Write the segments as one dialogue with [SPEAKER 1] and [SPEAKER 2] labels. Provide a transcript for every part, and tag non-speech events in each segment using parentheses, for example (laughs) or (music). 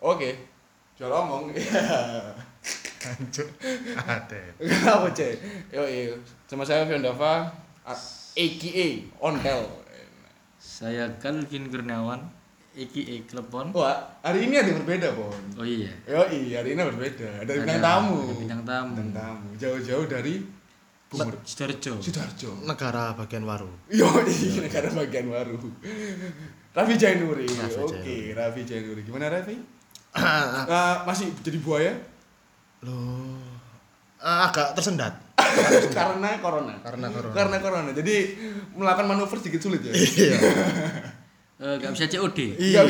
[SPEAKER 1] Oke. Jual omong. (laughs)
[SPEAKER 2] Hancur. Ada.
[SPEAKER 1] Kenapa, Cek? Yo, iya. Sama saya Fiondava, AKA Ontel.
[SPEAKER 3] Saya Calvin Kurniawan, EKE Klepon.
[SPEAKER 1] Wah, hari ini ada yang berbeda, Bon.
[SPEAKER 3] Oh iya.
[SPEAKER 1] Yo, iya, hari ini berbeda. Ada bintang tamu.
[SPEAKER 3] ada bintang tamu.
[SPEAKER 1] Bintang tamu. Jauh-jauh dari
[SPEAKER 3] Bumur Sidoarjo.
[SPEAKER 1] Sidoarjo.
[SPEAKER 2] Negara bagian waru.
[SPEAKER 1] Yo, iya, (laughs) negara bagian baru. Raffi Jainuri. Oke, Raffi Jainuri. Gimana Raffi? Eh, masih jadi buaya
[SPEAKER 2] Loh. eh, agak tersendat. (laughs)
[SPEAKER 1] karena corona.
[SPEAKER 2] Karena corona.
[SPEAKER 1] Karena corona. Jadi melakukan manuver sedikit sulit ya.
[SPEAKER 2] Iya. (laughs)
[SPEAKER 3] Eh, gak bisa COD.
[SPEAKER 2] Iya.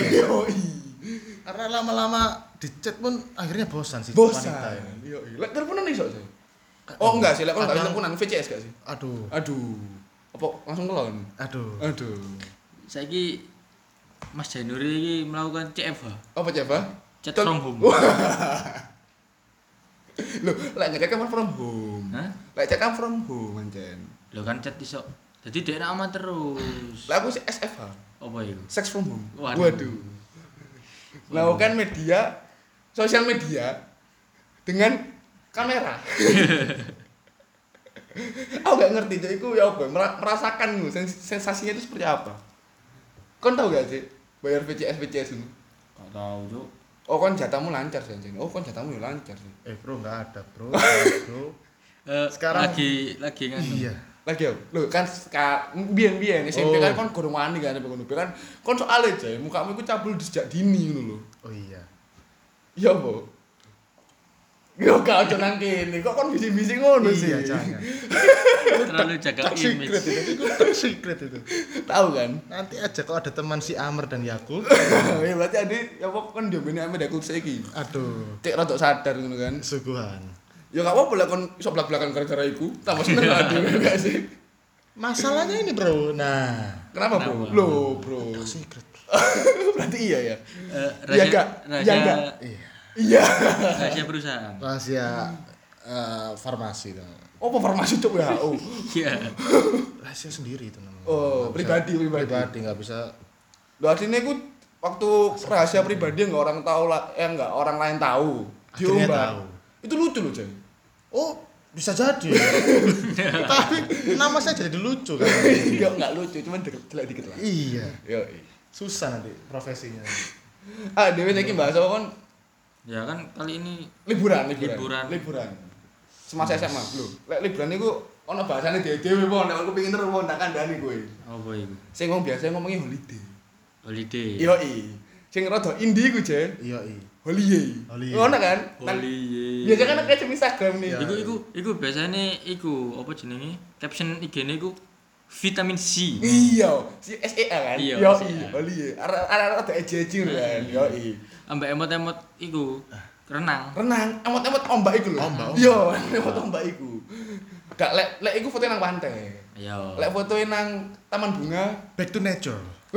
[SPEAKER 2] Karena lama-lama di chat pun akhirnya bosan sih
[SPEAKER 1] Bosan.
[SPEAKER 2] ini.
[SPEAKER 1] Yo, lek teleponan iso sih. Oh enggak sih, lek enggak teleponan VCS gak sih?
[SPEAKER 2] Aduh.
[SPEAKER 1] Aduh. Apa langsung kelon?
[SPEAKER 2] Aduh.
[SPEAKER 1] Aduh.
[SPEAKER 3] Saiki Mas Jainuri ini melakukan CFH.
[SPEAKER 1] Apa coba?
[SPEAKER 3] Chat from home.
[SPEAKER 1] Loh, lek ngecek kan from home.
[SPEAKER 3] Hah?
[SPEAKER 1] Lek cek kan from home ancen.
[SPEAKER 3] Lo kan chat iso. Jadi dia aman terus.
[SPEAKER 1] Lah aku sih SFH.
[SPEAKER 3] Apa itu?
[SPEAKER 1] Sex from home.
[SPEAKER 3] Waduh.
[SPEAKER 1] Waduh. Melakukan media sosial media dengan kamera. (laughs) aku gak ngerti jadi itu ya apa mera- merasakan lu sens- sensasinya itu seperti apa kon tahu gak sih bayar VCS VCS itu
[SPEAKER 3] Gak tahu, Cuk.
[SPEAKER 1] Oh kon jatahmu lancar sih anjing oh kon jatahmu ya lancar sih
[SPEAKER 2] Eh bro nggak ada bro. (laughs) bro.
[SPEAKER 3] Eh,
[SPEAKER 2] Sekarang-
[SPEAKER 3] lagi lagi kan.
[SPEAKER 2] Iya.
[SPEAKER 1] lagi ya lo kan biyen biyen SMP
[SPEAKER 2] Oh.
[SPEAKER 1] kan kon gorong wani kan SMP kon kan kon soalnya aja mukamu itu cabul sejak dini ngono lho
[SPEAKER 2] Oh iya.
[SPEAKER 1] iya apa Yo gak aja nang kene, kok kon bisi-bisi ngono sih.
[SPEAKER 2] Iya jangan. (laughs)
[SPEAKER 3] Terlalu jaga image.
[SPEAKER 2] secret itu. Itu top secret itu.
[SPEAKER 1] Tahu kan?
[SPEAKER 2] Nanti aja kalau ada teman si Amr dan Yakub. (laughs)
[SPEAKER 1] ya berarti ade ya apa kan dia bene ame aku saiki.
[SPEAKER 2] Aduh.
[SPEAKER 1] Cek rada sadar ngono kan.
[SPEAKER 2] Suguhan.
[SPEAKER 1] Ya gak apa-apa lah kon iso belak-belakan gara-gara iku. Tambah seneng ade (laughs) gak sih?
[SPEAKER 2] Masalahnya ini bro. Nah.
[SPEAKER 1] Kenapa, Bro? Loh, Bro.
[SPEAKER 2] Top secret.
[SPEAKER 1] berarti iya ya.
[SPEAKER 3] Eh,
[SPEAKER 1] Iya
[SPEAKER 3] rahasia,
[SPEAKER 1] gak?
[SPEAKER 3] rahasia,
[SPEAKER 1] Iya gak?
[SPEAKER 2] Iya.
[SPEAKER 1] Iya.
[SPEAKER 3] rahasia perusahaan.
[SPEAKER 2] Rahasia eh, farmasi itu.
[SPEAKER 1] Oh, farmasi cuk ya. Oh.
[SPEAKER 3] Iya.
[SPEAKER 2] Rahasia sendiri itu namanya.
[SPEAKER 1] Oh,
[SPEAKER 2] Nggak bisa-
[SPEAKER 1] pribadi, pribadi.
[SPEAKER 2] Pribadi nggak bisa.
[SPEAKER 1] Lo artinya iku waktu rahasia pribadi nggak orang tahu lah, eh nggak orang lain tahu.
[SPEAKER 2] Akhirnya
[SPEAKER 1] Diumbar.
[SPEAKER 2] tahu.
[SPEAKER 1] Itu lucu loh, Jay.
[SPEAKER 2] Oh bisa jadi. (laughs) Tapi nama saya jadi lucu kan. (laughs)
[SPEAKER 1] Enggak enggak lucu, cuman jelek dikit lah.
[SPEAKER 2] iya.
[SPEAKER 1] Yo.
[SPEAKER 2] Susah nanti profesinya.
[SPEAKER 1] Ah, Dewi saiki bahas apa kon?
[SPEAKER 3] Ya kan kali ini
[SPEAKER 1] Liburan, liburan.
[SPEAKER 3] Liburan.
[SPEAKER 1] Liburan. Semasa SMA, lho. Lek liburan iku ono bahasane dhewe-dhewe pon, nek aku pengen terus pon tak kandhani kowe.
[SPEAKER 3] apa itu?
[SPEAKER 1] Sing ngomong biasa ngomongnya holiday.
[SPEAKER 3] Holiday.
[SPEAKER 1] Yo i. Sing rada indie ku, Jay.
[SPEAKER 2] Iya iya.
[SPEAKER 1] Holiday.
[SPEAKER 2] Holiday.
[SPEAKER 1] Ngono kan? Nang-
[SPEAKER 3] Holiday.
[SPEAKER 1] Biasa kan kayak Instagram nih.
[SPEAKER 2] Ya.
[SPEAKER 3] Iku iku iku biasanya iku apa jenenge? Caption IG-ne iku vitamin C.
[SPEAKER 1] Iya, si SEA kan?
[SPEAKER 3] Iya,
[SPEAKER 1] Yo i. Holiday. Arek-arek ada eji-eji lho kan. Yo i.
[SPEAKER 3] Ambek emot-emot iku renang.
[SPEAKER 1] renang emot-emot ombak iku lho
[SPEAKER 2] Ombak,
[SPEAKER 1] iya (laughs) emot ombak iku gak lek lek iku foto nang pantai
[SPEAKER 3] Ayo.
[SPEAKER 1] lek foto nang taman bunga
[SPEAKER 2] Back to nature. (laughs)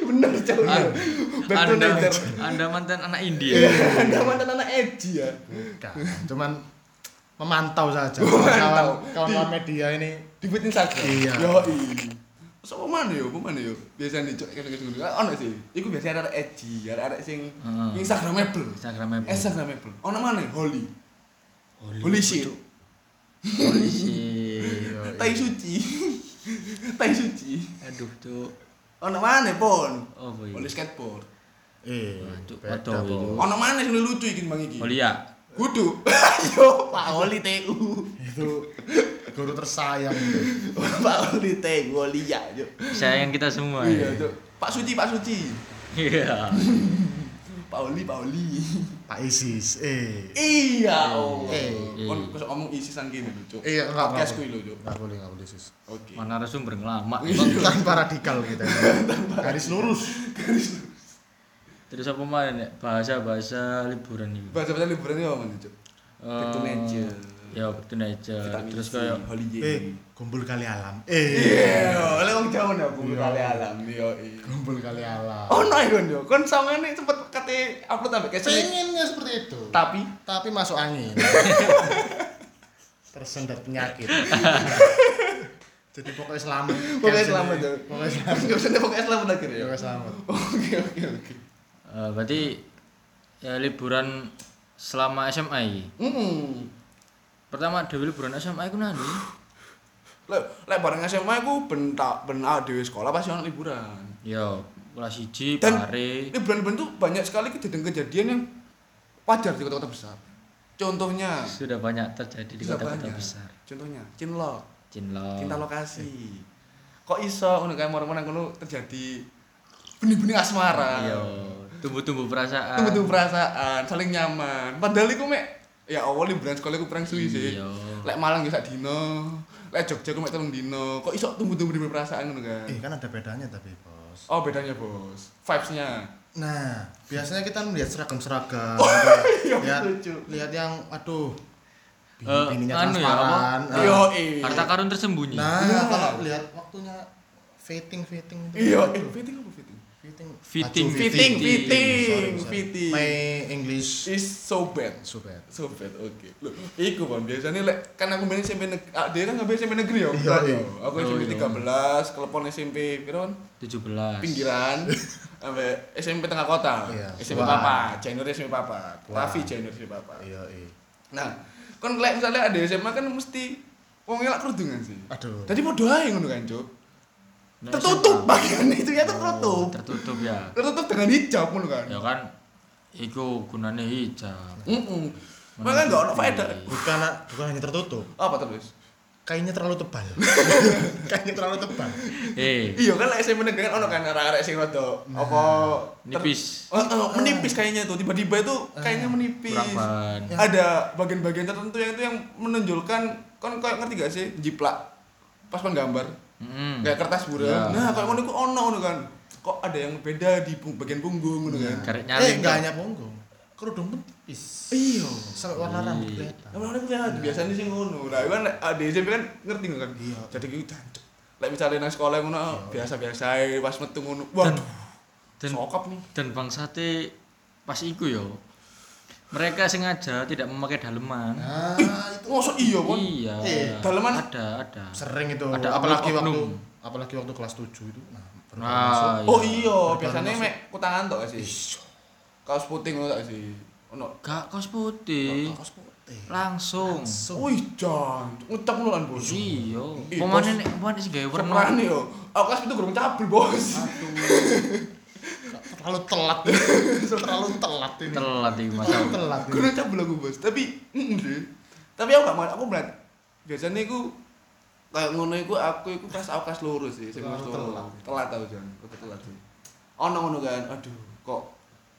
[SPEAKER 1] bener
[SPEAKER 3] Ah,
[SPEAKER 1] back to
[SPEAKER 3] Anda,
[SPEAKER 1] nature
[SPEAKER 3] Anda mantan anak India.
[SPEAKER 1] Iya, (laughs) anda mantan anak Eji ya
[SPEAKER 2] Bukan. Cuman memantau saja.
[SPEAKER 1] Memantau.
[SPEAKER 2] Kawan-kawan media ini.
[SPEAKER 1] di Instagram
[SPEAKER 2] Iya.
[SPEAKER 1] yo so mana yo mana yo biasanya cok kayak gitu ono sih iku biasanya ada Eji ada ada sing
[SPEAKER 3] Heeh.
[SPEAKER 1] Instagramable
[SPEAKER 3] Instagramable.
[SPEAKER 1] Instagramable ono mana Holy Holy shit (laughs)
[SPEAKER 3] Holy shit.
[SPEAKER 1] Tai suci (laughs) tai suci
[SPEAKER 3] Aduh, cuk.
[SPEAKER 1] ono mana pon
[SPEAKER 3] Oh, boy.
[SPEAKER 1] Holy skateboard
[SPEAKER 2] Eh,
[SPEAKER 3] waduh,
[SPEAKER 2] po.
[SPEAKER 3] itu.
[SPEAKER 1] ono mana sing lucu iki bang iki
[SPEAKER 3] Holy ya.
[SPEAKER 1] Kudu. (laughs) Yo, Pak Oli TU.
[SPEAKER 2] Itu guru tersayang.
[SPEAKER 1] Pak Oli TU Oli ya, yo.
[SPEAKER 3] Sayang kita semua.
[SPEAKER 1] Iya,
[SPEAKER 3] ya.
[SPEAKER 1] Pak Suci, Pak Suci.
[SPEAKER 3] Iya. (laughs)
[SPEAKER 1] Pak Oli, Pak Oli.
[SPEAKER 2] Pak Isis. Eh.
[SPEAKER 1] Iya, oh.
[SPEAKER 2] Eh.
[SPEAKER 1] Kon kok ngomong isisan gini lho, Cuk.
[SPEAKER 2] Iya, enggak
[SPEAKER 1] Podcast
[SPEAKER 2] enggak
[SPEAKER 1] kuwi lho, Cuk.
[SPEAKER 2] Enggak boleh, enggak boleh sis.
[SPEAKER 1] Oke.
[SPEAKER 3] Mana narasumber ngelama. (laughs)
[SPEAKER 2] Tanpa radikal kita. Garis lurus.
[SPEAKER 3] Terus apa mana nek bahasa-bahasa liburan ini?
[SPEAKER 1] Bahasa-bahasa liburan ini apa, Cuk? Back to nature.
[SPEAKER 3] Ya, nature.
[SPEAKER 1] Vitamin
[SPEAKER 3] Terus kayak
[SPEAKER 1] holiday.
[SPEAKER 2] Eh, kumpul kali alam. Eh,
[SPEAKER 1] Iya, oleh wong Jawa nih, bumbu
[SPEAKER 2] Iya.
[SPEAKER 1] kali alam, yo. iya.
[SPEAKER 2] kumpul kali alam.
[SPEAKER 1] Oh, no, kon yo. Kon sawangane cepet kate upload sampai ke sini.
[SPEAKER 2] Pengennya seperti itu.
[SPEAKER 1] Tapi
[SPEAKER 2] Tapi masuk angin. Tersendat penyakit. Jadi pokoknya selamat.
[SPEAKER 1] Pokoknya selamat, ya.
[SPEAKER 2] Pokoknya selamat.
[SPEAKER 1] Pokoknya selamat akhirnya ya.
[SPEAKER 2] Pokoknya selamat.
[SPEAKER 1] Oke oke oke.
[SPEAKER 3] Eh, berarti ya liburan selama SMA iki.
[SPEAKER 1] Hmm.
[SPEAKER 3] Pertama dhewe liburan SMA iku nanti.
[SPEAKER 1] Lek lek bareng SMA aku ben tak ben awake dhewe sekolah pasti ono liburan.
[SPEAKER 3] Yo, kelas 1
[SPEAKER 1] Dan-
[SPEAKER 3] pare.
[SPEAKER 1] Liburan-liburan tuh banyak sekali kejadian-kejadian yang wajar di kota-kota besar. Contohnya
[SPEAKER 3] Sudah banyak terjadi di kota-kota besar.
[SPEAKER 1] Contohnya cinlok,
[SPEAKER 3] Cinlok.
[SPEAKER 1] cinta lokasi. Kok iso ngono kae moro-moro ngono terjadi benih-benih asmara.
[SPEAKER 3] Iya, tumbuh-tumbuh perasaan.
[SPEAKER 1] Tumbuh-tumbuh perasaan, saling nyaman. Padahal iku mek ya awal liburan sekolah iku perang suwi sih.
[SPEAKER 3] Iya.
[SPEAKER 1] Lek Malang ya sak dino, lek Jogja ku mek telung dino. Kok iso tumbuh-tumbuh perasaan ngono kan?
[SPEAKER 2] Eh kan ada bedanya tapi bos.
[SPEAKER 1] Oh, bedanya, Bos. Vibes-nya.
[SPEAKER 2] Nah, biasanya kita melihat seragam-seragam.
[SPEAKER 1] iya,
[SPEAKER 2] lihat,
[SPEAKER 1] lucu.
[SPEAKER 2] lihat yang aduh.
[SPEAKER 3] Eh,
[SPEAKER 2] Bini-bininya
[SPEAKER 3] anu ya,
[SPEAKER 2] transparan.
[SPEAKER 3] apa?
[SPEAKER 2] Ah.
[SPEAKER 1] Iya, iya.
[SPEAKER 3] Harta karun tersembunyi.
[SPEAKER 2] Nah,
[SPEAKER 1] Iya.
[SPEAKER 2] kalau lihat waktunya fitting fitting.
[SPEAKER 1] Iya, eh fitting apa fitting?
[SPEAKER 2] fitting.
[SPEAKER 3] Fitting,
[SPEAKER 1] Fitting, fitting.
[SPEAKER 2] My English
[SPEAKER 1] Is so bad.
[SPEAKER 2] so bad.
[SPEAKER 1] So bad, oke. Loh, iku Bang, biasanya lek kan aku main SMP negeri, ah, dia kan ngambil SMP negeri ya.
[SPEAKER 2] Iya, iya.
[SPEAKER 1] ya? Aku
[SPEAKER 3] Oh,
[SPEAKER 1] SMP
[SPEAKER 3] iya.
[SPEAKER 1] 13, kelepon SMP piro kan?
[SPEAKER 3] 17.
[SPEAKER 1] Pinggiran. (laughs) Sampai SMP tengah kota.
[SPEAKER 2] Iya.
[SPEAKER 1] SMP
[SPEAKER 2] Wah.
[SPEAKER 1] Papa, Januari SMP Papa. Raffi Januari SMP Papa.
[SPEAKER 2] Iya, iya.
[SPEAKER 1] Nah, kan lek misalnya ada SMA kan mesti wong elak kerudungan sih.
[SPEAKER 2] Aduh.
[SPEAKER 1] Tadi mau doain ngono kan, Cuk.
[SPEAKER 3] Nek
[SPEAKER 1] Tertutup bagian itu ya
[SPEAKER 3] Oh,
[SPEAKER 1] tertutup.
[SPEAKER 3] tertutup ya.
[SPEAKER 1] Tertutup dengan hijab ngono kan.
[SPEAKER 3] Ya kan iku gunane hijab.
[SPEAKER 1] Heeh. Makanya enggak ono faedah.
[SPEAKER 2] Bukan bukan hanya tertutup,
[SPEAKER 1] Apa terus?
[SPEAKER 2] kainnya terlalu tebal. (laughs) kainnya terlalu tebal.
[SPEAKER 3] Eh,
[SPEAKER 1] Iya kan lek SMP negeri kan ono kan arek-arek sing rada apa ter-
[SPEAKER 3] nipis.
[SPEAKER 1] Oh, oh, menipis kayaknya tuh tiba-tiba itu kayaknya menipis.
[SPEAKER 3] Kurang ban.
[SPEAKER 1] Ada bagian-bagian tertentu yang itu yang menonjolkan kan kayak ngerti gak sih jiplak pas kon gambar
[SPEAKER 3] Mm.
[SPEAKER 1] kayak kertas buram.
[SPEAKER 3] Ya.
[SPEAKER 1] Nah, kayak ngono iku ono ngono kan. Kok ada yang beda di bagian punggung ngono kan.
[SPEAKER 3] Karek
[SPEAKER 2] Eh,
[SPEAKER 3] nyaling.
[SPEAKER 2] enggak hanya punggung. Kerudung pun tipis.
[SPEAKER 1] Iya.
[SPEAKER 2] Sampai warna rambut kelihatan.
[SPEAKER 1] Nah, mana punya biasanya sih ngono. Nah, kan ada SMP kan ngerti nggak kan?
[SPEAKER 2] Iya.
[SPEAKER 1] Jadi gitu jancuk. Lek misalnya nang sekolah ngono biasa-biasa ae pas metu ngono. Waduh.
[SPEAKER 3] Dan
[SPEAKER 1] Sokap nih.
[SPEAKER 3] dan bangsate pas iku yo. Mereka sengaja tidak memakai daleman.
[SPEAKER 2] Nah, itu
[SPEAKER 1] Mosok iya, Mon?
[SPEAKER 3] Iya.
[SPEAKER 2] Eh,
[SPEAKER 1] daleman?
[SPEAKER 3] ada, ada.
[SPEAKER 2] sering itu
[SPEAKER 3] Ada
[SPEAKER 2] apalagi waktu
[SPEAKER 3] oknum.
[SPEAKER 2] apalagi waktu kelas 7 itu. Nah, baru
[SPEAKER 3] Ah,
[SPEAKER 2] masuk.
[SPEAKER 1] Oh
[SPEAKER 3] Iya.
[SPEAKER 1] iya, biasanya mek kutangan tok sih. Kaos putih ngono tak sih. Ono.
[SPEAKER 3] Gak kaos putih.
[SPEAKER 2] Kaos putih.
[SPEAKER 3] Langsung.
[SPEAKER 1] Wih, jan. Ngecap ngono kan, Bos.
[SPEAKER 3] Iya. Pemane nek pemane sing gawe warna.
[SPEAKER 1] Yo. Aku kelas itu gurung cabul, Bos.
[SPEAKER 2] Terlalu telat. (laughs) terlalu telat ini.
[SPEAKER 3] Telat iki Mas.
[SPEAKER 2] telat. ini.
[SPEAKER 1] Gurung cabul aku, Bos. Tapi. Tapi aku gak mau, aku berat. Biasanya iku kayak ngono iku aku iku pas aku kelas loro sih, sing kelas
[SPEAKER 2] telat.
[SPEAKER 1] Telat tau jan, aku telat sih. Ono ngono kan. Aduh, kok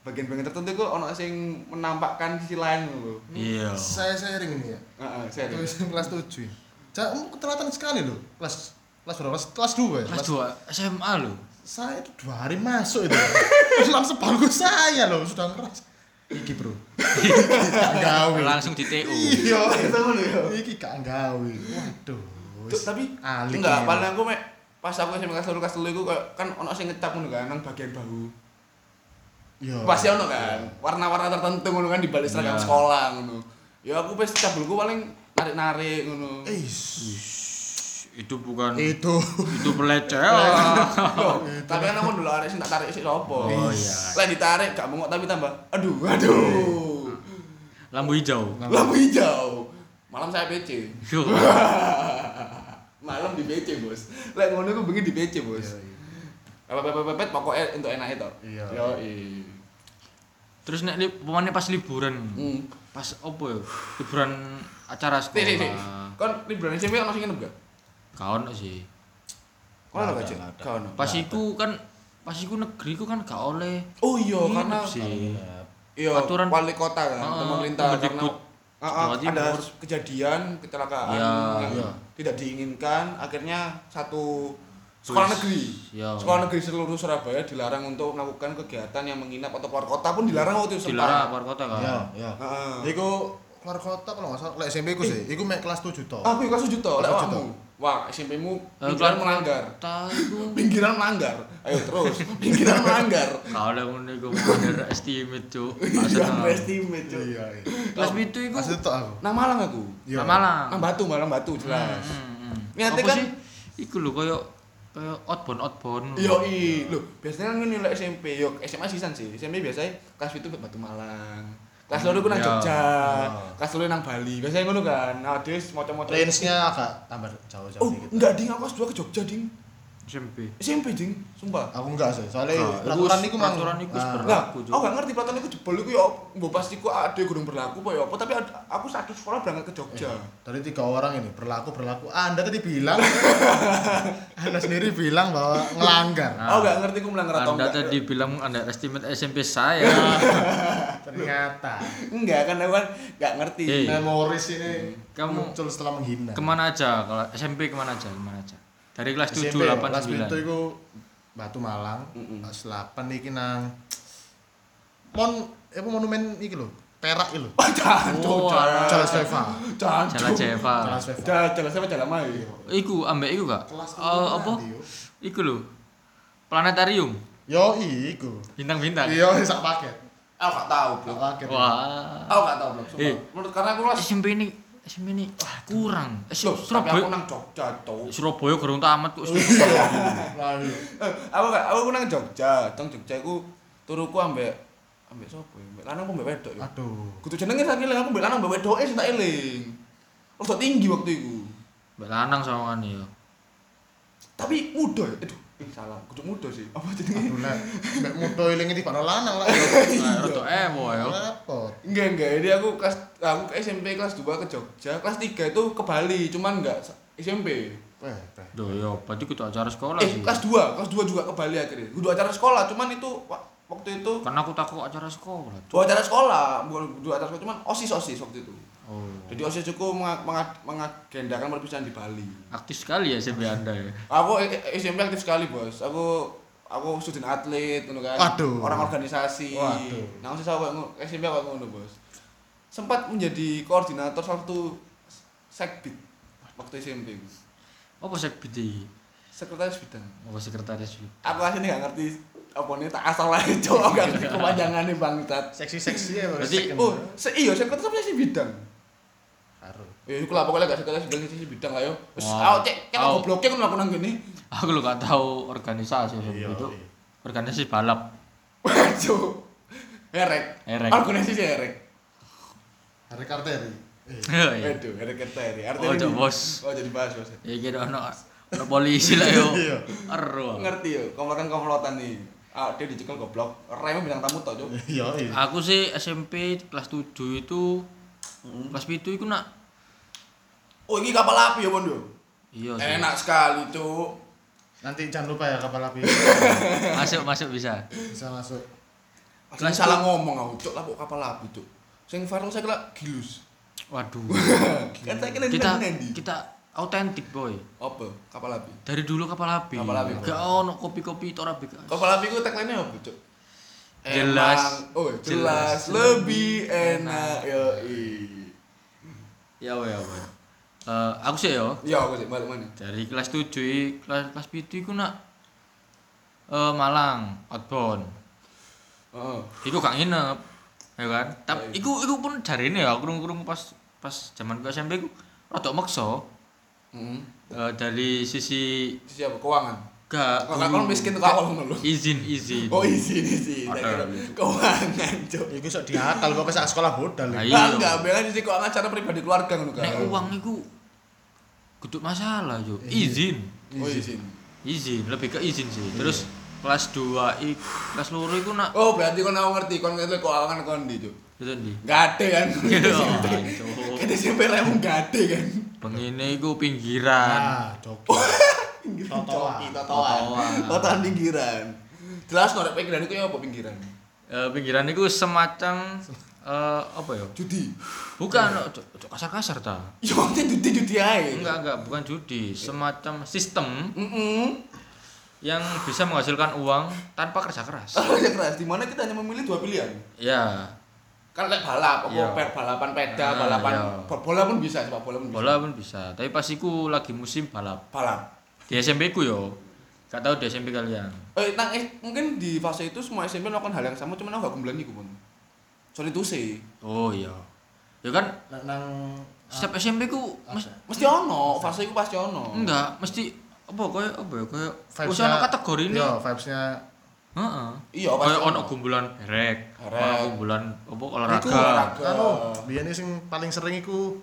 [SPEAKER 1] bagian-bagian tertentu kok ono sing menampakkan sisi lain lho.
[SPEAKER 3] Iya.
[SPEAKER 2] Saya sharing ini ya.
[SPEAKER 1] Heeh, serius.
[SPEAKER 2] Terus kelas 7. Cak, kamu ketelatan sekali loh. Kelas kelas berapa? Kelas, kelas 2 ya?
[SPEAKER 3] Kelas 2 SMA lho.
[SPEAKER 2] Saya itu dua hari masuk itu. Langsung bangku saya loh, sudah ngeras. Iki bro. Gak gawe.
[SPEAKER 3] Langsung di TU.
[SPEAKER 2] Iya.
[SPEAKER 1] Itu ngono ya.
[SPEAKER 2] Iki gak gawe. Waduh.
[SPEAKER 1] Tapi
[SPEAKER 2] alik
[SPEAKER 1] enggak,
[SPEAKER 2] ini.
[SPEAKER 1] paling aku mek pas aku SMP kelas 3 kelas 3 iku kayak kan ono sing ngecap ngono kan nang bagian bahu.
[SPEAKER 2] Iya.
[SPEAKER 1] Pasti ono kan. Warna-warna tertentu ngono kan di balik seragam
[SPEAKER 3] Iya.
[SPEAKER 1] sekolah ngono. Ya aku wis cabulku paling narik-narik ngono.
[SPEAKER 3] Itu bukan
[SPEAKER 2] itu.
[SPEAKER 3] itu pelecehan.
[SPEAKER 1] Loh, (laughs) tapi kan aku dulu arek tak tarik sik sapa.
[SPEAKER 3] Oh, iya.
[SPEAKER 1] Lah ditarik gak mengok tapi tambah aduh aduh.
[SPEAKER 3] Lampu hijau.
[SPEAKER 1] Lampu hijau. Malam saya PC. (laughs) Malam di PC, Bos. Lek ngono ku bengi di PC, Bos. Pepet-pepet pokoknya untuk enak itu.
[SPEAKER 2] Iya.
[SPEAKER 1] Yo,
[SPEAKER 3] Terus nek li, pemane pas liburan.
[SPEAKER 1] Hmm.
[SPEAKER 3] Pas opo ya? Liburan acara
[SPEAKER 1] Sih, sih, sih.
[SPEAKER 3] sekolah.
[SPEAKER 1] Kon liburan SMP ono sing nginep gak?
[SPEAKER 3] Kaon sih.
[SPEAKER 1] Kon ono
[SPEAKER 2] Nggak
[SPEAKER 1] gak. Gak ono.
[SPEAKER 3] Pas iku kan pas iku negeri ku kan gak oleh.
[SPEAKER 1] Oh iya, karena
[SPEAKER 3] sih.
[SPEAKER 1] iya
[SPEAKER 3] Aturan-
[SPEAKER 1] wali kota kan,
[SPEAKER 3] Ah,
[SPEAKER 1] pemerintah karena Ah, ah,
[SPEAKER 3] Timur.
[SPEAKER 1] ada kejadian kecelakaan
[SPEAKER 3] Iya,
[SPEAKER 1] yang
[SPEAKER 2] iya.
[SPEAKER 1] tidak diinginkan, akhirnya satu sekolah negeri,
[SPEAKER 3] iya.
[SPEAKER 1] sekolah negeri seluruh Surabaya dilarang untuk melakukan kegiatan yang menginap atau keluar kota pun dilarang waktu itu
[SPEAKER 3] Dilarang keluar kota kan.
[SPEAKER 2] Iya, iya.
[SPEAKER 1] Heeh.
[SPEAKER 2] Iku keluar kota kalau nggak salah, lek SMP ku sih, iku mek kelas 7 toh.
[SPEAKER 1] Aku kelas 7 toh, lek
[SPEAKER 2] tujuh.
[SPEAKER 1] Wah, SMP-mu
[SPEAKER 3] Eh,
[SPEAKER 1] pinggiran melanggar. (laughs) Pinggiran melanggar. Ayo terus, pinggiran melanggar.
[SPEAKER 3] Kau oleh ngono iku underestimate, Cuk. (laughs)
[SPEAKER 1] Iya,
[SPEAKER 3] Asal.
[SPEAKER 1] estimate, Cuk.
[SPEAKER 2] Iya, iya.
[SPEAKER 3] Kelas pitu iku
[SPEAKER 2] Kelas itu aku.
[SPEAKER 1] Nang Malang aku.
[SPEAKER 2] Iya.
[SPEAKER 3] Nang Malang.
[SPEAKER 1] Nang Batu, Malang Batu jelas.
[SPEAKER 3] Hmm, hmm, hmm. Apa
[SPEAKER 1] kan-
[SPEAKER 3] sih? Iku lho koyo kayak outbound outbound
[SPEAKER 1] Yo i, lho, biasanya kan ngene lek SMP, yo SMA sisan sih. SMP biasanya kelas itu Batu Malang. Kelas loro ku nang
[SPEAKER 3] Ya.
[SPEAKER 1] Jogja, kelas loro nang Bali. Biasanya ngono kan. Nah, dia moco-moco.
[SPEAKER 2] range-nya agak tambah jauh-jauh
[SPEAKER 1] Oh,
[SPEAKER 2] dikit.
[SPEAKER 1] enggak ding, aku kelas 2 ke Jogja ding.
[SPEAKER 3] SMP
[SPEAKER 1] SMP ding, sumpah.
[SPEAKER 2] Aku enggak sih, soalnya
[SPEAKER 3] Nah,
[SPEAKER 2] peraturan
[SPEAKER 3] iku
[SPEAKER 2] mang.
[SPEAKER 3] peraturan
[SPEAKER 2] Ah.
[SPEAKER 3] sebenarnya.
[SPEAKER 1] Nah,
[SPEAKER 3] Berlaku, Cuk.
[SPEAKER 1] aku gak ngerti peraturan iku jebol iku yo mbok pas iku ade gurung berlaku apa ya apa, tapi aku satu sekolah berangkat ke Jogja.
[SPEAKER 2] Dari tiga orang ini berlaku berlaku. Anda tadi bilang, (laughs) Anda sendiri bilang bahwa ngelanggar.
[SPEAKER 3] Nah,
[SPEAKER 1] Aku gak ngerti ku melanggar atau
[SPEAKER 3] Anda
[SPEAKER 1] enggak.
[SPEAKER 3] tadi bilang underestimate SMP saya. (laughs)
[SPEAKER 2] Ternyata
[SPEAKER 1] Enggak kan aku kan gak ngerti.
[SPEAKER 3] Eh.
[SPEAKER 2] memoris ini
[SPEAKER 3] Kamu
[SPEAKER 2] muncul setelah menghina.
[SPEAKER 3] Ke mana aja kalau SMP ke mana aja ke mana aja? Dari kelas 7,
[SPEAKER 2] SMP,
[SPEAKER 3] 8,
[SPEAKER 2] kelas
[SPEAKER 3] 9.
[SPEAKER 2] itu Batu Malang. Kelas 8 iki nang Mon apa monumen iki lho, Perak iki lho. (laughs)
[SPEAKER 1] Oh, jangan,
[SPEAKER 3] Oh,
[SPEAKER 1] jangan.
[SPEAKER 2] Jalan.
[SPEAKER 1] Jangan.
[SPEAKER 3] Jalan Jeva.
[SPEAKER 2] Jalan Steva.
[SPEAKER 1] Jalan siapa jalan mai.
[SPEAKER 3] Iku ambek iku gak?
[SPEAKER 2] Kelas
[SPEAKER 3] Eh, apa? Iku lho. Planetarium,
[SPEAKER 2] Yo iku.
[SPEAKER 3] bintang-bintang.
[SPEAKER 2] Iya, sak paket.
[SPEAKER 1] Aku gak tahu,
[SPEAKER 2] paket.
[SPEAKER 3] Wah.
[SPEAKER 1] Aku gak tahu. Sumpah.
[SPEAKER 3] Eh.
[SPEAKER 1] Menurut karena aku kelas
[SPEAKER 3] SMP ini SMP ini wah, kurang. Eh,
[SPEAKER 1] tapi aku
[SPEAKER 3] Surabaya
[SPEAKER 1] nang Jogja, Cuk.
[SPEAKER 3] Surabaya gerung tamat kok.
[SPEAKER 2] Lalu
[SPEAKER 1] Eh, aku gak aku nang Jogja, teng Jogja iku turuku ambek ambek sapa ya? Ambek lanang apa ambek wedok ya?
[SPEAKER 2] aduh.
[SPEAKER 1] Kudu jenenge saking eling aku ambek lanang ambek wedoke sing tak eling. Rada tinggi waktu iku.
[SPEAKER 3] Mbak lanang sama kan ya.
[SPEAKER 1] Tapi muda ya. Aduh, eh salah. Kudu muda sih. Apa jenenge?
[SPEAKER 2] Aduh nek mek mudo elinge di lanang lah. (laughs)
[SPEAKER 3] Nah, Rada ewo ya.
[SPEAKER 2] Repot.
[SPEAKER 1] Enggak, enggak. Jadi aku kelas aku ke SMP kelas 2 ke Jogja, kelas 3 itu ke Bali, cuman enggak SMP.
[SPEAKER 2] Eh.
[SPEAKER 3] Duh ya, berarti kudu acara sekolah
[SPEAKER 1] Eh,
[SPEAKER 3] sih.
[SPEAKER 1] kelas 2, kelas 2 juga ke Bali akhirnya. Kudu acara sekolah, cuman itu wa- waktu itu
[SPEAKER 3] Karena aku takut acara sekolah.
[SPEAKER 1] dua acara sekolah, bukan dua acara sekolah, cuman OSIS-OSIS waktu itu.
[SPEAKER 3] Oh.
[SPEAKER 1] Jadi OSIS cukup menga- menga- mengagendakan perpisahan di Bali.
[SPEAKER 3] Aktif sekali ya SMP Anda ya.
[SPEAKER 1] Aku eh, eh, SMP aktif sekali, Bos. Aku aku student atlet ngono kan.
[SPEAKER 2] Waduh.
[SPEAKER 1] Orang organisasi.
[SPEAKER 2] Waduh.
[SPEAKER 1] Nah, OSIS aku SMP aku ngono, Bos. Sempat menjadi koordinator salah satu sekbid waktu SMP.
[SPEAKER 3] Apa sih BD?
[SPEAKER 1] Sekretaris bidang.
[SPEAKER 3] Apa sekretaris itu?
[SPEAKER 1] Aku aslinya gak ngerti apa nih tak asal aja coba gak ngerti kepanjangannya bangsat.
[SPEAKER 2] Seksi-seksi ya.
[SPEAKER 3] Berarti-
[SPEAKER 1] Oh, se iya sekretaris apa sih bidang? Ya iku lah pokoknya gak sekretaris bidang sih bidang ayo. Wis
[SPEAKER 3] Wah.
[SPEAKER 1] aku cek kan
[SPEAKER 3] Au.
[SPEAKER 1] gobloknya kan aku nang gini.
[SPEAKER 3] Aku lo gak tahu organisasi SMP
[SPEAKER 2] Iya,
[SPEAKER 3] itu.
[SPEAKER 2] iya.
[SPEAKER 3] Organisasi balap.
[SPEAKER 1] Waduh. Herek.
[SPEAKER 3] Erek.
[SPEAKER 1] Organisasi herek.
[SPEAKER 2] Hari Karteri. Eh,
[SPEAKER 3] Iya.
[SPEAKER 1] Waduh, herek kerteri.
[SPEAKER 3] Oh,
[SPEAKER 1] Artinya
[SPEAKER 3] cok,
[SPEAKER 1] ini-
[SPEAKER 3] bos.
[SPEAKER 1] Oh, jadi bahas bos.
[SPEAKER 3] Ya kira ono ono polisi lah yo.
[SPEAKER 2] Iya.
[SPEAKER 3] Ero.
[SPEAKER 1] Ngerti yo, komplotan-komplotan nih. Ah, dia dicekel goblok. Remnya bintang tamu tau, Cuk.
[SPEAKER 2] Iya, iya.
[SPEAKER 3] Aku sih SMP kelas 7 itu kelas 7 itu nak
[SPEAKER 1] Oh, ini kapal api ya, Bondo.
[SPEAKER 3] iya sih.
[SPEAKER 1] Enak sekali, Cuk.
[SPEAKER 2] Nanti jangan lupa ya kapal api. (laughs)
[SPEAKER 3] Masuk masuk bisa.
[SPEAKER 2] Bisa masuk.
[SPEAKER 1] Kelas salah ngomong aku, Cuk, lah kok kapal api, Cuk. Sing viral saya kira gilus.
[SPEAKER 3] Waduh. (laughs)
[SPEAKER 1] kan saya kira
[SPEAKER 3] kita
[SPEAKER 1] Nendi.
[SPEAKER 3] kita autentik boy.
[SPEAKER 1] Apa? Kapal api.
[SPEAKER 3] Dari dulu kapal api.
[SPEAKER 1] Kapal api,
[SPEAKER 3] Gak ono kopi-kopi tora bekas.
[SPEAKER 1] Kapal api ku tagline apa, Cuk?
[SPEAKER 3] Jelas.
[SPEAKER 1] Emang- oh, jelas,
[SPEAKER 3] Jelas.
[SPEAKER 1] lebih enak. Yo,
[SPEAKER 3] Ya weh ya Eh, aku sih yo
[SPEAKER 1] Ya, aku sih balik mana?
[SPEAKER 3] dari kelas 7 i- kelas kelas 7 iku nak eh Malang, outbound.
[SPEAKER 1] Heeh.
[SPEAKER 3] Iku gak nginep. Ya kan? Tapi
[SPEAKER 1] Iya.
[SPEAKER 3] iku iku pun jarine ya kurung-kurung pas pas zaman ku SMP ku rada maksa
[SPEAKER 1] Heeh.
[SPEAKER 3] eh, dari sisi
[SPEAKER 1] Siapa? Keuangan.
[SPEAKER 3] Gak
[SPEAKER 1] Kalau kalau miskin tuh awal ngono lho.
[SPEAKER 3] izin izin.
[SPEAKER 1] Oh, izin, izin.
[SPEAKER 3] Ada.
[SPEAKER 1] Saya kira Keuangan, Cuk.
[SPEAKER 2] Iku sok diakal pokoknya saat sekolah bodal.
[SPEAKER 3] Nah,
[SPEAKER 2] iku.
[SPEAKER 3] iya.
[SPEAKER 1] Enggak, bela sih keuangan cara pribadi keluarga ngono kan.
[SPEAKER 3] Nek uang iku kudu masalah yo.
[SPEAKER 2] Iya.
[SPEAKER 3] Izin.
[SPEAKER 1] Oh, izin.
[SPEAKER 3] Izin, lebih ke izin sih. Terus kelas 2 i kelas loro iku nak
[SPEAKER 1] Oh, berarti kon ngerti kon itu keuangan kon di, Cuk.
[SPEAKER 3] itu ndi?
[SPEAKER 1] Gak ada kan. (laughs)
[SPEAKER 3] Cuk.
[SPEAKER 1] Kita SMP remu gak ada kan.
[SPEAKER 3] Pengine iku pinggiran.
[SPEAKER 2] Nah, joki. (laughs)
[SPEAKER 1] Coki, totoan.
[SPEAKER 3] Totoan.
[SPEAKER 1] Totoan pinggiran. Jelas norek pinggiran itu ya apa pinggiran?
[SPEAKER 3] Eh, pinggiran iku semacam eh apa ya?
[SPEAKER 1] Judi.
[SPEAKER 3] Bukan, ojo ojo kasar-kasar ta.
[SPEAKER 1] Ya maksudnya judi-judi aja.
[SPEAKER 3] Enggak, enggak, bukan judi, semacam sistem
[SPEAKER 1] Mm
[SPEAKER 3] yang bisa menghasilkan uang tanpa kerja keras.
[SPEAKER 1] Kerja keras, di mana kita hanya memilih dua pilihan.
[SPEAKER 3] Ya,
[SPEAKER 1] Kan kayak balap, apa
[SPEAKER 3] Iya.
[SPEAKER 1] pe- balapan peda,
[SPEAKER 3] Ah,
[SPEAKER 1] balapan bo- bola pun bisa, sepak bola pun bisa.
[SPEAKER 3] bola pun bisa. Tapi pas iku lagi musim balap.
[SPEAKER 1] Balap.
[SPEAKER 3] Di SMP ku yo. Gak tahu di SMP kalian.
[SPEAKER 1] Eh, nang eh, mungkin di fase itu semua SMP melakukan hal yang sama, cuman aku gak kumpulan iku pun. Sorry tuh sih.
[SPEAKER 3] Oh iya. Ya kan
[SPEAKER 2] Nang- nang
[SPEAKER 3] setiap SMP ku mes-
[SPEAKER 1] Mesti ono, fase iku pasti ono.
[SPEAKER 3] enggak, mesti apa koyo apa ya koyo wis
[SPEAKER 2] Vibes-nya-
[SPEAKER 3] ono kategori ini.
[SPEAKER 2] Iya, vibes-nya
[SPEAKER 3] Heeh.
[SPEAKER 1] Iya,
[SPEAKER 3] Kayak ono
[SPEAKER 1] ono.
[SPEAKER 3] gumbulan rek,
[SPEAKER 1] Rek.
[SPEAKER 3] ono gumbulan apa
[SPEAKER 1] Iku
[SPEAKER 3] olahraga.
[SPEAKER 1] olahraga.
[SPEAKER 2] anu, biyen sing paling sering iku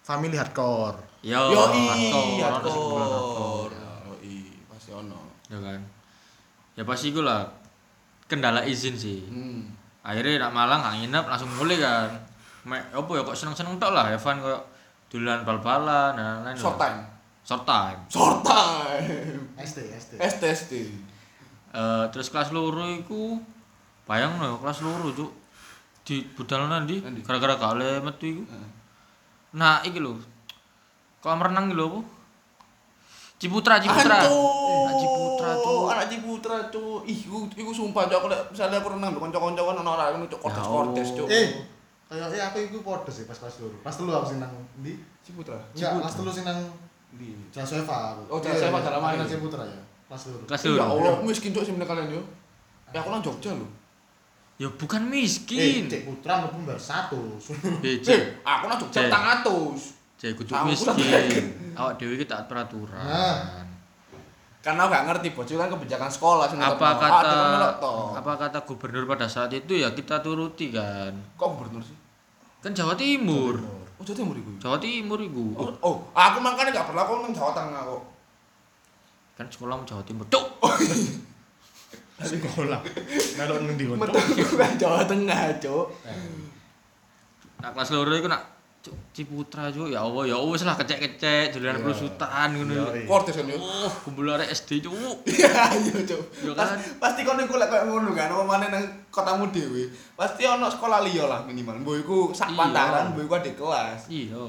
[SPEAKER 2] family hardcore.
[SPEAKER 3] Yo,
[SPEAKER 1] Yo
[SPEAKER 3] hardcore,
[SPEAKER 1] iya, hardcore. Yo pasti ono.
[SPEAKER 3] Ya kan. Ya pasti iku lah kendala izin sih.
[SPEAKER 1] Hmm.
[SPEAKER 3] Akhirnya nak Malang gak nginep langsung mulai kan. Mek apa ya kok seneng-seneng tok lah Evan koyo dolan bal-balan dan lain-lain.
[SPEAKER 1] Short
[SPEAKER 3] lah.
[SPEAKER 1] time.
[SPEAKER 3] Short time.
[SPEAKER 1] Short time.
[SPEAKER 2] SD, SD.
[SPEAKER 1] ST ST.
[SPEAKER 3] Eh terus kelas loro iku bayang no kelas loro cuk di budal nanti gara-gara gak oleh metu iku. Nah, iki lho. Kolam renang gitu apa? Ciputra, Ciputra. Anto. Ciputra tuh.
[SPEAKER 1] Anak Ciputra tuh. Ih, gue, gue sumpah cok misalnya aku renang karo kanca-kanca kan orang orang itu
[SPEAKER 3] ya
[SPEAKER 1] kortes-kortes cok.
[SPEAKER 2] Eh, kayaknya aku itu podo sih pas kelas dulu. Pas dulu aku oh, senang iya,
[SPEAKER 1] di?
[SPEAKER 2] Ciputra. Ya, pas dulu senang
[SPEAKER 1] di
[SPEAKER 2] ndi?
[SPEAKER 1] Oh,
[SPEAKER 2] Jasefa
[SPEAKER 1] dalam
[SPEAKER 2] main. Ciputra ya. Pas dulu.
[SPEAKER 3] Kelas
[SPEAKER 1] dulu.
[SPEAKER 3] Ya
[SPEAKER 1] Allah, miskin cok mereka kalian yo. Ya aku nang Jogja lu.
[SPEAKER 3] Ya bukan miskin.
[SPEAKER 2] Eh, Ciputra mlebu pun bersatu.
[SPEAKER 3] Eh,
[SPEAKER 1] aku nang Jogja 300.
[SPEAKER 3] Cek kudu miskin. (laughs) Awak dhewe iki taat peraturan.
[SPEAKER 2] Nah.
[SPEAKER 1] Karena gak ngerti bocil kan kebijakan sekolah sing
[SPEAKER 3] Apa kata apa kata gubernur pada saat itu ya kita turuti kan.
[SPEAKER 1] Kok gubernur sih?
[SPEAKER 3] Kan Jawa Timur.
[SPEAKER 1] Oh, Jawa Timur iku.
[SPEAKER 3] Jawa Timur iku.
[SPEAKER 1] Oh, oh, aku makanya gak pernah aku nang Jawa Tengah kok.
[SPEAKER 3] Kan sekolah Jawa Timur. Cuk. (laughs)
[SPEAKER 2] Sekolah. Melok nang ndi
[SPEAKER 1] kan Jawa Tengah, Cuk.
[SPEAKER 3] Nak kelas loro iku nak Cuk, Ciputra cuk ya Allah ya wis lah kecek-kecek
[SPEAKER 2] Iya.
[SPEAKER 3] perusutan ngono.
[SPEAKER 2] Yoi.
[SPEAKER 1] Kortes kan yo.
[SPEAKER 3] Oh, kumpul arek SD cuk.
[SPEAKER 1] Iya, iya, Cuk.
[SPEAKER 3] Yo
[SPEAKER 1] Pas-
[SPEAKER 3] kan.
[SPEAKER 1] Pasti kono iku lek koyo ngono kan, apa maneh nang kotamu dhewe. Pasti ono sekolah liya lah minimal. Mbok iku sak
[SPEAKER 3] Iya.
[SPEAKER 1] pantaran, mbok iku adik kelas.
[SPEAKER 3] Iya.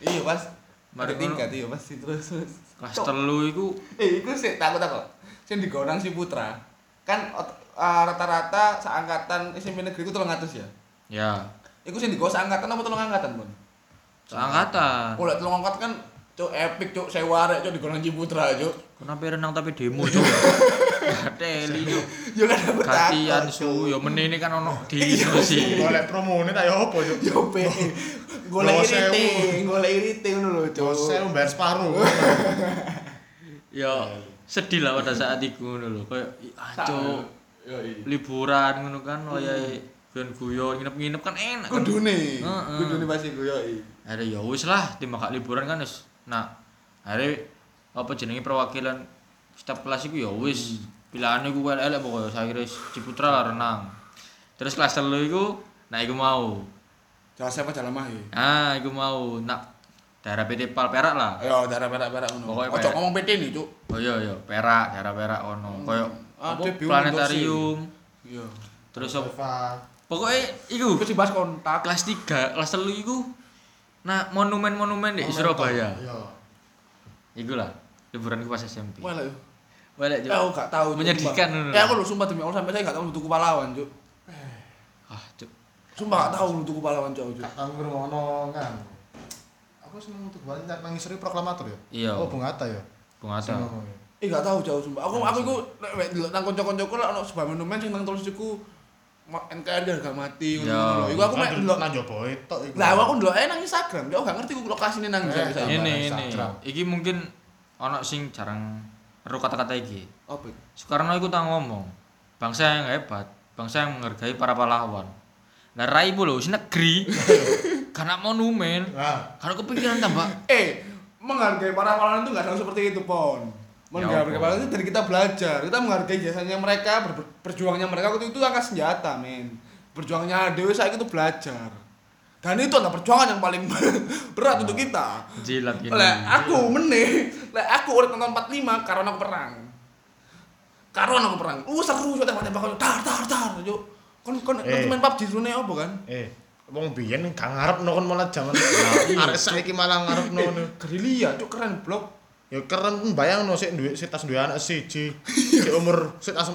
[SPEAKER 1] Iya, Pas.
[SPEAKER 3] Mari
[SPEAKER 1] Mari tingkat iya pasti terus.
[SPEAKER 3] Kelas
[SPEAKER 1] Cuk.
[SPEAKER 3] telu iku
[SPEAKER 1] Eh, iku sih takut takut. Sing digonang si Putra. Kan eh, rata-rata seangkatan SMP negeri ku 300 ya.
[SPEAKER 3] ya
[SPEAKER 1] Iku sing digo seangkatan apa tolong angkatan, Bon?
[SPEAKER 3] Seangkatan.
[SPEAKER 1] Oh, lek tolong angkatan kan cuk epic cuk sewa arek cuk digonang Ciputra cuk.
[SPEAKER 3] Kenapa renang tapi demo cuk? (laughs) Teli cuk.
[SPEAKER 1] Yo kan dapet
[SPEAKER 3] Katian
[SPEAKER 1] takut,
[SPEAKER 3] su,
[SPEAKER 1] Cuk.
[SPEAKER 3] yo menene kan ono dino sih.
[SPEAKER 2] Golek promone ta yo opo yo?
[SPEAKER 1] Yo pe. Golek irite, golek irite ngono lho cuk.
[SPEAKER 2] Saya bayar separuh. (laughs)
[SPEAKER 3] Yo sedih lah pada saat itu ngono lho. Kayak ih, ah, cuk,
[SPEAKER 1] iya.
[SPEAKER 3] liburan ngono kan wayahe ben guyon nginep-nginep kan enak kan.
[SPEAKER 1] Kudune.
[SPEAKER 3] Heeh.
[SPEAKER 1] Kudune pasti ku yo.
[SPEAKER 3] Akhirnya ya wis lah timbang gak liburan kan wis. Nah, akhirnya apa jenenge perwakilan staf kelas iku ya wis pilihane ku elek pokoknya saya kira Ciputra lah renang. Terus kelas telu iku nah iku mau.
[SPEAKER 1] Jawa siapa jalan mah ya.
[SPEAKER 3] Ah, iku mau nak daerah PT Pal Perak lah.
[SPEAKER 1] Ayo daerah perak-perak ngono.
[SPEAKER 3] Pokoknya
[SPEAKER 1] Ojo
[SPEAKER 3] perak.
[SPEAKER 1] ngomong PT nih cuk.
[SPEAKER 3] Oh iya iya, Perak, daerah Perak ono. Koyo
[SPEAKER 1] Ah,
[SPEAKER 3] apa planetarium.
[SPEAKER 1] Iya.
[SPEAKER 3] Terus apa? Pokoknya iku
[SPEAKER 1] Iku sih bahas kontak.
[SPEAKER 3] kelas 3, kelas telu iku nah monumen-monumen di Surabaya.
[SPEAKER 2] Iya.
[SPEAKER 3] Iku lah liburan ku pas SMP.
[SPEAKER 1] Wah lah. yo.
[SPEAKER 3] Walek
[SPEAKER 1] Eh, aku gak tahu.
[SPEAKER 3] Menyedihkan ngono.
[SPEAKER 1] Eh aku lho sumpah demi Allah sampai saya gak tahu tuku pahlawan, Cuk.
[SPEAKER 3] Ah, cuk.
[SPEAKER 1] Sumpah gak tahu tuku pahlawan, Cuk.
[SPEAKER 2] Kak tahu ngrungokno kan. Aku seneng untuk banyak nang ngisori proklamator ya.
[SPEAKER 3] Iya.
[SPEAKER 2] Oh, Bung Atta ya.
[SPEAKER 3] Bung
[SPEAKER 2] Sing
[SPEAKER 3] Atta.
[SPEAKER 2] ngomong ya.
[SPEAKER 1] Eh gak tahu jauh sumpah. Aku aku iku nek nang kanca-kancaku lek ono sebuah monumen sing nang tulis iku NKRI harga mati ngono
[SPEAKER 3] Ya.
[SPEAKER 1] lho. Iku aku mek
[SPEAKER 2] Kan
[SPEAKER 1] delok.
[SPEAKER 2] nang jopo itu. iku.
[SPEAKER 1] Lah aku ndelok ae nang Instagram. Yo gak ngerti ku lokasine nang
[SPEAKER 2] Eh,
[SPEAKER 1] bisa.
[SPEAKER 2] Sama
[SPEAKER 3] Ini ini.
[SPEAKER 2] Instagram.
[SPEAKER 3] Iki mungkin ono sing jarang ero kata-kata iki.
[SPEAKER 1] Apa?
[SPEAKER 3] Soekarno iku tau ngomong, bangsa yang hebat, bangsa yang menghargai para pahlawan. Nah, rai lho wis negeri. Karena monumen,
[SPEAKER 2] Nah,
[SPEAKER 3] karena kepikiran tambah
[SPEAKER 1] Eh, menghargai para pahlawan itu gak selalu seperti itu, Pon. Menghargai pahlawan itu dari kita belajar. Kita menghargai jasanya mereka, ber- perjuangannya mereka waktu itu angkat senjata, men. Perjuangannya Dewi saya itu belajar. Dan itu adalah perjuangan yang paling (laughs) berat untuk kita.
[SPEAKER 3] jilat gini.
[SPEAKER 1] Lek aku meneh, lek aku urip nonton 45 karena aku perang. Karena aku perang. Lu seru yo tembak-tembak yo tar tar tar yo. Kon kon
[SPEAKER 2] Eh.
[SPEAKER 1] kon main PUBG rune apa kan?
[SPEAKER 2] eh wong biyen gak ngarepno kon malah jangan
[SPEAKER 3] iya.
[SPEAKER 2] arek saiki malah ngarepno ngono.
[SPEAKER 1] Gerilya, cuk keren blok.
[SPEAKER 2] Ya keren bayangno sik duwe sik tas duwe anak siji. Sik umur sik tas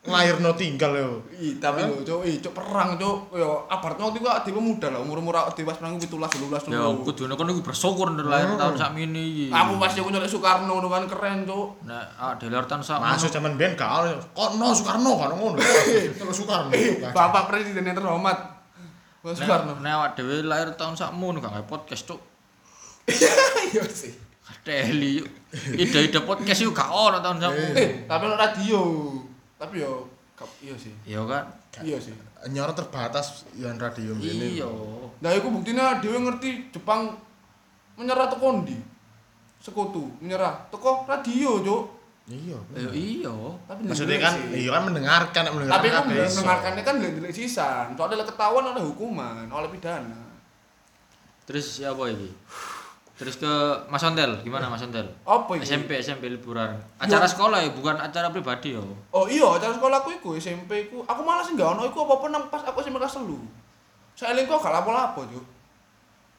[SPEAKER 2] nglairno tinggal yo.
[SPEAKER 1] Ih, tapi lho cuk, ih cuk perang cuk. Yo abartno waktu iku di muda lah, umur-umur dhewe perang 17 12
[SPEAKER 3] Ya,
[SPEAKER 1] dulu.
[SPEAKER 3] kudune kono iku bersyukur ndelok lahir tahun sakmene iki.
[SPEAKER 1] Aku pasti aku nyolek Soekarno ngono kan keren cuk.
[SPEAKER 3] Nek ah delar tahun sak.
[SPEAKER 2] Masuk zaman biyen gak ono. Kono Soekarno kan ngono. (laughs) Kalau Soekarno. kan.
[SPEAKER 1] Bapak Presiden yang terhormat. Soekarno.
[SPEAKER 3] Nek awak dhewe lahir tahun sakmu gak podcast, Cuk. (laughs)
[SPEAKER 1] Iya sih.
[SPEAKER 3] Deli yuk. Ide-ide podcast yuk gak ono tahun sampe.
[SPEAKER 1] Eh, tapi ono radio. Tapi yo iya sih.
[SPEAKER 3] Iya kan?
[SPEAKER 1] Iya sih.
[SPEAKER 2] Nyor terbatas yang radio ini.
[SPEAKER 3] Iya.
[SPEAKER 1] Nah, iku buktinya dhewe ngerti Jepang menyerah teko ndi? Sekutu menyerah teko radio, Cuk.
[SPEAKER 2] Iya.
[SPEAKER 3] Eh, iya.
[SPEAKER 1] Tapi
[SPEAKER 2] Maksudnya kan
[SPEAKER 1] sih.
[SPEAKER 2] iya kan mendengarkan nek mendengarkan.
[SPEAKER 1] Tapi aku
[SPEAKER 2] iso.
[SPEAKER 1] mendengarkannya kan ndelik sisan. Soalnya ketahuan oleh hukuman, oleh pidana.
[SPEAKER 3] Terus siapa ini? Terus ke Mas Ontel, gimana Mas Ontel?
[SPEAKER 1] Apa iki?
[SPEAKER 3] SMP SMP liburan. Acara sekolah ya, bukan acara pribadi ya.
[SPEAKER 1] Oh iya, acara sekolahku iku SMP ku. Aku malah sih enggak ono iku apa-apa nang pas aku SMP kelas 3. Saya eling kok gak lapo-lapo, Cuk.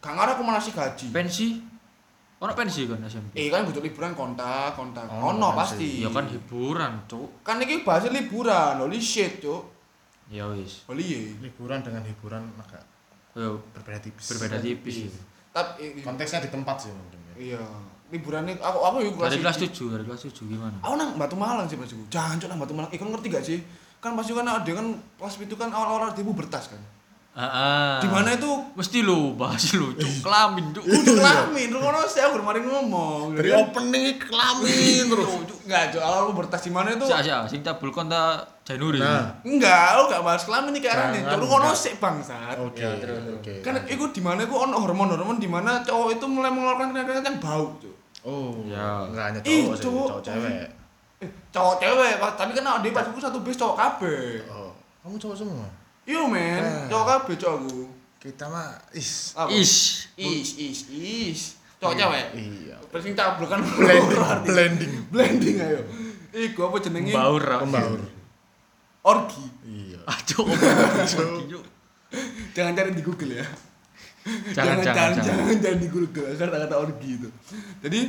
[SPEAKER 1] Gak ngarep aku malah sih gaji.
[SPEAKER 3] Pensi? Ono pensi kan SMP?
[SPEAKER 1] Eh kan butuh liburan kontak, kontak.
[SPEAKER 2] Ono
[SPEAKER 1] Ono
[SPEAKER 2] pensi.
[SPEAKER 1] pasti.
[SPEAKER 3] Ya kan hiburan, Cuk.
[SPEAKER 1] Kan iki bahasa liburan, holy shit, Cuk.
[SPEAKER 3] Ya wis.
[SPEAKER 1] Holy ye.
[SPEAKER 2] liburan dengan hiburan agak
[SPEAKER 3] Yo
[SPEAKER 2] berbeda tipis.
[SPEAKER 3] berbeda tipis. ya.
[SPEAKER 1] Tapi
[SPEAKER 2] Konteksnya di tempat sih mungkin. ya.
[SPEAKER 1] iya, liburan ini aku aku yuk
[SPEAKER 3] Dari kelas. 7, dari kelas 7 gimana?
[SPEAKER 1] Aku nang Batu Malang sih Mas iku. Jangan nang Batu Malang. Iku ngerti gak sih? Kan pasti kan ada kan kelas itu kan awal-awal dia bertas kan.
[SPEAKER 3] Heeh.
[SPEAKER 1] Di mana itu
[SPEAKER 3] Mesti lu bahas lu, Cuk. Kelamin, Cuk.
[SPEAKER 1] Udah kelamin, lu ngono sih aku kemarin ngomong.
[SPEAKER 2] Dari
[SPEAKER 1] Kan?
[SPEAKER 2] opening kelamin terus.
[SPEAKER 1] Cuk. Enggak, Cuk. Awal lu bertas di mana itu?
[SPEAKER 3] Sak sak sing tabul konta Januari.
[SPEAKER 2] Nah.
[SPEAKER 1] Enggak, lu gak bahas kelamin iki arane. Cuk, lu ngono
[SPEAKER 2] enggak.
[SPEAKER 1] sih bangsat.
[SPEAKER 2] Oke.
[SPEAKER 3] Ya, terus,
[SPEAKER 2] Oke.
[SPEAKER 1] Kan itu di mana itu ono hormon-hormon di mana cowok itu mulai mengeluarkan keringat yang bau, Cuk.
[SPEAKER 2] Oh.
[SPEAKER 3] Ya.
[SPEAKER 2] Enggak hanya
[SPEAKER 1] Ih,
[SPEAKER 2] cowok sih, cowok cewek.
[SPEAKER 1] Eh, cowok cewek, tapi kan ada pas aku satu bis cowok kabeh.
[SPEAKER 2] Oh. Kamu cowok semua?
[SPEAKER 1] Iya, men.
[SPEAKER 2] Eh.
[SPEAKER 1] Cowok kabeh cowok aku.
[SPEAKER 2] Kita mah is.
[SPEAKER 1] Apa?
[SPEAKER 3] Is.
[SPEAKER 1] Is, is, is. Cowok cewek.
[SPEAKER 2] Iya.
[SPEAKER 1] Persing cabul kan
[SPEAKER 2] Blending, blending.
[SPEAKER 1] blending ayo. Iku apa jenenge?
[SPEAKER 3] Baur.
[SPEAKER 2] Pembaur.
[SPEAKER 1] Orgi.
[SPEAKER 2] Iya.
[SPEAKER 3] Aduh. Cuk.
[SPEAKER 1] Jangan cari di Google ya.
[SPEAKER 3] Jangan jangan
[SPEAKER 1] jangan,
[SPEAKER 3] jangan.
[SPEAKER 1] jangan, jangan di Google kata-kata orgi itu. Jadi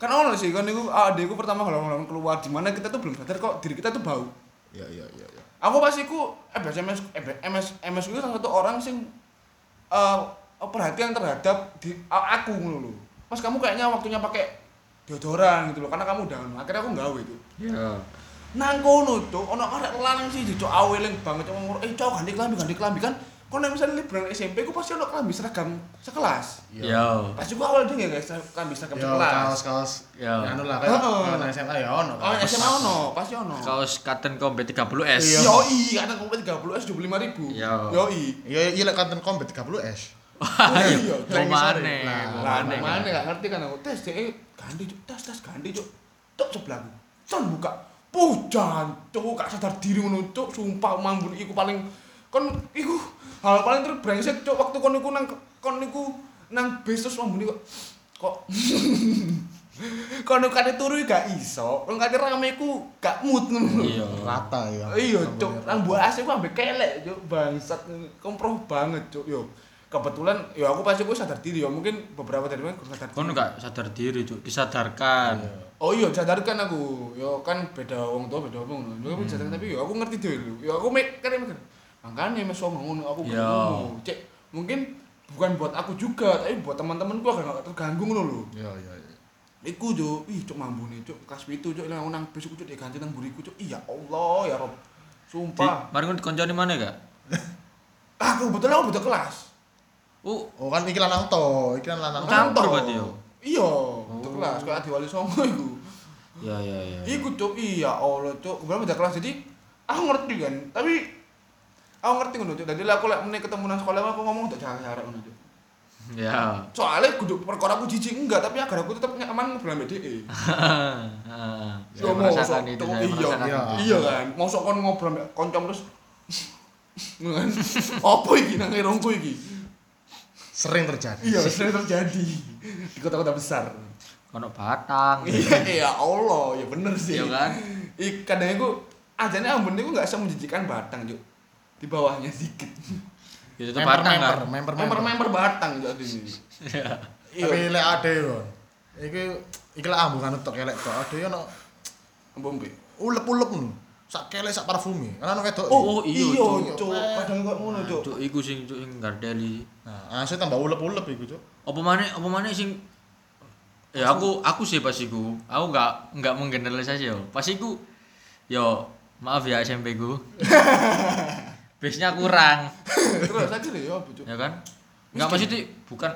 [SPEAKER 1] kan ono sih kan niku adekku pertama kalau keluar di mana kita tuh belum sadar kok diri kita tuh bau.
[SPEAKER 2] Iya, iya, iya, iya.
[SPEAKER 1] Aku pas iku eh eh, MS MS itu salah satu orang sing eh perhatian terhadap di a- aku ngono lho. Mas kamu kayaknya waktunya pakai deodoran gitu loh karena kamu udah akhirnya aku nggawe itu.
[SPEAKER 3] Ya.
[SPEAKER 1] Nang kono cuk, ono arek lanang sih cuk aweling banget cuk ngomong, "Eh cuk ganti klambi, ganti klambi kan." Kalau misalnya liburan SMP ku pasti ono klambi seragam sekelas.
[SPEAKER 3] Ya.
[SPEAKER 1] Pasti gua awal ding ya guys, klambi seragam
[SPEAKER 2] Ya,
[SPEAKER 1] sekelas.
[SPEAKER 2] kaos-kaos.
[SPEAKER 3] Ya.
[SPEAKER 2] Anu lah kayak
[SPEAKER 1] Heeh.
[SPEAKER 2] kayak SMA ya ono.
[SPEAKER 1] Oh, SMA ono, pasti ono.
[SPEAKER 3] Kaos Cotton Combat 30S.
[SPEAKER 2] Iya.
[SPEAKER 1] Yo i, kadang kompet 30 S 25.000.
[SPEAKER 3] Iya.
[SPEAKER 1] Yo i.
[SPEAKER 2] Iya, iya lek konten combat 30 S.
[SPEAKER 1] Iya,
[SPEAKER 3] Mau
[SPEAKER 2] Lagi
[SPEAKER 3] mana? mana?
[SPEAKER 1] mana gak ngerti kan aku tes deh ganti cuk, tes tes ganti cuk. Tok sebelahku. Con buka. Pujan, cuk gak sadar diri ngono cuk, sumpah mambun iku paling kon iku hal paling terbrengsek cuk waktu kon iku nang kon iku nang bis terus mambun kok kok (laughs) kon kate turu gak iso, kon kate rame iku gak mood ngono.
[SPEAKER 3] Iya.
[SPEAKER 2] Rata ya.
[SPEAKER 1] Iya, cuk. Nang buah AC ku ambek kelek, cuk. Bangsat komproh banget, cuk. Yo. Kebetulan ya aku pasti aku sadar diri ya, mungkin beberapa dari mereka sadar diri.
[SPEAKER 3] gak sadar diri, Cuk. Disadarkan.
[SPEAKER 1] Oh iya, sadarkan aku. Yo kan beda wong tua, beda wong. Yo aku sadarkan tapi yo aku ngerti lho. Yo aku kan mikir. Makanya mes ngomong ngono aku
[SPEAKER 3] Iya.
[SPEAKER 1] ngono. Cek, mungkin bukan buat aku juga, tapi buat teman-temanku agak gak terganggu ngono lho.
[SPEAKER 2] Iya, iya, iya.
[SPEAKER 1] Iku jo, ih cuk mambune cuk, kelas 7 cuk nang nang besok cuk diganti nang buriku cuk. Iya Allah ya Rob. Sumpah.
[SPEAKER 3] mari kon dikonconi mana gak? (laughs)
[SPEAKER 1] Aku betul aku beda kelas.
[SPEAKER 3] Oh,
[SPEAKER 2] Oh kan iki lanang to, iki kan lanang.
[SPEAKER 3] Campur
[SPEAKER 1] Contoh.
[SPEAKER 3] berarti yo?
[SPEAKER 1] Iya, beda kelas kayak Adi Wali Songo iku.
[SPEAKER 3] ya ya ya.
[SPEAKER 1] Iku cuk, iya Allah cuk. Kebetulan beda kelas jadi aku ngerti kan, tapi aku ngerti ngono cuk. Dadi lah aku lek meneh ketemu nang sekolah aku ngomong untuk cara-cara ngono cuk.
[SPEAKER 3] Ya.
[SPEAKER 1] Soalnya kudu perkara aku jijik enggak, tapi agar aku tetap nyaman ngobrol (laughs) sama dia.
[SPEAKER 3] Saya
[SPEAKER 1] Yo,
[SPEAKER 3] merasakan itu, saya
[SPEAKER 1] iya,
[SPEAKER 3] merasakan
[SPEAKER 2] iya.
[SPEAKER 1] Iya kan, mosok kon ngobrol mbek koncom terus (laughs) kan. (laughs) Apa iki nang irungku iki?
[SPEAKER 2] Sering terjadi.
[SPEAKER 1] Iya, sering terjadi di kota-kota besar.
[SPEAKER 3] Kono batang.
[SPEAKER 1] Iya, ya Allah, ya bener sih.
[SPEAKER 3] Iya kan?
[SPEAKER 1] Kadang itu ajane ambon itu nggak bisa menjijikan batang, Juk. Di bawahnya sedikit.
[SPEAKER 3] Itu tuh batang kan.
[SPEAKER 2] member, member.
[SPEAKER 1] Member-member batang jadi ini.
[SPEAKER 3] Iya.
[SPEAKER 2] Tapi
[SPEAKER 1] Iya,
[SPEAKER 2] lek ade yo. Iki iki lek ambungan tok kelek tok. Ade yo ono
[SPEAKER 1] ambon be.
[SPEAKER 2] ulep-ulep ngono. Sak kelek sak parfumi. Kan ono wedok.
[SPEAKER 3] Oh, iya,
[SPEAKER 1] iya,
[SPEAKER 3] Cuk.
[SPEAKER 1] Padahal kok ngono, Cuk.
[SPEAKER 3] Cuk, iku sing cuk sing gardeli.
[SPEAKER 2] Nah, asli tambah ulep-ulep iku, Cuk.
[SPEAKER 3] Apa maneh apa maneh sing Ya aku aku sih pas iku. Aku enggak enggak menggeneralisasi yo. Pas iku yo maaf ya SMP ku. (laughs) Base-nya kurang,
[SPEAKER 1] Terus aja deh, ya, Cuk?
[SPEAKER 3] ya kan? Enggak maksudnya bukan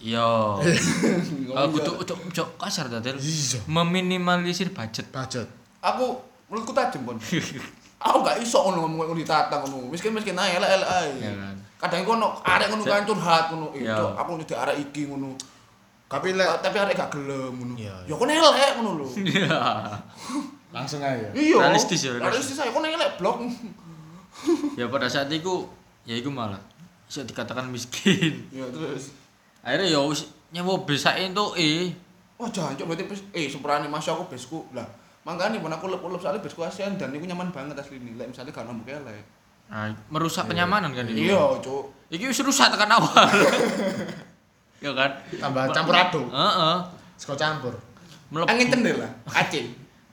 [SPEAKER 3] Iya.
[SPEAKER 1] Ngomong
[SPEAKER 3] Aku
[SPEAKER 1] iya.
[SPEAKER 3] tuh cok cok kasar dadel.
[SPEAKER 2] Iya.
[SPEAKER 3] Meminimalisir budget.
[SPEAKER 2] Budget.
[SPEAKER 1] Aku menurutku tajam pun. (laughs) aku gak iso ngono ngomong ngono ditata ngono. Miskin-miskin ae elek-elek ae.
[SPEAKER 3] Ya kan.
[SPEAKER 1] Kadang iku ono arek ngono kan curhat ngono. Eh,
[SPEAKER 3] Ya.
[SPEAKER 1] Cok, aku nyedek arek iki ngono.
[SPEAKER 2] Tapi lek
[SPEAKER 1] Tapi arek gak gelem ngono.
[SPEAKER 2] Iya,
[SPEAKER 1] Ya kon elek ngono lho.
[SPEAKER 3] Iya. (laughs)
[SPEAKER 2] langsung aja.
[SPEAKER 1] Iya.
[SPEAKER 3] Realistis ya,
[SPEAKER 1] Realistis ae kon elek blok.
[SPEAKER 3] Ya pada saat itu ya itu malah bisa dikatakan miskin. (laughs)
[SPEAKER 1] Ya terus.
[SPEAKER 3] Akhirnya ya wis nyewa bisa itu eh
[SPEAKER 1] Wah, jancuk berarti bes eh seperane Mas aku besku. Lah, makanya pun aku lep-lep soalnya besku ASEAN dan iku nyaman banget asli ini. Lek misalnya gak nambah elek.
[SPEAKER 3] nah, merusak kenyamanan kan ini.
[SPEAKER 1] Iya, Cuk.
[SPEAKER 3] Iki wis rusak tekan awal. (laughs) ya kan?
[SPEAKER 2] Tambah campur aduk.
[SPEAKER 3] Heeh.
[SPEAKER 2] Sego campur.
[SPEAKER 3] Melebu.
[SPEAKER 1] Angin cendela, acing.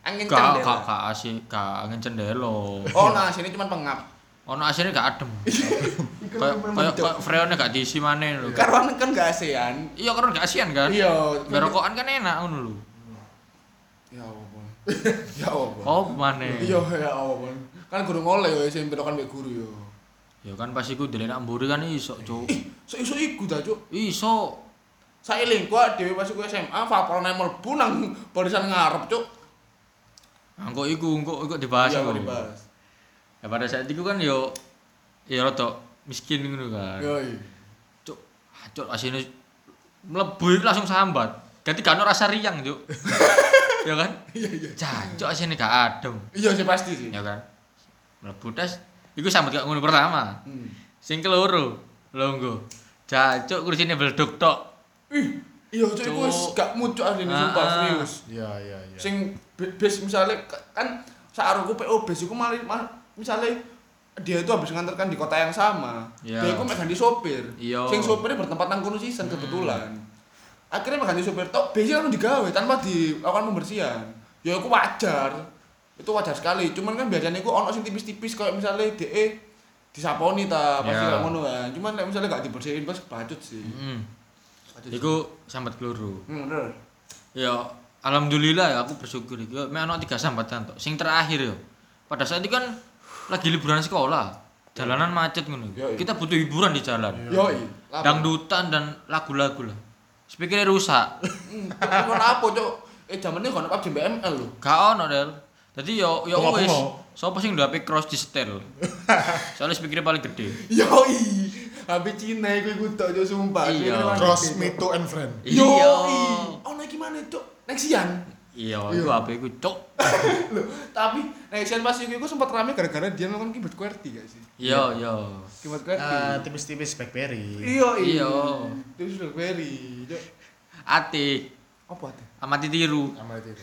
[SPEAKER 1] Angin
[SPEAKER 3] Gak gak
[SPEAKER 1] cendela.
[SPEAKER 3] gak asih gak angin cendelo.
[SPEAKER 1] Oh, nah sini cuma pengap.
[SPEAKER 3] Ono asine gak adem. (laughs) Kayak kayak kayak freonnya gak diisi maneh lho.
[SPEAKER 1] Karena kan gak ASEAN.
[SPEAKER 3] Iya karena gak asian kan.
[SPEAKER 1] Iya.
[SPEAKER 3] Berokokan kan enak ngono lho.
[SPEAKER 1] Ya Allah. (laughs) Ya Allah.
[SPEAKER 3] Oh maneh.
[SPEAKER 1] Iya, ya Allah. Kan guru ngoleh ya SMP kan mbek guru ya.
[SPEAKER 3] Ya kan pas iku delenak mburi kan iso, Cuk.
[SPEAKER 1] Ih, iso iku ta, Cuk.
[SPEAKER 3] Iso.
[SPEAKER 1] Saeling gua dhewe pas iku SMA Vapor mlebu nang barisan ngarep, Cuk.
[SPEAKER 3] Engko iku engko engko dibahas
[SPEAKER 1] Iya,
[SPEAKER 3] iku.
[SPEAKER 1] dibahas.
[SPEAKER 3] Ya pada saat itu kan yo ya rada miskin ngono kan.
[SPEAKER 1] Yo.
[SPEAKER 3] Cuk, cuk asine mlebu iku langsung sambat. Ganti gak rasa riang, Cuk. (laughs) ya kan?
[SPEAKER 1] Iya, iya.
[SPEAKER 3] Jancuk asine gak adem.
[SPEAKER 1] Iya sih pasti sih.
[SPEAKER 3] Ya kan? Mlebu tes iku sambat gak ngono pertama.
[SPEAKER 1] Hmm.
[SPEAKER 3] Sing keloro, longgo. Jancuk kursine belduk tok.
[SPEAKER 1] Ih, iya Cuk iku wis gak muncul asline
[SPEAKER 3] Ah,
[SPEAKER 1] sumpah
[SPEAKER 3] ah.
[SPEAKER 1] serius.
[SPEAKER 2] Iya, iya, iya.
[SPEAKER 1] Sing base misalnya kan searuku PO base iku malah ma- misalnya dia itu habis nganterkan di kota yang sama.
[SPEAKER 3] Iya.
[SPEAKER 1] Dia iku mek ganti sopir.
[SPEAKER 3] Iya.
[SPEAKER 1] Sing sopirnya bertempat nang kono season kebetulan. Akhirnya mek ganti sopir tok base kan digawe tanpa dilakukan pembersihan. Ya iku wajar. Itu wajar sekali. Cuman kan biasanya iku ono sing tipis-tipis kayak misalnya DE disaponi ta pasti kayak ngono kan. Cuman nek misalnya gak dibersihin pas bacut sih. Sih.
[SPEAKER 3] Hmm. Iku sambat keloro.
[SPEAKER 1] Hmm.
[SPEAKER 3] Ya alhamdulillah ya aku bersyukur iki. Mek ono tiga sambatan tok. Sing terakhir ya. Pada saat itu kan lagi liburan sekolah. Jalanan macet ngono. Kita butuh hiburan di jalan.
[SPEAKER 1] Lapar.
[SPEAKER 3] Dangdutan dan lagu-lagu lah. Speakernya rusak.
[SPEAKER 1] Hmm, Kon apa, Cuk? Eh jamane kon PUBG BML lho.
[SPEAKER 3] Gak ono Del. Dadi yo yo wis. Sopo sing duwe cross di setel. (laughs) Soalnya speakernya paling gede.
[SPEAKER 1] Yoi. HP Cina iku iku tok Cuk sumpah.
[SPEAKER 3] Iya.
[SPEAKER 1] Ini memang
[SPEAKER 2] Cross
[SPEAKER 1] gede,
[SPEAKER 2] me
[SPEAKER 1] Cuk.
[SPEAKER 2] to and friend.
[SPEAKER 1] Yoi. Ono iki mana, Cuk? Nexian.
[SPEAKER 3] Iya, itu HP ku cuk. (laughs)
[SPEAKER 1] Lho, tapi Nexian pas iku iku sempat rame gara-gara dia nonton keyboard QWERTY gak sih?
[SPEAKER 3] Iya, iya.
[SPEAKER 1] Keyboard QWERTY.
[SPEAKER 2] Ah, tipis-tipis BlackBerry.
[SPEAKER 1] Iya,
[SPEAKER 3] Iya.
[SPEAKER 1] Itu sudah query. Cuk.
[SPEAKER 3] Atik,
[SPEAKER 1] Apa tuh?
[SPEAKER 3] amati tiru.
[SPEAKER 2] Sama itu.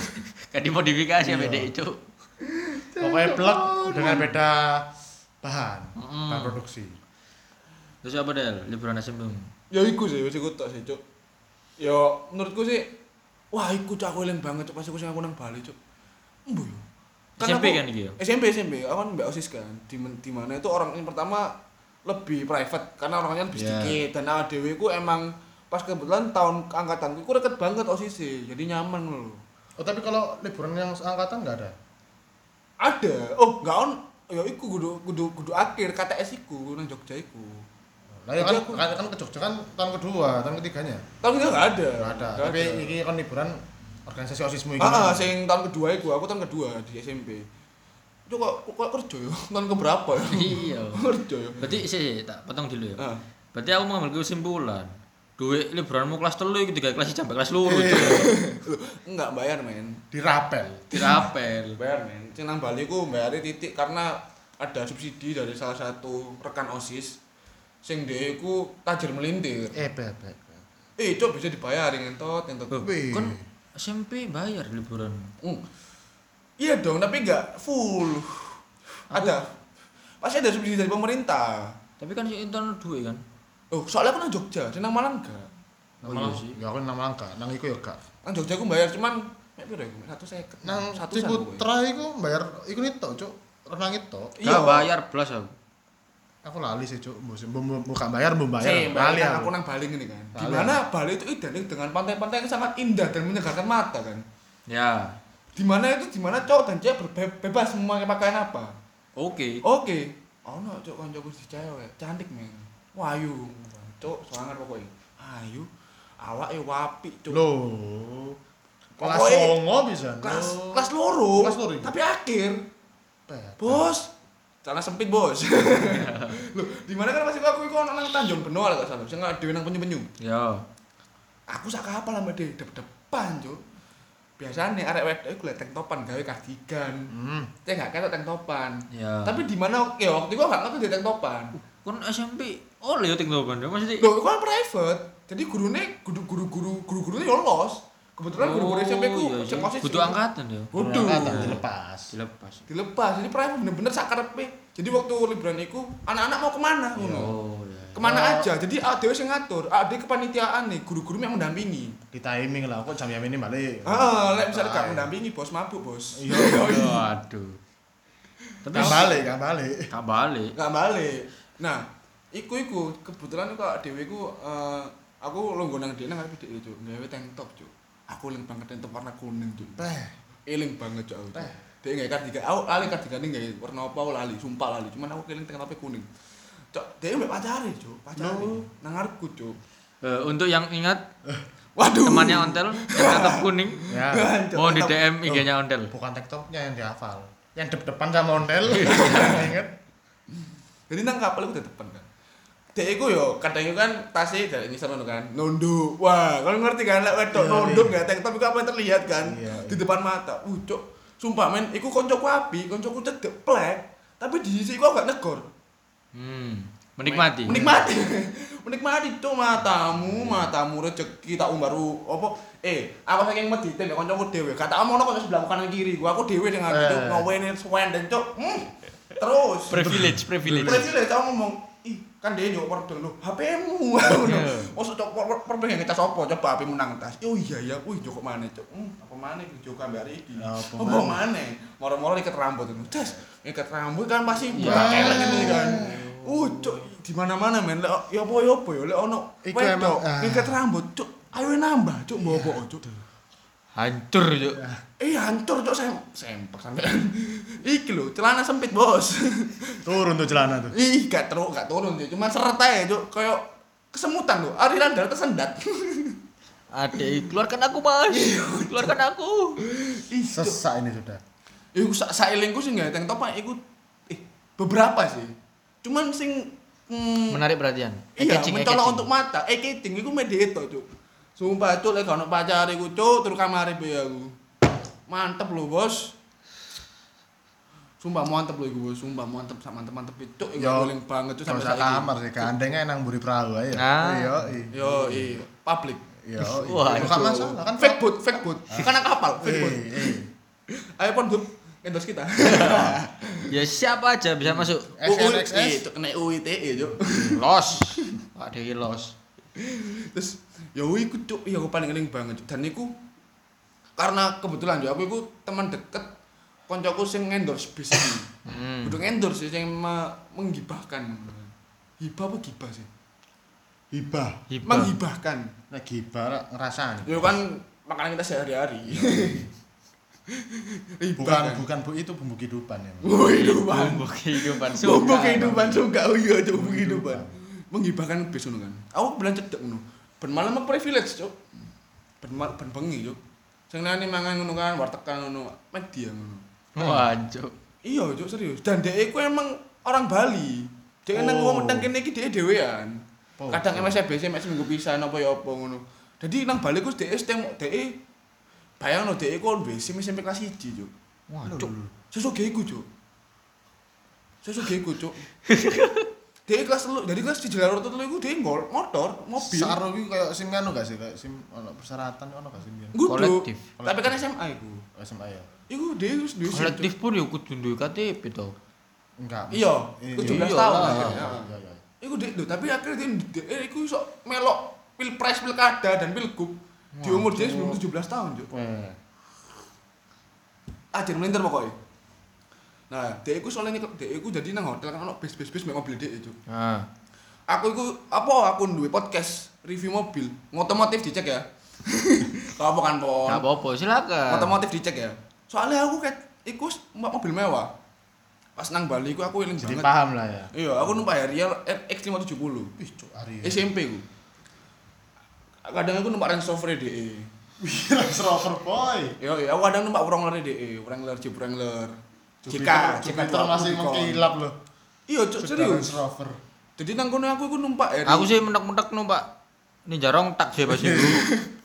[SPEAKER 2] (laughs)
[SPEAKER 3] Kan dimodifikasi
[SPEAKER 2] Iya.
[SPEAKER 3] sampe dek cuk.
[SPEAKER 2] Pokoknya blok dengan beda bahan, bahan produksi.
[SPEAKER 3] Terus apa Del? Liburan SMP.
[SPEAKER 1] Ya iku sih, wis iku tok sih, Cuk. Ya menurutku sih wah iku cuk aku eling banget cuk pas aku sing aku nang Bali, Cuk. Embo yo.
[SPEAKER 3] SMP
[SPEAKER 1] aku-
[SPEAKER 3] kan iki ya?
[SPEAKER 1] SMP SMP, aku kan mbak OSIS kan. Di di mana itu orang yang pertama lebih private karena orangnya lebih
[SPEAKER 3] Iya.
[SPEAKER 1] sedikit dan awake dhewe ku emang pas kebetulan tahun angkatanku ku deket banget OSIS jadi nyaman loh.
[SPEAKER 2] Oh, tapi kalau liburan yang angkatan nggak ada?
[SPEAKER 1] Ada. Oh, enggak on. Ya iku kudu kudu kudu akhir KTS iku nang Jogja iku.
[SPEAKER 2] Nah, ya kan,
[SPEAKER 1] aku-
[SPEAKER 2] kan, kan ke Jogja kan tahun kedua, tahun ketiganya.
[SPEAKER 1] Tahun kita enggak ada.
[SPEAKER 2] Nggak ada. Tapi
[SPEAKER 1] ada.
[SPEAKER 2] ini kan liburan organisasi osismu ini.
[SPEAKER 1] Ah, ah, sing tahun kedua iku, aku tahun kedua di SMP. Itu kok kok kerja ya? (laughs) Tahun keberapa ya?
[SPEAKER 3] Iya. (laughs)
[SPEAKER 1] kerja ya.
[SPEAKER 3] Berarti sih tak potong dulu ya.
[SPEAKER 1] Ah.
[SPEAKER 3] Berarti aku mengambil kesimpulan. Duit liburanmu kelas telu iku tiga kelas sampai kelas loro
[SPEAKER 1] Iya. (laughs) enggak bayar, men.
[SPEAKER 2] dirapel.
[SPEAKER 3] Dirapel.
[SPEAKER 1] Bayar, men. Sing nang Bali ku bayar titik karena ada subsidi dari salah satu rekan OSIS sing dia iku tajir melintir.
[SPEAKER 2] Eh, bebek.
[SPEAKER 1] Eh, cok bisa dibayarin entot, entot.
[SPEAKER 3] Kan SMP bayar liburan.
[SPEAKER 1] Hmm. Iya dong, tapi enggak full. Ada. Pasti ada subsidi dari pemerintah.
[SPEAKER 3] Tapi kan si internet duit kan.
[SPEAKER 1] Oh, soalnya aku nang Jogja, di nang Malang enggak.
[SPEAKER 3] Oh,
[SPEAKER 2] Nama
[SPEAKER 3] iya sih.
[SPEAKER 2] Ya aku nama langka, nang iku ya gak.
[SPEAKER 1] Nang Jogja aku bayar cuman mek piro iku? 150.
[SPEAKER 2] Nang
[SPEAKER 1] satu
[SPEAKER 2] Ciputra iku bayar iku nitok, Cuk. Renang itu.
[SPEAKER 1] Iya.
[SPEAKER 3] Gak bayar plus aku.
[SPEAKER 2] Aku lali sih, Cuk. Mbok bukan bayar, mbok bayar.
[SPEAKER 1] Saya
[SPEAKER 2] Lali
[SPEAKER 1] bayar
[SPEAKER 2] aku.
[SPEAKER 1] aku nang Bali ini kan. Di mana Bali itu identik dengan pantai-pantai yang sangat indah dan menyegarkan mata kan.
[SPEAKER 3] Ya.
[SPEAKER 1] Di mana itu di mana cowok dan cewek bebas memakai pakaian apa.
[SPEAKER 3] Oke.
[SPEAKER 1] Oke. Oh no, cowok kancaku si cewek, cantik men. Wayu. Cowok sangar pokoknya. ayu awake wapi cuk
[SPEAKER 2] Loh. Kelas songo bisa.
[SPEAKER 1] kelas
[SPEAKER 2] Loh.
[SPEAKER 1] kelas loro
[SPEAKER 2] Kelas loro iki?
[SPEAKER 1] tapi akhir bos celana sempit bos. (laughs) Loh di mana kan masih aku iku nang Tanjung Benoa lah gak salah. Sing dhewe nang penyu-penyu.
[SPEAKER 3] Yo.
[SPEAKER 1] aku sak kapal sama dia dep depan cuk. Biasanya arek wedok iku lek tank topan gawe kardigan.
[SPEAKER 2] Hmm.
[SPEAKER 1] cek gak ketok tank topan
[SPEAKER 3] Ya.
[SPEAKER 1] tapi di mana ya waktu itu aku gak ngerti dia tank topan
[SPEAKER 3] kon SMP oleh yo tinggal kan maksudnya?
[SPEAKER 1] Loh kan private. Jadi gurunya guru guru guru guru gurunya ya los kebetulan guru guru SMP ku
[SPEAKER 3] iya,
[SPEAKER 1] sing
[SPEAKER 3] iya.
[SPEAKER 1] posisi.
[SPEAKER 3] Butuh angkatan yo
[SPEAKER 1] Waduh.
[SPEAKER 2] Angkatan dilepas.
[SPEAKER 3] dilepas.
[SPEAKER 1] Dilepas jadi private bener-bener sakarepe jadi waktu liburan iku anak-anak mau ke mana ngono?
[SPEAKER 3] Oh ya
[SPEAKER 1] ke mana
[SPEAKER 2] Oh.
[SPEAKER 1] aja. Jadi ah dewe sing ngatur ah dewe kepanitiaan nih guru-guru yang mendampingi.
[SPEAKER 2] Di timing lah kok jam jam ini balik.
[SPEAKER 1] ah lek misalnya gak mendampingi bos mabuk bos. (laughs)
[SPEAKER 2] Iya.
[SPEAKER 3] waduh. Tapi
[SPEAKER 2] Gak balik, gak balik.
[SPEAKER 3] gak balik.
[SPEAKER 1] Gak balik. Nah iku iku kebetulan iku dewe iku eh, aku longgo nang dia nang arep dhek cuk. Gawe tank top cuk aku eling banget top warna kuning cuk
[SPEAKER 2] Peh.
[SPEAKER 1] eling banget aku
[SPEAKER 2] Teh.
[SPEAKER 1] dia nggak kardigan aku lali kardigan gawe warna apa aku lali sumpah lali cuman aku eling tank topnya kuning cuk dia mbek pacare cuk pacare
[SPEAKER 2] Loh.
[SPEAKER 1] nang ngarepku cuk
[SPEAKER 3] Eh, untuk yang ingat
[SPEAKER 1] waduh
[SPEAKER 3] temannya ontel yang tetap kuning
[SPEAKER 2] Ya.
[SPEAKER 3] Mau di DM IG-nya ontel
[SPEAKER 2] Bukan tiktoknya yang dihafal. Yang dep-depan sama ondel. Ingat?
[SPEAKER 1] jadi nang kapal iku depan kan Dek iku yo kadang kan tasnya dari ngisor ngono kan. Nunduk. Wah kalau ngerti kan lek wedok
[SPEAKER 2] Iya,
[SPEAKER 1] nunduk
[SPEAKER 2] iya.
[SPEAKER 1] nggak tank top iku apa yang terlihat kan
[SPEAKER 2] Iya,
[SPEAKER 1] di
[SPEAKER 2] iya.
[SPEAKER 1] depan mata. Uh cuk sumpah men iku koncoku api koncoku cedek plek tapi di sisi iku aku gak negor.
[SPEAKER 3] Hmm menikmati.
[SPEAKER 1] Menikmati. (laughs) Menikmati cuk matamu matamu rezeki tak umbaru apa eh apa saking medite nek koncoku dhewe. Gak tak omongno kok sebelah kanan kiri gua aku dhewe dengan
[SPEAKER 2] Eh.
[SPEAKER 1] itu ngawene swenden cuk. Hmm. terus.
[SPEAKER 3] Privilege privilege.
[SPEAKER 1] Privilege aku ngomong, kan dia nyok perdo lu, HP-mu.
[SPEAKER 3] Iya.
[SPEAKER 1] Masuk cok perdo yang kita sopo coba HP menang tas. Oh iya ya, wih joko mana cok. Hmm, apa mana ambek iki.
[SPEAKER 2] Ya, apa
[SPEAKER 1] mana? Moro-moro ikat rambut itu. Tes, ikat rambut kan pasti
[SPEAKER 3] Iya.
[SPEAKER 1] buka kelek ini kan. Uh, cok di mana-mana men. Ya apa ya apa ya lek ono wedok
[SPEAKER 2] emang, ah.
[SPEAKER 1] ikat rambut cok. Ayo nambah cok bawa cok.
[SPEAKER 3] hancur yuk
[SPEAKER 1] Eh hancur cok sem sempak sampean. Iki lho, celana sempit, Bos.
[SPEAKER 2] Turun tuh celana tuh.
[SPEAKER 1] Ih, gak terus, gak turun sih. Cuman seret aja, Cuk. Kayak kesemutan loh. Aliran darah tersendat.
[SPEAKER 3] Adek, keluarkan aku mas keluarkan aku
[SPEAKER 1] Ih.
[SPEAKER 2] Sesak ini sudah.
[SPEAKER 1] Iku sa sailingku sih nggak tank top iku eh beberapa sih. Cuman sing hmm,
[SPEAKER 3] menarik perhatian
[SPEAKER 1] iya
[SPEAKER 3] Eye-catching,
[SPEAKER 1] mencolok untuk mata. Eh kiting iku medeto, Cuk. Sumpah, Cuk, lek gak ono pacar iku, Cuk, turu kamar be aku. Mantep loh, Bos. Sumpah mantep loh iku, Bos. Sumpah mantep sak mantep-mantep itu. Iku
[SPEAKER 2] Yo,
[SPEAKER 1] paling banget tuh sampai
[SPEAKER 2] kamar sih, gandengnya nang buri perahu aja.
[SPEAKER 3] Ah.
[SPEAKER 2] Iya, iya.
[SPEAKER 1] Yo, iya, public.
[SPEAKER 2] Iya,
[SPEAKER 3] Wah,
[SPEAKER 2] iya. Bukan masalah kan
[SPEAKER 1] fake boot, fake boot. Kan anak kapal, fake boot.
[SPEAKER 2] Eh, eh.
[SPEAKER 1] Ayo pon boot, endorse kita. (laughs)
[SPEAKER 3] ya siapa aja bisa masuk
[SPEAKER 2] SNXS.
[SPEAKER 1] itu kena UITE, Cuk. (laughs)
[SPEAKER 3] los Pak Dewi los
[SPEAKER 1] Terus ya iku cuk, ya aku paling eling banget. Dan iku karena kebetulan ya aku iku teman deket koncoku sing endorse bis iki.
[SPEAKER 3] hmm.
[SPEAKER 1] Udah endorse sih sing me- menggibahkan. Hibah apa gibah sih?
[SPEAKER 2] Hibah.
[SPEAKER 3] Hibah.
[SPEAKER 1] Menggibahkan.
[SPEAKER 2] Nah, gibah ngerasani.
[SPEAKER 1] Ya kan makanan kita sehari-hari. (laughs) Hibah
[SPEAKER 2] Bukan
[SPEAKER 1] kan.
[SPEAKER 2] bukan bu itu bumbu kehidupan ya.
[SPEAKER 1] Oh, kehidupan.
[SPEAKER 3] bumbu kehidupan
[SPEAKER 1] Bumbu kehidupan suka, oh iya cuk bumbu kehidupan. Menghibahkan bis kan. Aku bilang cedek ngono. Ben malam mah privilege cuk. Ben ben bengi cuk. Nani mangan ngono kan, wartegan ngono, media ngono.
[SPEAKER 3] wah cuk
[SPEAKER 1] Iya cuk serius. Dan dhek iku emang orang Bali. Dhek nang wong medang kene iki dhek dhewean. Kadang MSBC mek seminggu pisan apa ya apa ngono. Jadi nang Bali ku dhek stem dhek bayangno dhek iku WC SMP kelas 1 cuk.
[SPEAKER 3] wah cuk.
[SPEAKER 1] Sesuke iku, Cuk. Sesuke iku, Cuk. (laughs) Dia kelas telu, dari kelas di jalan rota telu iku dia ngol motor, mobil.
[SPEAKER 2] Saro iki kayak SIM anu gak sih? Kayak SIM ono persyaratan ono gak sih?
[SPEAKER 1] Guduk.
[SPEAKER 3] Kolektif.
[SPEAKER 1] Tapi kan SMA iku.
[SPEAKER 2] SMA ya.
[SPEAKER 1] Iku dia SIM, Cuk.
[SPEAKER 3] kolektif pun ya kudu duwe KTP to
[SPEAKER 2] Enggak.
[SPEAKER 1] Iya,
[SPEAKER 2] Iya,
[SPEAKER 1] 17
[SPEAKER 3] iya
[SPEAKER 1] tahun
[SPEAKER 3] lah.
[SPEAKER 1] akhirnya.
[SPEAKER 2] Iya, iya.
[SPEAKER 1] Iku lho, tapi akhirnya dia, dia eh, iku iso melok pilpres, pilkada dan pilgub di umur dia sebelum 17 tahun, Cuk.
[SPEAKER 2] Weh.
[SPEAKER 1] Ajar melintir pokoknya. Nah, dia iku soalnya nyekel, dia iku jadi nang hotel kan ono bis-bis-bis mek mobil dia, Cuk.
[SPEAKER 3] nah
[SPEAKER 1] aku iku apa aku duwe podcast review mobil ngotomotif dicek ya (laughs) apa kan pon
[SPEAKER 3] gak apa-apa silakan
[SPEAKER 1] otomotif dicek ya soalnya aku kayak iku s- numpak mobil mewah pas nang Bali iku aku eling
[SPEAKER 2] Jadi
[SPEAKER 1] banget
[SPEAKER 2] paham lah ya.
[SPEAKER 1] iya aku numpak Harrier X570
[SPEAKER 2] Ih, cuk, hari.
[SPEAKER 1] SMP ku kadang aku numpak Range Rover DE.
[SPEAKER 2] Range Rover boy.
[SPEAKER 1] Yo, yo, aku kadang numpak Wrangler DE, Wrangler Jeep Wrangler. JK, JK
[SPEAKER 2] masih mengkilap loh.
[SPEAKER 1] Iya,
[SPEAKER 2] Range
[SPEAKER 1] serius.
[SPEAKER 2] Rover.
[SPEAKER 1] Jadi nang kono aku iku numpak ya.
[SPEAKER 3] Aku sih mentek-mentek numpak ini jarong tak sih pas itu.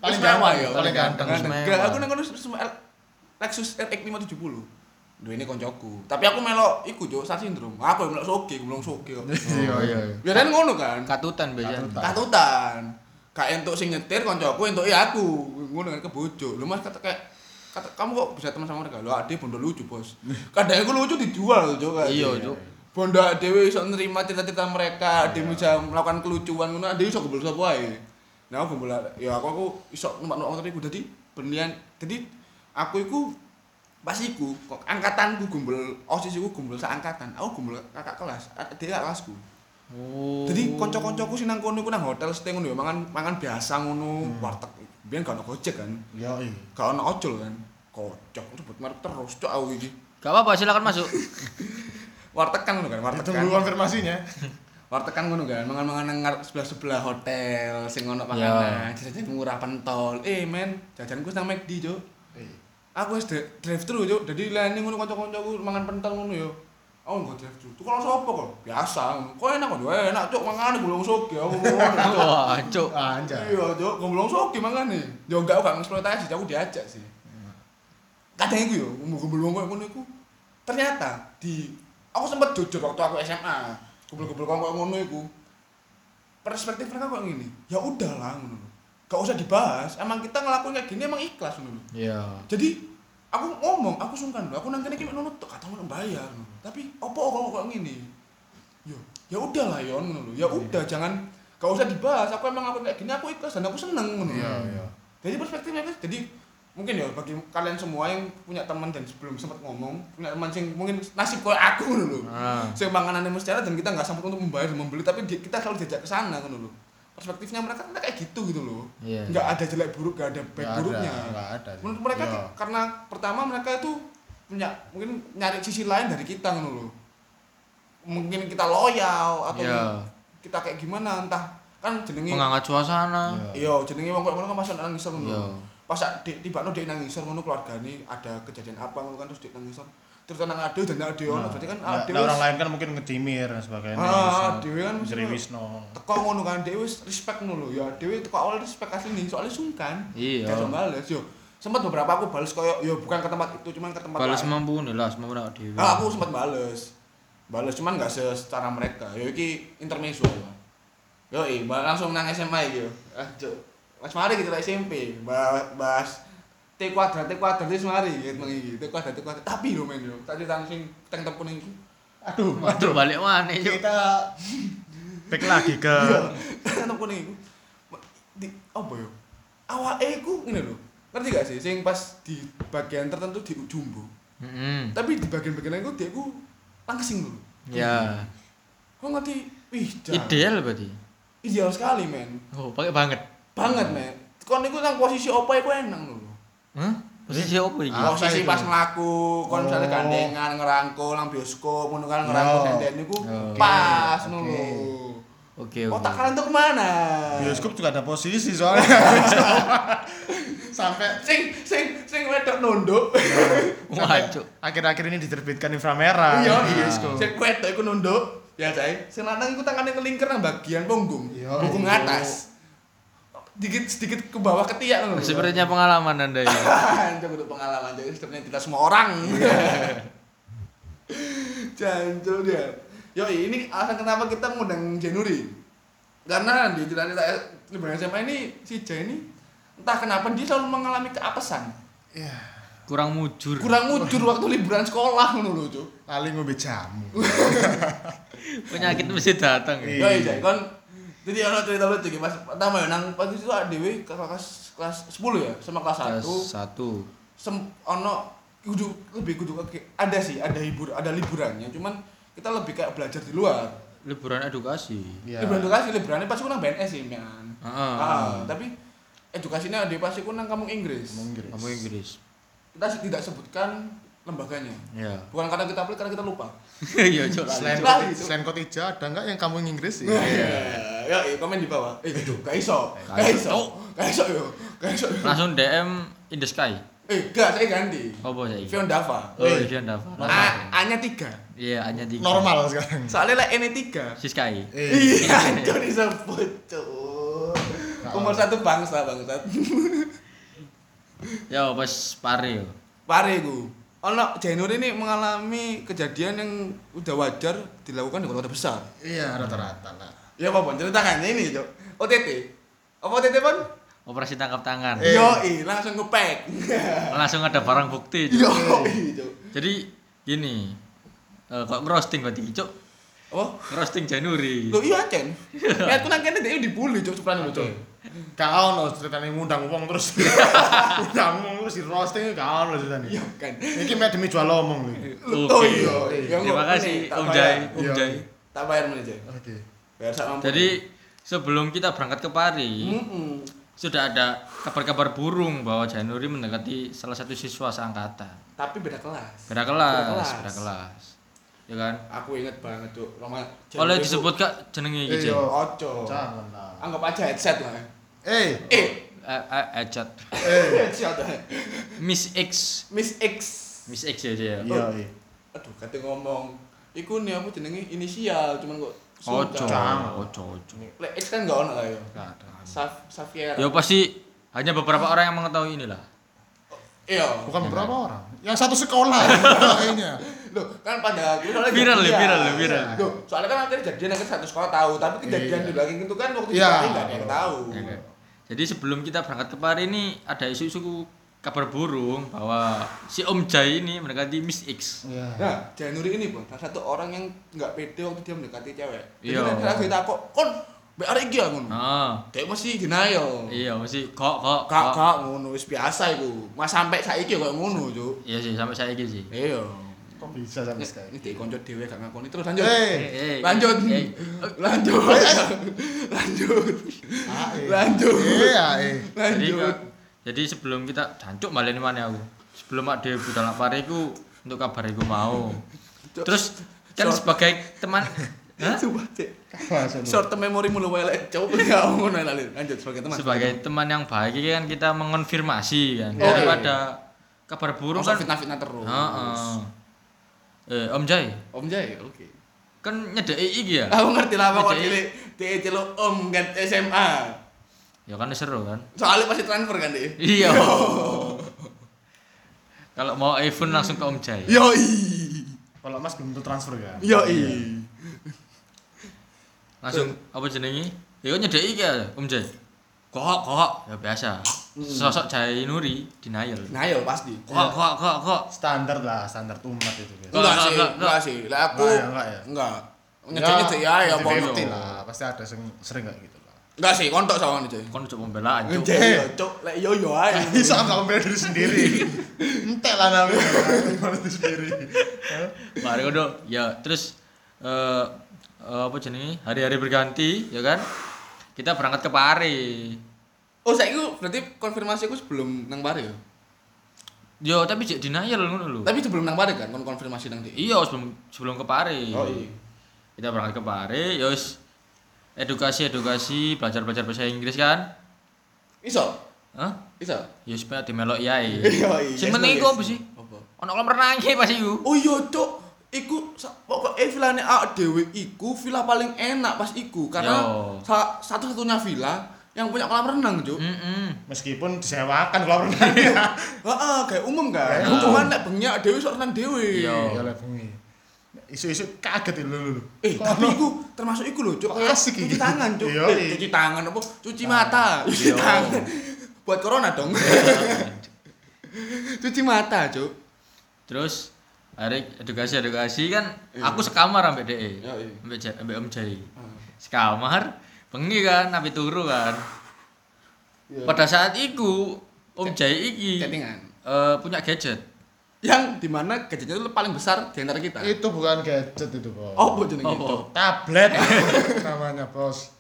[SPEAKER 2] Paling
[SPEAKER 1] mewah ya,
[SPEAKER 2] paling ganteng.
[SPEAKER 3] wis
[SPEAKER 1] Ganteng.
[SPEAKER 3] mewah.
[SPEAKER 1] Gak, aku nang kono semua Lexus RX 570. Duh ini koncoku. Tapi aku melok iku cuk, star syndrome. Aku melok soge, belum (laughs) soge.
[SPEAKER 2] Iya iya.
[SPEAKER 3] iya.
[SPEAKER 1] Biasanya ngono kan.
[SPEAKER 3] Katutan biasanya.
[SPEAKER 2] Katutan.
[SPEAKER 1] Gak entuk sing nyetir koncoku entuk ya aku. Ngono kan ke bojo. Lu Mas kata kayak kata kamu kok bisa teman sama mereka? Lo ade bondo lucu, Bos. Kadang aku lucu dijual, Cuk.
[SPEAKER 3] Iya, Cuk.
[SPEAKER 1] Bondo dhewe iso nerima cerita-cerita mereka, ade bisa melakukan kelucuan ngono, ade iso gombol sapa ae. Nah, aku gombol ya aku aku iso numpak-numpak motor iku dadi berlian. Dadi aku iku pas iku kok angkatanku gombol osis iku gombol sak angkatan. Aku gombol kakak kelas, dia kakak kelasku.
[SPEAKER 3] Oh.
[SPEAKER 1] Jadi kanca-kancaku sing nang kono iku nang hotel stay ngono ya, mangan mangan biasa ngono, warteg. Biyen gak ono Gojek kan.
[SPEAKER 2] Iya iya.
[SPEAKER 1] Gak ono ojol kan. Kocok sebut merek terus cok aku iki.
[SPEAKER 3] Gak apa-apa silakan masuk. (laughs)
[SPEAKER 1] Warteg kan ngono kan, warteg
[SPEAKER 2] Itu
[SPEAKER 1] kan.
[SPEAKER 2] dulu konfirmasinya. (laughs)
[SPEAKER 1] Warteg kan ngono kan, mangan-mangan nang sebelah-sebelah hotel sing ono
[SPEAKER 3] Ya.
[SPEAKER 1] panganan, jajan murah pentol. Eh men, jajanku nang McD, Cuk.
[SPEAKER 2] Iya.
[SPEAKER 1] Aku wis drive thru, Cuk. Dadi lene ngono kanca-kancaku mangan pentol ngono ya. Aku nggak drive thru. Tuh kalau sapa kok? Biasa. Kok enak kok? Enak, Cuk. Mangan gulung soge aku ngono. (laughs)
[SPEAKER 3] Wah, cuk.
[SPEAKER 2] Anjay.
[SPEAKER 1] Iya, Cuk, ngomong sok gimana nih? Ya enggak aku gak ngeksploitasi, aku diajak sih. Kadang iku yo, ngumpul-ngumpul koyo ngono iku. Ternyata di aku sempat jujur waktu aku SMA, kumpul-kumpul koyo ngono iku. Perspektif mereka kok ngene. Ya udahlah ngono. Gak usah dibahas, emang kita ngelakuin kayak gini emang ikhlas ngono.
[SPEAKER 3] Iya.
[SPEAKER 1] Jadi aku ngomong, aku sungkan lho, aku nang kene iki nunut tok, kata mau bayar. ngono. Tapi opo kok kok ngene? Yo, ya udahlah yon ngono lho. Ya udah jangan gak usah dibahas. Aku emang aku kayak gini aku ikhlas dan aku seneng ngono.
[SPEAKER 2] Iya iya.
[SPEAKER 1] Jadi perspektifnya guys, jadi mungkin ya bagi kalian semua yang punya teman dan sebelum sempat ngomong, punya teman sing mungkin nasib kayak aku ngono lho.
[SPEAKER 3] Ah.
[SPEAKER 1] Sing manganane mesti ada dan kita nggak sempat untuk membayar dan membeli tapi kita selalu diajak ke sana ngono lho. Perspektifnya mereka kan kayak gitu gitu loh.
[SPEAKER 3] Iya.
[SPEAKER 1] Nggak ada jelek buruk, nggak ada baik
[SPEAKER 2] ada,
[SPEAKER 1] buruknya.
[SPEAKER 2] nggak ada.
[SPEAKER 1] Menurut mereka
[SPEAKER 2] Iya.
[SPEAKER 1] karena pertama mereka itu punya mungkin nyari sisi lain dari kita ngono lho. Mungkin kita loyal atau
[SPEAKER 3] Iya.
[SPEAKER 1] kita kayak gimana entah kan jenenge
[SPEAKER 3] Mengangkat suasana.
[SPEAKER 2] Iya.
[SPEAKER 1] jenenge wong ngono kan masuk nangis ngono. Pas di tiba no dia nangis ngono keluargane ada kejadian apa ngono kan terus dia nangis. Terus nang ade dan ade ono berarti kan
[SPEAKER 2] Nah,
[SPEAKER 1] ade
[SPEAKER 2] nah,
[SPEAKER 1] wis-
[SPEAKER 2] orang lain kan mungkin ngecimir dan sebagainya.
[SPEAKER 1] Ah, dhewe kan mesti-
[SPEAKER 2] Jeri Wisno.
[SPEAKER 1] teko ngono kan dhewe wis respect ngono lho. Ya dhewe teko awal respect asli nih soalnya sungkan.
[SPEAKER 3] Iya.
[SPEAKER 1] Iso bales yo. Sempat beberapa aku bales koyo yo bukan ke tempat itu cuman ke tempat
[SPEAKER 3] Balas
[SPEAKER 1] lain.
[SPEAKER 3] mampu nih lah, semampu nak dewi.
[SPEAKER 1] Nah, aku sempat bales. Bales cuman gak secara mereka. Yo iki intermezzo ya. Yo i, langsung nang SMA iki yo. Ah, Cuk. Mas mari kita SMP, bahas, bahas T kuadrat, T kuadrat wis mari gitu iki. T kuadrat, T kuadrat. Tapi lho men yo, tak cerita sing teng tepun iki.
[SPEAKER 2] Aduh,
[SPEAKER 3] Waduh, balik mana
[SPEAKER 2] kita back lagi ke
[SPEAKER 1] Teng tepun iki. Di apa yo? Awake iku ngene lho. Ngerti gak sih sing pas di bagian tertentu di jumbo.
[SPEAKER 3] Heeh.
[SPEAKER 1] Tapi di bagian-bagian lain ku dia ku langsing lho.
[SPEAKER 3] Ya.
[SPEAKER 1] Kok ngerti? Wih.
[SPEAKER 3] Ideal berarti.
[SPEAKER 1] Ideal sekali, men.
[SPEAKER 3] Oh, pakai banget.
[SPEAKER 1] Banget men kon niku nang posisi opo iku enak lho
[SPEAKER 3] Hah? Posisi apa iki?
[SPEAKER 2] Ah. Apa
[SPEAKER 1] posisi
[SPEAKER 2] itu?
[SPEAKER 1] pas mlaku kon misalnya
[SPEAKER 2] Oh.
[SPEAKER 1] gandengan ngerangkul nang bioskop ngono kan ngerangkul
[SPEAKER 2] Yo.
[SPEAKER 1] denden niku
[SPEAKER 3] Oh.
[SPEAKER 1] pas ngono
[SPEAKER 2] oke.
[SPEAKER 1] lho
[SPEAKER 3] Oke, oke.
[SPEAKER 1] otak kalian tuh ke mana
[SPEAKER 2] bioskop juga ada posisi soalnya. (laughs) Sampai
[SPEAKER 1] sing sing sing wedok nunduk (laughs)
[SPEAKER 3] cuk.
[SPEAKER 2] akhir-akhir ini diterbitkan inframerah.
[SPEAKER 1] iya iya
[SPEAKER 2] bioskop.
[SPEAKER 1] sing wedok iku nunduk ya say sing lanang iku tangane kelingker nang bagian punggung
[SPEAKER 2] Iya,
[SPEAKER 1] punggung atas dikit sedikit ke bawah ketiak lho.
[SPEAKER 3] Sepertinya pengalaman Anda ini. (laughs)
[SPEAKER 1] Jago untuk pengalaman jadi sebenarnya tidak semua orang. (laughs) Jancul dia. Yo ini alasan kenapa kita ngundang Jenuri. Karena di cerita liburan SMA ini si Jen ini entah kenapa dia selalu mengalami keapesan.
[SPEAKER 2] Iya.
[SPEAKER 3] Kurang mujur.
[SPEAKER 1] Kurang mujur waktu liburan sekolah ngono lho, Cuk.
[SPEAKER 2] Lali ngombe jamu. (laughs)
[SPEAKER 3] Penyakit mesti datang.
[SPEAKER 2] Iya.
[SPEAKER 1] Yo iya, kon jadi ono cerita lucu iki pas pertama ya nang pagi itu dhewe kelas kelas 10 ya sama kelas 1
[SPEAKER 3] Kelas satu.
[SPEAKER 1] sem ono kudu lebih kudu ada sih ada hibur ada liburannya cuman kita lebih kayak belajar di luar
[SPEAKER 3] Liburan edukasi.
[SPEAKER 2] Iya.
[SPEAKER 1] liburan edukasi liburannya pasti ku nang BNS sih men
[SPEAKER 3] Heeh.
[SPEAKER 1] ah, tapi edukasinya ada pasti ku nang kampung Inggris
[SPEAKER 2] Ngomong Inggris.
[SPEAKER 3] Kamu Inggris.
[SPEAKER 1] kita sih tidak sebutkan lembaganya.
[SPEAKER 3] Iya.
[SPEAKER 1] Bukan karena kita pelit, karena kita lupa. (laughs)
[SPEAKER 3] Iya.
[SPEAKER 2] Selain
[SPEAKER 1] Lali,
[SPEAKER 2] Koti- selain Kotija ada nggak yang kamu Inggris
[SPEAKER 1] Iya.
[SPEAKER 2] ya?
[SPEAKER 1] Ya, eh, komen di bawah. Eh, itu gak iso.
[SPEAKER 3] Gak iso.
[SPEAKER 1] Gak iso yo. Gak iso.
[SPEAKER 3] Langsung DM in the sky.
[SPEAKER 1] Eh, gak, saya ganti.
[SPEAKER 3] Apa saya?
[SPEAKER 1] Vion Dava.
[SPEAKER 3] Oh,
[SPEAKER 2] Eh.
[SPEAKER 3] iya Dava.
[SPEAKER 1] A, A-nya 3.
[SPEAKER 3] Iya, hanya tiga.
[SPEAKER 2] Normal sekarang.
[SPEAKER 1] Soalnya lah N-nya 3.
[SPEAKER 3] Si Sky.
[SPEAKER 2] Eh,
[SPEAKER 1] Iya, cok disebut, cok. Umur satu bangsa, bangsat. (laughs)
[SPEAKER 3] Ya, pas pare yo.
[SPEAKER 1] Pare ku. Ono Januari ini mengalami kejadian yang udah wajar dilakukan di kota-kota besar.
[SPEAKER 2] Iya rata-rata lah.
[SPEAKER 1] Ya apa, Bon? Ceritakan ini, Cok. OTT. Apa OTT, Bon?
[SPEAKER 3] Operasi tangkap tangan.
[SPEAKER 2] Eh.
[SPEAKER 1] Yoi, langsung ngepack. (laughs)
[SPEAKER 3] Langsung ada barang bukti.
[SPEAKER 1] Cok.
[SPEAKER 3] Jadi gini. Eh, kok ngerosting berarti, Cuk?
[SPEAKER 1] Apa?
[SPEAKER 3] Ngerosting Januari.
[SPEAKER 1] Loh iya Cen. (laughs) Lihat ku nang kene dia dibully cuk sebelah lho cuk.
[SPEAKER 2] Gak ono ceritanya ngundang wong terus. (laughs) ngundang wong terus di roasting gak ono ceritanya.
[SPEAKER 1] Iya kan.
[SPEAKER 2] Iki mek demi jual omong lho.
[SPEAKER 1] Oh iya. Ya,
[SPEAKER 3] Terima
[SPEAKER 1] kok,
[SPEAKER 3] kasih
[SPEAKER 1] ini, tak
[SPEAKER 3] Om
[SPEAKER 1] bayar.
[SPEAKER 3] Jai, Om
[SPEAKER 2] Iya.
[SPEAKER 3] Jai.
[SPEAKER 1] Tak bayar Jai.
[SPEAKER 2] Oke.
[SPEAKER 3] Jadi sebelum kita berangkat ke Pari,
[SPEAKER 1] Heeh.
[SPEAKER 3] sudah ada kabar-kabar burung bahwa Januari mendekati salah satu siswa seangkatan.
[SPEAKER 1] Tapi beda kelas.
[SPEAKER 3] Beda kelas,
[SPEAKER 1] kelas.
[SPEAKER 3] beda kelas. Ya kan?
[SPEAKER 1] Aku inget banget cuk. Roma
[SPEAKER 3] Oleh disebut Kak jenenge iki,
[SPEAKER 2] Iya.
[SPEAKER 1] Ojo.
[SPEAKER 2] Jangan lah.
[SPEAKER 1] Anggap aja headset lah.
[SPEAKER 2] Eh,
[SPEAKER 1] Eh,
[SPEAKER 3] Eh, eh, Ejat.
[SPEAKER 2] eh. (laughs)
[SPEAKER 1] headset.
[SPEAKER 3] Miss X.
[SPEAKER 1] Miss X.
[SPEAKER 3] Miss X ya dia.
[SPEAKER 2] Iya, iya.
[SPEAKER 1] Aduh, kate ngomong. Iku nih apa jenenge inisial, cuman kok
[SPEAKER 3] Ojo, ojo, ojo.
[SPEAKER 1] Lek X kan enggak ono lah ya.
[SPEAKER 3] Gak ada.
[SPEAKER 1] Saf Safiera.
[SPEAKER 3] Ya pasti hanya beberapa orang yang mengetahui inilah.
[SPEAKER 1] Iya.
[SPEAKER 2] Bukan beberapa orang. Yang satu sekolah kayaknya. (laughs)
[SPEAKER 1] Loh, kan pada akhirnya soalnya
[SPEAKER 3] Viral ya,
[SPEAKER 1] jadian.
[SPEAKER 3] viral ya, viral.
[SPEAKER 1] Loh, soalnya kan akhirnya jadian akhirnya satu sekolah tahu, tapi kejadian
[SPEAKER 2] Iya.
[SPEAKER 1] di belakang itu kan waktu
[SPEAKER 2] Iya.
[SPEAKER 1] itu enggak ada yang tahu.
[SPEAKER 3] Jadi sebelum kita berangkat ke Pari ini ada isu-isu kabar burung bahwa si Om Jai ini mendekati Miss X.
[SPEAKER 2] Iya.
[SPEAKER 1] Nah, Januari ini pun salah satu orang yang nggak pede waktu dia mendekati cewek. Jadi
[SPEAKER 3] Iya.
[SPEAKER 1] kan lagi takut, kon arek iki ya ngono.
[SPEAKER 3] Ah,
[SPEAKER 1] Kayak masih denial.
[SPEAKER 3] iya masih kok kok
[SPEAKER 1] Kak,
[SPEAKER 3] kok.
[SPEAKER 1] kak ngono wis biasa iku. Mas sampai saiki kok ngono, Cuk.
[SPEAKER 3] Iya sih sampai saya sih.
[SPEAKER 1] Iya.
[SPEAKER 2] Kok bisa sampai
[SPEAKER 1] Ini
[SPEAKER 2] sekarang?
[SPEAKER 1] ini dikonco dhewe gak ngakoni terus lanjut.
[SPEAKER 2] Eh,
[SPEAKER 3] Eh,
[SPEAKER 1] Lanjut.
[SPEAKER 3] eh,
[SPEAKER 1] Lanjut. Lanjut. Lanjut.
[SPEAKER 3] Jadi
[SPEAKER 1] Lanjut.
[SPEAKER 3] Jadi sebelum kita jancuk malah ini mana aku. Sebelum ada budal nak pare iku untuk kabar iku mau. Terus kan
[SPEAKER 1] Short.
[SPEAKER 3] sebagai teman. (laughs)
[SPEAKER 2] Masa lu?
[SPEAKER 1] Short term memory mulu welek. Coba enggak ngono lali. Lanjut sebagai teman.
[SPEAKER 3] sebagai teman yang baik kan kita mengonfirmasi kan
[SPEAKER 1] Oh,
[SPEAKER 3] daripada kabar burung
[SPEAKER 1] Masa
[SPEAKER 3] kan
[SPEAKER 1] fitnah-fitnah terus.
[SPEAKER 3] Heeh. Eh, Om Jai,
[SPEAKER 1] Om Jai, oke.
[SPEAKER 3] kan nyedeki iki ya?
[SPEAKER 1] Aku ngerti lah kok dia celuk Om kan SMA.
[SPEAKER 3] Ya kan seru kan?
[SPEAKER 1] Soalnya pasti transfer kan dia.
[SPEAKER 3] Iya. Kalau mau iPhone langsung ke Om Jai.
[SPEAKER 1] Yoi.
[SPEAKER 2] Kalau Mas belum transfer kan?
[SPEAKER 1] Yoi.
[SPEAKER 3] Langsung apa jenenge? Ya kan nyedeki iki ya, Om Jai. Kok kok ya biasa. Sosok Jai Nuri denial.
[SPEAKER 1] Nah, yo pasti.
[SPEAKER 3] Kok kok kok kok.
[SPEAKER 2] Standar lah, standar umat itu biasa.
[SPEAKER 1] Enggak
[SPEAKER 3] Enggak,
[SPEAKER 1] sih,
[SPEAKER 3] enggak,
[SPEAKER 1] sih. Lah aku
[SPEAKER 2] Enggak ya, enggak ya?
[SPEAKER 1] Nyecek-nyecek ya ya apa
[SPEAKER 2] pasti lah, pasti ada yang sering kayak gitu.
[SPEAKER 1] Enggak sih, kontok sama nih, Jai.
[SPEAKER 3] Kon coba pembelaan, Cuk.
[SPEAKER 1] Ngejek yo, Cuk. Lek yo yo ae.
[SPEAKER 2] Bisa nggak membela diri sendiri. (laughs) Entek lah namanya. Membela diri sendiri.
[SPEAKER 3] Mari kono ya terus eh eh, apa jenenge? Hari-hari berganti ya kan? Kita berangkat ke Pare.
[SPEAKER 1] Oh, saya itu berarti konfirmasi aku sebelum nang Pare ya.
[SPEAKER 3] Yo tapi jek denial ngono lho.
[SPEAKER 1] Tapi sebelum nang Pare kan kon konfirmasi nang dia.
[SPEAKER 3] Iya sebelum sebelum ke Pare.
[SPEAKER 1] Oh iya.
[SPEAKER 3] Kita berangkat ke Pare, ya wis edukasi-edukasi, belajar-belajar bahasa Inggris kan.
[SPEAKER 1] Iso.
[SPEAKER 3] Hah?
[SPEAKER 1] Iso.
[SPEAKER 3] Ya supaya dimelok yae. (laughs)
[SPEAKER 1] Iya, iya.
[SPEAKER 3] Sing penting iku apa sih?
[SPEAKER 1] Apa?
[SPEAKER 3] Ono kolam renangnya pas iku.
[SPEAKER 1] Oh iya, Cuk. Iku pokoknya villane awak dhewe iku villa paling enak pas iku karena sa- satu-satunya villa yang punya kolam renang, Cuk.
[SPEAKER 3] Heeh.
[SPEAKER 2] Meskipun disewakan kalau renang. (laughs)
[SPEAKER 1] Heeh, kayak umum kan. Cuman nek bengi awak dhewe sok renang dhewe.
[SPEAKER 3] Iya.
[SPEAKER 2] Ya lah bengi. Isu-isu kaget itu lho.
[SPEAKER 1] Eh, tapi iku termasuk iku lho, Cuk.
[SPEAKER 2] Asik
[SPEAKER 1] cuci tangan, Cuk.
[SPEAKER 2] Iya,
[SPEAKER 1] Eh,
[SPEAKER 2] iya.
[SPEAKER 1] cuci tangan apa? Cuci mata. Cuci
[SPEAKER 3] Iya.
[SPEAKER 1] tangan. (laughs) Buat corona dong. (laughs) cuci mata, Cuk.
[SPEAKER 3] Terus hari edukasi-edukasi kan
[SPEAKER 1] Iya.
[SPEAKER 3] aku sekamar ambek DE.
[SPEAKER 1] Iya, iya.
[SPEAKER 3] Ambek ambek Om Jai. Sekamar bengi kan nabi turu kan.
[SPEAKER 1] Iya.
[SPEAKER 3] Pada saat itu Om Jai iki
[SPEAKER 1] Chattingan.
[SPEAKER 3] eh, punya gadget.
[SPEAKER 1] Yang di mana gadgetnya itu paling besar di antara kita.
[SPEAKER 2] Itu bukan gadget itu, Bos.
[SPEAKER 1] Oh, jenenge
[SPEAKER 3] Oh,
[SPEAKER 1] itu?
[SPEAKER 3] oh.
[SPEAKER 2] tablet (laughs) namanya, Bos.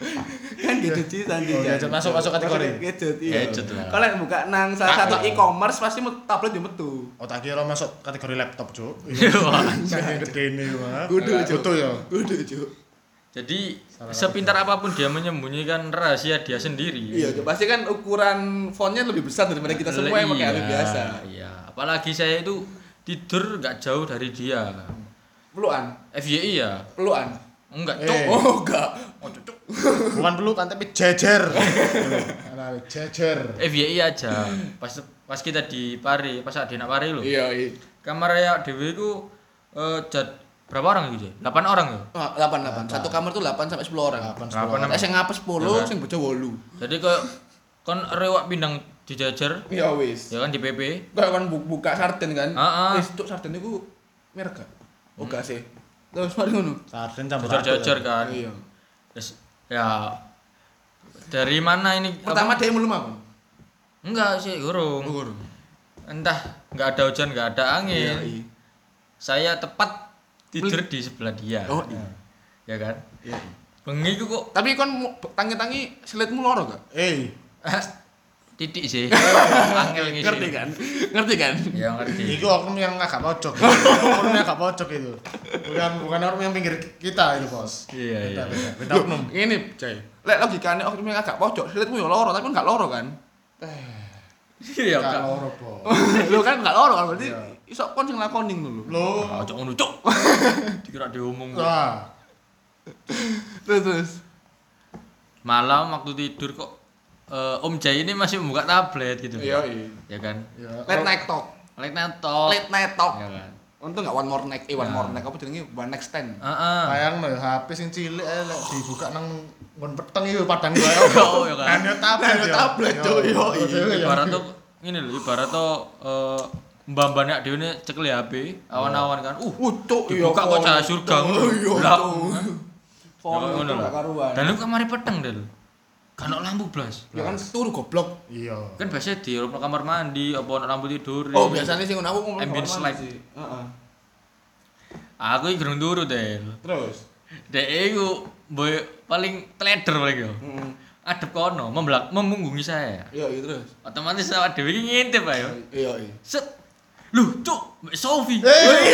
[SPEAKER 1] kan gadget sih tadi.
[SPEAKER 2] Oh, gadget. Masuk- masuk kategori.
[SPEAKER 1] Gadget iya.
[SPEAKER 3] Gadget lah.
[SPEAKER 1] Kalau yang buka nang salah satu e-commerce pasti mau tablet yo metu.
[SPEAKER 2] Oh tak kira masuk kategori laptop, Cuk.
[SPEAKER 3] Wah,
[SPEAKER 2] Saking gedene wah.
[SPEAKER 1] Kudu, Cuk.
[SPEAKER 2] Kudu ya.
[SPEAKER 1] Kudu, Cuk.
[SPEAKER 3] Jadi sepintar apa pun dia menyembunyikan rahasia dia sendiri.
[SPEAKER 1] Iya, Cuk. Pasti kan ukuran fontnya lebih besar daripada kita semua yang pakai HP
[SPEAKER 3] Iya,
[SPEAKER 1] biasa.
[SPEAKER 3] Iya, apalagi saya itu tidur nggak jauh dari dia.
[SPEAKER 1] Pelukan,
[SPEAKER 3] FYI ya,
[SPEAKER 1] pelukan.
[SPEAKER 3] enggak
[SPEAKER 2] Eh.
[SPEAKER 3] cok.
[SPEAKER 1] Oh, enggak.
[SPEAKER 2] Bukan pelukan tapi jejer. Nah, jejer.
[SPEAKER 3] FYI aja. Pas pas kita di Pari, pas ada di nak Pari lo.
[SPEAKER 1] Iya, iya.
[SPEAKER 3] Kamar ya Dewi itu eh, jad, berapa orang gitu? 8 orang ya.
[SPEAKER 1] Ah, 8 8. Satu kamar tuh 8 sampai 10 orang.
[SPEAKER 2] Kapan
[SPEAKER 3] Kapan,
[SPEAKER 2] sepuluh?
[SPEAKER 3] Nam?
[SPEAKER 1] Nek sing ngapes 10,
[SPEAKER 3] Iya kan?
[SPEAKER 1] sing bocah 8.
[SPEAKER 3] Jadi kayak kon rewak pindang dijajar
[SPEAKER 1] Ya wis.
[SPEAKER 3] ya kan di PP.
[SPEAKER 1] Kayak kan bu- buka sarden kan.
[SPEAKER 3] Ah, ah.
[SPEAKER 1] Wis cuk sarden iku merek gak? Oh, gak sih. Terus mari ngono.
[SPEAKER 2] Sarden campur
[SPEAKER 3] Jajar-jajar
[SPEAKER 2] aduk,
[SPEAKER 3] kan.
[SPEAKER 1] Iya.
[SPEAKER 3] Terus ya dari mana ini
[SPEAKER 1] Pertama dia belum aku.
[SPEAKER 3] enggak sih urung.
[SPEAKER 1] Ukur.
[SPEAKER 3] Entah nggak ada hujan nggak ada angin.
[SPEAKER 1] iya.
[SPEAKER 3] Saya tepat tidur di sebelah dia.
[SPEAKER 1] Oh, iya.
[SPEAKER 3] Ya kan?
[SPEAKER 1] Iya.
[SPEAKER 3] Bengi ku kok
[SPEAKER 1] Tapi kon tangi-tangi selitmu loro gak?
[SPEAKER 2] Eh,
[SPEAKER 3] titik sih. (laughs) Angel ngisi.
[SPEAKER 1] Ngerti kan? Ngerti kan?
[SPEAKER 3] Ya ngerti.
[SPEAKER 2] itu oknum yang agak pojok. (laughs) oknum yang agak pojok itu. Bukan bukan oknum yang pinggir kita itu, Bos.
[SPEAKER 3] Iya,
[SPEAKER 2] Beda,
[SPEAKER 3] iya.
[SPEAKER 2] beda. Oknum.
[SPEAKER 1] Ini, Coy. Lek logikane oknum yang agak pojok, selitmu ya loro, tapi kan gak loro kan?
[SPEAKER 3] Iya,
[SPEAKER 2] Gak loro, Bos. (laughs)
[SPEAKER 1] Lu kan gak loro kan berarti
[SPEAKER 2] Iya.
[SPEAKER 1] iso kon sing lakoning dulu.
[SPEAKER 2] Lo.
[SPEAKER 3] Ah, cok ngono cok. Dikira diomong.
[SPEAKER 2] Wah.
[SPEAKER 1] Terus terus.
[SPEAKER 3] Malam waktu tidur kok eh, Om Jai ini masih membuka tablet gitu.
[SPEAKER 1] Iya, iya.
[SPEAKER 3] Ya kan?
[SPEAKER 2] Ya.
[SPEAKER 1] Late night talk.
[SPEAKER 3] Late night talk.
[SPEAKER 1] Late night talk.
[SPEAKER 3] Ya kan?
[SPEAKER 1] Untung gak one more night, eh one
[SPEAKER 3] Nah.
[SPEAKER 1] more night apa jenenge one night stand.
[SPEAKER 3] Heeh.
[SPEAKER 2] Bayang no HP sing cilik ae lek dibuka nang nggon peteng iku padang (laughs) wae.
[SPEAKER 3] Oh, ya kan?
[SPEAKER 2] Kan yo tablet.
[SPEAKER 1] Kan yo
[SPEAKER 2] yo.
[SPEAKER 1] tablet,
[SPEAKER 2] Yo,
[SPEAKER 1] yo,
[SPEAKER 2] yo, yo, yo.
[SPEAKER 3] Ibarat tuh ini loh, ibarat tuh eh, mbak-mbak nek dhewe cekel HP, awan-awan kan. Uh,
[SPEAKER 1] Uh, cuk,
[SPEAKER 3] dibuka kok cahaya surga Lah, lho.
[SPEAKER 1] gak karuan.
[SPEAKER 3] Dan lu kamar peteng Del. Kan lampu blas.
[SPEAKER 1] Ya kan turu goblok.
[SPEAKER 2] Iya.
[SPEAKER 3] Kan biasa di kamar mandi apa ono lampu tidur.
[SPEAKER 1] Oh, biasanya sih ngono aku ngomong
[SPEAKER 3] Ambient
[SPEAKER 1] sih. Heeh.
[SPEAKER 3] Aku iki gerung turu, Del.
[SPEAKER 1] Terus.
[SPEAKER 3] Dek iku boy paling teleder paling yo.
[SPEAKER 1] Heeh.
[SPEAKER 3] Adep kono, membelak memunggungi saya.
[SPEAKER 1] Iya, iya terus.
[SPEAKER 3] Otomatis awak dhewe iki ngintip ayo.
[SPEAKER 1] Iya, iya.
[SPEAKER 3] Set. Loh, cuk, Mbak Sofi.
[SPEAKER 2] Eh,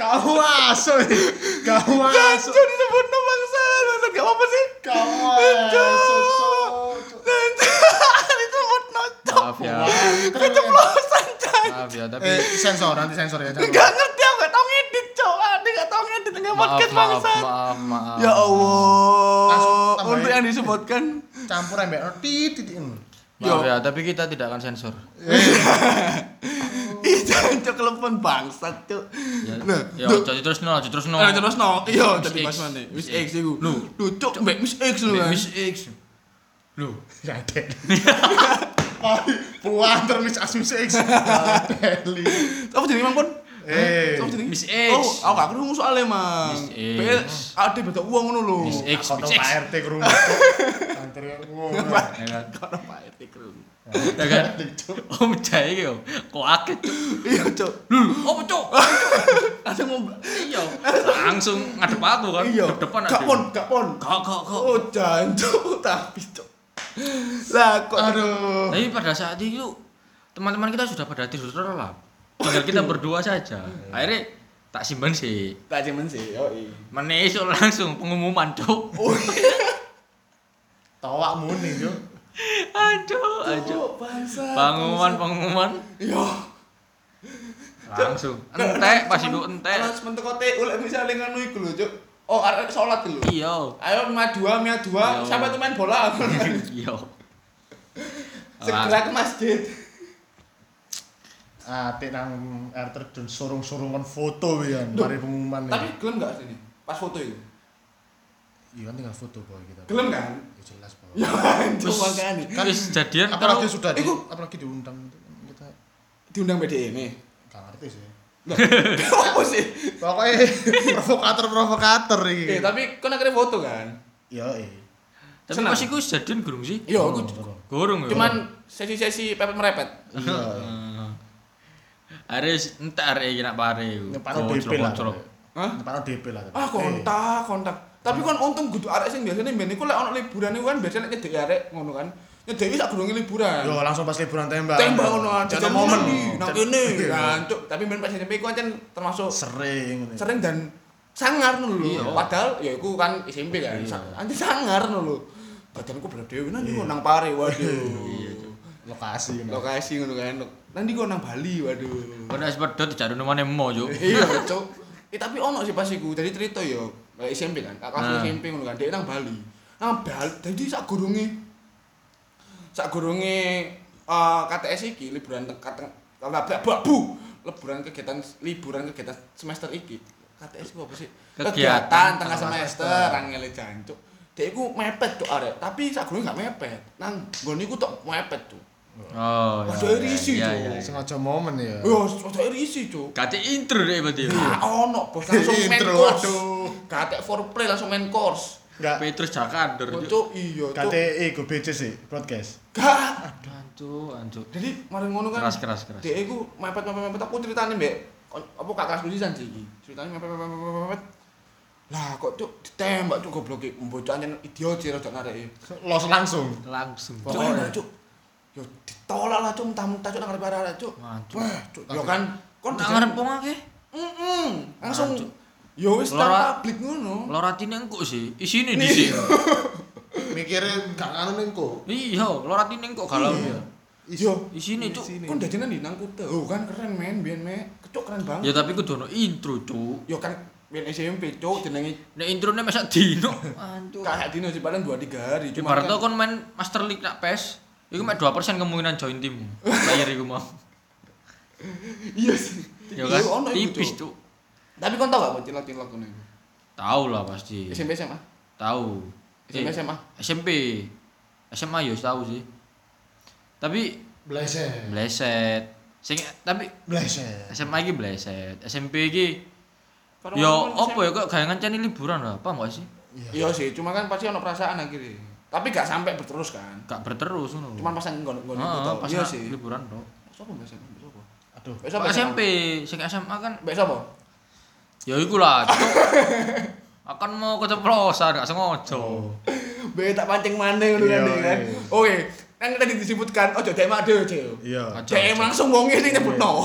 [SPEAKER 2] kamu masuk ini. Kamu masuk.
[SPEAKER 1] Jangan disebut nama bangsa, bangsa gak apa-apa sih.
[SPEAKER 2] Cuk.
[SPEAKER 1] disebut noco.
[SPEAKER 3] Maaf ya.
[SPEAKER 1] Keceplosan, Cak.
[SPEAKER 3] Maaf ya, tapi
[SPEAKER 2] Eh, sensor nanti sensor ya. jangan.
[SPEAKER 1] Gak ngerti aku gak tau ngedit, Cok. Ade gak tau ngedit nge
[SPEAKER 3] maaf,
[SPEAKER 1] podcast
[SPEAKER 3] maaf,
[SPEAKER 1] bangsa.
[SPEAKER 3] maaf, maaf.
[SPEAKER 1] Ya Allah. Untuk yang disebutkan
[SPEAKER 2] Campur ambek titik titik.
[SPEAKER 3] Maaf ya, tapi kita tidak akan sensor.
[SPEAKER 1] Ih, jangan cok telepon bangsat, Cok.
[SPEAKER 3] Ya,
[SPEAKER 1] Nah,
[SPEAKER 3] ya, jadi terus no, terus no.
[SPEAKER 1] Nah, terus no, iya tadi. Mas Mane. Miss X iku.
[SPEAKER 3] Lu.
[SPEAKER 1] Lu cok mbek Miss X lu kan.
[SPEAKER 3] Miss X. Loh,
[SPEAKER 2] Ya deh. Puan terus asmi X. Deli.
[SPEAKER 1] Apa jenenge Mang Pon?
[SPEAKER 2] Eh.
[SPEAKER 1] Apa jenenge?
[SPEAKER 3] Miss X.
[SPEAKER 1] Oh, aku gak krungu soalnya, Mang.
[SPEAKER 3] Miss X.
[SPEAKER 1] Ade beda uang ngono lho.
[SPEAKER 3] Miss X, Miss X.
[SPEAKER 2] Pak RT rumah. (laughs) Antri ngono.
[SPEAKER 3] Ya kan?
[SPEAKER 1] Kono Pak RT krungu.
[SPEAKER 3] Ya kan? Om Jai iki yo. Kok akeh, Cuk.
[SPEAKER 1] Iya, cok.
[SPEAKER 3] Lho, apa, Cuk?
[SPEAKER 1] Langsung mau
[SPEAKER 3] Iya. Langsung ngadep aku kan.
[SPEAKER 1] Iya.
[SPEAKER 3] Depan
[SPEAKER 1] Gak pon, gak pon.
[SPEAKER 3] Kok kok kok.
[SPEAKER 1] Oh, jancuk tapi cok. Lah kok
[SPEAKER 2] Aduh.
[SPEAKER 3] Tapi pada saat itu teman-teman kita sudah pada tidur terlelap. Tinggal kita berdua saja. Akhirnya tak simpan sih.
[SPEAKER 1] tak cemen sih, yo
[SPEAKER 3] Mana esok langsung pengumuman, Cuk.
[SPEAKER 2] Tawak muni yo.
[SPEAKER 3] Aduh, aduh. Pengumuman, pengumuman
[SPEAKER 1] Yo.
[SPEAKER 3] langsung. Entek pas iku entek.
[SPEAKER 1] Kalau sementek kote ulek misale ngono iku lho, Cuk. Oh, arek salat lho.
[SPEAKER 3] Iya.
[SPEAKER 1] Ayo mia dua, mia dua,
[SPEAKER 3] Iya.
[SPEAKER 1] sampai tuh main bola. (laughs)
[SPEAKER 3] Iya.
[SPEAKER 1] Segera ke masjid.
[SPEAKER 2] Ate nang air terjun surung-surungan foto ya, mari pengumuman.
[SPEAKER 1] Tapi gelem gak sini? Pas foto itu.
[SPEAKER 2] iya kan tinggal foto boy kita.
[SPEAKER 1] Gelem kan?
[SPEAKER 2] Ya jelas boy.
[SPEAKER 1] Ya, makane.
[SPEAKER 3] Kan wis jadian
[SPEAKER 2] apalagi
[SPEAKER 3] kalau-
[SPEAKER 2] sudah di,
[SPEAKER 1] Iku-
[SPEAKER 2] apalagi diundang kita
[SPEAKER 1] Diundang BDE ini.
[SPEAKER 2] gak ngerti sih. (laughs)
[SPEAKER 1] Apa sih?
[SPEAKER 2] Pokoknya (laughs) provokator-provokator
[SPEAKER 1] Eh,
[SPEAKER 2] iki.
[SPEAKER 1] tapi kan akhirnya foto kan?
[SPEAKER 2] Iya, eh.
[SPEAKER 3] Tapi
[SPEAKER 1] senang.
[SPEAKER 3] pas iku wis jadian gurung sih?
[SPEAKER 1] Iya, aku
[SPEAKER 3] Gurung ya.
[SPEAKER 1] cuman sesi-sesi pepet merepet.
[SPEAKER 2] Iya.
[SPEAKER 3] Ares entek arek iki nak pare.
[SPEAKER 2] Pare BP lah.
[SPEAKER 1] Hah?
[SPEAKER 2] DP lah.
[SPEAKER 1] Ah kontak, kontak. Tapi kan untung kudu arek sing biasane ben iku lek ono liburan iku kan biasane nyedeki arek ngono kan. Nyedeki sak durunge liburan.
[SPEAKER 2] Yo langsung pas liburan tembak.
[SPEAKER 1] Tembak ngono aja
[SPEAKER 2] Jangan momen.
[SPEAKER 1] Nang kene. (laughs) Gancuk. Tapi ben pas SMP iku kan termasuk
[SPEAKER 2] Sering.
[SPEAKER 1] sering dan sangar ngono lho.
[SPEAKER 3] Iya.
[SPEAKER 1] Padahal ya iku kan SMP kan.
[SPEAKER 3] Iya.
[SPEAKER 1] Anti sangar ngono lho. Badanku berat dhewe nang
[SPEAKER 2] Iya.
[SPEAKER 1] iku nang pare waduh.
[SPEAKER 2] Lokasi. ngono.
[SPEAKER 1] Lokasi ngono kan. Ndi kok nang Bali? Waduh.
[SPEAKER 3] Kok nek sepedot dijadu nemane mo, Cuk.
[SPEAKER 1] iya cok eh, tapi ono sih pas iku jadi cerita yo kayak SMP kan kakak
[SPEAKER 3] Nah.
[SPEAKER 1] SMP ngono kan dia nang Bali. Nang Bali jadi sak gurunge sak gurunge eh, KTS iki liburan tengah babu liburan kegiatan liburan kegiatan semester iki. KTS ku apa sih?
[SPEAKER 3] Kegiatan.
[SPEAKER 1] Tengah
[SPEAKER 2] tengah
[SPEAKER 1] semester angel jancuk. Dia iku mepet cok arek. Tapi sak gurunge gak mepet. Nang nggon iku tok mepet cok
[SPEAKER 3] Oh.
[SPEAKER 1] Cuk.
[SPEAKER 3] iya, iya.
[SPEAKER 2] Sengaja momen ya.
[SPEAKER 1] yo sudah isi cok
[SPEAKER 3] Kate intro deh berarti.
[SPEAKER 1] Gak ono bos langsung (laughs) main course. Katek foreplay langsung main course.
[SPEAKER 2] Enggak.
[SPEAKER 3] Petrus Jakandor, Cuk.
[SPEAKER 1] Cuk iya cuk.
[SPEAKER 2] KTE go BC sih, broadcast.
[SPEAKER 1] Gak.
[SPEAKER 3] Aduh, anjuk.
[SPEAKER 1] Jadi mari ngono kan.
[SPEAKER 3] Keras keras keras.
[SPEAKER 1] Dek iku mepet mepet mepet aku ceritane mbek apa kakak tulisan sih iki. Ceritane mepet mepet mepet mepet. Lah kok cuk ditembak cuk goblok iki bocah anjen idiot sih rada nareke.
[SPEAKER 2] Los langsung.
[SPEAKER 3] Langsung. Cuk.
[SPEAKER 1] Pokoknya cuk. Yo ditolak lah cuk mentah-mentah cuk nang ngarep arek cuk. Wah, cuk. Yo kan kon
[SPEAKER 3] Nang ngarep wong akeh.
[SPEAKER 1] Heeh. Langsung yo wis
[SPEAKER 3] Lora-
[SPEAKER 1] nang publik ngono.
[SPEAKER 3] Loratine engko sih. Isine dhisik. (laughs)
[SPEAKER 2] Mikirin gak nganu ning kok.
[SPEAKER 3] Iya, loratine engko galau ya.
[SPEAKER 1] Yo
[SPEAKER 3] Isine, Cuk.
[SPEAKER 1] Kon jajanan di nang Kuta. Oh kan keren men, biyen me. Kecuk keren banget.
[SPEAKER 3] Ya tapi kudu ono intro, Cuk.
[SPEAKER 1] Yo kan biyen SMP cuk jenenge
[SPEAKER 3] Nek introne mesak dino. Anjuk.
[SPEAKER 1] kayak dino sih paling 2 3 hari. Cuma
[SPEAKER 3] Ibarat kon main Master League nak PES, iku mek 2% kemungkinan join tim. Player iku mau.
[SPEAKER 1] iya sih.
[SPEAKER 3] Ya kan?
[SPEAKER 1] Iya,
[SPEAKER 3] Tipis.
[SPEAKER 1] Cuk. Tapi kon tau gak kon cilok-cilok ngono iku?
[SPEAKER 3] Tahu lah pasti.
[SPEAKER 1] SMP SMA?
[SPEAKER 3] Tahu.
[SPEAKER 1] SMP
[SPEAKER 3] Eh,
[SPEAKER 1] SMA?
[SPEAKER 3] SMP. SMA yo tahu sih. Tapi
[SPEAKER 2] Bleset.
[SPEAKER 3] bleset. Sing tapi
[SPEAKER 2] Bleset.
[SPEAKER 3] SMA iki bleset. SMP iki yo
[SPEAKER 1] ngomong
[SPEAKER 3] opo ya kok gak ngancani liburan lah, apa enggak sih?
[SPEAKER 1] Iya sih, cuma kan pasti ono perasaan akhirnya. Tapi gak sampai berterus kan.
[SPEAKER 3] Gak berterus ngono.
[SPEAKER 1] Cuman pas nang
[SPEAKER 3] Heeh,
[SPEAKER 1] tau.
[SPEAKER 3] pas
[SPEAKER 1] Iya sih.
[SPEAKER 3] liburan tok.
[SPEAKER 1] Sopo Mbak SMA? Mbak Sopo?
[SPEAKER 2] Aduh.
[SPEAKER 1] Sopo
[SPEAKER 3] SMP, sing SMA kan
[SPEAKER 1] Mbak Sopo?
[SPEAKER 3] ya iku lah. Akan mau keceplosan gak sengaja. (laughs)
[SPEAKER 1] Mbak tak pancing maneh ngono kan
[SPEAKER 2] Iya,
[SPEAKER 1] Dek, kan.
[SPEAKER 2] iya.
[SPEAKER 1] Oke, kan tadi disebutkan ojo DM dhewe, Cil.
[SPEAKER 2] Iya.
[SPEAKER 3] Aja.
[SPEAKER 1] langsung wong ini nyebutno. (laughs)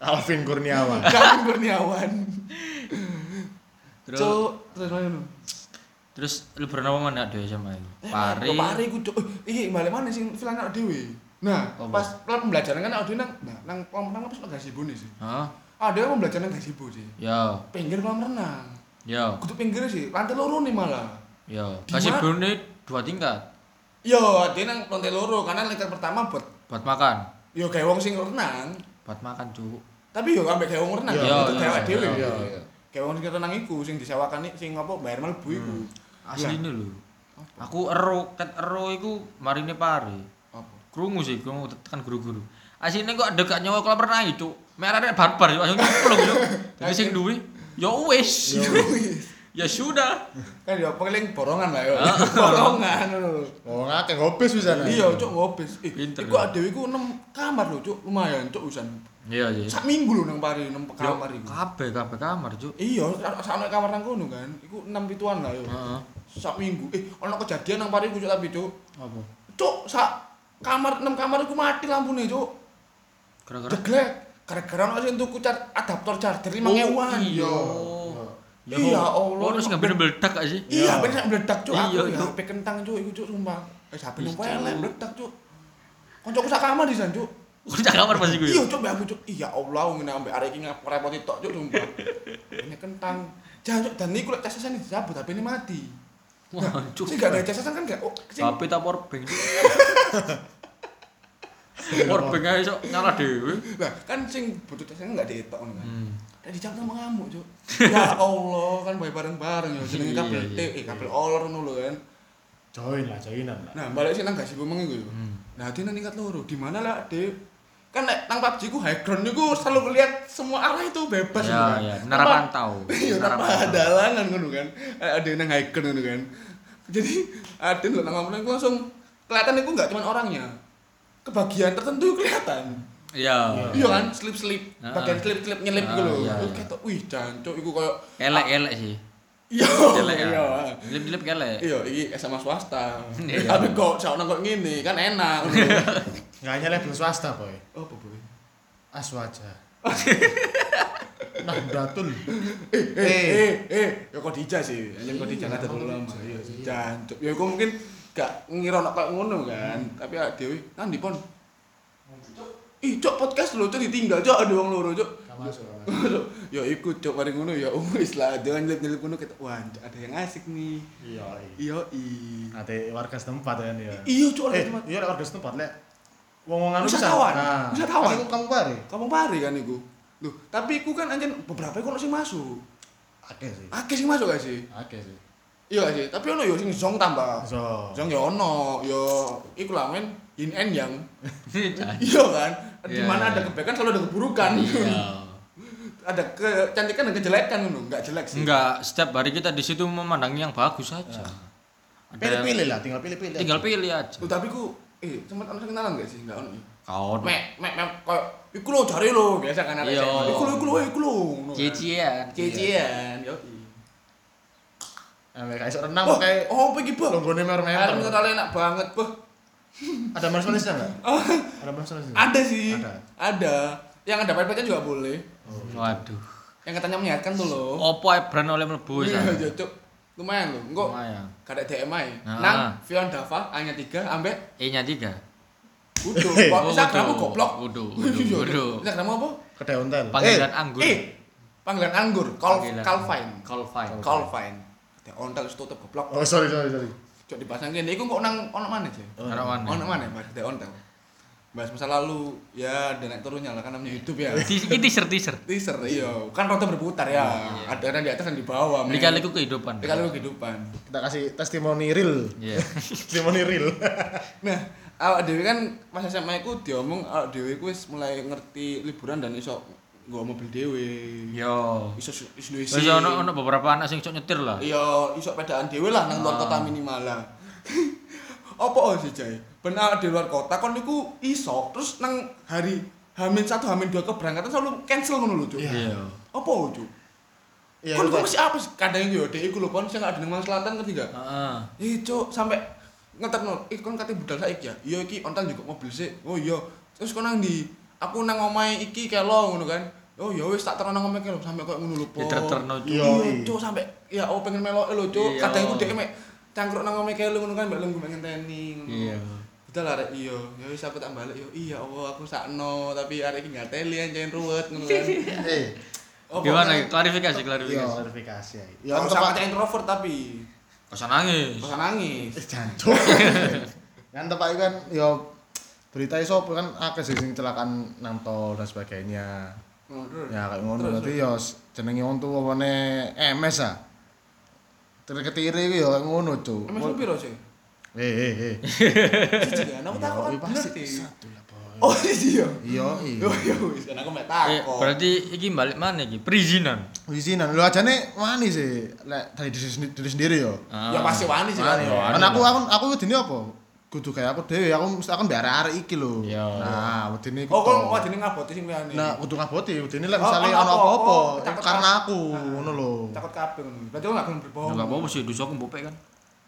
[SPEAKER 2] Alvin Kurniawan.
[SPEAKER 1] Kan Kurniawan.
[SPEAKER 3] Terus
[SPEAKER 1] terus?
[SPEAKER 3] Terus liburan apa mana ada SMA itu?
[SPEAKER 1] Pari.
[SPEAKER 3] Pari.
[SPEAKER 1] Pari ku cuk. Eh, Iki balik mana sing film anak dhewe. Nah,
[SPEAKER 3] Apa?
[SPEAKER 1] pas kelas pembelajaran kan dhewe nang nah, nang kolam renang apa sih gazebo nih sih.
[SPEAKER 3] Hah?
[SPEAKER 1] Ada yang pembelajaran nang gazebo sih.
[SPEAKER 3] Ya,
[SPEAKER 1] Pinggir kolam renang.
[SPEAKER 3] ya,
[SPEAKER 1] Kudu pinggir sih, lantai loro nih malah.
[SPEAKER 3] ya. Kasih bonus dua tingkat
[SPEAKER 1] Yo, dia nang lantai loro karena lantai pertama buat
[SPEAKER 3] buat makan.
[SPEAKER 1] yo kayak wong sing renang.
[SPEAKER 3] Buat makan, Cuk.
[SPEAKER 1] Tapi yo ambek kayak wong renang.
[SPEAKER 2] Iya,
[SPEAKER 1] itu dewek dhewe.
[SPEAKER 3] iya.
[SPEAKER 1] Kayak wong sing renang iku sing disewakan nih sing apa bayar mlebu iku.
[SPEAKER 3] Asli ini lho. Aku ero, ket ero iku marine pare.
[SPEAKER 1] Apa?
[SPEAKER 3] Krungu sih, krungu tekan guru-guru. Asline kok gak nyawa kolam renang itu. Merane barbar yo langsung nyemplung yo. Jadi sing duwe ya wis. (laughs) Ya sudah.
[SPEAKER 1] Kan yo paling borongan lah yo.
[SPEAKER 3] Ah. (laughs)
[SPEAKER 1] Borongan.
[SPEAKER 2] Oh, ngakeh ngopis bisa
[SPEAKER 1] Iya, cuk ngobis. Eh,
[SPEAKER 3] Pinter,
[SPEAKER 1] iku
[SPEAKER 3] ya.
[SPEAKER 1] adewe iku 6 kamar lho, cuk. Lumayan, cuk usan.
[SPEAKER 3] Iya, iya.
[SPEAKER 1] Sak minggu lho nang pari 6
[SPEAKER 3] Yo,
[SPEAKER 1] kamar iku.
[SPEAKER 3] kabeh kabeh kamar, Cuk.
[SPEAKER 1] Iya, sak ana kamar nang kono kan. Iku 6 pituan lah yo.
[SPEAKER 3] Heeh.
[SPEAKER 1] Sak minggu. Eh, ana kejadian nang pari iku cuk tapi cuk.
[SPEAKER 3] Apa?
[SPEAKER 1] Cuk, sak kamar 6 kamar iku mati lampune, cuk.
[SPEAKER 3] Gara-gara
[SPEAKER 1] Jeglek. Gara-gara ana sing tuku adaptor charger 5000
[SPEAKER 3] Oh, iya.
[SPEAKER 1] Ya Iya, Allah.
[SPEAKER 3] Oh, terus nggak meledak gak sih?
[SPEAKER 1] Iya, ben sak meledak cuk.
[SPEAKER 3] Iya,
[SPEAKER 1] ya
[SPEAKER 3] itu.
[SPEAKER 1] HP kentang cuk iku cuk sumpah. Eh, HP nang
[SPEAKER 3] Cuk.
[SPEAKER 1] pelek meledak cuk. Koncoku sak kamar di sana cuk.
[SPEAKER 3] Udah kamar pas iku ya.
[SPEAKER 1] Iya, mbak aku cuk. Iya Allah, ngene ambek arek iki ngrepoti tok cuk sumpah. Ini kentang. Jangan cuk, dan niku lek casasan dicabut HP ini mati.
[SPEAKER 3] Wah, cuk.
[SPEAKER 1] Sing gak ada casasan kan gak oh,
[SPEAKER 3] HP ta power bank. Power bank ae sok nyala dhewe.
[SPEAKER 1] Lah, kan sing butuh casasan gak dietok ngono kan.
[SPEAKER 3] Hmm.
[SPEAKER 1] Dan dicabut sama ngamuk cuk. Ya Allah, kan bae bareng-bareng ya jenenge
[SPEAKER 3] Iya,
[SPEAKER 1] kabel
[SPEAKER 3] iya,
[SPEAKER 1] T, eh
[SPEAKER 3] iya.
[SPEAKER 1] kabel olor ngono lho kan.
[SPEAKER 2] Join lah, joinan lah.
[SPEAKER 1] Nah, balik sih nang gak sibuk mengi gue.
[SPEAKER 3] Hmm.
[SPEAKER 1] Nah, dia nang tingkat loro. Di mana lah, Dek? Kan nek nang PUBG ku high ground niku selalu ngeliat semua arah itu bebas
[SPEAKER 3] Ya,
[SPEAKER 1] gitu kan.
[SPEAKER 3] ya, (laughs) menara
[SPEAKER 1] Tanpa-
[SPEAKER 3] pantau.
[SPEAKER 1] Iya, tanpa halangan ngono kan. Eh, Ada nang high ground ngono kan. Jadi, ada nang ngomong langsung kelihatan iku enggak cuma orangnya. Kebagian tertentu kelihatan.
[SPEAKER 3] Iya.
[SPEAKER 1] Iya kan, slip-slip. Bagian slip-slip nyelip iku lho.
[SPEAKER 3] iya,
[SPEAKER 1] Iku
[SPEAKER 3] iya.
[SPEAKER 1] ketok wih jancuk iku koyo
[SPEAKER 3] Elek-elek sih.
[SPEAKER 1] Iya. Iya.
[SPEAKER 3] ya. Dilip-dilip kelek.
[SPEAKER 1] Iya, iki SMA swasta. (laughs) Tapi kok sakno kok ngene kan enak. (laughs)
[SPEAKER 2] Enggak hanya label swasta, boy.
[SPEAKER 1] Oh, apa boy?
[SPEAKER 2] Aswaja. (laughs) nah, Datul.
[SPEAKER 1] Eh, eh, eh, eh, ya kok dija sih. Anjen kok dija ada dulu lama. Iya, sih. jancuk. Ya iku mungkin gak ngira nek koyo ngono kan. Tapi dhewe nang ndi pon? Ih, cok podcast lho, cok ditinggal, cok ada wong loro, cok.
[SPEAKER 2] Masuk. (laughs)
[SPEAKER 1] ya iku cok mari ngono ya wis lah jangan nyelip-nyelip ngono kita wah ada yang asik nih.
[SPEAKER 2] Iya.
[SPEAKER 1] Iya, i.
[SPEAKER 2] Ate warga setempat ya.
[SPEAKER 1] Iya, cok
[SPEAKER 2] Eh,
[SPEAKER 1] ada
[SPEAKER 2] iya warga setempat lek wong-wongan
[SPEAKER 1] Wisatawan.
[SPEAKER 2] Nah,
[SPEAKER 1] Wisatawan.
[SPEAKER 2] Kamu kamu bare.
[SPEAKER 1] Kamu pari kan iku. Loh, tapi iku kan anjen beberapa iku sing masuk.
[SPEAKER 2] Akeh sih.
[SPEAKER 1] Akeh sing masuk gak sih?
[SPEAKER 2] Akeh sih.
[SPEAKER 1] Iya sih, tapi ono yo sing zong tambah.
[SPEAKER 2] So.
[SPEAKER 1] Zong ya ono, yo iku lah men yin and yang. (laughs)
[SPEAKER 3] Iya.
[SPEAKER 1] Iya kan? Di
[SPEAKER 3] Iya,
[SPEAKER 1] mana ada
[SPEAKER 3] iya.
[SPEAKER 1] kebaikan selalu ada keburukan.
[SPEAKER 3] Iya. (laughs)
[SPEAKER 1] ada kecantikan dan kejelekan ngono, enggak jelek sih.
[SPEAKER 3] Enggak, setiap hari kita di situ memandangi yang bagus saja. Yang-
[SPEAKER 2] Pilih-pilih lah, tinggal pilih-pilih.
[SPEAKER 3] Tinggal pilih aja.
[SPEAKER 1] Oh, tapi ku eh sempat ono sing kenalan gak sih? Enggak ono. ya?
[SPEAKER 3] Kau
[SPEAKER 1] Mek, mek, mek, koyo iku lho jare lho, biasa kan ada
[SPEAKER 3] Iya.
[SPEAKER 1] Iku lho, iku lho, iku ngono kan.
[SPEAKER 3] cician.
[SPEAKER 1] Cician, yo.
[SPEAKER 2] Eh, kayak renang
[SPEAKER 1] Oh,
[SPEAKER 2] pakai
[SPEAKER 1] oh, apa iki, Bang?
[SPEAKER 2] longgone
[SPEAKER 1] Air
[SPEAKER 2] mer-mer.
[SPEAKER 1] mineral enak banget, Bang.
[SPEAKER 2] Ada manis-manisnya enggak? (laughs) Ada manis-manisnya?
[SPEAKER 1] Ada sih.
[SPEAKER 2] Ada.
[SPEAKER 1] Ada. Yang ada pipetnya juga boleh.
[SPEAKER 3] Waduh.
[SPEAKER 1] Yang katanya menyehatkan tuh loh.
[SPEAKER 3] Opo brand oleh mlebu
[SPEAKER 1] Iya,
[SPEAKER 3] sana.
[SPEAKER 1] cocok. Lumayan loh. Engko
[SPEAKER 3] Lumayan.
[SPEAKER 1] kada DM ae.
[SPEAKER 3] Ah.
[SPEAKER 1] Nang Vion Dava hanya 3 ambek
[SPEAKER 3] E-nya 3.
[SPEAKER 1] Udo.
[SPEAKER 2] Eh,
[SPEAKER 1] Kok Instagrammu
[SPEAKER 3] Udo.
[SPEAKER 1] goblok.
[SPEAKER 3] Udo, (laughs)
[SPEAKER 1] Iya,
[SPEAKER 3] Udo, Udo.
[SPEAKER 1] Instagrammu apa?
[SPEAKER 2] Kedai ontel.
[SPEAKER 3] Panggilan anggur.
[SPEAKER 1] Eh, panggilan anggur. Call Calvine.
[SPEAKER 3] Call fine.
[SPEAKER 1] Calvine. Ada ontel wis tutup goblok.
[SPEAKER 2] Oh, sorry, sorry, sorry.
[SPEAKER 1] Cok dipasang kene iku kok nang ono mana sih?
[SPEAKER 3] Ono mana?
[SPEAKER 1] Ono mana Mas? Ada ontel. Bahas masa lalu ya dan naik turunnya lah kan namanya YouTube ya.
[SPEAKER 3] Ini teaser teaser.
[SPEAKER 1] Teaser iya, kan roda berputar ya.
[SPEAKER 3] Iya.
[SPEAKER 1] Ada yang di atas dan di bawah. men.
[SPEAKER 3] Lika-liku kehidupan.
[SPEAKER 1] Lika-liku kehidupan.
[SPEAKER 2] Kita kasih testimoni real.
[SPEAKER 3] Iya. (laughs)
[SPEAKER 2] testimoni real. (laughs)
[SPEAKER 1] Nah, awak dhewe kan pas SMA iku diomong awak iku wis mulai ngerti liburan dan iso nggawa mobil dhewe.
[SPEAKER 3] Yo.
[SPEAKER 1] Iso iso duwe
[SPEAKER 3] Wis ono ono beberapa anak sing sok nyetir lah.
[SPEAKER 1] Iya, iso pedaan dhewe lah nang luar
[SPEAKER 3] Ah.
[SPEAKER 1] kota minimal lah. (laughs) Apa sih, Jay? Ben awak di luar kota kon niku iso terus nang hari Hamin satu Hamin dua keberangkatan selalu cancel ngono lho, Cuk.
[SPEAKER 3] Iya.
[SPEAKER 1] Apa, Cuk?
[SPEAKER 2] Iya,
[SPEAKER 1] kon
[SPEAKER 2] itu-
[SPEAKER 1] kok mesti apa sih? Kadang yo dek iku lho kon sing ada nang selatan ngerti gak?
[SPEAKER 3] Heeh.
[SPEAKER 1] Ih, Cuk, sampai ngeterno, ih kon kate budal saiki ya. Iya iki ontal juga mobil sih. Oh iya. Terus kon nang ndi? Aku nang omahe iki kelo ngono kan. Oh ya wis tak terno nang omahe kelo sampai koyo ngono.
[SPEAKER 3] Diterterno Cuk.
[SPEAKER 2] Iya.
[SPEAKER 1] Iya, Cuk, sampai ya oh pengen melok lho, Cuk.
[SPEAKER 3] Iya.
[SPEAKER 1] Kadang dhek mek cangkruk nang omahe kelo ngono kan mbak lungguh pengen teni ngono.
[SPEAKER 3] Iya.
[SPEAKER 1] Betul lah, iya. Ya wis aku tak balik yo. Iya, Allah aku sakno, tapi arek iki nggak teli anjen ruwet ngono kan. (laughs)
[SPEAKER 2] Eh,
[SPEAKER 1] Oh,
[SPEAKER 3] Gimana?
[SPEAKER 1] pokoknya-
[SPEAKER 3] klarifikasi,
[SPEAKER 2] iya,
[SPEAKER 3] klarifikasi.
[SPEAKER 2] klarifikasi ya. Ya,
[SPEAKER 1] Ya, sangat introvert tapi
[SPEAKER 3] Kosan nangis.
[SPEAKER 1] bisa nangis.
[SPEAKER 2] Eh, jancuk. (laughs) kan tempat itu kan ya berita iso kan akeh sih sing kecelakaan nang tol dan sebagainya.
[SPEAKER 1] Terus.
[SPEAKER 2] Ya kayak ngono berarti ya s- jenenge wong tuwa wone MS ah. Terketire iki ya kayak ngono, Cuk.
[SPEAKER 1] Emang lu piro sih?
[SPEAKER 2] Eh eh eh.
[SPEAKER 1] Siji kan, aku takut kan
[SPEAKER 2] Ya, pasti satu lah, Boy.
[SPEAKER 1] Oh iya.
[SPEAKER 2] Iya, iya.
[SPEAKER 1] Oh iya wis kan aku mek
[SPEAKER 3] Eh,
[SPEAKER 1] takut.
[SPEAKER 3] berarti iki balik mana iki? Perizinan.
[SPEAKER 2] Isinan lu ajane wani sih lek dari diri, sendi- diri sendiri yo.
[SPEAKER 3] Ah.
[SPEAKER 1] Ya pasti wani sih.
[SPEAKER 2] Wani.
[SPEAKER 1] kan.
[SPEAKER 2] aku aku aku wedine apa? Kudu kayak aku dhewe, aku mesti akan biar arek iki lho.
[SPEAKER 3] Iya.
[SPEAKER 2] Nah, wedine iku.
[SPEAKER 1] Oh, kok
[SPEAKER 2] toh.
[SPEAKER 1] wajine ngaboti sing liyane.
[SPEAKER 2] Nah, kudu ngaboti, wedine lek
[SPEAKER 1] Oh,
[SPEAKER 2] misale
[SPEAKER 1] ono
[SPEAKER 2] ono
[SPEAKER 1] apa-apa,
[SPEAKER 2] apa-apa, itu karena aku,
[SPEAKER 1] Nah.
[SPEAKER 2] ngono lho.
[SPEAKER 1] takut kabeh ngono. Berarti aku gak gelem berbohong.
[SPEAKER 3] Enggak apa-apa sih, dosa aku mbopek kan.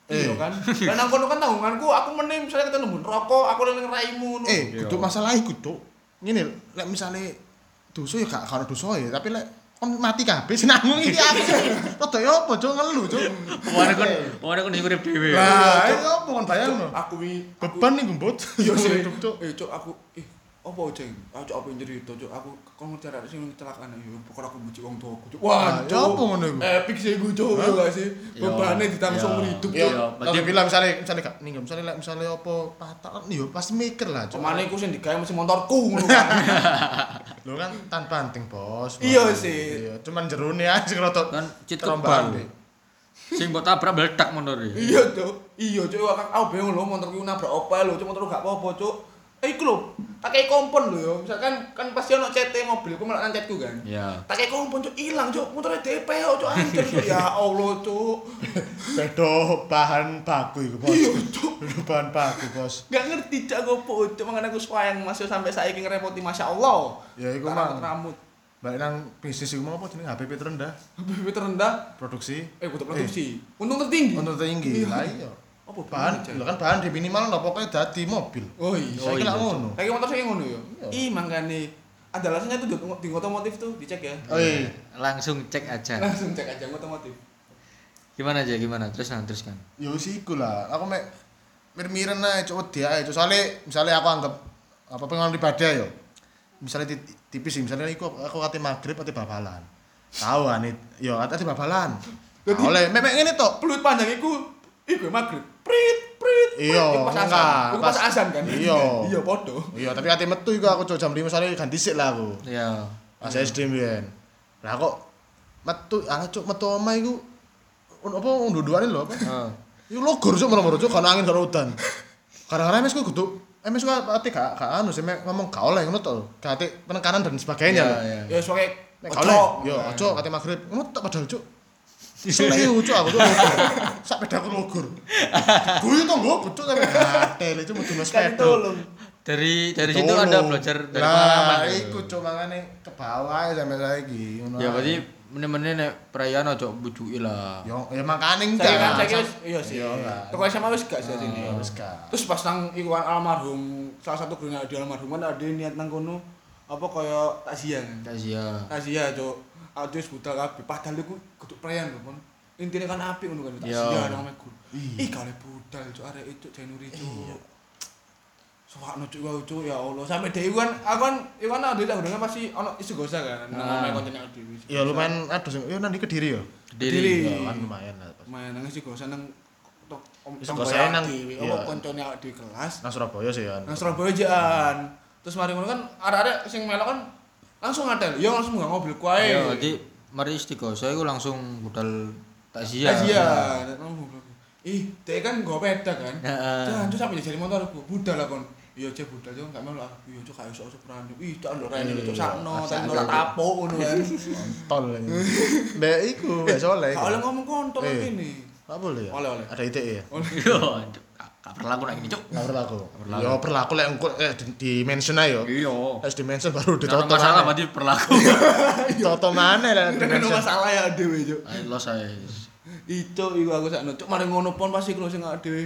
[SPEAKER 1] Iya kan. Lah nang kono kan tanggunganku aku meneh misalnya kita nembun rokok, aku nang raimu ngono.
[SPEAKER 2] Eh,
[SPEAKER 3] Iya.
[SPEAKER 2] kudu masalah iku, Cuk. Ngene, lek misale dosa ya gak ono dosa ya, tapi lek kon mati kabeh sinangmu iki aku. Rada ya apa, Cuk, ngelu, Cuk.
[SPEAKER 3] Pokoknya kan, pokoknya kan urip dhewe.
[SPEAKER 2] Lah, ya apa kon bayangno?
[SPEAKER 1] Aku wi
[SPEAKER 2] Beban nih gumbut.
[SPEAKER 1] Iya sih.
[SPEAKER 2] Hidup, Cuk.
[SPEAKER 1] Eh, cuk aku eh apa ceng? Aku apa yang cerita cuk aku kon ngerti arek sing kecelakaan ya pokoknya aku benci wong tuaku cuk.
[SPEAKER 2] Ah,
[SPEAKER 1] Wah,
[SPEAKER 2] ya apa ngono iku?
[SPEAKER 1] Epic sih gue cuk, ya gak sih?
[SPEAKER 3] Ya.
[SPEAKER 1] Bebane ditanggung
[SPEAKER 3] Ya.
[SPEAKER 1] seumur hidup
[SPEAKER 2] berarti
[SPEAKER 3] berarti-
[SPEAKER 2] bilang misalnya misalnya gak nih, misalnya lek misalnya apa patah kan yo pasti mikir lah, Cuk.
[SPEAKER 1] Ke mana iku sing digawe mesin motorku ngono kan.
[SPEAKER 2] Lu (laughs) kan tanpa anting, Bos.
[SPEAKER 1] Iya sih.
[SPEAKER 2] Iya, cuman jerone aja sing rada
[SPEAKER 3] Kan cit
[SPEAKER 2] terombang.
[SPEAKER 3] kebal. Sing mbok tabrak meledak motor.
[SPEAKER 1] Iya cuk. Iya cuk aku aku bingung lho motorku nabrak opo lho cuk motor gak apa-apa cuk. Eh iku lho, tak kei kompon lho. Misalkan kan pasti ono CT mobil, ku melok chatku kan.
[SPEAKER 3] Ya.
[SPEAKER 1] Tak kei kompon cuk ilang cuk, motornya DPO cuk anjir cuk. Ya Allah cuk. (laughs)
[SPEAKER 2] Bedo bahan baku iku, Bos.
[SPEAKER 1] Iya cuk.
[SPEAKER 2] Bahan baku, Bos.
[SPEAKER 1] Gak ngerti cak gopo cuk mangan aku sayang masih sampai saiki ngerepoti Masya Allah.
[SPEAKER 2] Ya iku mah.
[SPEAKER 1] rambut.
[SPEAKER 2] Balik nang bisnis iku mau apa jenenge HPP terendah,
[SPEAKER 1] BBB terendah.
[SPEAKER 2] produksi
[SPEAKER 1] Eh butuh produksi. Untung tertinggi.
[SPEAKER 2] untuk tertinggi.
[SPEAKER 1] Iya.
[SPEAKER 2] Lah iya.
[SPEAKER 1] Apa
[SPEAKER 2] Bahan,
[SPEAKER 1] Cak?
[SPEAKER 2] lho kan bahan di minimal no pokoknya dadi mobil.
[SPEAKER 1] Oh iya.
[SPEAKER 2] Saya kira ngono.
[SPEAKER 1] Kayak motor saya ngono ya.
[SPEAKER 2] Iya.
[SPEAKER 1] Ih mangkane ada alasannya tuh di, otomotif tuh dicek ya.
[SPEAKER 2] Oh iya.
[SPEAKER 3] Langsung cek aja.
[SPEAKER 1] Langsung cek aja otomotif.
[SPEAKER 3] Gimana aja gimana? Terus nah, terus kan.
[SPEAKER 2] Ya wis iku lah. Aku mek mir-miren ae cuk wedi ae. Soale misale aku anggap apa pengalaman pribadi yo. Misale ti- tipis sih, misale iku aku ate magrib ate babalan. Tahu anit, yo ate babalan. Oleh mek mek ngene tok.
[SPEAKER 1] Peluit panjang iku iku ya maghrib. Prit prit.
[SPEAKER 2] Iya,
[SPEAKER 1] pas azan.
[SPEAKER 2] enggak,
[SPEAKER 1] Iku pas azan kan.
[SPEAKER 2] iya. (laughs)
[SPEAKER 1] Iya podo.
[SPEAKER 2] Iya, tapi ate metu iku aku jam 5 soalnya ganti sik lah aku.
[SPEAKER 3] Ya.
[SPEAKER 2] Pas SD mbiyen. Lah kok metu ana cuk metu omah iku un- apa unduduane lho apa?
[SPEAKER 3] Oh.
[SPEAKER 2] Iku logor cuk malah cuk kan angin karo udan. Kadang-kadang MS ku kudu MS ku ate gak gak anu sih mek ngomong gak oleh ngono to. Gak penekanan dan sebagainya lho.
[SPEAKER 3] Ya, ya.
[SPEAKER 1] Ya
[SPEAKER 2] gak oleh, yo ojo kate magrib. Ngono tak padahal cuk. Iso lek cuk aku logor. Sak pedaku logor. Guyu to nggo cuk sampe gatel cuk metu
[SPEAKER 1] kan
[SPEAKER 2] sepeda.
[SPEAKER 3] Dari dari situ. Anda belajar dari pengalaman. ya?
[SPEAKER 2] iku cuk makane ke bawah saiki ngono.
[SPEAKER 3] Ya berarti meneh-meneh nek perayaan ojo bujuki lah.
[SPEAKER 2] Yo, ya makane
[SPEAKER 1] Saya kan
[SPEAKER 2] enggak.
[SPEAKER 1] saya wis iya sih. Toko SMA wis gak sih sini.
[SPEAKER 2] Ya, wis gak.
[SPEAKER 1] Terus pas nang iku kan almarhum salah satu grunya di almarhum kan ada niat nang kono apa kaya takziah kan.
[SPEAKER 3] Takziah.
[SPEAKER 1] Takziah cuk. Ada wis budal kabeh padahal iku kudu perayaan lho, Mon. Intine kan apik ngono kan
[SPEAKER 3] Iya.
[SPEAKER 1] takziah nang omahe guru.
[SPEAKER 2] Iya.
[SPEAKER 1] Ih kale budal cuk arek itu Januari cuk. Sewakno cuk wae cuk ya Allah. Sampe dhewe kan aku kan iku kan ada tak gudangnya pasti ono isu gosa kan nang
[SPEAKER 3] Ah.
[SPEAKER 1] omahe konten dhewe.
[SPEAKER 2] Ya lumayan aduh yo nang di Kediri yo.
[SPEAKER 3] Kediri.
[SPEAKER 2] Ya kan lumayan lah.
[SPEAKER 1] main nang isu gosa nang tonggo
[SPEAKER 2] gosa nang- iya.
[SPEAKER 1] apa koncone awake dhewe kelas.
[SPEAKER 2] Nang Surabaya sih ya.
[SPEAKER 1] Nang Surabaya jaan. Terus mari ngono kan arek-arek sing melok kan langsung ngadel. Ya langsung nggak mobil ku ae.
[SPEAKER 3] Ya berarti mari istiqosa iku langsung budal takziah.
[SPEAKER 1] Takziah. Ih, dia kan nggo peda kan. Jangan tuh sampe jadi motor aku. Budal lah kon. Iya cek budal yo gak melok aku. Iya cek gak iso iso peran. Ih, tak lho rene cek sakno, tak lho tapuk ngono kan.
[SPEAKER 2] Tol. Mbak iku gak soleh.
[SPEAKER 1] Gak oleh ngomong kontol
[SPEAKER 2] Eh.
[SPEAKER 1] ini.
[SPEAKER 2] Gak boleh ya?
[SPEAKER 1] Oleh, oleh.
[SPEAKER 2] Ada ITE ya?
[SPEAKER 3] Yo, Cuk. Gak berlaku gini, Cuk.
[SPEAKER 2] Gak berlaku.
[SPEAKER 3] berlaku.
[SPEAKER 2] Ya berlaku lek engko eh di, di mention ae yo.
[SPEAKER 3] Iya.
[SPEAKER 2] Harus di mention baru ditoto
[SPEAKER 3] masalah
[SPEAKER 2] mana.
[SPEAKER 3] berarti berlaku. (laughs)
[SPEAKER 2] Toto mana lah di mention.
[SPEAKER 1] masalah ya dhewe cuk.
[SPEAKER 3] Ayo los ae.
[SPEAKER 1] Itu iku aku sakno. Cuk mari ngono pon pasti kru sing awake dhewe.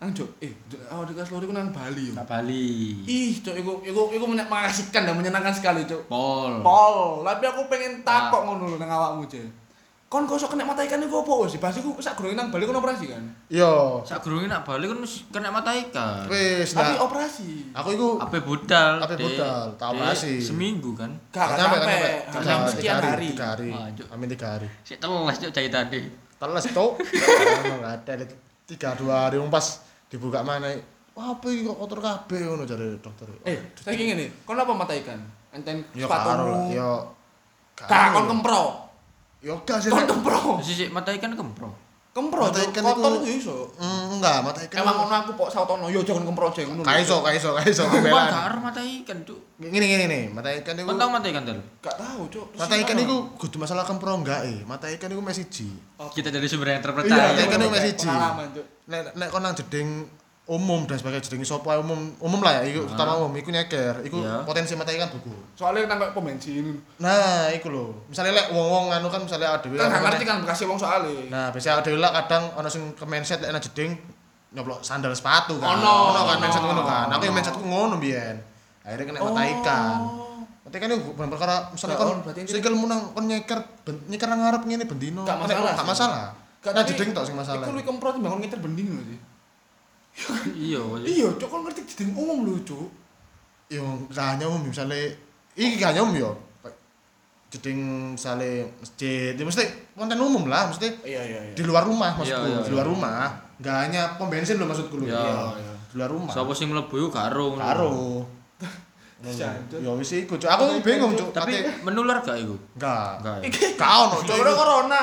[SPEAKER 1] Nang Cuk, eh awak dhewe kelas loro iku nang Bali yo.
[SPEAKER 3] Nak Bali.
[SPEAKER 1] Ih, Cuk iku iku iku menye- mengasihkan dan menyenangkan sekali, Cuk.
[SPEAKER 3] Pol.
[SPEAKER 1] Pol, tapi aku pengen takok ngono lho nang awakmu, Cuk. Kon kok iso kena mata ikan iku apa sih? Pas iku sak gurunge nang Bali kon operasi kan?
[SPEAKER 2] Yo.
[SPEAKER 3] Sak gurunge nak Bali kan mesti kena mata ikan.
[SPEAKER 2] Wis
[SPEAKER 1] Tapi
[SPEAKER 2] nah.
[SPEAKER 1] operasi.
[SPEAKER 2] Aku iku
[SPEAKER 3] Ape budal.
[SPEAKER 2] Ape
[SPEAKER 3] Dek.
[SPEAKER 2] budal, tak operasi.
[SPEAKER 3] Seminggu kan.
[SPEAKER 1] Gak sampai,
[SPEAKER 2] gak. Tiga
[SPEAKER 1] sekian hari.
[SPEAKER 2] Tiga hari. Amin tiga hari.
[SPEAKER 3] Sik teles Cuk jahitane.
[SPEAKER 2] Teles tuh. (laughs) Enggak ada tiga dua hari pas dibuka mana. Wah, apa iki kok kotor kabeh ngono jare dokter.
[SPEAKER 1] Eh, saiki ngene, kon apa mata ikan? Enten
[SPEAKER 2] yo karo lah,
[SPEAKER 1] sepatumu.
[SPEAKER 2] yo
[SPEAKER 1] Gak kon kempro.
[SPEAKER 2] Yo gak sih.
[SPEAKER 1] Kon kempro.
[SPEAKER 3] Sisi mata ikan kempro.
[SPEAKER 1] Kempro,
[SPEAKER 2] Mata ikan
[SPEAKER 1] kotor
[SPEAKER 2] iku-
[SPEAKER 1] iku iso.
[SPEAKER 2] Mm, enggak, mata ikan.
[SPEAKER 1] Emang ngono aku pok sautono, yo jangan kempro aja ngono.
[SPEAKER 2] Gak iso, gak iso, gak iso
[SPEAKER 3] gak ero mata ikan, Cuk.
[SPEAKER 2] Gini gini nih, mata ikan iku.
[SPEAKER 3] Kon tau mata ikan tel?
[SPEAKER 1] Gak tahu, Cuk.
[SPEAKER 2] Mata ikan iku kudu masalah kempro enggak eh. Mata ikan iku meh siji.
[SPEAKER 3] Kita dari sumber yang
[SPEAKER 2] Iya,
[SPEAKER 3] terpercaya.
[SPEAKER 2] mata ikan iku meh siji.
[SPEAKER 1] Pengalaman, Cuk.
[SPEAKER 2] Nek nek kon nang jeding umum dan sebagai jeding sopo ae umum umum lah ya, iku
[SPEAKER 3] Ah.
[SPEAKER 2] utama umum iku nyeker, iku
[SPEAKER 3] Iya.
[SPEAKER 2] potensi mata ikan buku.
[SPEAKER 1] Soalnya nang kok pom bensin.
[SPEAKER 2] Nah, iku lho. Misalnya lek wong-wong anu kan misalnya ada
[SPEAKER 1] Kan gak ngerti kan bekasih wong soalnya.
[SPEAKER 2] Nah, biasanya ada lah kadang ono sing ke mindset lek nang jeding nyoplok sandal sepatu kan.
[SPEAKER 1] Ono.
[SPEAKER 2] kan mindset ngono kan. Aku yang
[SPEAKER 1] Ono.
[SPEAKER 2] mindsetku ngono biyen. Akhirnya kena mata ikan. Mata ikan itu bukan perkara misalnya
[SPEAKER 1] Gak
[SPEAKER 2] kon
[SPEAKER 1] on, berarti ini-
[SPEAKER 2] sikilmu nang kon nyeker nyeker ngarep ngene bendino.
[SPEAKER 1] Gak
[SPEAKER 2] Nek
[SPEAKER 1] masalah
[SPEAKER 2] Gak
[SPEAKER 1] sih.
[SPEAKER 2] masalah.
[SPEAKER 1] Gak,
[SPEAKER 2] Nah, jeding tok sing masalah.
[SPEAKER 1] Iku luwih kempro timbang ngiter bending lho sih.
[SPEAKER 3] Iya.
[SPEAKER 1] Iya, Cuk, kon ngerti jeding umum lho, Cuk.
[SPEAKER 2] Yo gak hanya umum misalnya iki gak hanya umum yo. Jeding misalnya masjid, ya mesti konten umum lah, mesti
[SPEAKER 1] Iya, iya, iya.
[SPEAKER 2] di luar rumah maksudku,
[SPEAKER 3] Iya, iya,
[SPEAKER 2] di luar
[SPEAKER 3] iya.
[SPEAKER 2] rumah. Gak hanya pom bensin lho maksudku lho.
[SPEAKER 3] Iya.
[SPEAKER 1] iya.
[SPEAKER 2] Di luar rumah.
[SPEAKER 3] Sing mlebu iku karo.
[SPEAKER 2] Karo. Ya wis iku, Cuk. Aku bingung, Cuk.
[SPEAKER 3] Tapi menular gak iku?
[SPEAKER 2] enggak.
[SPEAKER 3] Enggak. ya?
[SPEAKER 1] Iki
[SPEAKER 2] Gak ono, Cuk.
[SPEAKER 1] Corona.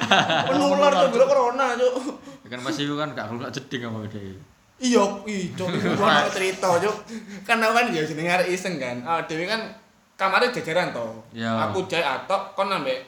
[SPEAKER 1] (laughs) Menular tuh, corona, Cuk.
[SPEAKER 3] Kan pasti iku kan gak keluar jeding apa gede.
[SPEAKER 1] Iya, iya, cok, iku (laughs) cerita, cok. Kan aku kan ya jenenge arek iseng kan. Ah, dhewe kan kamare jajaran to.
[SPEAKER 3] Ya.
[SPEAKER 1] Aku jek atok kon ambek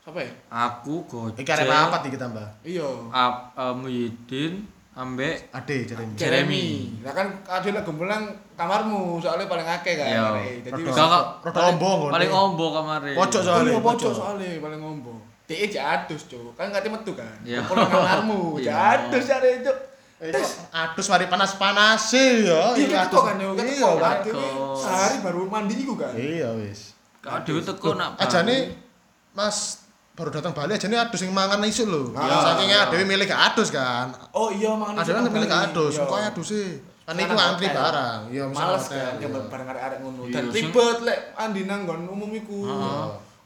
[SPEAKER 1] sapa ya?
[SPEAKER 3] Aku Gojek.
[SPEAKER 2] Iki arek apa iki tambah?
[SPEAKER 1] Iya.
[SPEAKER 3] Ap, uh, Muhyiddin ambek
[SPEAKER 2] Ade Jeremy.
[SPEAKER 1] Jeremy. Lah kan ade lek gembelang kamarmu soalnya paling akeh kan.
[SPEAKER 3] Iya.
[SPEAKER 1] Jadi
[SPEAKER 2] Rodo-
[SPEAKER 3] paling-
[SPEAKER 2] ombo.
[SPEAKER 3] Paling ombo kamare.
[SPEAKER 2] Pojok soalnya.
[SPEAKER 1] iya pojok soalnya paling ngombo. Jek adus, cok. Kan kate metu kan.
[SPEAKER 3] Iya.
[SPEAKER 1] Nang kamarmu, (laughs)
[SPEAKER 3] Iya.
[SPEAKER 1] adus arek, cok.
[SPEAKER 2] Eh, kok adus mari panas-panas sih ya.
[SPEAKER 1] Iya,
[SPEAKER 2] Iki
[SPEAKER 1] kan
[SPEAKER 2] adus.
[SPEAKER 1] teko kan yo, kan
[SPEAKER 2] Iya, kan.
[SPEAKER 1] Sehari baru mandi iku kan.
[SPEAKER 2] Iya wis.
[SPEAKER 3] Kak dhewe teko nak.
[SPEAKER 2] Aja nih Mas baru datang Bali aja nih adus yang mangan isu lho.
[SPEAKER 1] Ah.
[SPEAKER 2] Sakingnya Dewi milih gak adus kan.
[SPEAKER 1] Oh iya mangan
[SPEAKER 2] Ada kan milih gak adus,
[SPEAKER 1] Iya.
[SPEAKER 2] kok adus sih. Kan
[SPEAKER 1] Karena
[SPEAKER 2] iku antri barang. Iya,
[SPEAKER 1] Males kan
[SPEAKER 2] iya.
[SPEAKER 1] nyambut bareng arek-arek ngono.
[SPEAKER 3] Iya,
[SPEAKER 1] Dan ribet lek andi nang nggon umum iku.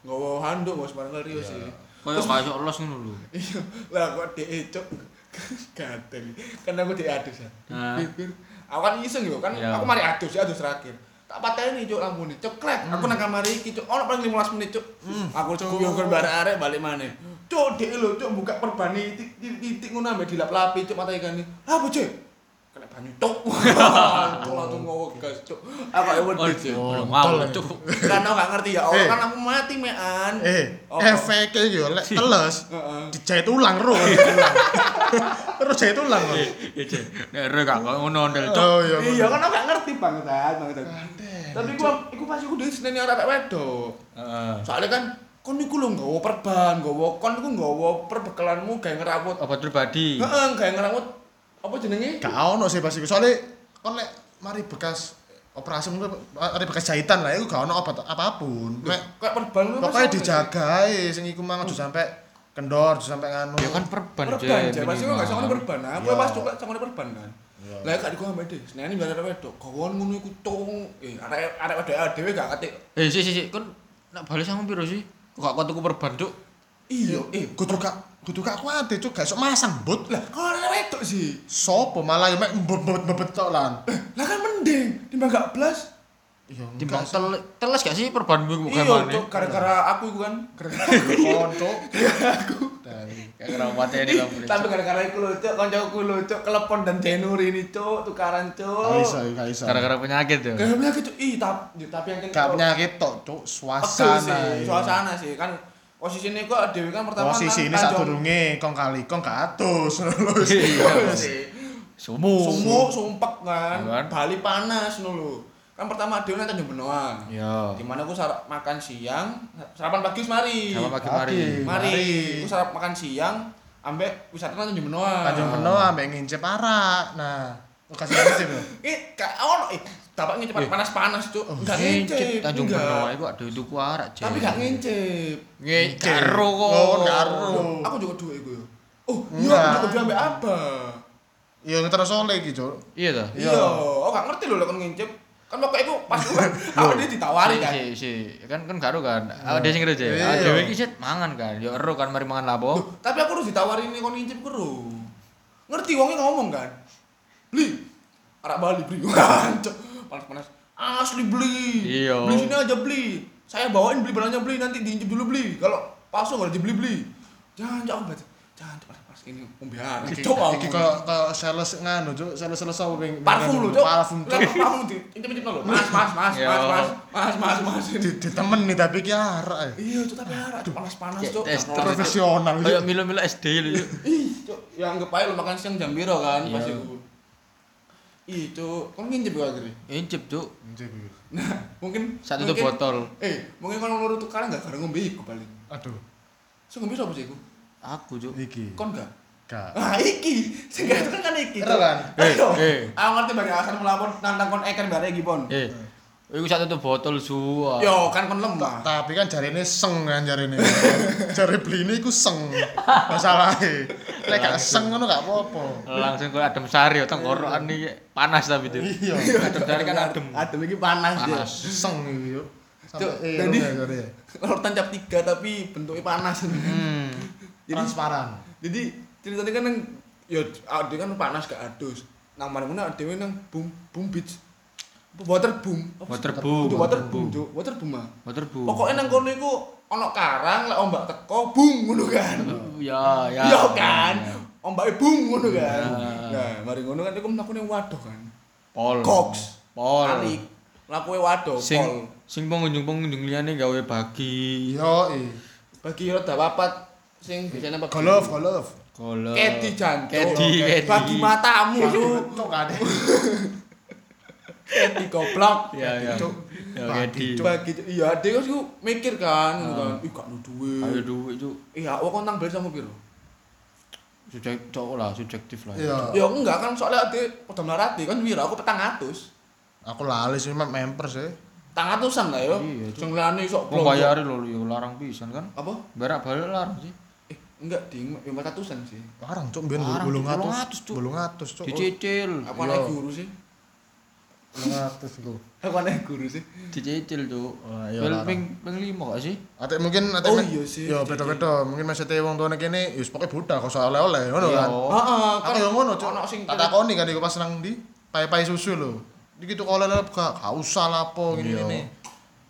[SPEAKER 1] Nggawa handuk bareng liyo
[SPEAKER 2] Iya.
[SPEAKER 1] sih.
[SPEAKER 3] Kayak kayak los ngono lho.
[SPEAKER 1] Iya, lah kok dhek cok gatel. Kan aku dhek adus ya.
[SPEAKER 3] Nah.
[SPEAKER 1] Bir, bir. Aku kan iseng yo kan,
[SPEAKER 3] Iya.
[SPEAKER 1] aku mari adus ya adus terakhir. Tak pateni cok lampune, cok klek. Aku nang kamar iki cok, ono paling 15 menit cok. Aku cok yo bareng arek balik maneh. Cok dhek lho cok buka perbani titik-titik ngono ambek dilap-lapi cok mata ikan iki. Apa cok? Banyu cok. Cok langsung ngowo gas cok. Aku ya
[SPEAKER 3] Oh,
[SPEAKER 1] wedi cok.
[SPEAKER 3] belum
[SPEAKER 2] Kontol
[SPEAKER 3] mau
[SPEAKER 2] ya.
[SPEAKER 3] cuk.
[SPEAKER 1] Karena aku gak ngerti ya, oh
[SPEAKER 2] Eh.
[SPEAKER 1] kan aku mati mean.
[SPEAKER 2] Eh,
[SPEAKER 1] Apa?
[SPEAKER 2] efeknya yo lek teles dijahit ulang ro. ulang. (laughs) Terus jahit ulang. kok.
[SPEAKER 3] Iya, Nek re gak ngono ndel cuk.
[SPEAKER 2] Oh iya.
[SPEAKER 1] Iya kan aku gak ngerti bangsat, bangsat. Tapi gua iku pas iku dhewe senene arek wedok.
[SPEAKER 3] Heeh.
[SPEAKER 1] Soalnya kan kon iku lho nggawa perban, nggawa kon iku nggawa perbekalanmu gawe ngerawut.
[SPEAKER 3] Obat pribadi.
[SPEAKER 1] Heeh, gawe ngerawut apa jenenge?
[SPEAKER 2] Gak ono sih pas iku. Soalnya kon lek mari bekas operasi mungkin mari bekas jahitan lah iku gak ono obat apa pun. Mek
[SPEAKER 1] Kayak perban
[SPEAKER 2] pokoknya dijaga ae sing iku mang aja sampe kendor, aja sampe nganu.
[SPEAKER 3] Ya kan perban
[SPEAKER 1] Perban,
[SPEAKER 3] Jay.
[SPEAKER 1] Pasti kok gak sangone perban. Nah, Aku
[SPEAKER 2] Iya.
[SPEAKER 1] pas coba sangone perban kan. Lah gak diku ambek Des. Senene biar arek wedok. Gawon ngono iku tung. Eh, arek arek wedok dhewe gak kate.
[SPEAKER 3] Eh, si si si, kon nak balik sama piro sih? Kok gak kok tuku perban cuk?
[SPEAKER 1] Iya, eh
[SPEAKER 2] kudu gak kudu gak kuat cuk gak iso masang but.
[SPEAKER 1] lah kok arek wedok sih.
[SPEAKER 2] Sopo malah ya mek mbet-mbet tok lan.
[SPEAKER 1] Lah kan mending timbang gak blas.
[SPEAKER 2] Iya,
[SPEAKER 3] Timbang tel teles gak sih perban gue
[SPEAKER 1] Iya,
[SPEAKER 3] mana?
[SPEAKER 1] Cuk, gara-gara aku iku kan. Gara-gara
[SPEAKER 2] konco. (laughs) Dari
[SPEAKER 3] Kayak kira mati di lampu.
[SPEAKER 1] Tapi gara-gara iku lho, Cuk, kancaku lho, Cuk, kelepon dan Januari ini, Cuk, tukaran, Cuk.
[SPEAKER 2] gak iso.
[SPEAKER 3] Gara-gara penyakit ya.
[SPEAKER 1] Gak penyakit, Cuk. Ih, tapi tapi yang
[SPEAKER 2] Gak penyakit tok, cuk, suasana.
[SPEAKER 1] sih,
[SPEAKER 2] iya.
[SPEAKER 1] suasana sih kan posisinya kok dewi kan pertama
[SPEAKER 2] Posisi
[SPEAKER 1] kan
[SPEAKER 2] ini saat durunge kong kali kong gak atus.
[SPEAKER 3] Iya.
[SPEAKER 1] sih.
[SPEAKER 3] Sumu.
[SPEAKER 1] Sumuk, sumpek kan.
[SPEAKER 3] Iya kan?
[SPEAKER 1] Bali panas dulu. Kan pertama dewi nang Tanjung Benoa.
[SPEAKER 3] Iya.
[SPEAKER 1] Di mana aku sarap makan siang, sarapan pagi mari.
[SPEAKER 3] Sama pagi mari.
[SPEAKER 1] Mari,
[SPEAKER 2] Mari.
[SPEAKER 1] aku sarap makan siang ambek wisata nang Tanjung Benoa.
[SPEAKER 2] Tanjung Benoa ambek ngincep arak. Nah, lokasi ngincep.
[SPEAKER 1] Eh, kak ono eh dapat ngintip panas-panas, Cuk. Enggak
[SPEAKER 3] Ngincip
[SPEAKER 1] ngincip.
[SPEAKER 3] Tanjung
[SPEAKER 1] enggak.
[SPEAKER 3] Benoa iku ada tuku arak Jay.
[SPEAKER 1] Tapi gak ngincip.
[SPEAKER 3] Nge karo kok.
[SPEAKER 2] Oh, karo.
[SPEAKER 1] Aku juga duwe iku yo. Oh, iya
[SPEAKER 2] Enggak.
[SPEAKER 1] aku juga duwe ambek apa?
[SPEAKER 2] Iya ngetero sole iki, cuk.
[SPEAKER 3] Iya ta?
[SPEAKER 1] Iya, oh gak ngerti lho lek kon ngincip. Kan pokoknya iku pas aku kan aku dia ditawari kan.
[SPEAKER 3] Si, si, kan kan karo kan. Ah dia sing Jay. Ah
[SPEAKER 2] Iya.
[SPEAKER 3] dhewe iki set mangan kan. Ya ero kan mari mangan lapo.
[SPEAKER 1] Tapi aku harus ditawari ini kon ngincip ku ro. Ngerti wongnya ngomong kan. Beli. Arak Bali beli. (laughs) Cok, Panas-panas. Asli beli.
[SPEAKER 3] Iya.
[SPEAKER 1] Beli sini aja beli. Saya bawain beli barangnya beli nanti diincip dulu beli. Kalau palsu enggak dibeli beli. Jangan jangan baca. Jangan pas pas ini pembiaran.
[SPEAKER 2] Iki
[SPEAKER 1] Coba.
[SPEAKER 2] iki kok kok sales nganu, cuk. Sales-sales apa ping
[SPEAKER 1] parfum lho, Cok.
[SPEAKER 2] Parfum, cuk.
[SPEAKER 1] Lah, Parfum di intip-intip lho. Mas, mas, mas,
[SPEAKER 3] Iya.
[SPEAKER 1] mas, mas, mas, mas, mas.
[SPEAKER 2] Di, di temen nih tapi ki arak. eh.
[SPEAKER 1] Iya, Cok, tapi arak Cok, panas-panas, Cok.
[SPEAKER 2] Profesional.
[SPEAKER 3] Kayak
[SPEAKER 2] Cuk.
[SPEAKER 3] milo-milo SD lho. Cuk.
[SPEAKER 1] Ih, Cok, ya anggap aja lu makan siang jam biro kan pas
[SPEAKER 3] Iya.
[SPEAKER 1] iku. Ih, Cok, kon ngincip gak akhirnya?
[SPEAKER 3] Incip cuk.
[SPEAKER 2] Ngincep iki.
[SPEAKER 1] Nah, mungkin
[SPEAKER 3] Satu tuh
[SPEAKER 1] mungkin-
[SPEAKER 3] botol.
[SPEAKER 1] Eh, mungkin kalau menurut tukaran gak gara ngombe iku paling.
[SPEAKER 2] Aduh,
[SPEAKER 1] Sing ngombe sapa sih iku?
[SPEAKER 3] Aku cuk.
[SPEAKER 2] iki.
[SPEAKER 1] Kon gak?
[SPEAKER 2] Gak.
[SPEAKER 1] Ah, iki. Sing gak itu kan iki. Cok.
[SPEAKER 2] kan?
[SPEAKER 1] Ayo.
[SPEAKER 3] Eh, eh.
[SPEAKER 1] Aku ngerti bagi alasan melapor nantang kon eken bare iki, Pon.
[SPEAKER 3] Eh. Iku satu tuh botol suwa.
[SPEAKER 1] Yo, kan kon lemah.
[SPEAKER 2] Tapi kan jarine seng kan jarine. (laughs) Jare bline iku seng. Masalahe. Lek gak seng ngono gak apa-apa.
[SPEAKER 3] Langsung kok adem sari tenggorokan iki panas tapi itu.
[SPEAKER 2] Iya.
[SPEAKER 3] Adem sari kan adem.
[SPEAKER 1] Adem iki panas.
[SPEAKER 3] Panas.
[SPEAKER 2] Seng iki eh
[SPEAKER 1] jadi- Kalau tancap tiga tapi bentuknya panas.
[SPEAKER 3] Hmm.
[SPEAKER 1] Jadi
[SPEAKER 2] transparan.
[SPEAKER 1] jadi ceritanya kan nang ya ade kan panas gak adus nang mana mana ade nang boom boom beach Water boom?
[SPEAKER 3] Water boom.
[SPEAKER 1] Water boom Cuk. water boom ah
[SPEAKER 3] Water boom.
[SPEAKER 1] pokoknya nang kono iku ono karang lek ombak teko boom ngono kan
[SPEAKER 3] Ya, ya.
[SPEAKER 1] iya kan ombake bung ngono kan.
[SPEAKER 3] Ah.
[SPEAKER 1] Nah, mari ngono kan iku mlakune waduh kan.
[SPEAKER 3] Pol.
[SPEAKER 1] Cox.
[SPEAKER 3] Pol.
[SPEAKER 1] Alik. Lakuwe waduh,
[SPEAKER 3] Sing
[SPEAKER 1] pol.
[SPEAKER 3] sing pengunjung-pengunjung liyane gawe bagi
[SPEAKER 2] Yo.
[SPEAKER 1] Bagi roda papat sing biasanya apa?
[SPEAKER 2] Golf, golf.
[SPEAKER 3] golf.
[SPEAKER 1] Kedi jantung.
[SPEAKER 3] Kedi.
[SPEAKER 1] Bagi matamu, Cuk.
[SPEAKER 2] Cok ade. (laughs)
[SPEAKER 1] Kedi goblok. (laughs)
[SPEAKER 3] Iya, iya. Ya
[SPEAKER 2] Bagi,
[SPEAKER 3] kedi.
[SPEAKER 2] Cuk.
[SPEAKER 1] Bagi iya, dia kan sih mikir kan, ngono kan. Ih, gak ada
[SPEAKER 3] Ayo
[SPEAKER 1] duit.
[SPEAKER 3] duit cuk.
[SPEAKER 1] Iya, aku kontang beli sama piro?
[SPEAKER 3] Subjek cok lah, subjektif lah.
[SPEAKER 2] Iya.
[SPEAKER 1] Ya enggak kan soalnya ade udah melarati kan wira aku petang atus.
[SPEAKER 2] Aku lali sih mah memper sih.
[SPEAKER 1] Tang atusan lah yo.
[SPEAKER 3] Iya.
[SPEAKER 1] Sing liyane sok
[SPEAKER 3] Mau bayari lho yo larang pisan kan.
[SPEAKER 1] Apa?
[SPEAKER 3] Berak balik larang sih.
[SPEAKER 1] Eh, enggak ding, yang atusan sih.
[SPEAKER 2] Larang cok bulung
[SPEAKER 3] Cuk.
[SPEAKER 2] atus.
[SPEAKER 3] 800, Cuk.
[SPEAKER 2] Bulung atus cok.
[SPEAKER 3] Dicicil.
[SPEAKER 1] Aku
[SPEAKER 2] Iya.
[SPEAKER 1] anak guru sih.
[SPEAKER 2] Bulung atus iku.
[SPEAKER 1] Aku anak guru sih.
[SPEAKER 3] Dicicil cuk.
[SPEAKER 2] Wah, iya,
[SPEAKER 3] Pil
[SPEAKER 2] larang.
[SPEAKER 3] ping ping lima gak sih?
[SPEAKER 2] Ate mungkin ate
[SPEAKER 1] Oh, iya sih.
[SPEAKER 2] Yo beda-beda. Mungkin maksudnya wong tuane kene wis pokoke budak kok soal oleh-oleh ngono
[SPEAKER 3] Iya.
[SPEAKER 2] kan.
[SPEAKER 1] Heeh,
[SPEAKER 2] Aku yo ngono cok.
[SPEAKER 1] Ono sing
[SPEAKER 2] Tak takoni kan iku pas nang ndi? Pai-pai susu lho. Iki tuh oleh-oleh gak gak usah lapo
[SPEAKER 3] Iya.
[SPEAKER 2] gini-gini.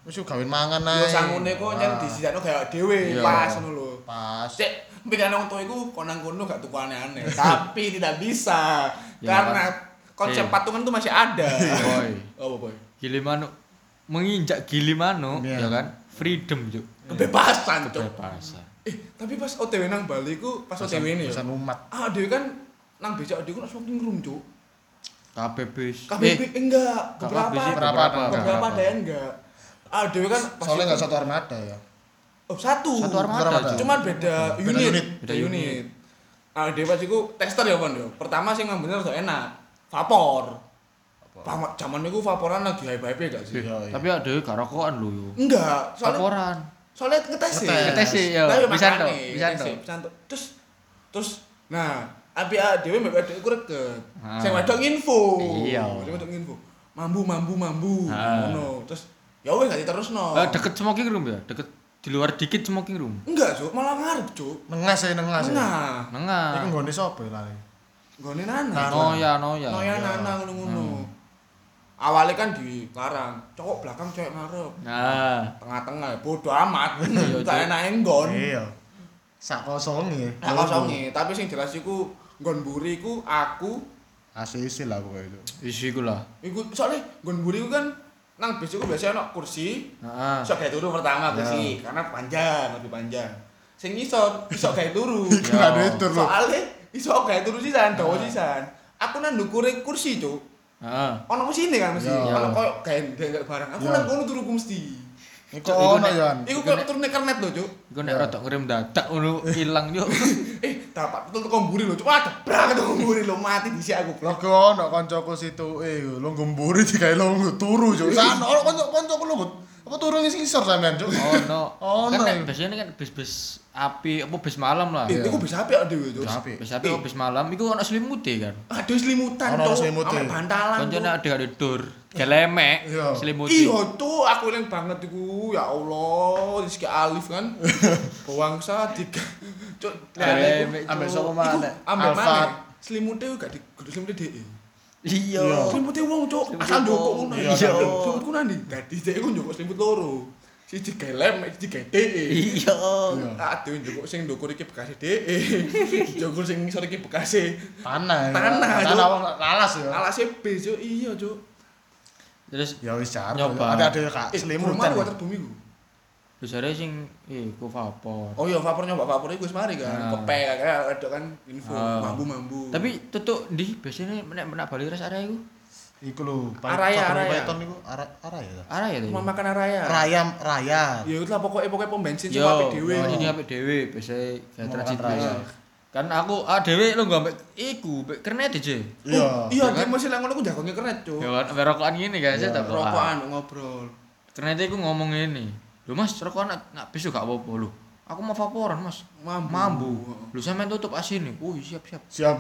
[SPEAKER 2] Wis yo gawin mangan
[SPEAKER 1] Yo
[SPEAKER 2] ae.
[SPEAKER 1] sangune kok nyen
[SPEAKER 2] Wah,
[SPEAKER 1] disisakno kayak dhewe
[SPEAKER 3] Iya.
[SPEAKER 1] pas ngono lho.
[SPEAKER 2] Pas.
[SPEAKER 1] Cek, pikiran orang tua itu konang kono gak tuku aneh-aneh. Tapi tidak bisa.
[SPEAKER 3] Ya,
[SPEAKER 1] karena konsep
[SPEAKER 3] Eh.
[SPEAKER 1] patungan itu masih ada. (laughs)
[SPEAKER 3] Boy.
[SPEAKER 1] Oh, boy.
[SPEAKER 3] Gili manuk menginjak gili manuk
[SPEAKER 2] Iya.
[SPEAKER 3] ya kan? Freedom cuk.
[SPEAKER 1] Kebebasan, Cuk.
[SPEAKER 3] Kebebasan.
[SPEAKER 1] Eh, tapi pas OTW nang Bali ku pas OTW ini ya.
[SPEAKER 2] Pesan umat.
[SPEAKER 1] Ah, dia kan nang becak dia kan smoking room, Cuk.
[SPEAKER 3] Kabeh bis.
[SPEAKER 1] KBB
[SPEAKER 3] Eh,
[SPEAKER 1] enggak,
[SPEAKER 3] KBB
[SPEAKER 1] beberapa beberapa,
[SPEAKER 2] beberapa
[SPEAKER 1] ada yang enggak. Ah, dia kan pas
[SPEAKER 2] Soalnya enggak satu armada ya.
[SPEAKER 1] Oh, satu.
[SPEAKER 3] Satu armada,
[SPEAKER 2] Armada.
[SPEAKER 1] Cuman beda
[SPEAKER 2] Beda
[SPEAKER 1] unit.
[SPEAKER 2] unit.
[SPEAKER 1] Beda
[SPEAKER 3] Beda
[SPEAKER 1] unit. Ah, dia pas iku tester ya, Pon yo. Pertama sing rada enak. Vapor. Pamat zaman niku vaporan lagi hype-hype gak sih?
[SPEAKER 2] Iya, iya.
[SPEAKER 3] Tapi ada gak rokokan lho yo.
[SPEAKER 1] Enggak, soalnya
[SPEAKER 3] Laporan.
[SPEAKER 1] soalnya ngetes sih.
[SPEAKER 2] Ngetes.
[SPEAKER 3] Sih, yo. Bisa toh, bisa toh.
[SPEAKER 1] Terus terus nah, abi dhewe mbek wedok iku reket.
[SPEAKER 3] Ah.
[SPEAKER 1] Sing wedok info.
[SPEAKER 3] Iya.
[SPEAKER 1] Sing wedok info. Mambu mambu mambu. Ngono. Terus ya wis gak diterusno.
[SPEAKER 3] Eh, deket smoking room ya? Deket di luar dikit smoking room.
[SPEAKER 1] Enggak, Cuk, malah ngarep, Cuk.
[SPEAKER 2] Nengas ya, nengas ya.
[SPEAKER 1] Nah,
[SPEAKER 3] Nengah.
[SPEAKER 2] Iku nggone sapa ya lali?
[SPEAKER 1] Nggone nana.
[SPEAKER 3] Noya, noya.
[SPEAKER 1] Noya nana ngono-ngono. Awalnya kan dilarang, cowok belakang cewek ngarep.
[SPEAKER 3] Nah,
[SPEAKER 1] Tengah-tengah bodo amat. (laughs)
[SPEAKER 3] Iya,
[SPEAKER 1] Gak
[SPEAKER 3] Cuk.
[SPEAKER 1] enak nggon.
[SPEAKER 2] Iya. Sak kosonge.
[SPEAKER 1] Nah, kosonge, tapi sing jelas iku nggon mburi iku aku
[SPEAKER 2] ACC lah pokoknya itu.
[SPEAKER 3] isi iku lah.
[SPEAKER 1] iku soalnya nggon mburi iku kan nang bis iku biasanya ono kursi,
[SPEAKER 3] Heeh.
[SPEAKER 1] iso gawe turu pertama kursi karena panjang, lebih panjang. Sing ngisor iso gawe turu.
[SPEAKER 2] Iku gak ada tur lho.
[SPEAKER 1] Iso gawe turu sisan, dawa sisan. Aku nang ndukure kursi, Cuk.
[SPEAKER 3] Heeh.
[SPEAKER 1] Ono mesine kan mesti.
[SPEAKER 2] Ya.
[SPEAKER 1] Ono koyo gawe gawe barang. Aku
[SPEAKER 2] Ya.
[SPEAKER 1] nang kono turuku mesti.
[SPEAKER 2] Iku
[SPEAKER 3] Iku
[SPEAKER 2] ono Yan.
[SPEAKER 1] Iku kok turune kernet lho, Cuk.
[SPEAKER 3] Iku nek rada ngirim dadak ngono ilang yo. (laughs)
[SPEAKER 1] Eh, dapat betul teko mburi lho, Cuk. Ada brak teko mburi lho, mati dhisik aku.
[SPEAKER 2] Logo ono kancaku situ eh lo gemburi digawe lo turu juk. Sana ono kanca kancaku lo apa turu ngisi ngisor sampean juk.
[SPEAKER 3] Oh no. (laughs)
[SPEAKER 2] Ono,
[SPEAKER 3] Kan
[SPEAKER 2] iya.
[SPEAKER 3] nek biasanya kan bis-bis api apa bis malam lah.
[SPEAKER 1] Eh, iku dhewe, Cuk.
[SPEAKER 2] Bisa apik.
[SPEAKER 3] Bis api apa bis malam iku ono selimute kan.
[SPEAKER 1] Aduh selimutan,
[SPEAKER 2] Ono
[SPEAKER 1] Cuk.
[SPEAKER 2] selimute.
[SPEAKER 1] Ame bantalan.
[SPEAKER 3] Kancane
[SPEAKER 1] Cuk.
[SPEAKER 3] ada ada dur. Gelemek
[SPEAKER 2] Iya.
[SPEAKER 3] selimute.
[SPEAKER 1] Iya, Cuk, aku eling banget iku. Ya Allah, Rizky Alif kan. (laughs) Bawangsa tiga. Cuk,
[SPEAKER 3] Gelemek.
[SPEAKER 2] Ambek
[SPEAKER 3] Cuk.
[SPEAKER 2] sapa maneh?
[SPEAKER 1] ambek mana? Selimute gak di selimute DE.
[SPEAKER 3] Iya.
[SPEAKER 1] Selimute wong, Cuk. Asal njokok ngono.
[SPEAKER 3] Iya.
[SPEAKER 1] Selimutku nandi. Dadi dhek iku njokok selimut loro. Siji gawe lem, siji gawe DE.
[SPEAKER 3] Iya.
[SPEAKER 1] Aduh, njokok sing ndukur iki bekas DE. (laughs) Njokok sing ngisor iki bekas
[SPEAKER 2] Tanah.
[SPEAKER 1] Tanah, Juk.
[SPEAKER 2] Tanah wong lalas ya.
[SPEAKER 1] alase B, Cuk. Iya, Cuk.
[SPEAKER 3] Terus
[SPEAKER 2] Ya wis jar.
[SPEAKER 3] Nyoba.
[SPEAKER 2] Ada ada kak
[SPEAKER 1] Eh,
[SPEAKER 2] selimutan.
[SPEAKER 1] rumah
[SPEAKER 2] ya.
[SPEAKER 1] water bumi ku.
[SPEAKER 3] Besare sing eh ku vapor.
[SPEAKER 1] Oh iya, vapor nyoba vapor iku wis mari kan.
[SPEAKER 3] Nah.
[SPEAKER 1] Kepe kayak ada kan info
[SPEAKER 3] Ah.
[SPEAKER 1] mambu-mambu.
[SPEAKER 3] Tapi tutuk ndi biasanya nek nek Bali res area iku.
[SPEAKER 2] Iku lho,
[SPEAKER 1] Araya, Araya.
[SPEAKER 2] Python iku ara araya ta.
[SPEAKER 3] Arah ya
[SPEAKER 1] rumah
[SPEAKER 3] tadi.
[SPEAKER 1] makan raya.
[SPEAKER 2] Raya raya.
[SPEAKER 1] Ya itu lah pokoknya pokoknya pom bensin
[SPEAKER 3] Yo,
[SPEAKER 1] sama apik dhewe.
[SPEAKER 3] oh, ini apik dhewe biasa kayak
[SPEAKER 2] Mau
[SPEAKER 3] transit. Kan aku ah dhewe lu gak ambek iku, ambek kernet aja.
[SPEAKER 2] Iya.
[SPEAKER 1] Oh, iya,
[SPEAKER 3] Ya
[SPEAKER 1] dia
[SPEAKER 3] kan?
[SPEAKER 1] masih langon aku jagongnya keren, Cuk.
[SPEAKER 3] Ya kan ambek rokokan gini kan saya
[SPEAKER 2] Iya.
[SPEAKER 3] tak
[SPEAKER 1] Rokokan ngobrol.
[SPEAKER 3] Kernet iku ngomong ini. Lho Mas, rokokan nak nak bis gak apa-apa lho. Aku mau vaporan, Mas.
[SPEAKER 1] Mambu.
[SPEAKER 3] Mambu. Lu sampean tutup asine. Oh, siap siap.
[SPEAKER 2] Siap.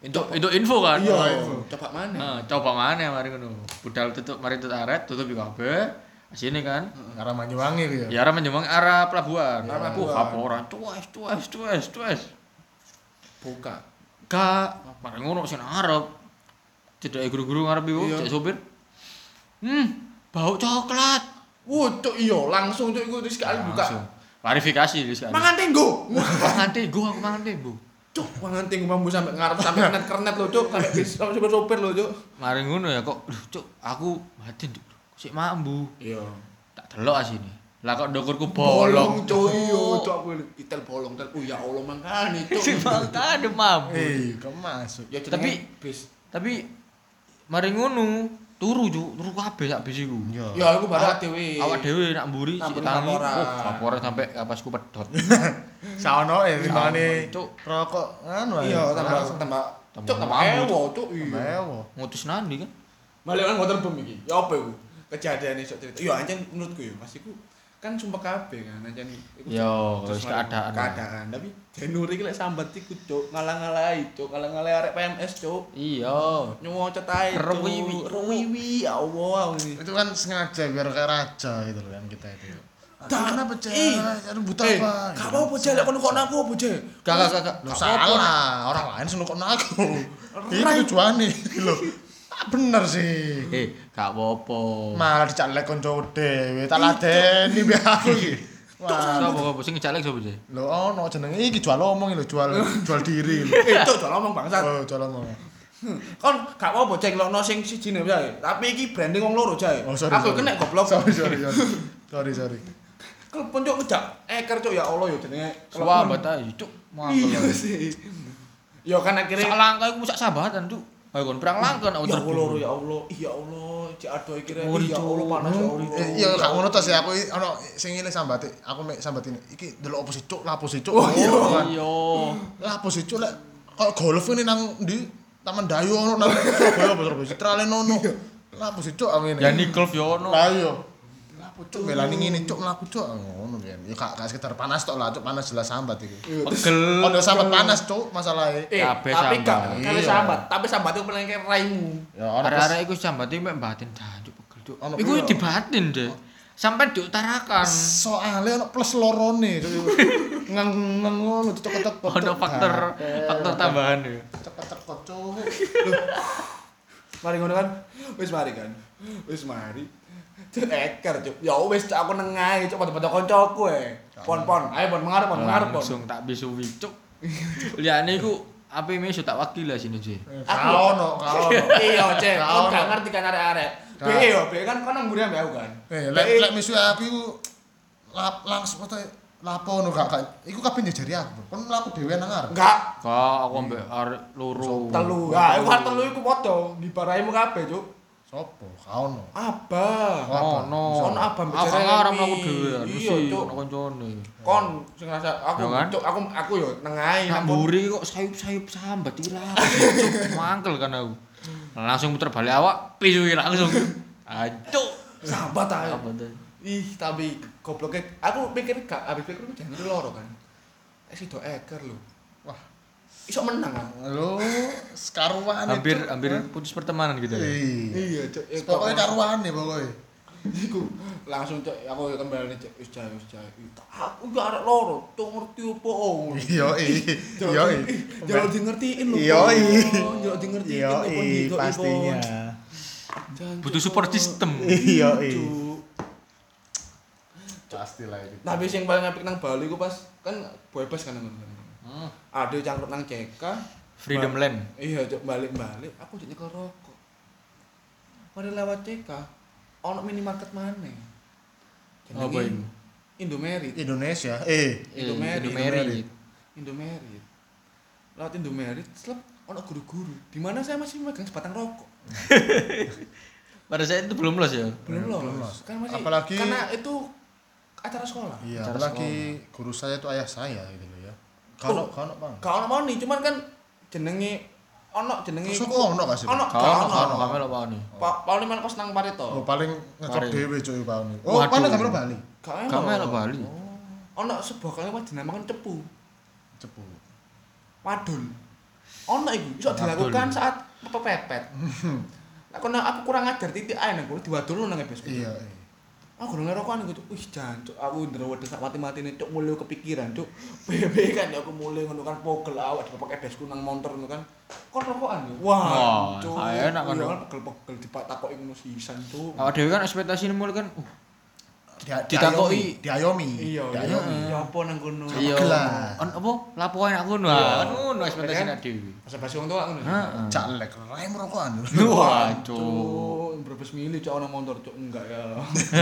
[SPEAKER 3] Itu itu info kan.
[SPEAKER 1] Iya,
[SPEAKER 3] Oh.
[SPEAKER 1] coba mana?
[SPEAKER 3] Nah, coba mana mari ngono. Budal tutup mari tutup aret, tutup di kabeh. Asine kan.
[SPEAKER 2] Arah Banyuwangi ku ya.
[SPEAKER 3] Ya arah menjemang arah pelabuhan.
[SPEAKER 1] Arah
[SPEAKER 3] Aku
[SPEAKER 1] pelabuhan.
[SPEAKER 3] vaporan, cues cues cues cues.
[SPEAKER 1] Buka.
[SPEAKER 3] Gak, mari ngono sing arep. Cedake guru-guru ngarep iku,
[SPEAKER 1] Iya.
[SPEAKER 3] cek sopir. Hmm, bau coklat.
[SPEAKER 1] Wuh, iya, langsung Cuk iku terus sekali buka.
[SPEAKER 3] Klarifikasi wis kan.
[SPEAKER 1] Mangan tenggo.
[SPEAKER 3] Mangan tenggo aku mangan tenggo.
[SPEAKER 1] Cuk, manganting bambu sampai ngarep sampai (laughs) kernet-kernet lho, Cuk. Sampai bis sampai sopir lho, Cuk.
[SPEAKER 3] Mari ngono ya kok, cuk, aku batin Cuk. sik mambu.
[SPEAKER 1] Iya.
[SPEAKER 3] Tak delok asine. Lah kok ndukurku bolong.
[SPEAKER 1] Cuk. Iya, Cuk. Aku itel bolong tel. Oh ya Allah mangkane, Cuk.
[SPEAKER 3] Sing makane mambu.
[SPEAKER 2] Eh, kok masuk.
[SPEAKER 1] Ya
[SPEAKER 3] Tapi-
[SPEAKER 1] bis.
[SPEAKER 3] Tapi mari ngono, turu cuk, turu kabeh sak bis iku.
[SPEAKER 1] Ya aku
[SPEAKER 3] Awak-
[SPEAKER 1] dhewe.
[SPEAKER 3] Awak dhewe nak mburi sik tangi. Oh, laporan sampai kapasku pedot. (laughs)
[SPEAKER 2] Saono eh timbangane
[SPEAKER 3] Cuk.
[SPEAKER 2] rokok anu ae.
[SPEAKER 1] Iya, tambah
[SPEAKER 2] Langsung
[SPEAKER 1] tambah
[SPEAKER 3] Tambah
[SPEAKER 1] Cuk, tambah ewo, Cuk. Iya.
[SPEAKER 2] Mewo.
[SPEAKER 3] Ngutus nandi kan.
[SPEAKER 1] Balik kan motor bom iki. Ya apa iku? Kejadian iso cerita. Ya ancen menurutku ya, Mas iku kan sumpah kabeh kan ancen iku.
[SPEAKER 3] Yo,
[SPEAKER 1] terus
[SPEAKER 3] keadaan.
[SPEAKER 1] Keadaan, tapi Januri iki lek sambat iku, Cuk. Ngalang-ngalahi, Cuk. Ngalang-ngalahi arek PMS, Cuk.
[SPEAKER 3] Iya.
[SPEAKER 1] Nyuwocet ae. Cuk.
[SPEAKER 3] Rewiwi.
[SPEAKER 1] rewiwi, ya Allah.
[SPEAKER 2] Itu kan sengaja biar kayak raja gitu loh kan kita itu.
[SPEAKER 1] Dah,
[SPEAKER 2] Kenapa cek?
[SPEAKER 1] ih.
[SPEAKER 2] Aduh buta
[SPEAKER 1] Eh,
[SPEAKER 2] apa?
[SPEAKER 1] gak apa-apa, Cek. Lek kono kok aku apa, Cek?
[SPEAKER 3] Gak gak gak
[SPEAKER 2] salah, orang lain seneng kok aku.
[SPEAKER 1] Rai.
[SPEAKER 2] tujuannya lho. Bener sih.
[SPEAKER 3] Eh, gak apa-apa.
[SPEAKER 2] Malah dicalek konco dhewe, tak ladeni biar aku iki. Wah.
[SPEAKER 3] Sopo apa sing ngejalek sapa sih?
[SPEAKER 2] Lho ono jenenge iki jual omong lho, jual (laughs) jual diri.
[SPEAKER 1] Eh, Cuk, jangan ngomong bangsat.
[SPEAKER 2] Oh, jual omong.
[SPEAKER 1] Kon gak apa-apa, Cek. Lokno sing sijine wae. Tapi iki branding wong loro, Cek.
[SPEAKER 2] Oh, sorry.
[SPEAKER 1] Aku
[SPEAKER 2] sorry.
[SPEAKER 1] kena goblok.
[SPEAKER 2] Sorry, sorry, sorry. (laughs) Sorry, sorry.
[SPEAKER 1] Kelepon cuk ngejak eker cuk ya Allah ya jenenge.
[SPEAKER 3] Sahabat ae, cuk.
[SPEAKER 1] Iya sih. Ya kan akhirnya
[SPEAKER 3] Sak langkah iku sak cuk. Ayo kon perang langkah nak
[SPEAKER 1] Ya
[SPEAKER 3] terjun.
[SPEAKER 1] Allah ya Allah. Iya Allah, cek adoh iki rek. Ya. Allah panas ya Allah.
[SPEAKER 2] Eh, iya gak ngono to sih aku ono sing ngene sambate. Aku mek sambat ini. Iki delok opo sih cuk, lapo sih cuk.
[SPEAKER 1] Oh, iya.
[SPEAKER 2] kan.
[SPEAKER 3] Iya.
[SPEAKER 2] Lapo sih cuk lek kok golf ini nang ndi? Taman Dayu ono nang (laughs) Surabaya apa Surabaya Citralen ono. Lapo sih cuk aku ngene.
[SPEAKER 3] Ya golf yo ono.
[SPEAKER 2] Lah iya. Lapo cuk belani ngene cuk mlaku cuk ngono kan. Ya gak gak sekedar panas tok lah cuk, panas jelas sambat iki.
[SPEAKER 3] Pegel.
[SPEAKER 2] Ono sambat panas cuk masalahnya.
[SPEAKER 1] Eh, tapi gak
[SPEAKER 3] sambat.
[SPEAKER 1] kali
[SPEAKER 2] Iya.
[SPEAKER 1] sambat, tapi sambat itu paling kayak raimu.
[SPEAKER 2] Ya ono
[SPEAKER 3] Arek-arek iku sambate mek batin dah, cuk pegel, cuk.
[SPEAKER 2] Ono
[SPEAKER 3] Iku dibatin deh. Sampai diutarakan.
[SPEAKER 2] soalnya ono plus lorone cuk. ngang ngang ngono cetek-cetek.
[SPEAKER 3] Ono faktor faktor tambahan ya.
[SPEAKER 2] Cepet-cepet cuk.
[SPEAKER 1] Mari ngono kan. Wis mari kan. Wis mari. Cuk eker cuk. Ya wis Cuk, aku nengae cuk pada-pada koncoku e. Pon-pon, ayo pon mengarep pon mengarep pon.
[SPEAKER 3] Langsung tak bisui, cuk. Liane iku apa ini tak wakil lah sini sih.
[SPEAKER 1] Aku-
[SPEAKER 2] Kau ono, kau ono. (laughs)
[SPEAKER 1] Iya, Cek. Kon gak ngerti kan arek-arek. Be yo, be kan kon nang mburi aku kan.
[SPEAKER 2] Eh, lek aku iku lap langsung apa lapo no gak gak iku kabeh njajari aku. Kon mlaku dhewe nang arep.
[SPEAKER 1] Enggak,
[SPEAKER 3] Kak, aku ambek arek loro.
[SPEAKER 1] telu. Ya, iku kan telu iku padha dibaraimu kabeh, Cuk.
[SPEAKER 2] Sopo? Kau ono.
[SPEAKER 1] Abah.
[SPEAKER 2] Oh,
[SPEAKER 3] Ono.
[SPEAKER 1] Sono abang
[SPEAKER 3] Aku
[SPEAKER 1] bicara
[SPEAKER 3] ngarep
[SPEAKER 1] Remi.
[SPEAKER 3] aku dhewe.
[SPEAKER 1] Iya,
[SPEAKER 3] Mesti
[SPEAKER 1] Cuk.
[SPEAKER 3] ono koncone.
[SPEAKER 1] Kon sing ngerasa aku? Cuk, aku aku yo nengae
[SPEAKER 3] Nak
[SPEAKER 1] nang kon.
[SPEAKER 3] mburi kok sayup-sayup sambat iki lah. Cuk, Mangkel kan aku. Langsung puter balik awak, pisui langsung. Ancuk.
[SPEAKER 1] Ae.
[SPEAKER 3] Apa tuh?
[SPEAKER 1] Ih, tapi gobloknya aku pikir gak habis pikir aku jangan loro kan. Eh sido eker lho. Iso menang
[SPEAKER 2] lu sekaruan
[SPEAKER 3] Hampir hampir putus pertemanan gitu ya.
[SPEAKER 2] Iya.
[SPEAKER 1] Iya, Cuk. Eh,
[SPEAKER 2] Pokoknya
[SPEAKER 1] kok-
[SPEAKER 2] karuane pokoknya.
[SPEAKER 1] Iku langsung cek aku ya kembali cek wis jae wis jae. Aku ya arek loro, cuk ngerti opo oh.
[SPEAKER 2] Iya, iya. Iya, iya.
[SPEAKER 1] Jangan di ngertiin lho.
[SPEAKER 2] Iya, iya.
[SPEAKER 1] Jangan di ngertiin
[SPEAKER 2] Iya, iya,
[SPEAKER 1] gitu,
[SPEAKER 2] pastinya.
[SPEAKER 3] Butuh support system.
[SPEAKER 2] Iya, iya. Pastilah itu.
[SPEAKER 1] Tapi sing paling apik nang Bali ku pas kan bebas kan ngono. Ada cangkruk nang CK.
[SPEAKER 3] Freedom Land.
[SPEAKER 1] Iya, cuk balik-balik aku jadi nyekel rokok. Mari lewat CK, ono minimarket maneh.
[SPEAKER 3] Apa itu?
[SPEAKER 1] Indomerit.
[SPEAKER 2] Indonesia. Eh,
[SPEAKER 1] Indomerit.
[SPEAKER 3] Indomerit.
[SPEAKER 1] Indomerit. Lewat Indomerit, selep ono guru-guru. Di mana saya masih megang sebatang rokok. (laughs)
[SPEAKER 3] Pada saat itu belum los ya.
[SPEAKER 1] Belum lolos. Kan masih
[SPEAKER 2] Apalagi-
[SPEAKER 1] karena itu acara sekolah.
[SPEAKER 2] iya,
[SPEAKER 3] Cara
[SPEAKER 2] apalagi guru saya itu ayah saya gitu
[SPEAKER 1] Oh.
[SPEAKER 2] kalau Bang.
[SPEAKER 1] Ono moni, cuman kan jenenge ono jenenge
[SPEAKER 2] kok ono gak sih?
[SPEAKER 1] Ono
[SPEAKER 3] ono ono kami lo?
[SPEAKER 1] Pak paling mana pas nang
[SPEAKER 2] Oh,
[SPEAKER 1] Pareto.
[SPEAKER 2] paling ngecok dhewe cuy Pak Uni. Oh, mana kamera Bali?
[SPEAKER 1] Gak
[SPEAKER 3] Kami lo Bali.
[SPEAKER 1] Ono sebuah kalimat dinamakan cepu.
[SPEAKER 2] Cepu.
[SPEAKER 1] Wadul. Ono iku iso dilakukan saat pepepet. Lah kono aku kurang ajar titik ae nang kono diwadulno nang ebesku.
[SPEAKER 2] Iya, iya.
[SPEAKER 1] Aku udah ngerokokan gitu, wih jancuk, aku ndrewedes sak mati-mati nih, cuk mulai kepikiran, cuk. (laughs) Bebe kan ya aku mulai ngono kan pogel awak dipakai desku nang motor ngono kan. Kon rokokan ya.
[SPEAKER 3] Wah,
[SPEAKER 1] cuk.
[SPEAKER 3] enak kan,
[SPEAKER 1] Iya pegel-pegel dipak takoki ngono sisan, cuk.
[SPEAKER 3] Awak dewe kan ekspektasi mulai kan, uh,
[SPEAKER 2] dia
[SPEAKER 3] Ditakoki.
[SPEAKER 2] diayomi
[SPEAKER 1] Iya,
[SPEAKER 2] diayomi
[SPEAKER 1] iya. Ya apa nang kono?
[SPEAKER 3] iya on apa lapo enak ah kan ngono ekspektasi
[SPEAKER 1] Kan?
[SPEAKER 3] nek dhewe
[SPEAKER 1] Masa basi wong tua ngono.
[SPEAKER 3] heeh
[SPEAKER 2] cak lek rai merokokan (laughs)
[SPEAKER 3] wah cuk
[SPEAKER 1] Cuk, berbes milih cok ana motor cok enggak ya.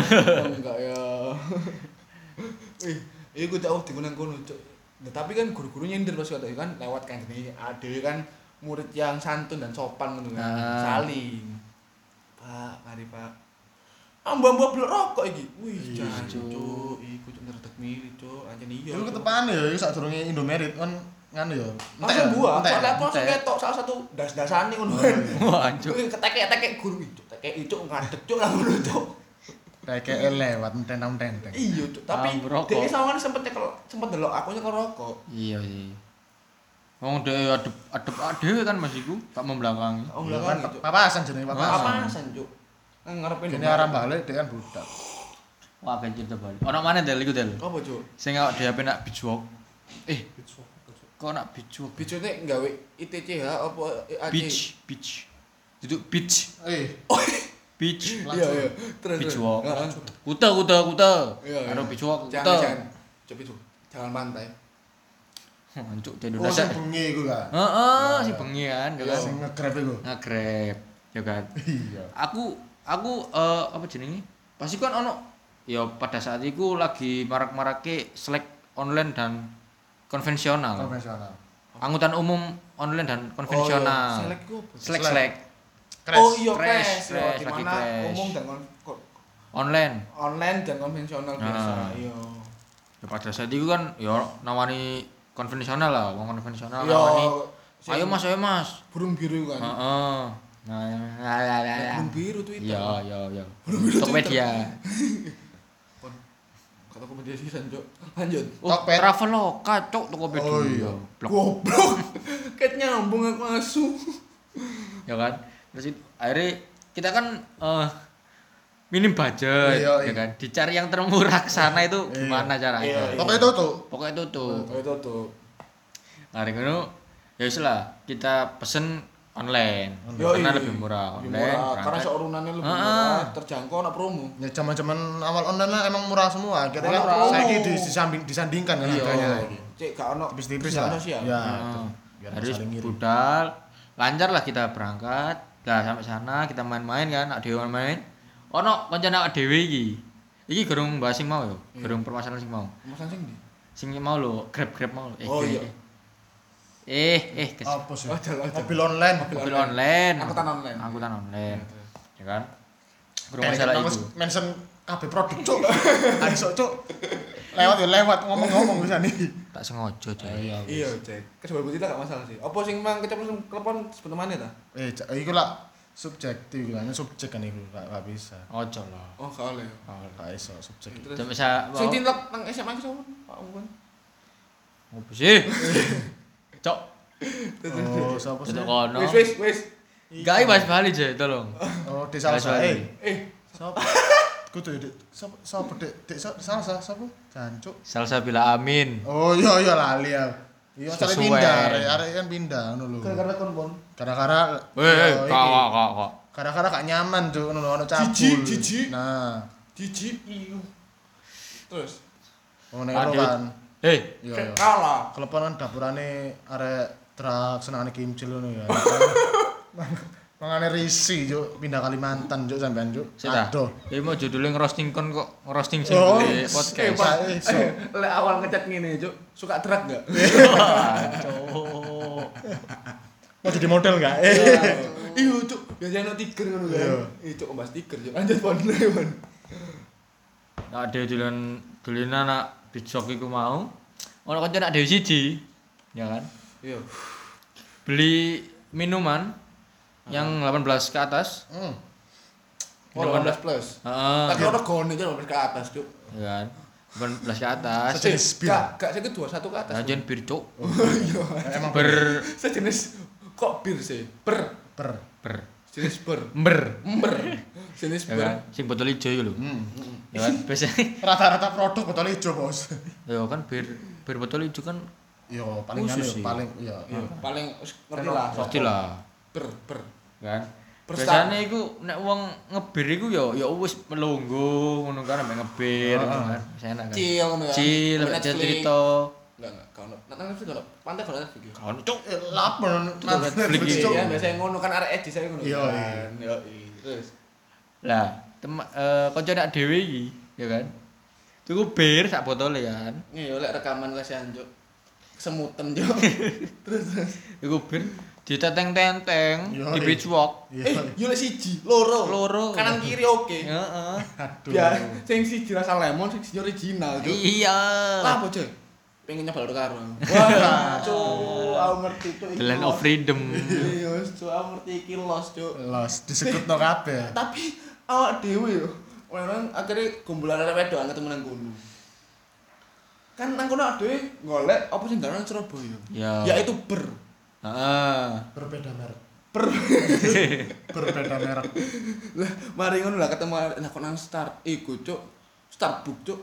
[SPEAKER 1] (laughs) enggak ya. (laughs) Eh, iku cok di nang kono. Nah, tapi kan guru-guru nyindir pas kata kan lewat kan gini ade kan murid yang santun dan sopan ngono kan.
[SPEAKER 3] Ah.
[SPEAKER 1] Saling. Pak, mari Pak. Amba-amba blok rokok iki. Wih,
[SPEAKER 2] Iya,
[SPEAKER 1] jan
[SPEAKER 3] Cuk.
[SPEAKER 1] cuk, iku cok ngeredek milih cok, anjen iya.
[SPEAKER 2] Iku
[SPEAKER 1] Cuk.
[SPEAKER 2] ketepane ya iku sadurunge Indomerit kan nganu ya.
[SPEAKER 1] Langsung gua,
[SPEAKER 2] entek.
[SPEAKER 1] soalnya aku langsung
[SPEAKER 3] entek.
[SPEAKER 1] ketok salah satu das-dasane ngono
[SPEAKER 2] iya.
[SPEAKER 3] wah cuk
[SPEAKER 1] Cuk, ketekek-tekek guru itu, tekek itu ngadeg cuk lah ngono cuk.
[SPEAKER 2] Kayak lewat tentang-tenteng.
[SPEAKER 1] Iya, Cuk. tapi dia sama sempet nyekel sempet delok aku nyekel rokok.
[SPEAKER 3] iya sih Wong dhewe adep adep dhewe kan Mas iku gak membelakangi.
[SPEAKER 1] Oh,
[SPEAKER 2] Iya
[SPEAKER 1] belakang
[SPEAKER 2] kan papasan jenenge papasan.
[SPEAKER 1] Apa-apasan, Cuk? Nang ngarepin.
[SPEAKER 2] Dene arah balik dia kan budak.
[SPEAKER 3] Wah, kan cerita balik. Ono mana Del iku Del?
[SPEAKER 1] Apa, Cuk?
[SPEAKER 3] Sing awak dhewe nak beachwalk. Eh, kok nak beachwalk?
[SPEAKER 1] Bijune nggawe ITCH apa?
[SPEAKER 3] Beach, beach. Duduk beach,
[SPEAKER 2] Eh,
[SPEAKER 3] beach.
[SPEAKER 1] Iya, iya. Terus.
[SPEAKER 3] Beach walk. Kuta, kuta, kuta.
[SPEAKER 1] Iya, iya.
[SPEAKER 3] Karo beach walk,
[SPEAKER 1] Jangan,
[SPEAKER 3] kuta.
[SPEAKER 1] jangan. Cuk itu. Jangan pantai. (laughs)
[SPEAKER 3] Hancuk di
[SPEAKER 2] oh
[SPEAKER 3] Indonesia.
[SPEAKER 2] sing bengi iku kan.
[SPEAKER 3] Heeh, si bengi kan, ya kan.
[SPEAKER 2] Sing nge-grab iku.
[SPEAKER 3] Nge-grab, ya kan.
[SPEAKER 2] Iya.
[SPEAKER 3] Aku aku eh apa jenenge? Pasti kan ono ya pada saat itu lagi marak-marake selek online dan konvensional.
[SPEAKER 2] Konvensional.
[SPEAKER 3] Angkutan umum online dan konvensional.
[SPEAKER 1] Oh, iya. Selek?
[SPEAKER 3] Selek
[SPEAKER 2] Selek.
[SPEAKER 3] selek
[SPEAKER 2] Crash.
[SPEAKER 1] Oh iya,
[SPEAKER 3] Crash,
[SPEAKER 1] crash. Iya,
[SPEAKER 3] crash, lagi
[SPEAKER 1] mana
[SPEAKER 3] crash.
[SPEAKER 1] umum dan kon-
[SPEAKER 3] online.
[SPEAKER 1] online dan konvensional biasa.
[SPEAKER 3] Ah.
[SPEAKER 1] Iya.
[SPEAKER 3] Ya pada saat itu kan ya nawani konvensional lah, wong konvensional
[SPEAKER 1] Iya.
[SPEAKER 3] nawani. Ayo Mas, ayo Mas.
[SPEAKER 1] Burung biru kan.
[SPEAKER 3] Heeh. Nah, ya. ya.
[SPEAKER 1] Burung biru Twitter.
[SPEAKER 3] Iya, iya, iya.
[SPEAKER 1] biru
[SPEAKER 3] Tokopedia.
[SPEAKER 1] Kon kata komedia season, Cuk. Lanjut.
[SPEAKER 3] Oh,
[SPEAKER 2] Tokped.
[SPEAKER 3] Traveloka, cok Tokopedia.
[SPEAKER 2] Oh, iya.
[SPEAKER 3] Blok.
[SPEAKER 1] Goblok. (laughs) Ket nyambung aku asu. (laughs)
[SPEAKER 3] Ya kan? Terus itu, akhirnya kita kan eh minim budget,
[SPEAKER 2] Iya,
[SPEAKER 3] ya
[SPEAKER 2] iya.
[SPEAKER 3] kan? Dicari yang termurah ke sana itu
[SPEAKER 2] Iya.
[SPEAKER 3] gimana caranya?
[SPEAKER 1] Iya, iya.
[SPEAKER 2] Pokoknya itu tuh.
[SPEAKER 3] Pokoknya itu tuh.
[SPEAKER 1] Oh, itu tuh.
[SPEAKER 3] Hari itu ya lah, kita pesen online.
[SPEAKER 1] Yo,
[SPEAKER 3] Karena lebih murah
[SPEAKER 1] Lebih
[SPEAKER 3] online.
[SPEAKER 1] murah. Karena seorunannya lebih
[SPEAKER 3] Ah.
[SPEAKER 1] murah, terjangkau anak promo.
[SPEAKER 2] Ya zaman-zaman awal online lah emang murah semua. Kita
[SPEAKER 1] Murah.
[SPEAKER 2] kan saiki di- disambing disandingkan kan
[SPEAKER 3] Iya.
[SPEAKER 2] harganya.
[SPEAKER 1] Cek gak ono
[SPEAKER 2] Tipis-tipis lah.
[SPEAKER 1] ya.
[SPEAKER 2] Ya.
[SPEAKER 3] Harus budal, lancar lah kita berangkat. Nah, sampai sana kita main-main kan, nak dhewe main. Ono kancane awak dhewe iki. Iki gerung bahas sing mau yo,
[SPEAKER 1] Iya.
[SPEAKER 3] gerung permasalahan sing mau.
[SPEAKER 1] Mas sing di.
[SPEAKER 3] Sing mau lho, grab-grab mau. Eh,
[SPEAKER 1] Oh,
[SPEAKER 3] eh,
[SPEAKER 1] iya.
[SPEAKER 3] Eh. Eh, eh, kes-
[SPEAKER 2] Apa sih?
[SPEAKER 1] Ojol, ojol.
[SPEAKER 2] Mobil online.
[SPEAKER 3] mobil online.
[SPEAKER 1] Angkutan online.
[SPEAKER 3] Angkutan online. Ya kan?
[SPEAKER 2] Kayak
[SPEAKER 3] masalah
[SPEAKER 2] kita
[SPEAKER 3] itu.
[SPEAKER 2] mention kabeh produk cuk. (laughs) Ayo cuk. Lewat ya lewat ngomong-ngomong bisa nih.
[SPEAKER 3] Tak sengaja aja.
[SPEAKER 1] Iya, cek. Kecoba kita gak masalah sih. Apa sing mang keceplosan telepon sebut mana ta?
[SPEAKER 2] Eh, iku lah subjektif kan, subjek kan iku gak, gak bisa.
[SPEAKER 3] Ojo lah.
[SPEAKER 1] Oh, gak oleh.
[SPEAKER 2] Gak iso subjek.
[SPEAKER 3] Cuma bisa
[SPEAKER 1] sing tindak nang SMA ki sapa? Pak Umpan.
[SPEAKER 3] Ngopo sih? (laughs)
[SPEAKER 2] Oh, sapa sih?
[SPEAKER 3] kono.
[SPEAKER 1] Wis wis wis.
[SPEAKER 3] Gak bahas Bali aja, tolong.
[SPEAKER 2] Oh, desa.
[SPEAKER 3] Bali.
[SPEAKER 2] Eh,
[SPEAKER 1] Eh,
[SPEAKER 2] sapa? Kudu ya, Dek. Sapa sapa Dek? Dek Sa- Salsa sapa? Jancuk.
[SPEAKER 3] Salsa bila amin.
[SPEAKER 2] Oh iya iya lali ya. Iya, cari pindah, arek kan pindah ngono lho.
[SPEAKER 1] gara-gara kon pon.
[SPEAKER 2] Gara-gara
[SPEAKER 3] Weh, eh, kok kok kok.
[SPEAKER 2] Gara-gara gak nyaman cuk ngono ono cabul.
[SPEAKER 1] Jijik, jijik.
[SPEAKER 2] Nah,
[SPEAKER 1] Jijik iyo. Terus
[SPEAKER 2] ngono iku
[SPEAKER 3] Dit.
[SPEAKER 2] kan.
[SPEAKER 3] Eh,
[SPEAKER 2] Iya iya.
[SPEAKER 1] kalah.
[SPEAKER 2] Kelepon kan dapurane arek truk senengane kimcil ngono ya. (laughs) Mangane risi cuk pindah Kalimantan cuk sampean
[SPEAKER 3] sudah.
[SPEAKER 2] Aduh.
[SPEAKER 3] Ini mau judulnya ngerosting kon kok ngerosting sih
[SPEAKER 2] Oh,
[SPEAKER 3] di
[SPEAKER 1] Eh,
[SPEAKER 3] podcast.
[SPEAKER 1] Pak.
[SPEAKER 2] Eh, so.
[SPEAKER 1] Eh, Lek awal ngechat ngene, Cuk. Suka truk gak?
[SPEAKER 3] Cok. (laughs)
[SPEAKER 2] Mau jadi model enggak? Eh.
[SPEAKER 1] Iya, Cuk. Biasanya ono tiger ngono kan.
[SPEAKER 2] Iya.
[SPEAKER 1] Eh, Cuk, Mas tiger, Cuk. Lanjut pon.
[SPEAKER 3] Nak ada dolan dolan anak bijok iku mau. Ono kanca nak dhewe siji. Ya kan?
[SPEAKER 1] Iya.
[SPEAKER 3] Beli minuman yang 18 ke atas.
[SPEAKER 2] Hmm.
[SPEAKER 1] Oh, 18 plus.
[SPEAKER 3] Heeh.
[SPEAKER 1] Tapi ono gone Cuk, 18 ke atas, Cuk.
[SPEAKER 3] Ya kan? 18 ke atas.
[SPEAKER 2] Sejenis bir.
[SPEAKER 1] Gak, gak sing kedua satu ke atas.
[SPEAKER 3] Ajen bir cuk.
[SPEAKER 2] Emang
[SPEAKER 3] Ber
[SPEAKER 1] Sejenis kok bir sih? Ber.
[SPEAKER 2] per.
[SPEAKER 3] ber
[SPEAKER 1] Jenis ber.
[SPEAKER 3] ber.
[SPEAKER 1] Ber. Jenis ber.
[SPEAKER 3] kan? Sing botol ijo iku lho.
[SPEAKER 2] Hmm.
[SPEAKER 3] Ya kan? Biasanya
[SPEAKER 2] Rata-rata produk botol hijau, Bos.
[SPEAKER 3] ya kan bir bir botol ijo kan
[SPEAKER 2] Yo, paling
[SPEAKER 3] Khusus
[SPEAKER 2] anu
[SPEAKER 3] sih.
[SPEAKER 2] yo, paling iya.
[SPEAKER 1] Iya, paling ngerti lah.
[SPEAKER 3] pasti lah.
[SPEAKER 1] Ber, ber.
[SPEAKER 3] Kan? Biasane iku nek wong ngebir iku ya ya wis melungguh ngono kan ambek ngebir ngono kan. Enak kan.
[SPEAKER 1] Kan.
[SPEAKER 3] Chill,
[SPEAKER 1] Sampai
[SPEAKER 3] ambek
[SPEAKER 1] Netflix.
[SPEAKER 3] cerita.
[SPEAKER 1] Enggak enggak kalau nang Netflix kalau pantai kalau Netflix. ya.
[SPEAKER 3] Kan cuk.
[SPEAKER 2] Lapor
[SPEAKER 3] Netflix
[SPEAKER 1] Iya, biasanya ngono kan arek edit saya ngono.
[SPEAKER 2] Iya,
[SPEAKER 1] kan. Yo, terus.
[SPEAKER 3] Lah, eh kanca nak dhewe iki, ya kan. Tuku bir sak botol kan.
[SPEAKER 1] Iya, lek rekaman kasihan, Cuk. Kesemutan, (laughs) Cuk. terus terus.
[SPEAKER 3] Tuku bir diteteng-tenteng
[SPEAKER 2] Yo,
[SPEAKER 3] di
[SPEAKER 2] iya.
[SPEAKER 3] beach walk.
[SPEAKER 1] Eh, yo siji, loro.
[SPEAKER 3] Loro.
[SPEAKER 1] Kanan kiri oke.
[SPEAKER 3] Heeh.
[SPEAKER 2] Aduh.
[SPEAKER 1] Ya, sing siji rasa lemon, sing siji original.
[SPEAKER 3] Iya.
[SPEAKER 1] Lah apa, Cuk? Pengen nyoba loro karo. Wah, Cuk, aku ngerti, Cuk.
[SPEAKER 3] The land of freedom.
[SPEAKER 1] Iya, Cuk, aku ngerti iki los, Cuk.
[SPEAKER 2] Los disebutno kabeh.
[SPEAKER 1] Tapi awak dhewe yo, orang akhirnya kumpulan arek wedok ketemu nang kono. Kan nang kono dhewe golek apa sing nang Surabaya.
[SPEAKER 3] Ya.
[SPEAKER 1] Yaitu ber.
[SPEAKER 3] Heeh.
[SPEAKER 2] Berbeda merek.
[SPEAKER 1] Per. (laughs)
[SPEAKER 2] Berbeda merek.
[SPEAKER 1] lah, mari ngono lah ketemu lah kok nang start iku, Cuk. Starbucks, Cuk.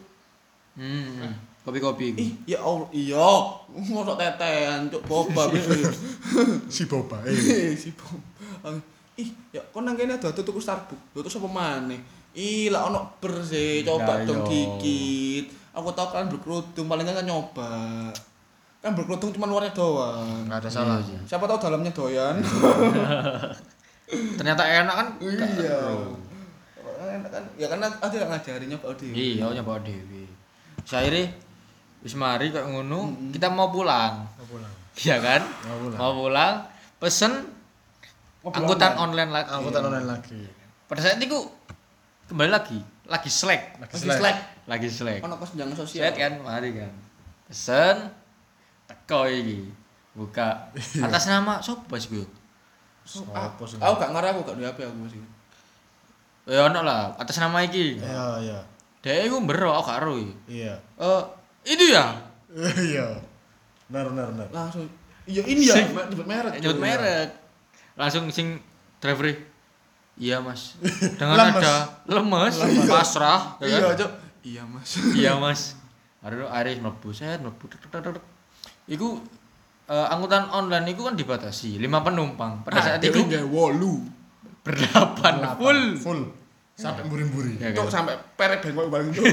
[SPEAKER 3] Hmm. Kopi-kopi iku.
[SPEAKER 1] Ih, ya Allah, iya. Mosok tetean, Cuk, boba. (laughs)
[SPEAKER 2] Si Boba. Eh. (laughs)
[SPEAKER 1] si bom. Ih, ya kok nang kene ada tuku Starbucks. Lho terus apa maneh? Ih, lah ono ber sih, coba dong dikit. Aku tau kan berkerudung, paling kan nyoba. Kan berkerudung cuma luarnya doang.
[SPEAKER 2] Enggak ada salah.
[SPEAKER 3] Iya,
[SPEAKER 1] Siapa tahu dalamnya doyan. (laughs)
[SPEAKER 3] Ternyata enak kan?
[SPEAKER 1] iya. Enak kan? Ya kan ada yang ngajarin nyoba dhewe.
[SPEAKER 3] Iya, nyoba dhewe. Saire wis mari kok ngono, kita mau pulang.
[SPEAKER 2] Mau pulang.
[SPEAKER 3] Iya kan?
[SPEAKER 2] Mau pulang.
[SPEAKER 3] Mau pulang, pesen angkutan
[SPEAKER 1] online.
[SPEAKER 3] online lagi.
[SPEAKER 2] Angkutan online lagi.
[SPEAKER 3] Pada saat itu kembali lagi, lagi slack,
[SPEAKER 2] Lagi
[SPEAKER 1] Lagi
[SPEAKER 2] slack.
[SPEAKER 1] slack.
[SPEAKER 3] Lagi slack.
[SPEAKER 1] Ono kesenjangan sosial.
[SPEAKER 3] Set kan, mari kan. Pesen teko iki. Buka (laughs) atas nama sapa sih gue?
[SPEAKER 1] So, ah,
[SPEAKER 2] Sopo sih?
[SPEAKER 1] aku gak ngarep aku gak duwe HP aku masih.
[SPEAKER 3] Ya ono lah, atas nama iki.
[SPEAKER 2] Iya, iya.
[SPEAKER 3] Dek iku mbero aku gak ero iki.
[SPEAKER 2] Iya.
[SPEAKER 3] Eh, itu ya. (laughs)
[SPEAKER 2] Iya. Benar, benar, benar.
[SPEAKER 1] Langsung iya ini ya, nyebut merek.
[SPEAKER 3] Nyebut
[SPEAKER 1] Cuk.
[SPEAKER 3] merek. Langsung sing driver Iya mas, (laughs) dengan
[SPEAKER 2] Lemes.
[SPEAKER 3] ada lemes, pasrah, ya
[SPEAKER 1] Iya,
[SPEAKER 3] kan?
[SPEAKER 1] Iya, Mas.
[SPEAKER 3] iya (laughs) mas. Ada Aris mlebu set, mlebu. Iku eh, angkutan online itu kan dibatasi lima penumpang. Pada saat itu
[SPEAKER 1] nggak wolu.
[SPEAKER 3] berdelapan full.
[SPEAKER 2] Full. Sampai mburi-mburi.
[SPEAKER 3] Ya
[SPEAKER 1] Cuk
[SPEAKER 3] kan?
[SPEAKER 1] sampai peret bang bang cuk.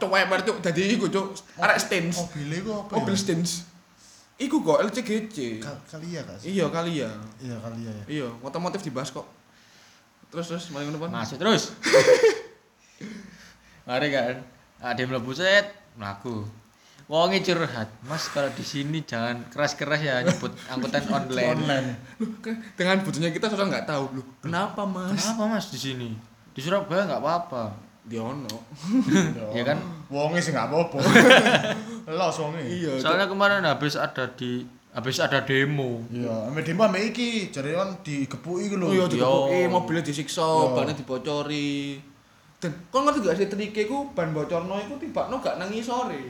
[SPEAKER 1] Cuk weper cuk dadi iku cuk. Arek stins.
[SPEAKER 2] Mobilnya itu apa
[SPEAKER 1] Mobil
[SPEAKER 2] ya?
[SPEAKER 1] stins. Iku kok LCGC.
[SPEAKER 2] Ka- Kali ya, Kak?
[SPEAKER 1] Iya kali ya.
[SPEAKER 2] Iya, kali ya. ya.
[SPEAKER 1] Iya, otomotif dibahas kok. Terus terus mari ngono, Pan.
[SPEAKER 3] Masuk terus. (laughs) Mari kan. Ada yang mlebu set, mlaku. Wonge curhat, Mas kalau di sini jangan keras-keras ya nyebut angkutan (laughs) online.
[SPEAKER 2] Online.
[SPEAKER 1] Dengan butuhnya kita sudah nggak tahu loh. Kenapa, Mas?
[SPEAKER 3] Kenapa Mas di sini? Di Surabaya nggak apa-apa.
[SPEAKER 1] Di ono. (laughs)
[SPEAKER 3] Iya kan?
[SPEAKER 2] Wonge sih nggak apa-apa. (laughs) Los wonge.
[SPEAKER 1] Iya.
[SPEAKER 3] Soalnya kemarin habis ada di habis ada demo.
[SPEAKER 2] Iya, ame demo ame iki, jare kan digepuki ku lho.
[SPEAKER 1] Oh iya,
[SPEAKER 3] Yo.
[SPEAKER 1] dikepuki, mobilnya disiksa, bannya dibocori. Dan kau ngerti gak sih triknya ku ban bocorno iku tibakno gak nang sore.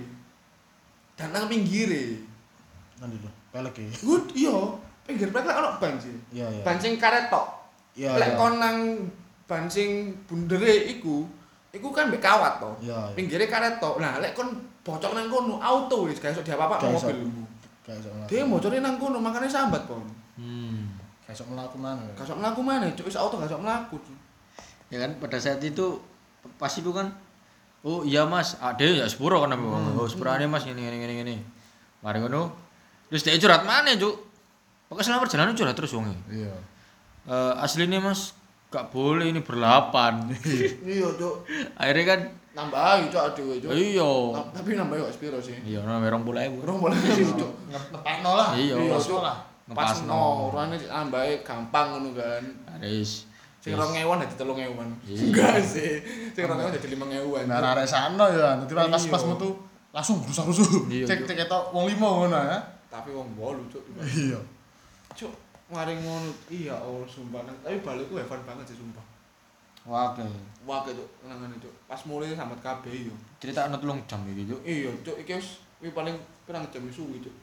[SPEAKER 1] Dan nang pinggire.
[SPEAKER 2] Nanti lho, pelek iki.
[SPEAKER 1] Good, iya. Pinggir plek lek ono ban sih.
[SPEAKER 2] Iya, iya.
[SPEAKER 1] Ban sing karet tok.
[SPEAKER 2] Iya,
[SPEAKER 1] Lek
[SPEAKER 2] iya.
[SPEAKER 1] kon nang ban sing bundere iku, iku kan mbek kawat to.
[SPEAKER 2] Iya, iya.
[SPEAKER 1] Pinggire karet tok. Nah, lek kon bocor nang kono auto wis gak iso diapa-apa mobilmu.
[SPEAKER 2] Gak iso.
[SPEAKER 1] Dia bocornya nang kono makanya sambat, Pon.
[SPEAKER 3] Hmm.
[SPEAKER 2] Gak iso mlaku mana.
[SPEAKER 1] Gak iso mlaku maneh, cuk wis auto gak iso mlaku.
[SPEAKER 3] Ya kan pada saat itu pas itu kan oh iya Mas, ada ya sepuro kan.
[SPEAKER 1] Hmm.
[SPEAKER 3] Oh, sepurane Mas ini ini ini ini. Mari ngono. Terus dia curhat mana, Cuk? Pokoknya selama perjalanan curhat terus wonge.
[SPEAKER 2] Iya.
[SPEAKER 3] Eh aslinya Mas gak boleh ini berlapan. (laughs)
[SPEAKER 1] Iya, cuk.
[SPEAKER 3] Akhirnya kan
[SPEAKER 1] Nambahi cuk aduh cuk.
[SPEAKER 3] iya.
[SPEAKER 1] Ta- Tapi nambahi kok spiro sih.
[SPEAKER 3] Iya, nang 20.000.
[SPEAKER 1] Urung boleh cuk.
[SPEAKER 2] Ngepekno lah.
[SPEAKER 3] Iya.
[SPEAKER 1] Iya, cuk.
[SPEAKER 2] lah.
[SPEAKER 1] Pas
[SPEAKER 3] Ngepasno.
[SPEAKER 1] no, urane nambahi gampang ngono kan.
[SPEAKER 3] Aris.
[SPEAKER 1] Sing 2000 dadi 3000.
[SPEAKER 3] Iya.
[SPEAKER 1] Enggak sih. Sing 2000 dadi 5000.
[SPEAKER 2] Nah, arek sana ya, nanti pas
[SPEAKER 1] Iya.
[SPEAKER 2] pas metu langsung rusuh-rusuh.
[SPEAKER 3] Iya,
[SPEAKER 2] Cek
[SPEAKER 3] Cuk.
[SPEAKER 2] cek ketok wong limo ngono ya.
[SPEAKER 1] Tapi wong bolu cuk.
[SPEAKER 2] Iya.
[SPEAKER 1] Cuk, mari ngono. Iya, Allah sumpah. Tapi balikku hebat banget sih sumpah.
[SPEAKER 3] Wah, oke.
[SPEAKER 1] Wah, cuk, nangane cuk. Pas mulai sambat kabeh yo.
[SPEAKER 3] Cerita ana telung jam iki, Cuk.
[SPEAKER 1] Iya, cuk iki wis iki paling pirang jam suwi cuk.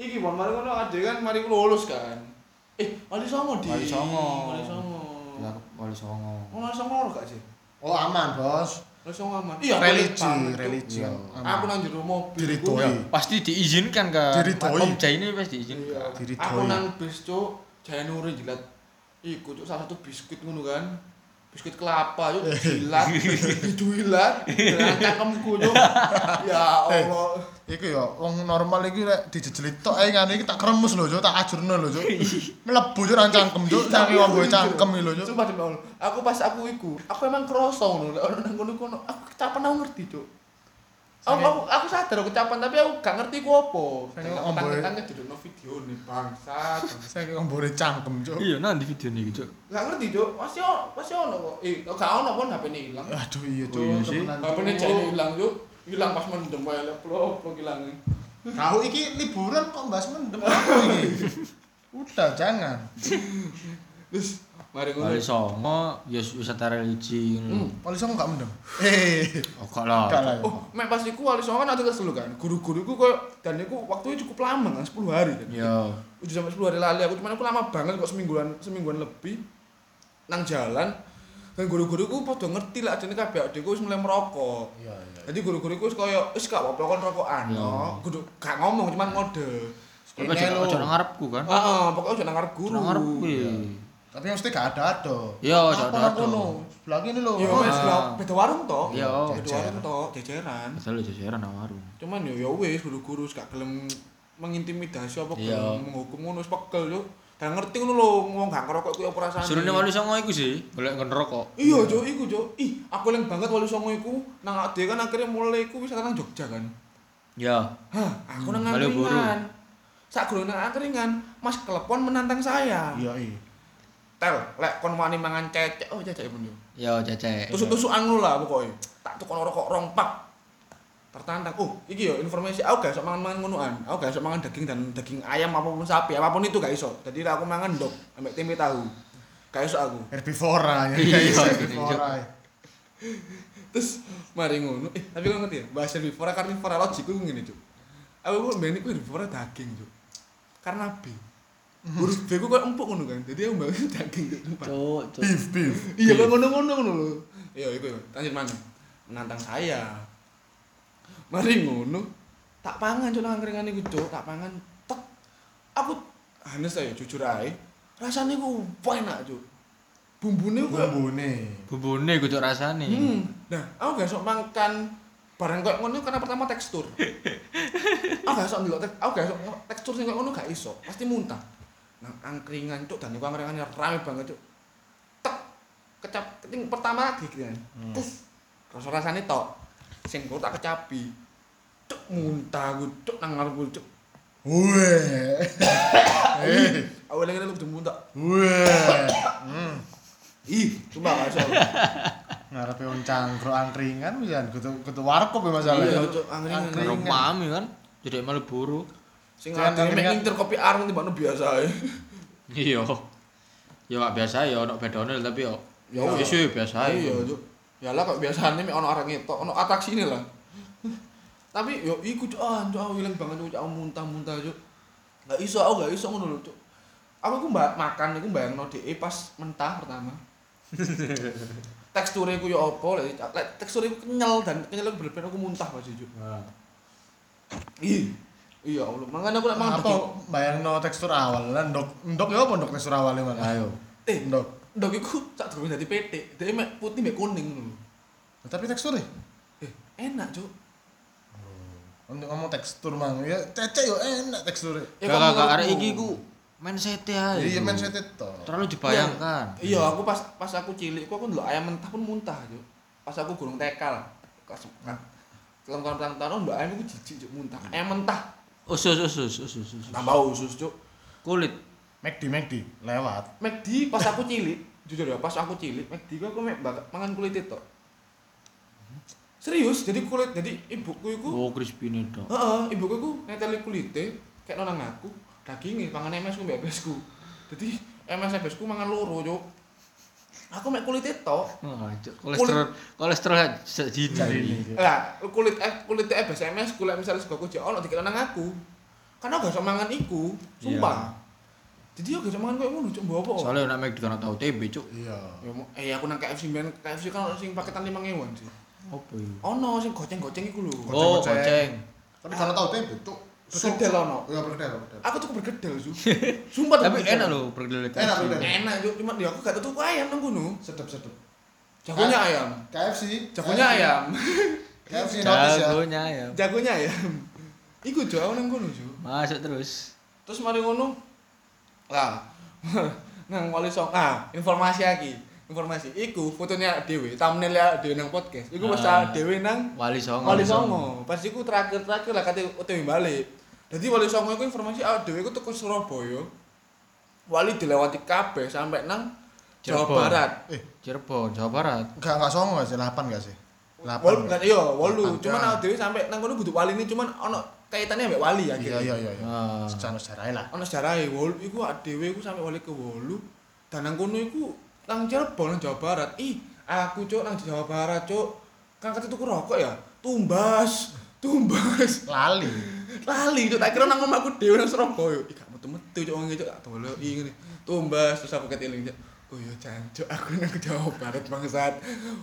[SPEAKER 1] Iki bon mari ngono ade kan mari lulus kan. Eh, Wali Songo di.
[SPEAKER 3] Wali Songo.
[SPEAKER 1] Wali Songo.
[SPEAKER 3] Ya, Wali Songo.
[SPEAKER 1] Wali Songo gak sih?
[SPEAKER 2] Oh aman, Bos.
[SPEAKER 1] Wali Songo aman. Iya,
[SPEAKER 2] religi, religi
[SPEAKER 3] Iya.
[SPEAKER 1] Aku nang jero mobil. Iku,
[SPEAKER 3] Ya, pasti diizinkan kan.
[SPEAKER 2] Diridoi.
[SPEAKER 3] Om Jai ini pasti
[SPEAKER 1] Iya.
[SPEAKER 3] diizinkan.
[SPEAKER 2] Diridoi.
[SPEAKER 1] Aku nang bis cuk, Jaya Nuri jilat iku cuk salah satu biskuit ngono kan. Biskuit kelapa cuk dijilat, diduilat, cangkemku cuk. Ya Allah.
[SPEAKER 2] Iku ya wong normal iki lek dijejeli tok ae ngene iki tak kremes lho, Cuk, tak ajurno lho, Cuk. Mlebu Cuk nang cangkem, Cuk. Saking wong gue cangkem iki lho, Cuk.
[SPEAKER 1] Sumpah demi Allah. Aku pas aku iku, aku emang kroso ngono. Lek ono nang kono-kono, aku kecapan aku ngerti, cuk. Aku, aku, aku sadar aku kecapan tapi aku gak ngerti ku apa.
[SPEAKER 2] Saking
[SPEAKER 1] Aku
[SPEAKER 2] omboe.
[SPEAKER 1] tangga-tangga dudukno video nih bangsat. (laughs)
[SPEAKER 2] Wong gue cangkem, Cuk.
[SPEAKER 3] Iya, nanti video nih gitu.
[SPEAKER 1] Gak ngerti, cuk. Masih ono, masih ono kok. Eh, gak ono pun HP-ne ilang.
[SPEAKER 2] Aduh iya,
[SPEAKER 3] Oh, iya
[SPEAKER 2] Cuk.
[SPEAKER 1] HP-ne
[SPEAKER 2] Cuk.
[SPEAKER 1] jane ilang, cuk. Ilang pas mendem wae lek plok ilang.
[SPEAKER 2] Kau iki liburan kok mbahas mendem apa iki? (laughs) Udah jangan.
[SPEAKER 1] Terus mari ngono.
[SPEAKER 3] Wali Songo, ya wisata religi.
[SPEAKER 1] Hmm.
[SPEAKER 2] Wali Songo gak mendem. Eh, (laughs)
[SPEAKER 3] Oh, gak lah.
[SPEAKER 2] gak lah. ya.
[SPEAKER 1] Oh, mek pas iku wali songo kan ada kesel kan. Guru-guruku koyo dan iku waktunya cukup lama kan 10 hari kan.
[SPEAKER 3] Ya.
[SPEAKER 1] udah sampai 10 hari lali aku cuman aku lama banget kok semingguan semingguan lebih nang jalan dan guru-guruku padha ngerti lah adene kabeh adekku wis mulai merokok
[SPEAKER 2] Iya, iya.
[SPEAKER 1] jadi guru-guruku wis kaya wis gak apa-apa kon rokokan
[SPEAKER 3] Iya.
[SPEAKER 1] kudu gak ngomong cuman ngode
[SPEAKER 3] aja nang ngarepku kan.
[SPEAKER 1] heeh pokoknya udah nang ngarep guru
[SPEAKER 3] Nang ngarepku.
[SPEAKER 2] Iya.
[SPEAKER 3] ya.
[SPEAKER 2] Tapi mesti gak ada ada.
[SPEAKER 3] Iya, aja
[SPEAKER 2] Apa
[SPEAKER 3] ada
[SPEAKER 2] kono? Sebelah kene lho.
[SPEAKER 1] ya
[SPEAKER 2] Oh,
[SPEAKER 1] wis lah beda warung toh
[SPEAKER 3] Iya.
[SPEAKER 1] beda warung toh jejeran
[SPEAKER 3] Padahal jajaran nang warung.
[SPEAKER 1] cuman yo ya wis guru-guru wis gak gelem mengintimidasi apa
[SPEAKER 3] Iya.
[SPEAKER 1] gelem menghukum ngono wis pegel yo dan ngerti ngono lho wong gak ngerokok kuwi apa rasane
[SPEAKER 3] Surune Wali Songo iku sih, golek ngen rokok.
[SPEAKER 1] Iya, Cuk, iku, Cuk. Ih, aku eling banget wali songo iku nang ade kan akhirnya mulai iku wisata nang Jogja kan.
[SPEAKER 3] Ya.
[SPEAKER 1] Hah, aku nang angkringan. Sak gurung nang angkringan, Mas Klepon menantang saya.
[SPEAKER 2] Iya, iya.
[SPEAKER 1] Tel, lek kon wani mangan cecek, oh cecek pun yo.
[SPEAKER 3] Ya cecek.
[SPEAKER 1] Tusuk-tusukan ngono lah pokoknya. Tak tukon rokok rong pak. Tertantang. Oh, iki yo informasi aku gak iso mangan-mangan ngonoan. Aku gak iso mangan daging dan daging ayam apa pun sapi, apa pun itu gak iso. Jadi aku mangan ndok ambek tempe tahu. Gak iso aku.
[SPEAKER 2] Herbivora ya.
[SPEAKER 3] Iya,
[SPEAKER 2] guys,
[SPEAKER 3] gini,
[SPEAKER 2] herbivora.
[SPEAKER 1] Terus mari ngono. Eh, tapi kau ngerti ya, bahasa herbivora karnivora logikku ngene, Cuk. Aku kok mbene iku herbivora daging, Cuk. Karena B. Huruf B ku koyo empuk ngono kan. Jadi aku mbak (laughs) daging, Cuk. sumpah.
[SPEAKER 3] Cuk, cuk.
[SPEAKER 2] Beef, beef. (laughs)
[SPEAKER 1] Iya, kok ngono-ngono ngono lho. Iya, iku yo. Lanjut mana? Menantang saya. Mari ngono. Tak pangan Cuk nang angkringan iku, Cuk. Tak pangan. Tek. Aku hanes ae jujur ae. Rasane ku enak, Cuk. Bumbune ku
[SPEAKER 2] Bumbune.
[SPEAKER 3] Bumbune kudu rasane.
[SPEAKER 1] Hmm. Nah, aku gak sok makan barang kayak ngono karena pertama tekstur. (laughs) aku gak sok ndelok aku gak sok tekstur sing kayak ngono gak iso, pasti muntah. Nang angkringan cuk dan iku angkringannya rame banget cuk. Tek kecap keting pertama lagi gitu kan. Terus rasa rasane tok. Sing kok tak kecapi. Cuk muntah aku cuk nang cuk.
[SPEAKER 2] Weh. Eh, (coughs)
[SPEAKER 1] Aku lagi lu kudu muntah.
[SPEAKER 2] weh. Hmm.
[SPEAKER 1] Ih, cuma gak iso.
[SPEAKER 2] Ngarepe wong cangkruk angkringan pisan kudu kudu warkop ya masalah.
[SPEAKER 1] Iya, Cuk, angkringan.
[SPEAKER 3] Karo mami kan. Jadi Malioboro.
[SPEAKER 1] Sing ada mek ngintir kopi areng timbang biasa ae. (laughs)
[SPEAKER 3] Iya. Ya gak biasa ya ono bedone tapi yo.
[SPEAKER 1] Ya,
[SPEAKER 3] wis biasa
[SPEAKER 1] Iya,
[SPEAKER 3] ya.
[SPEAKER 1] Cuk. Ya lah kok biasanya mek ono orang itu, ono atraksi ini lah. (laughs) Tapi yo iku cuk, ah, cuk aku ilang banget cuk, aku muntah-muntah cuk. Gak iso, aku gak iso ngono lho, cuk. Aku iku mbak makan iku bayangno dhek pas mentah pertama. (laughs) Teksturnya ku yo apa, lek teksturnya ku kenyal dan kenyal bener-bener aku muntah pas cuk. Ih. Iya, Allah. Makanya aku lek mangan
[SPEAKER 2] Apa bayangno tekstur awal lah ndok ndok ya apa ndok tekstur awalnya mana?
[SPEAKER 3] Ayo.
[SPEAKER 1] Eh,
[SPEAKER 2] Ndok.
[SPEAKER 1] ndok iku sak durung dadi petik. Dhek mek putih mek kuning ngono. lho.
[SPEAKER 2] Tapi teksturnya
[SPEAKER 1] Eh, enak, cuk.
[SPEAKER 2] untuk ngomong tekstur mang ya cecek yo enak teksturnya.
[SPEAKER 1] Ya,
[SPEAKER 3] Gak
[SPEAKER 1] kok
[SPEAKER 3] gak arek iki ku mindset ae.
[SPEAKER 2] Iya saya to.
[SPEAKER 3] Terlalu dibayangkan.
[SPEAKER 1] Iya, aku pas pas aku cilik, aku aku ndelok ayam mentah pun muntah, Cuk. Pas aku gurung TK lah. Kelas Telung tahun petang tahun mbak ayam aku jijik muntah. Ayam mentah.
[SPEAKER 3] Usus usus usus usus.
[SPEAKER 1] Tambah usus, Cuk.
[SPEAKER 3] Kulit.
[SPEAKER 2] McD McD lewat.
[SPEAKER 1] McD pas aku cilik, jujur ya, pas aku cilik, McD ku aku mek mangan kulit itu. Serius, jadi kulit, jadi ibuku iku,
[SPEAKER 3] Oh crispy nih dong.
[SPEAKER 1] heeh, ibuku iku neteli kulite, kayak nonang aku, dagingnya, pangan MS ku ku. Jadi MS MS ku mangan loro, Cuk. Aku mek kulit itu,
[SPEAKER 3] Cuk. kolesterol kolesterol sejini.
[SPEAKER 2] Ini.
[SPEAKER 1] Lah, kulit eh kulit eh SMS kulit misalnya sego kucing ono dikira nang aku. Karena gak iso mangan iku, sumpah. Jadi aku gak iso mangan koyo ngono, cuk mbok apa?
[SPEAKER 3] Soalnya nak make kan tahu TB cuk.
[SPEAKER 2] Iya.
[SPEAKER 1] Ya, eh aku nang KFC ben KFC kan sing paketan 5000 sih.
[SPEAKER 3] Apa itu?
[SPEAKER 1] Ono sing goceng-goceng iku lho.
[SPEAKER 3] Oh, goceng.
[SPEAKER 2] Tapi kalau tahu tempe cuk.
[SPEAKER 1] Bergedel ono.
[SPEAKER 2] Iya, bergedel, bergedel.
[SPEAKER 1] Aku tuh bergedel, Su. (laughs) Sumpah tuh
[SPEAKER 3] Tapi
[SPEAKER 1] bergedel.
[SPEAKER 3] enak loh pergedel
[SPEAKER 2] Enak, bener.
[SPEAKER 1] Enak, Cuk. Cuma ya aku gak tuh ayam nang kono.
[SPEAKER 2] Sedep, sedep.
[SPEAKER 1] Jagonya ayam.
[SPEAKER 2] KFC.
[SPEAKER 1] Jagonya
[SPEAKER 2] KFC.
[SPEAKER 1] ayam.
[SPEAKER 2] KFC notice ya.
[SPEAKER 3] Jagonya ya.
[SPEAKER 1] Jagonya ayam. Iku Cuk, aku nang kono, Cuk.
[SPEAKER 3] Masuk terus.
[SPEAKER 1] Terus mari ngono. Lah, (laughs) nang wali song. Ah, informasi lagi. Informasi. Iku fotonya dhewe, thumbnail dhewe nang podcast. Iku
[SPEAKER 3] Ah.
[SPEAKER 1] dhewe nang
[SPEAKER 3] Wali Songo.
[SPEAKER 1] Wali Songo. Pas iku terakhir-terakhir lah kate OTW balik. Jadi Wali Songo iku informasi awake dhewe iku teko Surabaya. Wali dilewati kabeh sampai nang Jawa
[SPEAKER 3] Cirebon.
[SPEAKER 1] Barat.
[SPEAKER 2] Eh,
[SPEAKER 3] Cirebon, Jawa Barat.
[SPEAKER 2] enggak enggak songo gak sih? 8 gak sih? 8.
[SPEAKER 1] Wal kan iya, walu.
[SPEAKER 2] Delapan.
[SPEAKER 1] Cuman awake dhewe sampai nang kono kudu wali ini cuman ono kaitannya ambek wali ya.
[SPEAKER 2] Iya, iya, iya, iya.
[SPEAKER 3] Ah.
[SPEAKER 2] Secara sejarah lah.
[SPEAKER 1] Ono sejarahe wolu iku awake dhewe iku sampai wali ke wolu. Dan nang kono iku nang Cirebon nang Jawa Barat. Ih, aku cuk nang Jawa Barat cuk. Kan kate tuku rokok ya. Tumbas. Tumbas.
[SPEAKER 2] Lali.
[SPEAKER 1] lali cuk tak kira nang omahku dhewe nang Surabaya iki gak metu-metu cuk wong iki cuk tak doloki ngene tumbas terus aku keteling cuk oh iya jancuk aku nang Jawa Barat bangsat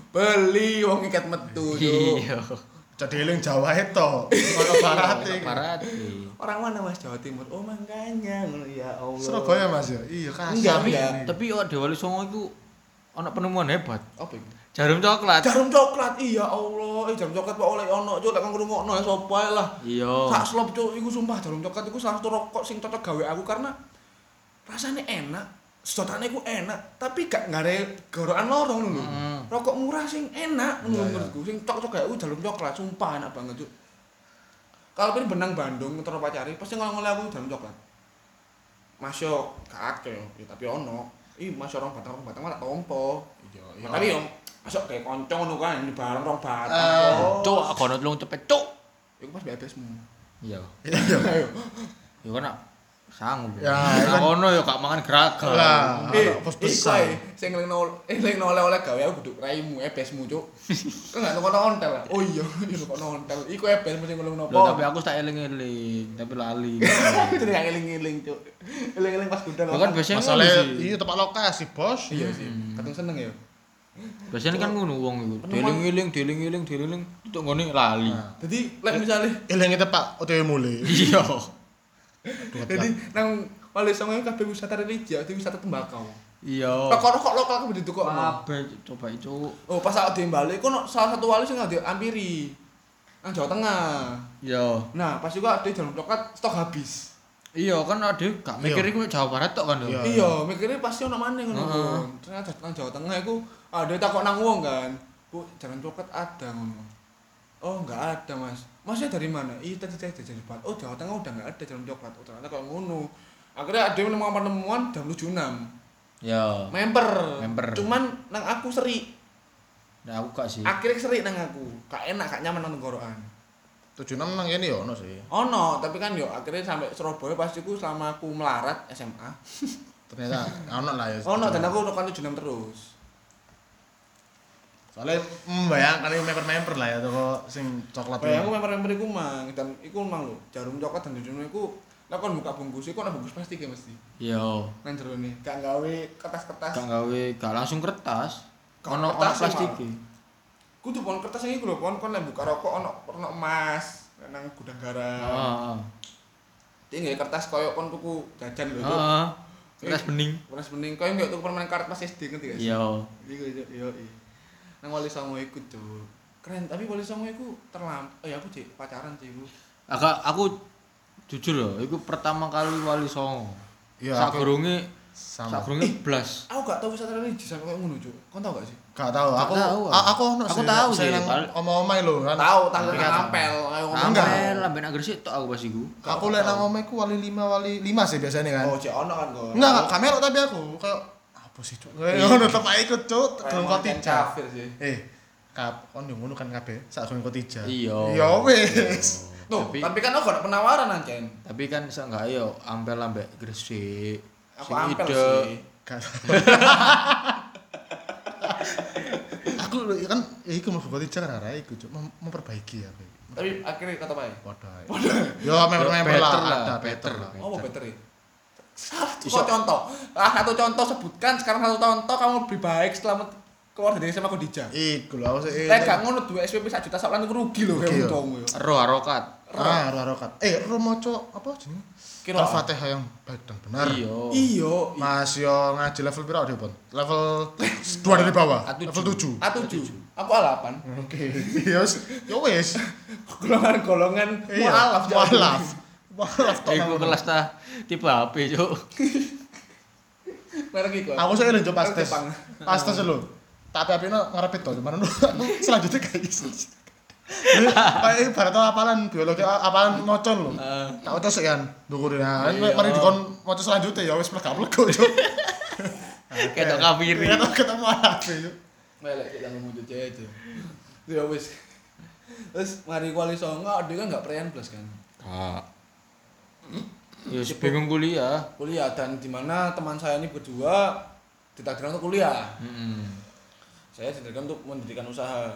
[SPEAKER 1] beli wong ikat metu cuk
[SPEAKER 3] Iya.
[SPEAKER 2] Jadi eling Jawa itu. Ono barat iki.
[SPEAKER 3] Barat.
[SPEAKER 1] orang mana Mas Jawa Timur oh makanya ngono ya Allah
[SPEAKER 2] Surabaya Mas ya. Iya, kasar.
[SPEAKER 1] Enggak.
[SPEAKER 3] Tapi yo ada Wali Songo itu ana penemuan hebat.
[SPEAKER 1] apa iki
[SPEAKER 3] Jarum coklat.
[SPEAKER 1] jarum coklat iya Allah eh jarum coklat kok oleh ono cuk lek kang ngrungokno ya sapa ae lah
[SPEAKER 3] Iya.
[SPEAKER 1] sak slop cuk iku sumpah jarum coklat iku salah satu rokok sing cocok gawe aku karena rasanya enak sedotane iku enak tapi gak ngare gorokan loro ngono lho
[SPEAKER 3] Hmm.
[SPEAKER 1] rokok murah sing enak menurutku. Sing cocok kayak uh dalam coklat sumpah enak banget tuh kalau pun benang Bandung terus pacari pasti ngomong ngomong aku dalam coklat. Masih kakek ya tapi ono. Ih masih orang batang orang batang malah tompo.
[SPEAKER 2] Iya
[SPEAKER 1] tapi yo masuk kayak koncong nu kan di barang orang batang ah.
[SPEAKER 3] cok aku nonton cepet cok
[SPEAKER 1] itu pas bebas (laughs)
[SPEAKER 3] iya.
[SPEAKER 2] Iya
[SPEAKER 3] iya. Kan sanggup.
[SPEAKER 2] Ya,
[SPEAKER 3] Nah,
[SPEAKER 2] kan-
[SPEAKER 3] kono yo gak mangan geragal.
[SPEAKER 2] Lah,
[SPEAKER 1] Eh,
[SPEAKER 2] ono pos
[SPEAKER 1] iku
[SPEAKER 2] besar.
[SPEAKER 1] sing ngelingno eh ngelingno oleh-oleh gawe aku kudu raimu ebesmu, Cuk. Kok gak tukokno ontel. Oh iya, (laughs) iya tukokno ontel. Iku ebes mesti ngelingno
[SPEAKER 3] Loh,
[SPEAKER 1] apa?
[SPEAKER 3] tapi aku tak eling-eling, tapi lali. (laughs)
[SPEAKER 1] Jadi gak ngeling-ngeling, Cuk. Eling-eling pas gudang.
[SPEAKER 3] Kan biasanya sih.
[SPEAKER 2] iya tepat lokasi, Bos.
[SPEAKER 1] Iya sih. Kadang seneng ya.
[SPEAKER 3] Biasanya kan ngono wong iku. Dieling-eling, dieling-eling, dieling, tutuk ngene lali.
[SPEAKER 2] Nah.
[SPEAKER 1] Jadi lek misale
[SPEAKER 2] Eling itu Pak OTW mulai.
[SPEAKER 3] Iya. (laughs)
[SPEAKER 1] jadi nang Wali Songo kabeh wisata religi, jadi wisata tembakau.
[SPEAKER 3] Iya.
[SPEAKER 1] Rokok-rokok lokal kabeh ditukokno.
[SPEAKER 3] Kabeh coba itu.
[SPEAKER 1] Oh, pas aku dibalik kono salah satu wali sing ngadi ampiri. Nang Jawa Tengah.
[SPEAKER 3] Iya.
[SPEAKER 1] Nah, pas juga ada jarum coklat stok habis.
[SPEAKER 3] Iya kan ada gak mikir iku Jawa Barat tok kan.
[SPEAKER 2] Iya.
[SPEAKER 1] Iya, mikirnya pasti ono maneh ngono. Bun. Ternyata nang Jawa Tengah iku ada takok nang wong kan. Bu, jarum coklat ada ngono. Oh, enggak ada, Mas. Masnya dari mana? Iya, tadi saya jajan cepat. Oh, Jawa Tengah udah enggak ada jarum coklat. Oh, ternyata kalau ngono. Akhirnya ada yang menemukan penemuan jam 76.
[SPEAKER 3] Ya.
[SPEAKER 1] Member.
[SPEAKER 3] Member.
[SPEAKER 1] Cuman nang aku seri.
[SPEAKER 3] Nah aku gak sih.
[SPEAKER 1] Akhirnya seri nang aku. Gak enak, gak nyaman nang tenggorokan.
[SPEAKER 2] Tujuh enam nang ini ya ono sih.
[SPEAKER 1] Ono, tapi kan yo akhirnya sampai Surabaya pas iku selama aku melarat SMA.
[SPEAKER 2] Ternyata (laughs) ono lah ya.
[SPEAKER 1] Ono dan aku tekan 76 terus.
[SPEAKER 2] Soalnya membayangkan ini member-member lah ya toko sing coklat.
[SPEAKER 1] Bayang aku
[SPEAKER 2] ini.
[SPEAKER 1] member-member iku mang dan iku mang lho, jarum coklat dan jarum iku lah kon buka bungkus iku ana bungkus plastik ya mesti.
[SPEAKER 3] Iya.
[SPEAKER 1] Nang jerone, gak gawe kertas-kertas.
[SPEAKER 3] Gak gawe gak langsung kertas. Ono ono
[SPEAKER 1] ya,
[SPEAKER 3] plastik.
[SPEAKER 1] Kudu pon kertas yang iku lho, pon kon lek buka rokok ono ono emas nang gudang garam.
[SPEAKER 3] Heeh.
[SPEAKER 1] Iki nggak kertas koyo kon tuku jajan lho. Cuk.
[SPEAKER 3] Heeh. Kertas bening.
[SPEAKER 1] Kertas bening koyo nggak tuku permen karet pas SD ngerti gak sih?
[SPEAKER 3] Iya.
[SPEAKER 1] Yo yo. Nang Wali Songo iku tuh. Keren, tapi Wali Songo iku terlambat. Oh ya aku cek pacaran cek iku.
[SPEAKER 3] Aku aku jujur loh, itu pertama kali Wali Songo.
[SPEAKER 2] Iya,
[SPEAKER 3] Sak
[SPEAKER 2] aku
[SPEAKER 3] gurunge
[SPEAKER 2] sama.
[SPEAKER 3] sak gurunge blas.
[SPEAKER 1] Aku gak tau wisata religi sampai kayak ngono, Cuk. Kon tau gak sih?
[SPEAKER 2] Gak tahu,
[SPEAKER 3] Gak
[SPEAKER 2] aku
[SPEAKER 3] tahu,
[SPEAKER 2] a- aku ono
[SPEAKER 3] Aku
[SPEAKER 2] sih,
[SPEAKER 3] tahu sih,
[SPEAKER 2] nang
[SPEAKER 3] Pal.
[SPEAKER 2] omah-omah lho kan.
[SPEAKER 1] Tahu,
[SPEAKER 3] kan-
[SPEAKER 1] ampel, ayo ngomong.
[SPEAKER 3] Ampel lambe nak gresik tok aku pas iku.
[SPEAKER 2] Aku lek nang omah iku wali lima wali lima sih biasanya kan.
[SPEAKER 1] Oh, cek ono kan kok.
[SPEAKER 2] Enggak, enggak kamera tapi aku kayak apa sih cuk? Kayak ngono tetep ae ikut cuk, durung
[SPEAKER 1] sih.
[SPEAKER 2] Eh, kap kon yo ngono kan kabeh, sak durung kok tijak.
[SPEAKER 3] Iya.
[SPEAKER 2] Ya wis.
[SPEAKER 1] Tuh,
[SPEAKER 3] Tapi-
[SPEAKER 1] tapi, kan aku gak ada penawaran ancen.
[SPEAKER 3] Tapi kan seenggak yo ampel lambe gresik.
[SPEAKER 1] Aku ampel sih.
[SPEAKER 2] Aku lho, kan ya iku mau tijak kan arek iku cuk mem- memperbaiki ya.
[SPEAKER 1] Tapi akhirnya kata apa ya?
[SPEAKER 2] Waduh. Yo member-member
[SPEAKER 3] better
[SPEAKER 2] lah, ada
[SPEAKER 3] better lah.
[SPEAKER 2] lah.
[SPEAKER 1] Oh, better ya? Satu contoh. Ah, satu contoh sebutkan sekarang satu contoh kamu lebih baik setelah keluar dari SMA Kodija.
[SPEAKER 2] Iku lho aku sih.
[SPEAKER 1] Lek gak ngono duwe SPP 1 juta sak lan iku rugi lho kayak
[SPEAKER 2] ya.
[SPEAKER 1] untung yo.
[SPEAKER 3] Ro harokat.
[SPEAKER 2] Ah, ro rokat. Eh, ro maca apa jenenge?
[SPEAKER 1] Kira-
[SPEAKER 2] Al-Fatihah yang baik dan benar.
[SPEAKER 3] Iya.
[SPEAKER 1] Iya,
[SPEAKER 2] Mas yo ngaji level piro Ade, Pon? Level 2 dari bawah.
[SPEAKER 3] A7.
[SPEAKER 2] Level 7.
[SPEAKER 1] A7. Aku A8.
[SPEAKER 2] Oke. (laughs) Ya wis, ya wis. (laughs)
[SPEAKER 1] Golongan-golongan
[SPEAKER 2] Iya,
[SPEAKER 1] mualaf.
[SPEAKER 2] Mualaf. Mualaf tok.
[SPEAKER 3] Iku kelas ta tipe HP, Cuk.
[SPEAKER 1] Merek iku.
[SPEAKER 2] Aku saya lho pas tes. Pas tes lho. Tak api-apino ngarepe to, cuman (laughs) aku selanjutnya gak iso. Kayak ibarat apalan biologi apalan mocon lho. Tak sik kan ndukur ya. Mari dikon maca selanjutnya ya wis plegak-plego, Cuk. (laughs)
[SPEAKER 3] Ketok kafiri.
[SPEAKER 2] Ketemu ketemu ape, Cuk.
[SPEAKER 1] Melek kita ngomong aja aja. Ya wis. Terus mari kuali songo dia kan enggak prean plus kan.
[SPEAKER 3] Kak. Ya bingung kuliah.
[SPEAKER 1] Kuliah dan di mana teman saya ini berdua ditakdirkan untuk kuliah.
[SPEAKER 3] Heeh.
[SPEAKER 1] Saya ditakdirkan untuk mendirikan usaha.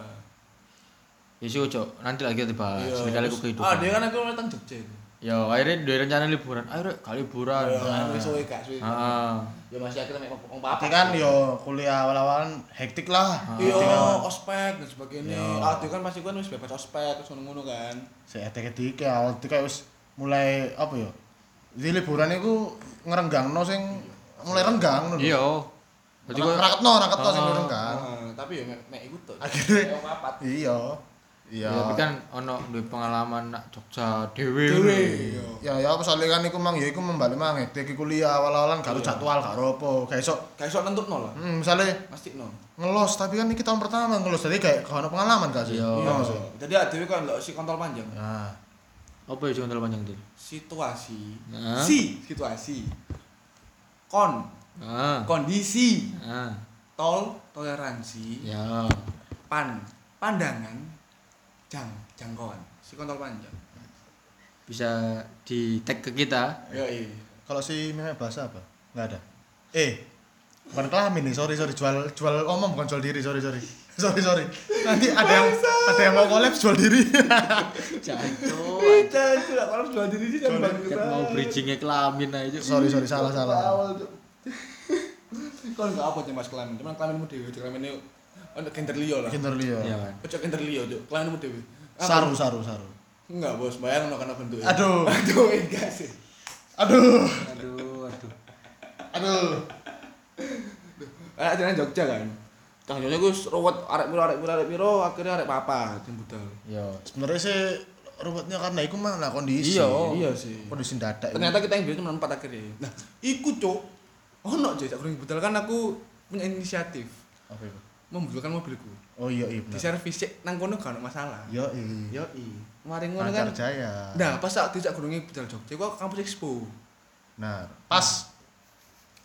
[SPEAKER 3] Ya sih, Cuk. Nanti lagi kita bahas sekali aku kehidupan.
[SPEAKER 1] Ah, dia kan aku datang Jogja.
[SPEAKER 3] Ya, akhirnya dua rencana liburan. Ayo, Rek, kali liburan.
[SPEAKER 1] Ya, kan wis suwe gak suwe.
[SPEAKER 3] Heeh.
[SPEAKER 1] Ya masih akhirnya mek wong
[SPEAKER 2] Tapi
[SPEAKER 1] papat.
[SPEAKER 2] kan yo kuliah awal-awalan hektik lah.
[SPEAKER 1] Iya,
[SPEAKER 2] Hektik kan.
[SPEAKER 1] ospek dan sebagainya.
[SPEAKER 2] Iya.
[SPEAKER 1] Ah, dia kan pasti kan wis bebas ospek terus ngono-ngono kan.
[SPEAKER 2] Saya etik-etik ya awal itu kayak wis mulai apa ya? Di liburan itu ngerenggangno sing mulai renggang ngono.
[SPEAKER 3] Iya. Berarti kok
[SPEAKER 2] raketno, raketno sing
[SPEAKER 3] Ah.
[SPEAKER 2] renggang.
[SPEAKER 1] Nah, tapi ya mek mek iku Wong papat.
[SPEAKER 2] Iya. Iya.
[SPEAKER 3] Ya, tapi kan ono duwe pengalaman nak Jogja dhewe.
[SPEAKER 1] Dewe.
[SPEAKER 2] Ya ya apa soalnya kan iku mang ya iku membalik mang hektik kuliah awal-awalan
[SPEAKER 1] Iya.
[SPEAKER 2] jadwal ada apa. Kayak iso
[SPEAKER 1] Kayak sok nentutno lah.
[SPEAKER 2] hmm, misalnya
[SPEAKER 1] Pasti no.
[SPEAKER 2] ngelos tapi kan ini tahun pertama ngelos jadi kayak gak ada pengalaman gak sih?
[SPEAKER 3] Iya.
[SPEAKER 1] Jadi adewe kan lho si kontol panjang.
[SPEAKER 2] Nah,
[SPEAKER 3] Apa ya sing panjang tuh?
[SPEAKER 1] Situasi.
[SPEAKER 3] Nah.
[SPEAKER 1] Si, situasi. Kon,
[SPEAKER 3] Ah.
[SPEAKER 1] kondisi,
[SPEAKER 3] Ah.
[SPEAKER 1] tol, toleransi,
[SPEAKER 3] Ya.
[SPEAKER 1] pan, pandangan, jang, jangkauan. Si kontol panjang.
[SPEAKER 3] Bisa di tag ke kita.
[SPEAKER 1] Yo iya.
[SPEAKER 2] kalau si bahasa apa? Enggak ada. Eh, bukan kelamin nih, sorry sorry jual jual omong bukan jual diri, sorry sorry. Sorry sorry. Nanti ada yang ada yang mau collab jual diri. (laughs)
[SPEAKER 3] Jancuk.
[SPEAKER 1] Itu lah kalau jual diri sih kan bang.
[SPEAKER 3] Ket mau bridgingnya kelamin aja.
[SPEAKER 2] sorry sorry salah salah.
[SPEAKER 1] Awal tuh. Kon gak apa mas kelamin, cuman kelaminmu dewe, kelaminnya untuk gender liyo lah.
[SPEAKER 2] Kinder Leo.
[SPEAKER 3] Iya kan.
[SPEAKER 1] Ojo gender liyo, Cuk. Kelaminmu. Apa?
[SPEAKER 2] Saru saru saru.
[SPEAKER 1] Enggak, Bos. Bayang no karena bentuknya.
[SPEAKER 2] Aduh. (laughs)
[SPEAKER 1] Aduh, enggak sih.
[SPEAKER 2] Aduh.
[SPEAKER 3] Aduh, aduh.
[SPEAKER 2] Aduh.
[SPEAKER 1] Jalan Jogja kan. Jogja gue ruwet arek piro arek piro arek piro akhirnya arek papat yang budal.
[SPEAKER 3] Yo.
[SPEAKER 2] Sebenarnya sih ruwetnya karena iku mah lah kondisi.
[SPEAKER 3] Iya.
[SPEAKER 1] Iya sih.
[SPEAKER 2] Kondisi dadak.
[SPEAKER 1] Ternyata kita yang biasa cuma empat akhirnya. Nah, iku cuk. Ono aja tak budal kan aku punya inisiatif
[SPEAKER 2] apa itu?
[SPEAKER 1] membudalkan mobilku.
[SPEAKER 2] Oh iya iya
[SPEAKER 1] Di servis cek nang kono gak ada masalah.
[SPEAKER 2] Yo iya.
[SPEAKER 1] Yo i. Mari ngono
[SPEAKER 2] Lancar
[SPEAKER 1] kan.
[SPEAKER 2] Jaya.
[SPEAKER 1] Nah, pas saat dijak gurunge budal Jogja, gua ke kampus Expo.
[SPEAKER 2] Nah, pas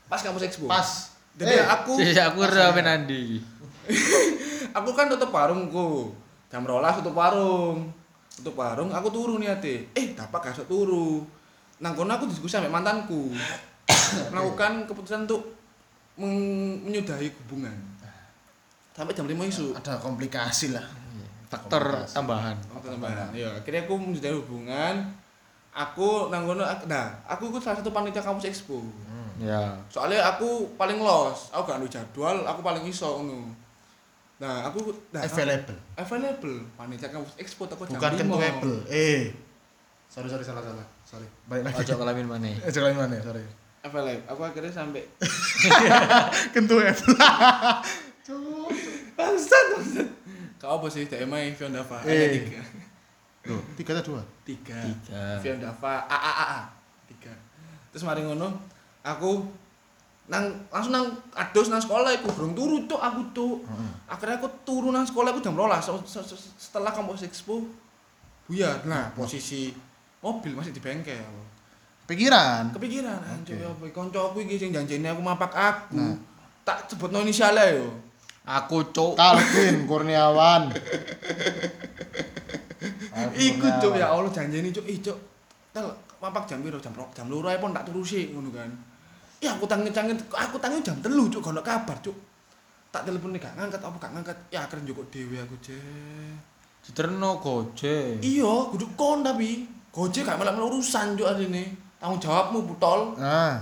[SPEAKER 1] Pas kampus Expo.
[SPEAKER 2] pas.
[SPEAKER 1] Jadi
[SPEAKER 2] Eh,
[SPEAKER 1] aku
[SPEAKER 3] Sih aku
[SPEAKER 1] pas
[SPEAKER 3] ora
[SPEAKER 1] saya-
[SPEAKER 3] Andi. (laughs)
[SPEAKER 1] aku kan tutup warungku. Jam rolas tutup warung. Tutup warung aku turu niate. Eh dapat iso turu. Nang kono aku diskusi sama mantanku. (coughs) Melakukan keputusan untuk menyudahi hubungan. Sampai jam 5 isu.
[SPEAKER 2] Ada komplikasi lah.
[SPEAKER 3] Faktor
[SPEAKER 2] Komunikasi.
[SPEAKER 3] tambahan.
[SPEAKER 1] waktu tambahan. Ya akhirnya aku menyudahi hubungan. Aku nang kono nah aku ikut salah satu panitia kampus expo.
[SPEAKER 3] Ya.
[SPEAKER 1] soalnya aku paling los aku gak ada jadwal aku paling iso ngono nah aku nah,
[SPEAKER 2] Available.
[SPEAKER 1] available panitia kampus expo aku jam
[SPEAKER 2] Bukan
[SPEAKER 1] 5.
[SPEAKER 2] kentuable. Eh. Sorry sorry salah salah. Sorry. Balik lagi.
[SPEAKER 3] Ojo kelamin mana? (laughs)
[SPEAKER 2] Eh jangan mana, sorry.
[SPEAKER 1] available aku akhirnya sampai (laughs)
[SPEAKER 2] Kentu apple. (laughs)
[SPEAKER 1] bangsat bangsat kau apa sih DMI Vion Dava
[SPEAKER 2] Eh.
[SPEAKER 1] ada tiga
[SPEAKER 2] Loh, tiga atau dua?
[SPEAKER 1] tiga
[SPEAKER 3] Tiga.
[SPEAKER 1] Vion Dava A A A A tiga terus mari ngono aku nang langsung nang ados nang sekolah aku belum turu tuh aku tuh akhirnya aku turun nang sekolah aku jam rolas Se- se- se- setelah kampus expo buyar nah posisi mobil masih di bengkel
[SPEAKER 2] Pikiran.
[SPEAKER 1] kepikiran anjir
[SPEAKER 2] Oke.
[SPEAKER 1] apa kanca aku iki sing janjine aku mapak aku
[SPEAKER 2] Nah.
[SPEAKER 1] tak sebutno inisialnya yo
[SPEAKER 3] Aku cuk.
[SPEAKER 2] Calvin Kurniawan.
[SPEAKER 1] Iku cuk ya Allah janjine cuk, ih cuk. Tel mapak jam piro? Jam jam loro ae pun tak turusi ngono kan. Ya aku tangi tangi aku tangi jam telu cuk gak kabar cuk. Tak telepon gak ngangkat apa gak ngangkat. Ya akhirnya njukuk dhewe aku je.
[SPEAKER 3] Diterno goje.
[SPEAKER 1] Iya, kudu kon tapi. Gojek gak malah urusan cuk arene. Tanggung jawabmu butol.
[SPEAKER 2] Nah,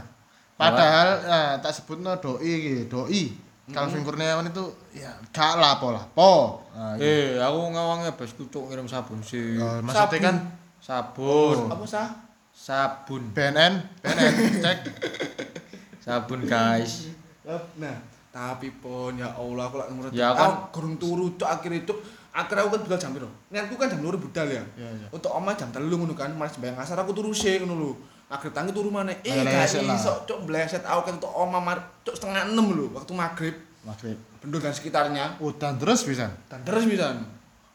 [SPEAKER 2] padahal nah, tak sebutno doi iki, doi. Calvin Kurniawan itu ya gak lapo-lapo. Nah, iya.
[SPEAKER 3] Eh, aku ngawangnya bes kucuk ngirim sabun sih.
[SPEAKER 2] Ya, maksudnya kan
[SPEAKER 3] Sabun.
[SPEAKER 1] Apa sah?
[SPEAKER 3] Sabun.
[SPEAKER 2] BNN, BNN, cek. (laughs)
[SPEAKER 3] Sabun, guys.
[SPEAKER 1] Nah, tapi pon ya Allah aku lak nurut.
[SPEAKER 3] Ya, kan-
[SPEAKER 1] Aku kurang turu cuk akhir itu akhirnya aku kan budal jam piro? Niatku kan jam 2 budal ya.
[SPEAKER 2] Iya, iya.
[SPEAKER 1] Untuk omah jam 3 ngono kan, mas sembayang asar aku turu sih ngono lho. Akhir tangi turu maneh. Eh, gak iso cuk bleset aku kan untuk omah mar cuk setengah 6 lho waktu maghrib.
[SPEAKER 2] Maghrib.
[SPEAKER 1] Bendul dan sekitarnya.
[SPEAKER 2] Udan terus bisa.
[SPEAKER 1] Dan terus bisa.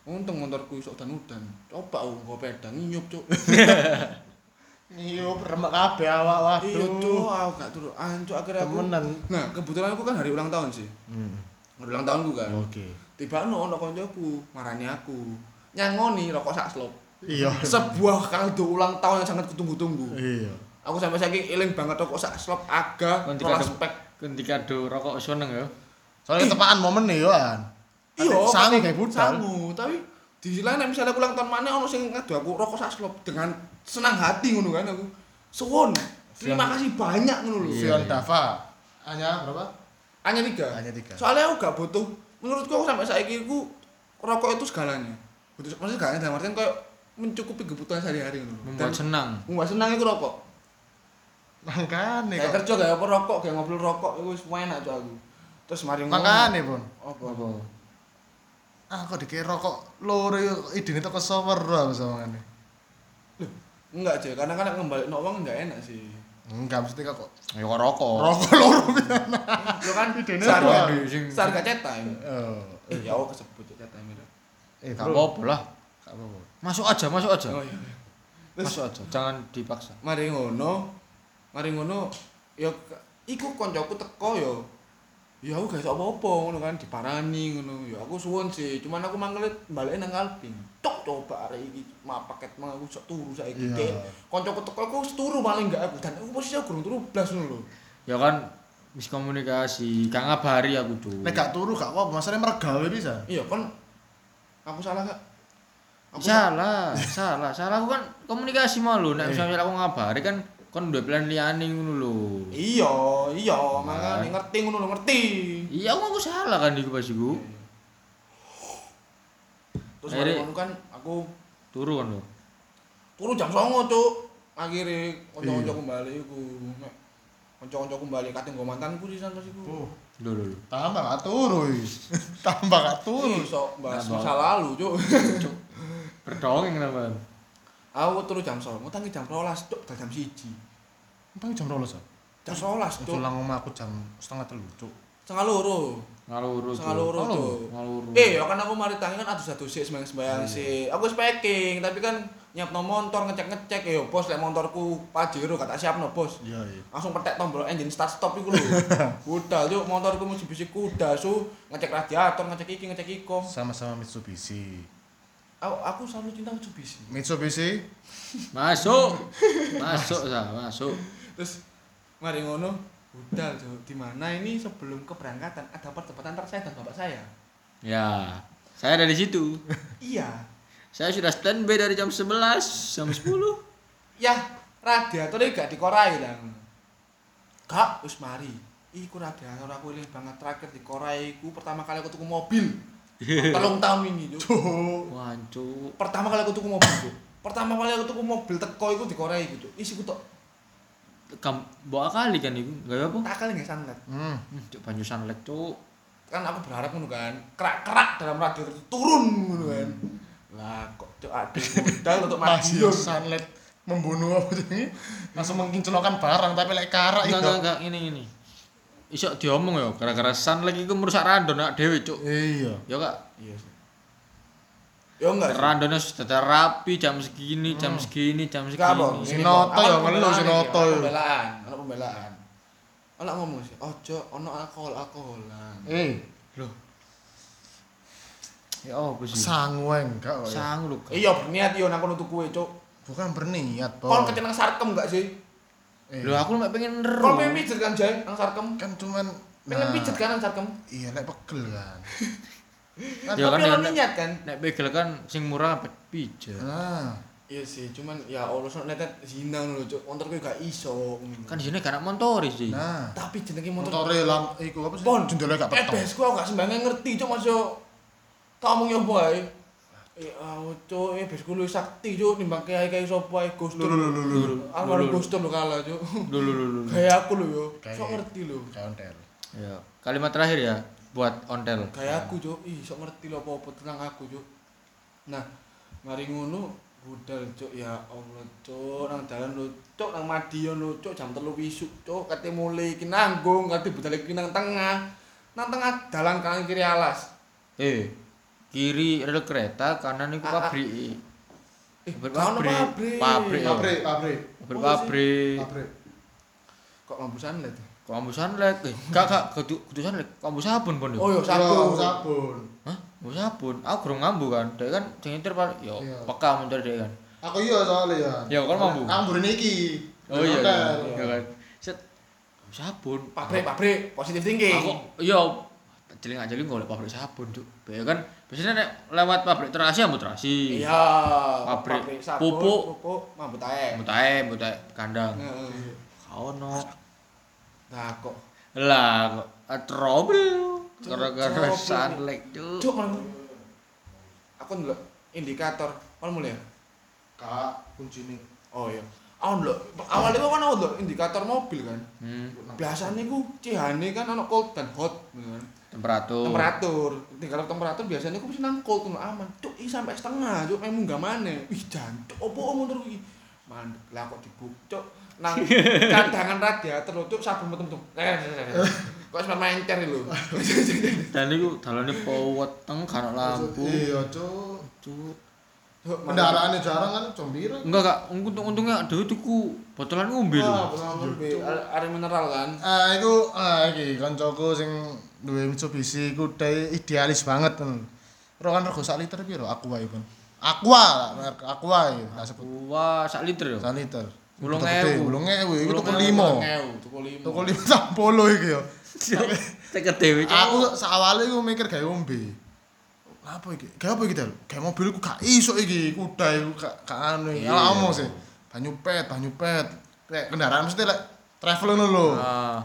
[SPEAKER 1] Untung motorku iso dan udan. Coba aku nggo pedang nyup cuk. (laughs)
[SPEAKER 2] Iya, remek kabeh awak waduh.
[SPEAKER 1] Iya cuk, aku gak turu. Ancuk akhirnya aku.
[SPEAKER 2] Temenan.
[SPEAKER 1] Nah, kebetulan aku kan hari ulang tahun sih.
[SPEAKER 2] Hmm.
[SPEAKER 1] Hari ulang tahunku kan.
[SPEAKER 2] Oke.
[SPEAKER 1] tiba no ono koncoku marani aku nyangoni rokok sak slop
[SPEAKER 2] Iya.
[SPEAKER 1] sebuah kaldu ulang tahun yang sangat kutunggu-tunggu
[SPEAKER 2] Iya.
[SPEAKER 1] aku sampai saking eling banget rokok sak slop aga rolas spek
[SPEAKER 3] Ganti kado rokok seneng ya.
[SPEAKER 2] Soalnya tepaan momen nih, Yohan.
[SPEAKER 1] iya
[SPEAKER 2] sangu kayak budal.
[SPEAKER 1] sangu tapi di sisi lain nek misalnya aku ulang tahun mana ono sing ngadu aku rokok sak slop dengan senang hati ngono kan aku suwun terima kasih banyak ngono lho
[SPEAKER 3] Iya.
[SPEAKER 2] Vion Dava. Hanya berapa?
[SPEAKER 1] hanya tiga
[SPEAKER 2] Hanya tiga.
[SPEAKER 1] soalnya aku gak butuh menurutku aku sampai saiki aku rokok itu segalanya butuh maksudnya segalanya dalam artian kayak mencukupi kebutuhan sehari-hari ngono
[SPEAKER 3] Membuat senang.
[SPEAKER 1] Mbak senang itu rokok.
[SPEAKER 2] Makane
[SPEAKER 1] Kayak
[SPEAKER 2] kok.
[SPEAKER 1] kerja gak apa rokok, kayak ngobrol rokok itu wis enak tuh aku. Terus mari.
[SPEAKER 2] Makane, Pun.
[SPEAKER 1] Apa?
[SPEAKER 3] Apa?
[SPEAKER 2] Ah, kok dikira rokok loro idene teko sower aku samangane.
[SPEAKER 1] Enggak, Cek. Karena kan ngembalik no uang enggak enak sih.
[SPEAKER 2] Enggak mesti kok
[SPEAKER 3] Ya kok rokok.
[SPEAKER 2] rokok loro.
[SPEAKER 1] Lo kan
[SPEAKER 2] Idene?
[SPEAKER 3] Sing-
[SPEAKER 1] seharga cetai.
[SPEAKER 2] Oh.
[SPEAKER 1] Eh, ya aku kesebut cetai mirip.
[SPEAKER 2] Eh,
[SPEAKER 3] Gak apa-apa lah.
[SPEAKER 2] Apa-apa.
[SPEAKER 3] Masuk aja, masuk aja.
[SPEAKER 1] Oh iya. iya. Terus
[SPEAKER 3] Masuk aja, jangan dipaksa.
[SPEAKER 1] mari ngono. Mari ngono ya iku koncoku teko ya. Ya aku gak iso apa-apa ngono kan diparani ngono. Ya aku suwun sih, cuman aku mangkel balik nang Alping. Tok coba arek iki mah paket mah aku sok turu saiki. Dek. Koncoku teko aku wis turu paling enggak aku dan aku posisi aku kurang turu blas ngono lho.
[SPEAKER 3] Ya kan miskomunikasi, gak ngabari aku tuh.
[SPEAKER 2] Nek gak turu gak apa-apa, masalahnya meregawe bisa.
[SPEAKER 1] Iya kan aku salah gak? Aku
[SPEAKER 3] salah, salah, salah aku kan komunikasi malu. Nek misalnya aku ngabari kan kon duwe plan liyane ngono lho.
[SPEAKER 1] Iya, iya, makane ngerti ngono lho, ngerti.
[SPEAKER 3] Iya, aku aku salah kan iku pas iku.
[SPEAKER 1] Terus
[SPEAKER 3] Akhirnya-
[SPEAKER 1] ngono kan aku
[SPEAKER 3] Turu kan lho.
[SPEAKER 1] turu jam 09.00, Cuk. Akhire kanca-kancaku bali iku. Mek kanca-kancaku bali kate nggo mantanku sisan pas iku.
[SPEAKER 2] Oh,
[SPEAKER 3] Lho lho lho.
[SPEAKER 2] tambah gak turu. is. (laughs) tambah gak turu.
[SPEAKER 1] Iso bahas
[SPEAKER 3] Tambah.
[SPEAKER 1] masa lalu, Cuk. (laughs) (laughs)
[SPEAKER 3] Berdongeng kenapa?
[SPEAKER 1] Aku turu jam 09.00, tangi jam 12, Cuk, jam 1.
[SPEAKER 2] Emang jam 12 ya?
[SPEAKER 1] Jam 12, Cuk.
[SPEAKER 2] Pulang omah aku jam setengah telu, cuk.
[SPEAKER 1] Setengah loro.
[SPEAKER 3] Ngaluru.
[SPEAKER 1] Setengah
[SPEAKER 3] Cuk. Ngaluru.
[SPEAKER 1] Eh, ya kan aku mari tangi kan adus-adus sik sembayang-sembayang sik. Aku packing, tapi kan nyiapno motor, ngecek-ngecek ya bos lek motorku Pajero gak tak siapno, Bos.
[SPEAKER 2] Iya, iya.
[SPEAKER 1] Langsung petek tombol engine start stop iku lho. (laughs) Budal yuk motorku Mitsubishi kuda su, ngecek radiator, ngecek iki, ngecek iko.
[SPEAKER 2] Sama-sama Mitsubishi.
[SPEAKER 1] Aku, aku selalu cinta Mitsubishi.
[SPEAKER 2] Mitsubishi
[SPEAKER 3] Masuk. Masuk sah, masuk.
[SPEAKER 1] Terus mari ngono, budal Cuk. Di mana ini sebelum keberangkatan ada pertempatan antar saya dan bapak saya.
[SPEAKER 3] Ya, saya ada di situ. (laughs)
[SPEAKER 1] Iya.
[SPEAKER 3] Saya sudah standby dari jam 11, jam 10. (laughs)
[SPEAKER 1] Ya, radiatornya gak dikorai dan Kak, wis mari. Iku radiator aku eling banget terakhir dikorai iku pertama kali aku tuku mobil. (laughs) Tolong tahun ini, Cuk.
[SPEAKER 3] Wancuk.
[SPEAKER 1] Pertama kali aku tuku mobil, Cuk. Pertama kali aku tuku mobil teko iku dikorai Cuk. Isiku tok
[SPEAKER 3] Kam bawa kali kan iku. Enggak apa?
[SPEAKER 1] tak kali nggak santet.
[SPEAKER 2] Hmm.
[SPEAKER 3] Hmm, Cuk banyu sunlight, Cuk.
[SPEAKER 1] Kan aku berharap ngono kan. Kerak-kerak dalam radiator itu turun ngono kan. Lah kok Cuk aduh modal untuk
[SPEAKER 2] Masih
[SPEAKER 1] madiun.
[SPEAKER 2] sunlight membunuh apa ini langsung mengkinclokkan barang tapi lek karak itu
[SPEAKER 3] enggak, enggak, ini ini. Isok diomong ya, gara-gara sunlight iku merusak randon nak dhewe, Cuk.
[SPEAKER 2] iya
[SPEAKER 3] Ya kak,
[SPEAKER 1] Iya sih. Ya enggak sih.
[SPEAKER 3] randonnya sudah rapi jam segini, jam segini, jam
[SPEAKER 1] Enggak
[SPEAKER 3] segini.
[SPEAKER 2] Si Noto ya,
[SPEAKER 1] Aku
[SPEAKER 2] ngeluh si
[SPEAKER 1] pembelaan ana pembelaan. Ana ngomong sih, ojo ono alkohol-alkoholan.
[SPEAKER 2] eh
[SPEAKER 3] Loh. Ya apa sih?
[SPEAKER 2] sangweng enggak kok ya.
[SPEAKER 3] Sang lu. Kak.
[SPEAKER 1] Iya berniat yo nang kono tuku e, Cuk.
[SPEAKER 2] bukan berniat
[SPEAKER 1] Kon
[SPEAKER 2] Bos.
[SPEAKER 1] kecenang sarkem enggak sih?
[SPEAKER 2] Eh,
[SPEAKER 3] Loh aku mek pengen
[SPEAKER 1] Kon
[SPEAKER 3] ero.
[SPEAKER 1] pengen pijet kan, Jay, nang sarkem.
[SPEAKER 2] kan cuman
[SPEAKER 1] Pengen
[SPEAKER 2] nah,
[SPEAKER 1] pijet kan nang sarkem.
[SPEAKER 2] iya lek pegel kan (laughs)
[SPEAKER 3] Ya kan
[SPEAKER 1] Tapi
[SPEAKER 3] ya,
[SPEAKER 1] ono
[SPEAKER 3] nek-
[SPEAKER 1] niat kan.
[SPEAKER 3] Nek begel kan sing murah apa pijat.
[SPEAKER 2] nah
[SPEAKER 1] Iya sih, cuman ya Allah sok netet zina ngono lho, Cuk. Motorku gak iso.
[SPEAKER 3] Kan di sini gak motor sih.
[SPEAKER 2] nah
[SPEAKER 1] tapi jenenge motor
[SPEAKER 2] motore lam iku apa sih
[SPEAKER 1] Pon,
[SPEAKER 2] jendela gak petong
[SPEAKER 1] EBS ku aku gak sembarangan ngerti, Cuk, Mas yo. Tak omong yo bae. Eh, aku cuk, eh besku lu sakti cuk nimbang kiai-kiai sapa ae Gus
[SPEAKER 2] Lho lho lho lho.
[SPEAKER 1] Almarhum Gus Dur lo kalah cuk.
[SPEAKER 3] Lho lho lho lho.
[SPEAKER 1] Gaya aku lho yo, sok ngerti lho.
[SPEAKER 2] Kayak ontel.
[SPEAKER 3] Ya, kalimat terakhir ya buat ontel.
[SPEAKER 1] Gaya aku cuk, ih sok ngerti lho apa-apa tentang aku cuk. Nah, mari ngono budal cuk ya Allah cuk nang dalan lho cuk nang Madiun lho cuk jam 3 wisuk cuk kate mulai iki nanggung kate budal iki nang tengah. Nang tengah dalan kanan kiri alas.
[SPEAKER 3] Eh, kiri rel kereta, kanan itu
[SPEAKER 1] Ah, ah.
[SPEAKER 3] pabrik.
[SPEAKER 1] Eh,
[SPEAKER 3] Pabrik pabrik.
[SPEAKER 1] pabrik.
[SPEAKER 3] Pabrik.
[SPEAKER 2] Pabrik, pabrik.
[SPEAKER 1] Kok lampu sanlet?
[SPEAKER 3] Kok ambu sunlight? Eh, gak gak kudu kudu sunlight. Kok ambu sabun pun yo.
[SPEAKER 1] Oh yo
[SPEAKER 2] Sabun,
[SPEAKER 1] sabun.
[SPEAKER 2] sabun.
[SPEAKER 3] Hah? Ambu sabun. Aku kurang ngambu kan. Dia kan nyetir pak yo
[SPEAKER 2] Iya.
[SPEAKER 3] peka mencari dia kan.
[SPEAKER 2] Aku iya soalnya ya.
[SPEAKER 3] Ya, kan mampu.
[SPEAKER 2] Aku burine iki.
[SPEAKER 3] Oh iya. Iya. Ya kan. Set ambu sabun.
[SPEAKER 1] Pabrik, pabrik, positif thinking.
[SPEAKER 3] Aku yo jeling aja golek pabrik sabun, Cuk. Ya kan biasanya nek lewat pabrik terasi ambu terasi.
[SPEAKER 1] Iya,
[SPEAKER 3] Pabrik
[SPEAKER 1] sabun,
[SPEAKER 3] pupuk.
[SPEAKER 1] pupuk, mabut ae.
[SPEAKER 3] Ambu tae, tae kandang.
[SPEAKER 1] Heeh.
[SPEAKER 3] Ono.
[SPEAKER 1] Nah, kok
[SPEAKER 3] Lah kok a trouble gara-gara sunlight, Cuk.
[SPEAKER 1] cuk aku ndelok indikator kon mulai ya?
[SPEAKER 2] Kak, kuncine.
[SPEAKER 1] Oh iya. Aku ndelok awalnya kan aku ndelok indikator mobil kan.
[SPEAKER 3] Hmm,
[SPEAKER 1] Biasanya ku cihane kan ana cold dan hot kan.
[SPEAKER 3] temperatur.
[SPEAKER 1] Temperatur. Indikator temperatur biasanya ku mesti nang cold ngono aman. Cuk, iki sampai setengah, cuk memu munggah maneh. Wih, jancuk opo motor iki? Mandek lah kok dibuk, cuk. Nang (laughs) kandangan radiator lho, cuk sabun metu-metu. Kok sampe mencer lho. (laughs)
[SPEAKER 3] Dan iku dalane powet teng kan lampu.
[SPEAKER 2] Iya, Cuk.
[SPEAKER 3] Cuk.
[SPEAKER 2] Kendaraannya jarang kan combiro.
[SPEAKER 3] Enggak kak, untung untungnya ada tuku botolan ngombe
[SPEAKER 1] Ah,
[SPEAKER 3] lho.
[SPEAKER 1] pengalaman B, are- are mineral kan.
[SPEAKER 2] Ah, iku ah iki kancaku sing duwe Mitsubishi iku idealis banget kan. Ro kan rego sak liter piro Aqua iku. Aqua, merek Aqua iki tak sebut.
[SPEAKER 3] Wah, sak liter yo.
[SPEAKER 2] Sak liter.
[SPEAKER 3] Ulung ewu.
[SPEAKER 2] Ulung ewu iku tuku
[SPEAKER 1] Tulung
[SPEAKER 2] limo.
[SPEAKER 1] tuku limo.
[SPEAKER 2] Tuku limo sak polo iki yo.
[SPEAKER 3] Teke dhewe.
[SPEAKER 2] Aku awale iku mikir gawe ombe. Apa iki? Gawe apa iki, Del? Gawe mobil iku gak iso iki, kuda iku gak anu.
[SPEAKER 3] Iya.
[SPEAKER 2] Ala omong sih. Banyu pet, banyu pet. Kayak kendaraan mesti lek travel ngono lho.
[SPEAKER 3] Ah,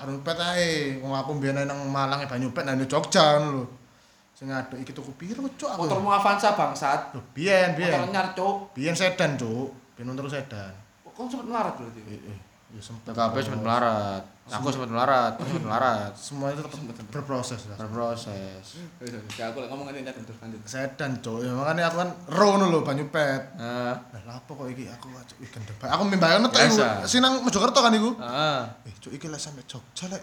[SPEAKER 2] Banyu pet ae. Wong aku mbiyen nang Malang banyu pet nang Jogja ngono lho. Sing ngaduk iki tuku piro, Cuk? Aku.
[SPEAKER 1] Motormu Avanza bangsat.
[SPEAKER 2] Loh, biyen,
[SPEAKER 1] Motor
[SPEAKER 2] biyen.
[SPEAKER 1] nyar, Cuk.
[SPEAKER 2] Biyen sedan, Cuk. Biyen motor sedan.
[SPEAKER 1] Kok sempet melarat berarti?
[SPEAKER 2] Eh, eh. Ya sempet.
[SPEAKER 3] TKP sempat melarat. Aku sempat melarat, aku sempat melarat.
[SPEAKER 2] Semuanya tetap berproses lah.
[SPEAKER 3] Berproses.
[SPEAKER 1] Ya aku lek ngomong ngene terus lanjut.
[SPEAKER 2] Sedan, Cuk. Ya makanya aku kan ro ngono lho banyu pet.
[SPEAKER 3] Ah,
[SPEAKER 2] Lah apa kok iki aku iki gendeng. bae. Aku mimbayane tok iku.
[SPEAKER 3] Biasa.
[SPEAKER 2] Sinang Mojokerto kan iku.
[SPEAKER 3] ah.
[SPEAKER 2] Eh cuk iki lek sampe Jogja lek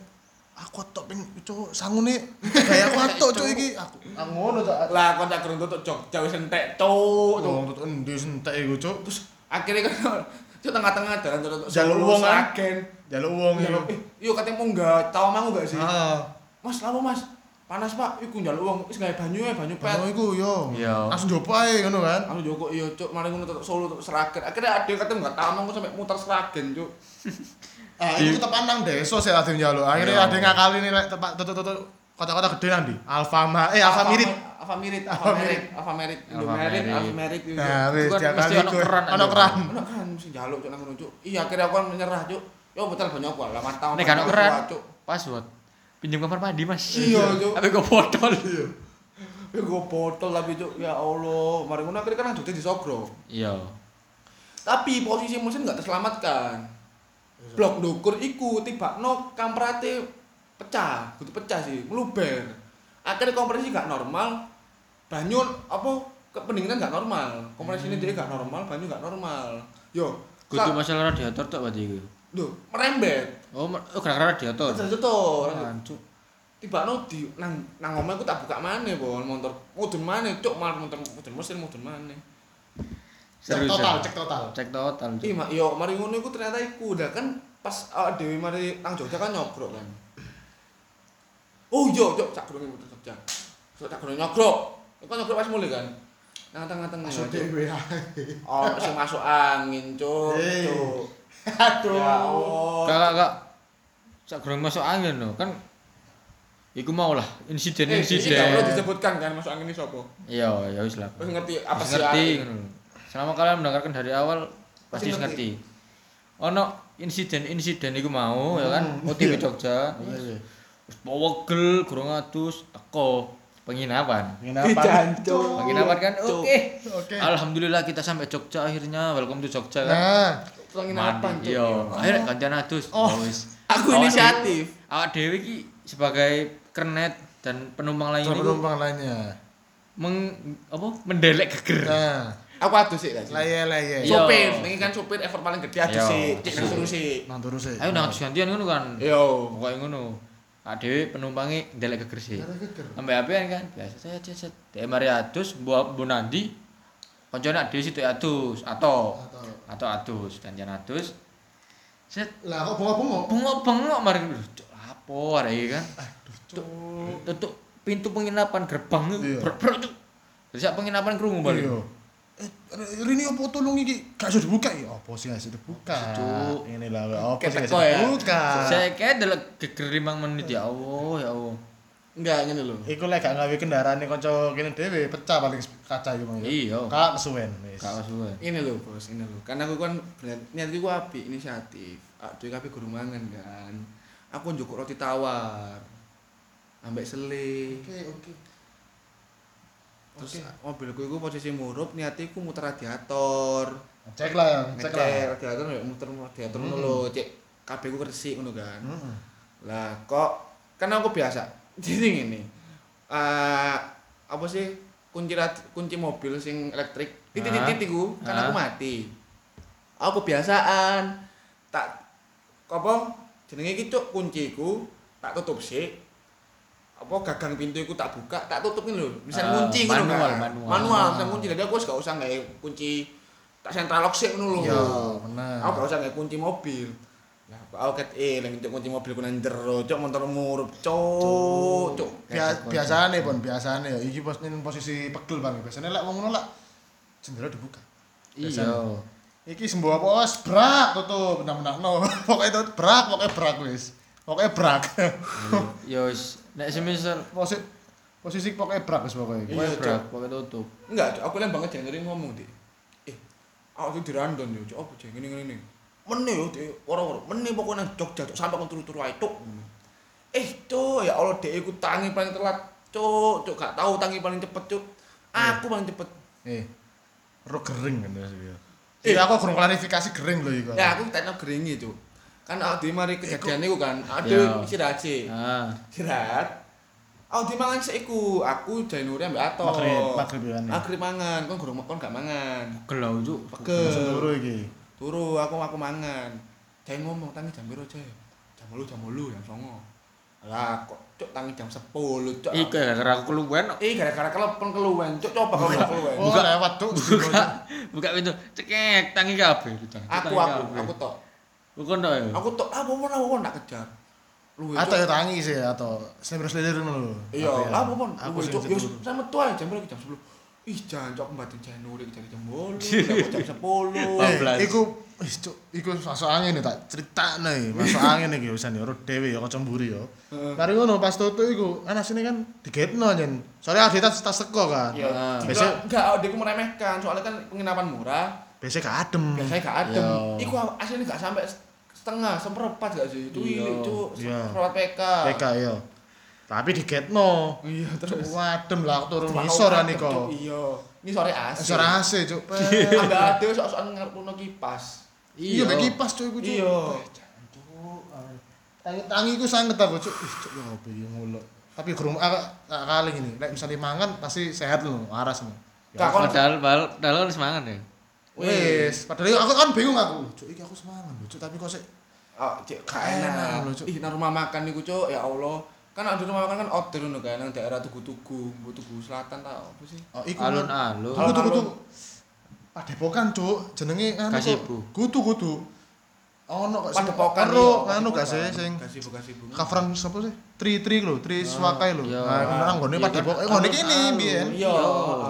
[SPEAKER 2] aku tok ping cuk sangune gaya aku tok cuk iki. Aku aku ngono cuk.
[SPEAKER 1] Lah kon tak gerung tutuk Jogja wis entek, Cuk.
[SPEAKER 2] Wong tutuk endi sentek iku cuk.
[SPEAKER 1] Terus akhirnya kan Cuk tengah-tengah jalan tutuk
[SPEAKER 2] Jaluk uang, kan? Jaluk, iki.
[SPEAKER 1] eh, Yo katanya mau enggak tahu mau enggak sih? Mas, lama Mas. Panas Pak, iku njaluk uang, wis gawe banyu ya, banyu pet.
[SPEAKER 2] Ono iku yo.
[SPEAKER 3] Iya.
[SPEAKER 2] Langsung jopo ae ngono kan.
[SPEAKER 1] Aku Joko iya cuk, mari ngono tutuk Solo tutuk Sragen. Akhirnya ada kata enggak tahu mau sampai muter Sragen cuk.
[SPEAKER 2] Ah iku tetep nang desa sih ade njaluk. Akhirnya
[SPEAKER 3] Iya.
[SPEAKER 2] ada ngakali nih tempat tutuk-tutuk kota-kota gede nanti. Alfama eh Alfa Mirit.
[SPEAKER 1] Alfa Mirit, Alfa Merit, Alfa Merit, Indomerit,
[SPEAKER 3] Merit.
[SPEAKER 1] Alfa Merit. iya.
[SPEAKER 2] Nah, wis
[SPEAKER 3] kan ono
[SPEAKER 2] iku.
[SPEAKER 3] keran
[SPEAKER 2] Ono keran.
[SPEAKER 1] Ono kan mesti njaluk cuk nang cuk. Iya akhirnya aku kan menyerah cuk. Yo betul banyak aku lah mata.
[SPEAKER 3] Nek kan keren. Password. Pinjam kamar mandi, Mas.
[SPEAKER 1] Iya, (laughs) Cuk.
[SPEAKER 3] Tapi kok botol.
[SPEAKER 1] Ya gue botol tapi cuk, ya Allah. Mari ngono akhirnya kan Jogja disogro.
[SPEAKER 3] Iya.
[SPEAKER 1] Tapi posisi mesin nggak terselamatkan. Blok ndukur iku tibakno kamprate pecah, kudu pecah sih, meluber. Akhirnya kompresi gak normal, banyu apa kependinginan gak normal. Kompresi ini dia gak normal, banyu gak normal. Yo,
[SPEAKER 3] Kudu
[SPEAKER 1] sa-
[SPEAKER 3] masalah radiator tok berarti iku.
[SPEAKER 1] Duh, merembet.
[SPEAKER 3] Oh, mer- oh gara-gara radiator.
[SPEAKER 1] Tuh,
[SPEAKER 3] Hancur.
[SPEAKER 1] tibakno di nang nang omah aku tak buka maneh, Bon, motor. Mudun maneh, cuk, malah motor mudun mesin mudun maneh.
[SPEAKER 2] Cek
[SPEAKER 3] Serius,
[SPEAKER 2] total,
[SPEAKER 3] ya?
[SPEAKER 2] cek total.
[SPEAKER 3] Cek total.
[SPEAKER 1] Iya, yo mari ngono iku ternyata iku udah kan pas awak dhewe mari nang Jogja kan nyogrok kan. Oh iya, Cok, sak durunge muter Jogja. Sok tak durunge nyogrok. Iku kan nyogrok pas mulai kan. Nang tengah-tengah.
[SPEAKER 2] Masuk dhewe ae.
[SPEAKER 1] Oh, sing masuk angin, Cuk.
[SPEAKER 2] Eh. Aduh.
[SPEAKER 1] Ya Allah.
[SPEAKER 3] Kakak, kak. Sak gorong masuk angin loh, kan Iku mau lah,
[SPEAKER 1] Eh, ini gak perlu
[SPEAKER 3] insiden-insiden.
[SPEAKER 1] disebutkan kan masuk angin ini sapa.
[SPEAKER 3] Iya, ya wis lah.
[SPEAKER 1] Wis ngerti apa sih
[SPEAKER 3] ngerti lho. Selama kalian mendengarkan dari awal pasti ngerti. Ono insiden-insiden iku mau ya kan,
[SPEAKER 2] Hmm,
[SPEAKER 3] OTW
[SPEAKER 2] iya.
[SPEAKER 3] Jogja.
[SPEAKER 2] Iya, iya.
[SPEAKER 3] Wis powegel, gorong adus, teko. penginapan.
[SPEAKER 2] Penginapan.
[SPEAKER 3] Penginapan kan oke.
[SPEAKER 2] Oke.
[SPEAKER 3] Alhamdulillah kita sampai Jogja akhirnya. Welcome to Jogja kan.
[SPEAKER 2] Nah,
[SPEAKER 1] Penginapan Cuk.
[SPEAKER 3] Iya, akhirnya gantian adus.
[SPEAKER 2] Oh.
[SPEAKER 3] Wis.
[SPEAKER 1] Aku inisiatif.
[SPEAKER 3] Awak dewe iki sebagai kernet dan penumpang lain
[SPEAKER 2] ada
[SPEAKER 3] itu
[SPEAKER 2] penumpang lainnya.
[SPEAKER 3] meng apa mendelek geger.
[SPEAKER 2] Nah,
[SPEAKER 1] Aku adus sih kasih.
[SPEAKER 2] laye-laye.
[SPEAKER 3] Iya.
[SPEAKER 1] Sopir, ini kan sopir effort paling gede adus
[SPEAKER 3] Iya.
[SPEAKER 1] sih. Cek nang turu sih.
[SPEAKER 2] Nang turu sih.
[SPEAKER 3] Ayo nang adus gantian ngono kan.
[SPEAKER 1] Yo.
[SPEAKER 3] Pokoknya ngono. Awak dewe penumpangnya ndelek geger sih. Sampai apian kan biasa saya set set. Dek mari adus mbok nandi. Koncone adus situ adus atau atau adus gantian adus. Set
[SPEAKER 2] Lah kok bengok-bengok?
[SPEAKER 3] bengok-bengok mari lapo arek kan. Cuk, tutup pintu penginapan gerbang brok cuk. Terus penginapan krungu balik.
[SPEAKER 2] Iya. Eh, Rini apa tolong iki? Gak iso dibuka ya? Apa sih gak iso dibuka?
[SPEAKER 3] Cuk.
[SPEAKER 2] Ini lah, apa sih gak iso
[SPEAKER 1] ya.
[SPEAKER 2] dibuka?
[SPEAKER 3] Saya kayak delok geger 5 menit ya Allah ya Allah.
[SPEAKER 1] Enggak ngene lho.
[SPEAKER 2] Iku lek gak gawe kendaraan kanca kene dhewe pecah paling kaca iku mang.
[SPEAKER 3] Iya.
[SPEAKER 2] Kak kesuwen wis.
[SPEAKER 3] Gak suwe.
[SPEAKER 1] Ini lho bos, ini lho. Karena aku kan niatku ku apik inisiatif. Aduh kabeh guru mangan kan. Aku njukuk roti tawar. Ambek sele.
[SPEAKER 2] Oke, oke.
[SPEAKER 1] Terus mobilku iku posisi murup, niatiku muter radiator.
[SPEAKER 2] Cek lah, ya, cek lah.
[SPEAKER 1] radiator ya muter radiator ngono
[SPEAKER 2] Hmm.
[SPEAKER 1] lho, cek kabeh ku resik ngono kan.
[SPEAKER 2] Heeh.
[SPEAKER 1] Lah kok kan aku biasa. (laughs) Jadi ngene. Eh apa sih kunci rad- kunci mobil sing elektrik titik-titik iku kan aku
[SPEAKER 3] Ah.
[SPEAKER 1] mati. Aku kebiasaan tak apa jenenge iki cuk kunciku tak tutup sik. Apa gagang pintu iku tak buka, tak tutupin lho. Bisa
[SPEAKER 3] Ah,
[SPEAKER 1] kunci ngono
[SPEAKER 3] manual,
[SPEAKER 1] kan.
[SPEAKER 3] manual.
[SPEAKER 1] Manual, bisa kunci. Jadi aku wis gak usah gawe kunci tak sentral lock sik ngono lho.
[SPEAKER 2] Iya, bener.
[SPEAKER 1] Aku gak usah gawe kunci mobil. Lah, aku ket eling cuk kunci mobilku nang jero, cuk motor murup, cuk, cuk.
[SPEAKER 2] Bia- biasane pon, biasane ya iki pos ning posisi pegel bang. Biasane lek wong ngono lak jendela dibuka.
[SPEAKER 3] Iya.
[SPEAKER 2] Iki sembuh apa wis brak tutup benak-benakno. (laughs) Pokoke itu brak, pokoke brak wis. Pokoke brak.
[SPEAKER 3] Ya (laughs) wis nek semisal
[SPEAKER 2] posisi posisi pokoke brak wis pokoke.
[SPEAKER 1] Iya,
[SPEAKER 3] brak pokoke tutup.
[SPEAKER 1] Enggak, aku lem banget jangan ngomong, Dik. Eh, aku tuh dirandon yo, Cuk, apa jeng ngene ngene. Meneh yo, Dik, ora-ora. Pokoknya nang Jogja, Cuk, sampai kon turu-turu ae, Cuk. Eh, Cuk, ya Allah, Dek iku tangi paling telat, Cuk. Cuk, gak tahu tangi paling cepet, Cuk. Aku paling cepet.
[SPEAKER 2] Eh. Ro gering kan ya.
[SPEAKER 1] Eh.
[SPEAKER 2] Iya aku kurang klarifikasi gering lho iku.
[SPEAKER 1] Ya, aku tekno geringi, Cuk. Kan aku dhewe mari kejadian iku kan,
[SPEAKER 3] Ya.
[SPEAKER 1] aduh istirahat sih.
[SPEAKER 3] Ah,
[SPEAKER 1] Istirahat. Aku dimangan sik iku, aku Jainuri ambek Ato.
[SPEAKER 2] Maghrib, maghrib kan. ya.
[SPEAKER 1] Maghrib mangan, kon gurung kon gak mangan.
[SPEAKER 3] gelau cuk.
[SPEAKER 1] Pegel.
[SPEAKER 2] Turu iki.
[SPEAKER 1] Turu aku aku mangan. Jangan ngomong tangi jam piro, Cek? Jam 8, jam 8, jam 9. Lah kok cuk tangi jam 10, cuk.
[SPEAKER 3] Iku gara-gara aku keluwen.
[SPEAKER 1] Eh gara-gara kelepon keluwen, cuk coba kalau nggak keluwen.
[SPEAKER 2] Oh, lewat tuh.
[SPEAKER 3] Buka buka pintu. Cekek tangi kabeh.
[SPEAKER 1] Aku aku aku tok.
[SPEAKER 3] Bukan tok ya.
[SPEAKER 1] Aku tok apa apa apa nak kejar. Lu
[SPEAKER 2] Atau ya tangi sih atau selebres-selebres ngono lho.
[SPEAKER 1] Iya,
[SPEAKER 2] Apa ya?
[SPEAKER 1] pun.
[SPEAKER 2] Aku
[SPEAKER 1] cuk, yo
[SPEAKER 2] turu.
[SPEAKER 1] sama tua jam berapa jam 10. Ih, jangan cok mbatin Januari kejar jam 8, (laughs) jam 10.
[SPEAKER 2] Eh,
[SPEAKER 3] 14.
[SPEAKER 2] iku wis cuk, iku masuk angin nih tak critakno iki. Masuk (laughs) angin iki wisan ya ora dhewe ya kanca mburi ya. Mari ngono pas tutu iku, kan asine kan digetno nyen. Soalnya ada tas tas teko kan.
[SPEAKER 1] Iya,
[SPEAKER 3] Ah.
[SPEAKER 1] biasa enggak dia meremehkan soalnya kan penginapan murah,
[SPEAKER 2] Biasanya gak adem.
[SPEAKER 1] biasanya gak adem.
[SPEAKER 3] Iya.
[SPEAKER 1] Iku aslinya gak sampai setengah, seperempat gak sih? Itu
[SPEAKER 3] Iya.
[SPEAKER 1] ilik, Cuk.
[SPEAKER 2] Iya.
[SPEAKER 1] Seperempat PK.
[SPEAKER 2] PK ya. Tapi digetno.
[SPEAKER 1] Iya,
[SPEAKER 2] Cuk
[SPEAKER 1] terus
[SPEAKER 2] adem lah turun ngisor
[SPEAKER 1] aku
[SPEAKER 2] kan
[SPEAKER 1] ngadep,
[SPEAKER 2] iko.
[SPEAKER 1] Cuk. Iya. Ini sore AC.
[SPEAKER 2] Ngisor AC cuk.
[SPEAKER 1] Ambek ade sok-sokan ngarepno kipas.
[SPEAKER 2] Iya, mek kipas cuk iku cuk.
[SPEAKER 1] Iya.
[SPEAKER 2] Tangi tangi iku sanget aku cuk. Ih cuk ya apa iki ngulo. Tapi gurung ah, ah, kali ini, misalnya mangan pasti sehat lho, waras lho.
[SPEAKER 1] Kon-
[SPEAKER 3] Padahal padahal padahal kan semangat ya.
[SPEAKER 2] Wis, padahal aku kan bingung aku. Cuk, iki aku semangat cuk, tapi kok sik
[SPEAKER 1] Oh, cek
[SPEAKER 2] enak
[SPEAKER 1] enak.
[SPEAKER 2] lho, Cuk.
[SPEAKER 1] Ih, nang rumah makan niku, Cuk. Ya Allah. Kan ada rumah makan kan outdoor ngono kan nang daerah Tugu-Tugu, Tugu Selatan ta apa sih?
[SPEAKER 2] oh iku.
[SPEAKER 3] Alun-alun.
[SPEAKER 2] Tuku. Padepokan, Cuk. Jenenge anu kok. Kutu. Ono kok
[SPEAKER 1] Padepokan. iya,
[SPEAKER 2] anu gak sih sing coveran sapa sih? Tri-tri lho, tri swakai lho.
[SPEAKER 3] iya.
[SPEAKER 2] Nah, nang nggone
[SPEAKER 3] Iya,
[SPEAKER 2] padepokan.
[SPEAKER 3] kan,
[SPEAKER 2] Ngene kene biyen.
[SPEAKER 1] Iya.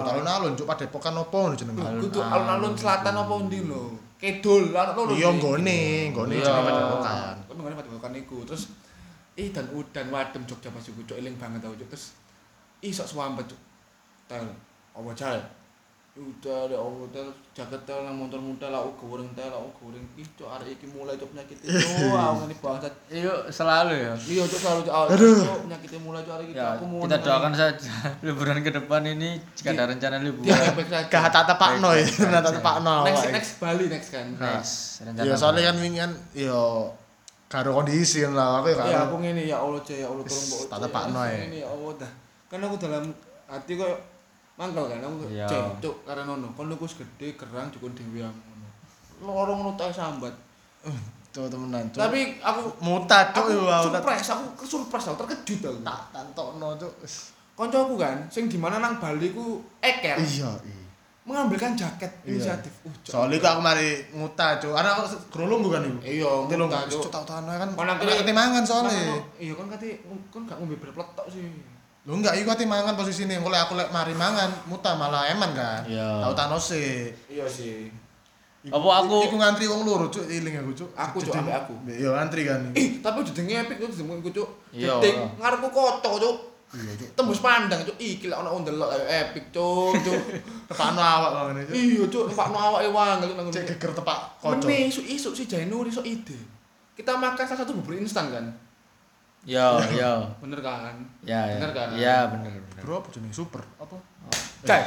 [SPEAKER 2] Alun-alun, Cuk, padepokan opo ngono jenenge?
[SPEAKER 1] Kudu
[SPEAKER 3] Alun-alun.
[SPEAKER 1] selatan apa ndi lho? Kidul, alun lho.
[SPEAKER 2] Iya nggone, nggone jenenge padepokan.
[SPEAKER 1] Kan nggone padepokan niku. Terus ih dan udan wadem Jogja pas iku cuk eling banget tau cuk. Terus ih sok suampet cuk. Tel. Jae? Udah ya Allah tel jaket tel nang motor muda lah uga goreng tel lah goreng. Ih cuk arek iki mulai cuk penyakit (laughs) itu. Aku ngene bangsat.
[SPEAKER 3] Iya selalu ya.
[SPEAKER 1] Iya cuk selalu awal
[SPEAKER 2] Aduh.
[SPEAKER 1] cuk penyakitnya mulai cuk arek iki
[SPEAKER 3] Ya,
[SPEAKER 1] aku mau
[SPEAKER 3] kita doakan saja (laughs) liburan ke depan ini jika ada rencana
[SPEAKER 1] dia
[SPEAKER 3] liburan.
[SPEAKER 1] baik saja.
[SPEAKER 2] Gak tak tepakno ya, tak
[SPEAKER 3] saja.
[SPEAKER 2] tepakno.
[SPEAKER 1] Next next Bali next kan.
[SPEAKER 3] Next, rencana.
[SPEAKER 2] Ya soalnya kan wingi kan yo karo kondisi kan lah aku ya
[SPEAKER 1] Ya aku ngene ya Allah ya Allah tolong mbok.
[SPEAKER 2] tak tepakno ae.
[SPEAKER 1] Ngene ya Allah dah. Kan aku dalam hati kok mangkel kan aku
[SPEAKER 3] Iya.
[SPEAKER 1] cek cuk karena nono kon lu wis gede kerang cukup dhewe yang ngono. Loro ngono tak sambat.
[SPEAKER 2] Cuk temenan cuk.
[SPEAKER 1] Tapi aku
[SPEAKER 2] mutat cuk
[SPEAKER 1] aku
[SPEAKER 2] yo aku tak
[SPEAKER 1] surprise, aku surprise aku terkejut aku.
[SPEAKER 2] tak tantokno cuk.
[SPEAKER 1] Koncoku kan sing di mana nang Bali ku eker
[SPEAKER 2] Iya, iya.
[SPEAKER 1] mengambilkan jaket
[SPEAKER 2] Iya.
[SPEAKER 1] inisiatif. Uh, Cuk.
[SPEAKER 2] Soalnya kok aku mari nguta cuk. Ana aku kerulung bukan iku.
[SPEAKER 1] Iya,
[SPEAKER 2] nggak
[SPEAKER 1] Cuk.
[SPEAKER 2] cuk tau-tau kan. Ana
[SPEAKER 1] kene-
[SPEAKER 2] ketimangan soalnya.
[SPEAKER 1] Nah, Iya kan kate kon gak ngombe berpletok sih.
[SPEAKER 2] Lho enggak iku ati mangan posisine. Engko lek aku lek mari mangan muta malah eman kan.
[SPEAKER 3] Iya.
[SPEAKER 2] Tau tanose.
[SPEAKER 1] Iya sih.
[SPEAKER 2] Iku-
[SPEAKER 3] Apa aku-
[SPEAKER 2] iku ngantri wong loro cuk iling aku cuk.
[SPEAKER 1] Aku, Cuk, ambek aku.
[SPEAKER 2] Iya ngantri kan.
[SPEAKER 1] Ih, tapi jenenge epic kok jenenge ku cuk.
[SPEAKER 3] Iya.
[SPEAKER 1] Jeding ngarepku kocok cuk.
[SPEAKER 2] Iya cuk.
[SPEAKER 1] Tembus pandang cuk. Iki lek ono ndelok epic cuk cuk. (laughs)
[SPEAKER 2] Tepakno awak kok ngene cuk.
[SPEAKER 1] Iya cuk, numpak awake wangel nang
[SPEAKER 2] Cek
[SPEAKER 1] ngono.
[SPEAKER 2] geger tepak kocok.
[SPEAKER 1] Meni isuk-isuk si Jainur iso ide. Kita makan salah satu bubur instan kan.
[SPEAKER 3] Yo, yo. (laughs)
[SPEAKER 1] Bener kan?
[SPEAKER 3] Ya, ya.
[SPEAKER 1] Bener kan?
[SPEAKER 3] Ya, bener, bener.
[SPEAKER 2] Bro apa jenenge super? Apa?
[SPEAKER 1] Cek.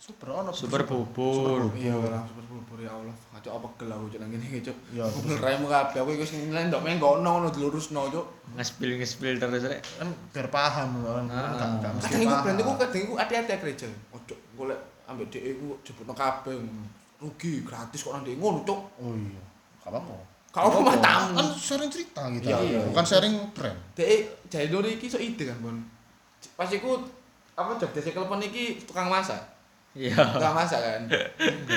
[SPEAKER 2] Super ono.
[SPEAKER 3] Super bubur.
[SPEAKER 1] Iya, ora super bubur ya Allah. Kacau apa gel aku cuk nang ngene cuk.
[SPEAKER 2] Iya,
[SPEAKER 1] Bubur remu kabeh aku wis ngelendok mengkono ngono dilurusno cuk.
[SPEAKER 3] Ngespil ngespil terus rek.
[SPEAKER 2] kan biar paham kan.
[SPEAKER 3] Ah.
[SPEAKER 2] Kan gak mesti
[SPEAKER 1] Kadang iku
[SPEAKER 2] paham.
[SPEAKER 1] brand iku kadang iku hati-hati gereja. Ojo golek ambek dhek iku jebutno kabeh. Rugi gratis kok nang dhek ngono cuk.
[SPEAKER 2] Oh iya. Gak apa-apa.
[SPEAKER 1] Kalau aku mah tamu.
[SPEAKER 2] Kan sharing cerita kita.
[SPEAKER 3] Iya, iya.
[SPEAKER 2] Bukan sharing brand.
[SPEAKER 1] Dek Jainur iki iso ide kan, Bon. Pas iku apa job desk telepon iki tukang masak.
[SPEAKER 3] Iya.
[SPEAKER 1] Tukang masak kan.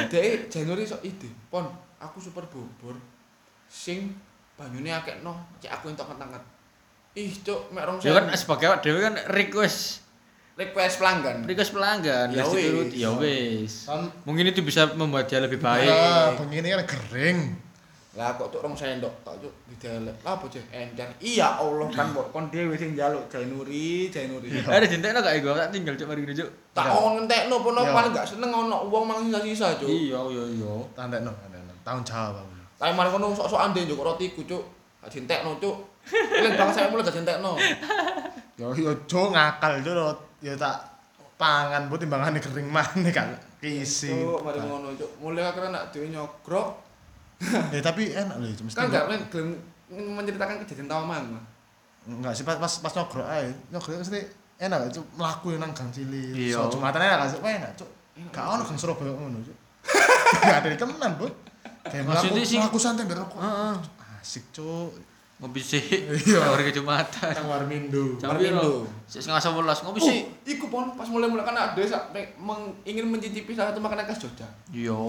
[SPEAKER 1] Dek Jainur iso ide. Pon, aku super bubur sing banyune akehno, cek aku entok ketangkat. Ih, cuk, mek rong
[SPEAKER 3] Ya kan sebagai awak dhewe kan request
[SPEAKER 1] request pelanggan.
[SPEAKER 3] request pelanggan
[SPEAKER 1] Ya wis.
[SPEAKER 3] ya wis.
[SPEAKER 2] Kan
[SPEAKER 3] Mungkin itu bisa membuat dia lebih baik.
[SPEAKER 2] Nah, begini kan kering.
[SPEAKER 1] Lah kok cuk rong sendok tok cuk didelek. Lah apa cek encer. Iya Allah kan mbok kon dhewe sing njaluk Jainuri, Jainuri. (laughs)
[SPEAKER 3] Ada jentekno gak ego tak tinggal cuk mari ngene cuk.
[SPEAKER 1] Tak on ngentekno pun
[SPEAKER 2] Iya.
[SPEAKER 1] paling gak seneng ono wong mangan sisa-sisa cuk.
[SPEAKER 3] Iya, iya, iya.
[SPEAKER 2] Tandekno, tandekno. Tahun jawab aku.
[SPEAKER 1] Tapi mari kono sok-sokan ndek njuk rotiku cuk. Gak jentekno cuk. Eling bang saya mulai gak jentekno.
[SPEAKER 2] Yo yo jo ngakal lo. Ya tak pangan bu timbangane kering maneh kan. Kisi.
[SPEAKER 1] Cuk, mari ngono cuk. Mulai akhirnya nak dhewe nyogrok. (laughs)
[SPEAKER 2] Ya tapi enak loh mesti.
[SPEAKER 1] Kan gak men gelem menceritakan kejadian tawamang.
[SPEAKER 2] Enggak sih pas pas pas nyogrok ae. Nyogrok mesti enak itu mlaku nang gang cilik.
[SPEAKER 3] Iya.
[SPEAKER 2] So Jumatan enak? Wah, enak, Cuk. Gak ono gang Surabaya ngono, Cuk. (laughs) Gak ada kemenan, Bu. Kayak
[SPEAKER 3] sih-
[SPEAKER 2] mlaku santai biar rokok.
[SPEAKER 3] Heeh.
[SPEAKER 2] Asik, Cuk.
[SPEAKER 3] Ngopi sih.
[SPEAKER 2] Iya. (laughs)
[SPEAKER 3] Hari Kejumatan.
[SPEAKER 2] Nang Warmindo.
[SPEAKER 1] Warmindo.
[SPEAKER 3] piro? Sik setengah sebelas ngopi
[SPEAKER 1] Oh,
[SPEAKER 3] sih.
[SPEAKER 1] iku pon pas mulai-mulai kan ada ingin mencicipi salah satu makanan khas Jogja.
[SPEAKER 3] Iya.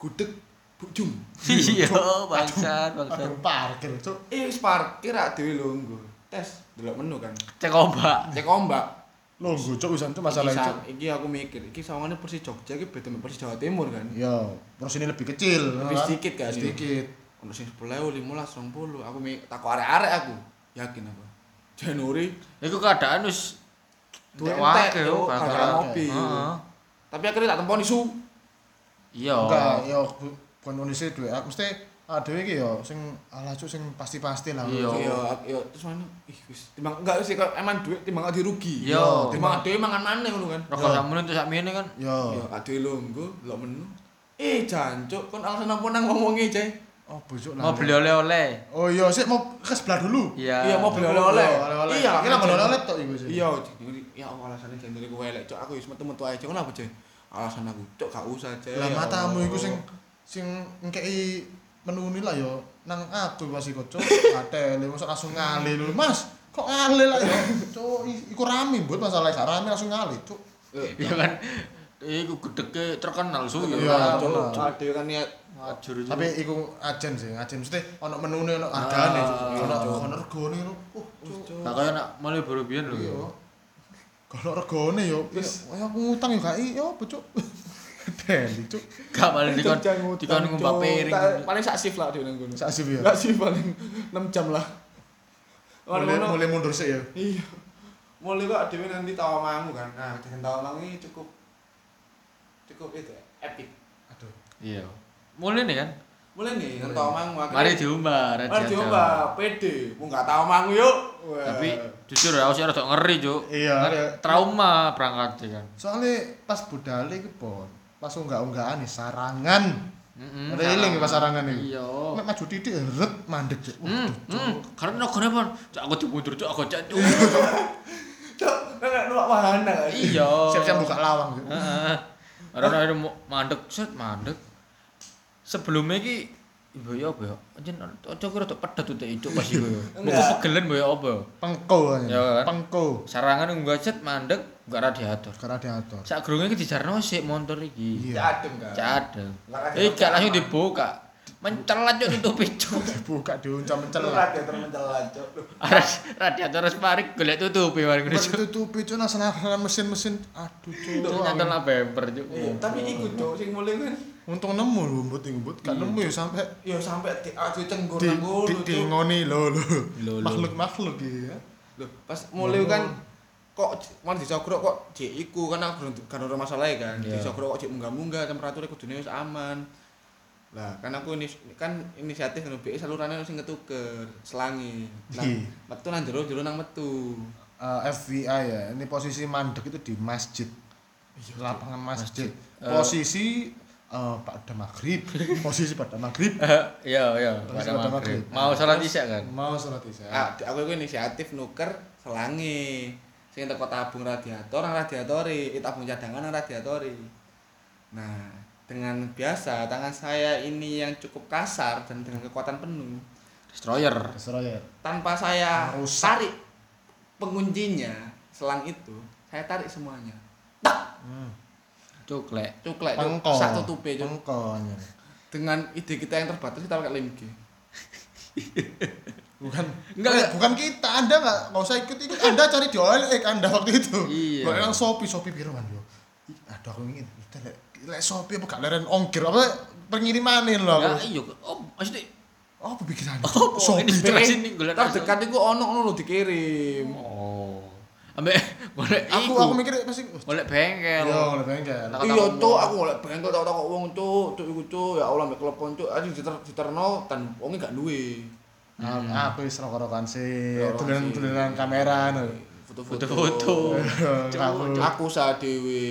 [SPEAKER 1] Gudeg Bujum.
[SPEAKER 3] Iya, bangsat, bangsat.
[SPEAKER 2] Aduh, parkir, Cuk.
[SPEAKER 1] Eh, wis parkir ak dhewe lho nggo. Tes delok menu kan.
[SPEAKER 3] Cek ombak.
[SPEAKER 1] Cek ombak.
[SPEAKER 2] Lo gocok wisan itu masalah
[SPEAKER 1] iki, iki aku mikir, iki sawangane Persis Jogja iki beda sama Persis Jawa Timur kan.
[SPEAKER 2] Iya, terus ini lebih kecil.
[SPEAKER 1] Lebih
[SPEAKER 2] kan?
[SPEAKER 1] sedikit kan.
[SPEAKER 2] Sedikit.
[SPEAKER 1] Ono sing 10.000, 15, 20. Aku takok arek-arek aku. Yakin aku. Januari
[SPEAKER 3] Iku keadaan wis entek, wae
[SPEAKER 1] yo,
[SPEAKER 3] yo
[SPEAKER 1] mobil.
[SPEAKER 3] Heeh.
[SPEAKER 1] tapi akhirnya tak temponi su.
[SPEAKER 3] Iya.
[SPEAKER 2] Enggak, ya Indonesia duwe. Aku mesti ada iki ya sing ala cuk sing pasti-pasti lah.
[SPEAKER 3] Iya.
[SPEAKER 1] Iya, iya terus mana? Ih, wis timbang enggak sih kok emang duit timbang ade rugi.
[SPEAKER 3] Iya.
[SPEAKER 1] timbang ade mangan maneh ngono kan.
[SPEAKER 3] Rokok sakmono entuk sakmene kan.
[SPEAKER 2] Ya.
[SPEAKER 1] Iya, ade longgo, delok menu. Eh, jancuk, kon alasan apa nang ngomongi, Cai?
[SPEAKER 2] Oh, bojok lah.
[SPEAKER 3] Mau beli oleh-oleh.
[SPEAKER 2] Oh iya, sik mau ke sebelah dulu.
[SPEAKER 3] Iya.
[SPEAKER 1] Iya, mau beli oleh-oleh. Iya,
[SPEAKER 2] kira
[SPEAKER 1] kan,
[SPEAKER 2] oleh-oleh tok iku sih.
[SPEAKER 1] Iya, ya Allah alasannya jendela ku elek, cok aku wis metu-metu ae, cok kenapa, Cai? Alasan aku, cok gak usah, Cai.
[SPEAKER 2] Lah matamu iku sing sing ngkei menu ini lah ya nang aku pasti kok cuk. Atele mosok langsung ngali lho. Mas, kok ngali lah ya? Cuk, iku rame buat masalah gak rame langsung ngali, cuk.
[SPEAKER 1] Eh,
[SPEAKER 3] Iya kan. Iku gedeke terkenal su
[SPEAKER 2] Iya,
[SPEAKER 3] ya.
[SPEAKER 2] terkenal.
[SPEAKER 1] cok, ade kan niat
[SPEAKER 3] Ajur itu.
[SPEAKER 2] Tapi iku ajen sih, ajen mesti ono menune ono hargane, ono
[SPEAKER 1] iya.
[SPEAKER 2] ono regane lho. Cuk.
[SPEAKER 3] Gak kaya nak mulai baru biyen lho.
[SPEAKER 2] Iya. Kalau regane yo wis aku ngutang yo gak i yo apa cuk. (laughs) Deli cuk.
[SPEAKER 3] Gak paling dikon dikon ngumpak piring.
[SPEAKER 1] Paling sak shift lah dia nang kono.
[SPEAKER 2] Sak sih ya.
[SPEAKER 1] Enggak sih paling 6 jam lah.
[SPEAKER 2] Mulai mulai mundur sih ya.
[SPEAKER 1] Iya. Mulai kok dhewe nanti tawamangu kan. Nah, dengan tawamangu ini cukup cukup itu ya, epic.
[SPEAKER 2] Aduh.
[SPEAKER 3] Iya. Mulai nih kan.
[SPEAKER 1] Mulai nih kan tau mangu
[SPEAKER 3] Mari diumbar.
[SPEAKER 1] Mari diomba, pede. Mau nggak tahu mangu yuk.
[SPEAKER 3] Tapi jujur ya, aku sih rada ngeri, Cuk.
[SPEAKER 2] Iya.
[SPEAKER 3] Trauma berangkat kan.
[SPEAKER 2] Soalnya pas budale iku pon, pas unggah-unggahan nih sarangan.
[SPEAKER 3] Heeh.
[SPEAKER 2] Ada eling pas sarangan iki.
[SPEAKER 3] Iya.
[SPEAKER 2] Nek maju titik ret mandek cuk.
[SPEAKER 3] Hmm, hmm. Karena negara pun, cak aku dimundur, cuk aku (laughs) cak cuk.
[SPEAKER 1] Cok, nggak nolak wahana?
[SPEAKER 3] Iya.
[SPEAKER 2] Siap-siap buka lawang cuk.
[SPEAKER 3] Heeh. Karena ada mau mandek, set mandek. Sebelumnya ki Ibu ya apa ya? Anjen ojo kira tok pedet tuh icuk pas iku ya. Mbok
[SPEAKER 1] Enggak.
[SPEAKER 3] pegelen mbok ya apa?
[SPEAKER 2] Pengko aja.
[SPEAKER 3] Ya kan?
[SPEAKER 2] Pengko.
[SPEAKER 3] Sarangan nggak set mandek, nggak radiator.
[SPEAKER 2] Karena diatur.
[SPEAKER 3] Sak grunge iki dijarno sik motor iki.
[SPEAKER 2] Iya.
[SPEAKER 1] Adem kan? Radiator
[SPEAKER 3] Eh, gak langsung dibuka. Mencelat cuk tutup cuk. (laughs)
[SPEAKER 2] Buka diuncam mencelat.
[SPEAKER 1] radiator mencelat. Loh, (laughs)
[SPEAKER 3] Radiator wis parik golek tutupi ngono cuk.
[SPEAKER 2] Ditutupi cuk nang mesin-mesin. Aduh cuk.
[SPEAKER 3] Nyantol bemper cuk.
[SPEAKER 1] Eh, tapi iku Cok sing mulai kan
[SPEAKER 2] Untung nemu lho mbut mbut. Gak nemu ya sampai
[SPEAKER 1] ya sampai di adu cenggur
[SPEAKER 2] di
[SPEAKER 1] nang ngono,
[SPEAKER 2] di ngoni lho lho.
[SPEAKER 3] Lho, lho.
[SPEAKER 2] Makhluk-makhluk iki ya.
[SPEAKER 1] Loh, pas mulai kan kok malah disogro kok jek iku kan aku belum- kan ora masalah kan
[SPEAKER 3] Iya.
[SPEAKER 1] disogro kok jek munggah-munggah temperaturnya kudune wis aman lah kan aku ini kan inisiatif ngono BI salurannya sing ketuker selangi
[SPEAKER 2] Iya.
[SPEAKER 1] metu nang jero jero nang metu
[SPEAKER 2] Eh, FBI ya. Ini posisi mandek itu di masjid. Lapangan masjid.
[SPEAKER 3] Masjid.
[SPEAKER 2] Posisi eh, pada maghrib. (laughs) Posisi pada maghrib.
[SPEAKER 3] Iya, iya,
[SPEAKER 2] Terus
[SPEAKER 3] pada
[SPEAKER 2] pada
[SPEAKER 3] maghrib.
[SPEAKER 2] maghrib.
[SPEAKER 3] Mau salat isya kan?
[SPEAKER 2] Mau sholat isya.
[SPEAKER 1] ah, aku iku inisiatif nuker selangi sing teko tabung radiator nang radiatori eh, tabung cadangan nang radiatori nah dengan biasa tangan saya ini yang cukup kasar dan dengan kekuatan penuh
[SPEAKER 3] Destroyer.
[SPEAKER 2] Destroyer.
[SPEAKER 1] tanpa saya
[SPEAKER 2] Merusak.
[SPEAKER 1] tarik penguncinya selang itu saya tarik semuanya
[SPEAKER 2] Hmm.
[SPEAKER 3] Cuklek.
[SPEAKER 1] cuklek
[SPEAKER 2] Pengko.
[SPEAKER 1] sak tutupe Cuk.
[SPEAKER 2] Pengkonya.
[SPEAKER 1] dengan ide kita yang terbatas kita pakai lem (laughs)
[SPEAKER 2] Bukan
[SPEAKER 3] Enggak,
[SPEAKER 2] eh,
[SPEAKER 3] enggak.
[SPEAKER 2] bukan kita. Anda enggak enggak usah ikut ikut. Anda cari di OLX Anda waktu itu.
[SPEAKER 3] Iya.
[SPEAKER 2] Lo yang Shopee Shopee man yo. Aduh aku ingin kita lek lek Shopee apa gak leren ongkir apa pengirimanin
[SPEAKER 3] Ya
[SPEAKER 2] aku.
[SPEAKER 3] iya, oh maksudnya
[SPEAKER 2] Oh, apa pikiran?
[SPEAKER 3] Oh, ini inspirasi nih golek
[SPEAKER 1] terdekat itu ono ono lho dikirim
[SPEAKER 3] Oh. Ambek (laughs) golek
[SPEAKER 2] Aku aku mikir pasti
[SPEAKER 3] golek bengkel.
[SPEAKER 2] Yo, oleh bengkel.
[SPEAKER 1] Iya cuk
[SPEAKER 3] ngomong.
[SPEAKER 1] aku oleh bengkel tau tau wong cuk cuk iku cuk ya Allah mbek klepon cuk aja diter diterno tan wonge gak duwe
[SPEAKER 2] Ah, aku wis rokok-rokokan sih.
[SPEAKER 1] Rokok-rokokan sih.
[SPEAKER 2] Tulen-tulenan kamera no.
[SPEAKER 1] foto-foto. (laughs)
[SPEAKER 2] Aku
[SPEAKER 1] aku sa dhewe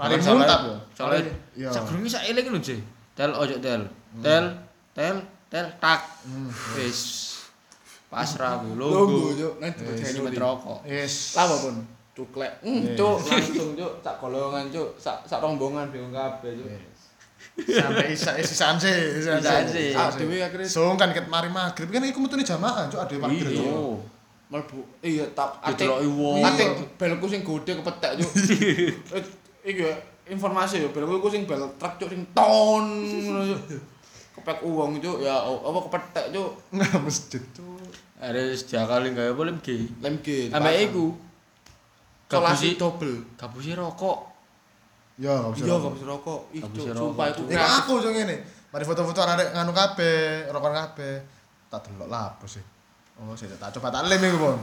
[SPEAKER 2] paling mantap yo.
[SPEAKER 3] Soalnya
[SPEAKER 2] Iya.
[SPEAKER 3] sakrungi sak eling lho, Jay. Tel ojo tel. Tel, tel, tel tak.
[SPEAKER 2] Hmm.
[SPEAKER 3] Wis. Pasrah ku
[SPEAKER 1] logo
[SPEAKER 3] Wis
[SPEAKER 1] dibojani
[SPEAKER 3] met rokok.
[SPEAKER 2] Yes.
[SPEAKER 1] Lama pun cuklek.
[SPEAKER 2] Yes.
[SPEAKER 1] cuk, langsung cuk, sak golongan cuk, sak sak rombongan bingung kabeh cuk.
[SPEAKER 2] Sampai isa sih, isaan
[SPEAKER 3] Isaan
[SPEAKER 2] sih.
[SPEAKER 3] sih.
[SPEAKER 1] Ah, akhirnya
[SPEAKER 2] Sungkan ket mari maghrib kan iku metune jamaah, cuk ade maghrib.
[SPEAKER 3] Iya.
[SPEAKER 2] Cuk.
[SPEAKER 1] mlebu. Iya.
[SPEAKER 3] Diteloki wong.
[SPEAKER 1] Ate belku sing gede kepetek cuk. (laughs) Eh, Iki informasi ya, belku sing bel truk cuk sing ton ngono cuk. Kepek uang cuk, ya apa kepetek cuk.
[SPEAKER 2] Nggak masjid cuk.
[SPEAKER 3] Harus diakali gawe apa lem G.
[SPEAKER 1] Lem G.
[SPEAKER 3] Ambek iku. Gabusi
[SPEAKER 1] double.
[SPEAKER 3] gabusi rokok.
[SPEAKER 2] Ya, bisa.
[SPEAKER 1] Iya, rokok. Ih,
[SPEAKER 3] Gak
[SPEAKER 1] cuk,
[SPEAKER 3] bisa
[SPEAKER 1] sumpah
[SPEAKER 3] rokok,
[SPEAKER 1] iku
[SPEAKER 2] aku cuk ngene. Mari foto-foto arek nganu kabeh, rokok kabeh. Tak delok lah apa sih. Oh, saya tak coba tak lem iku, Bon.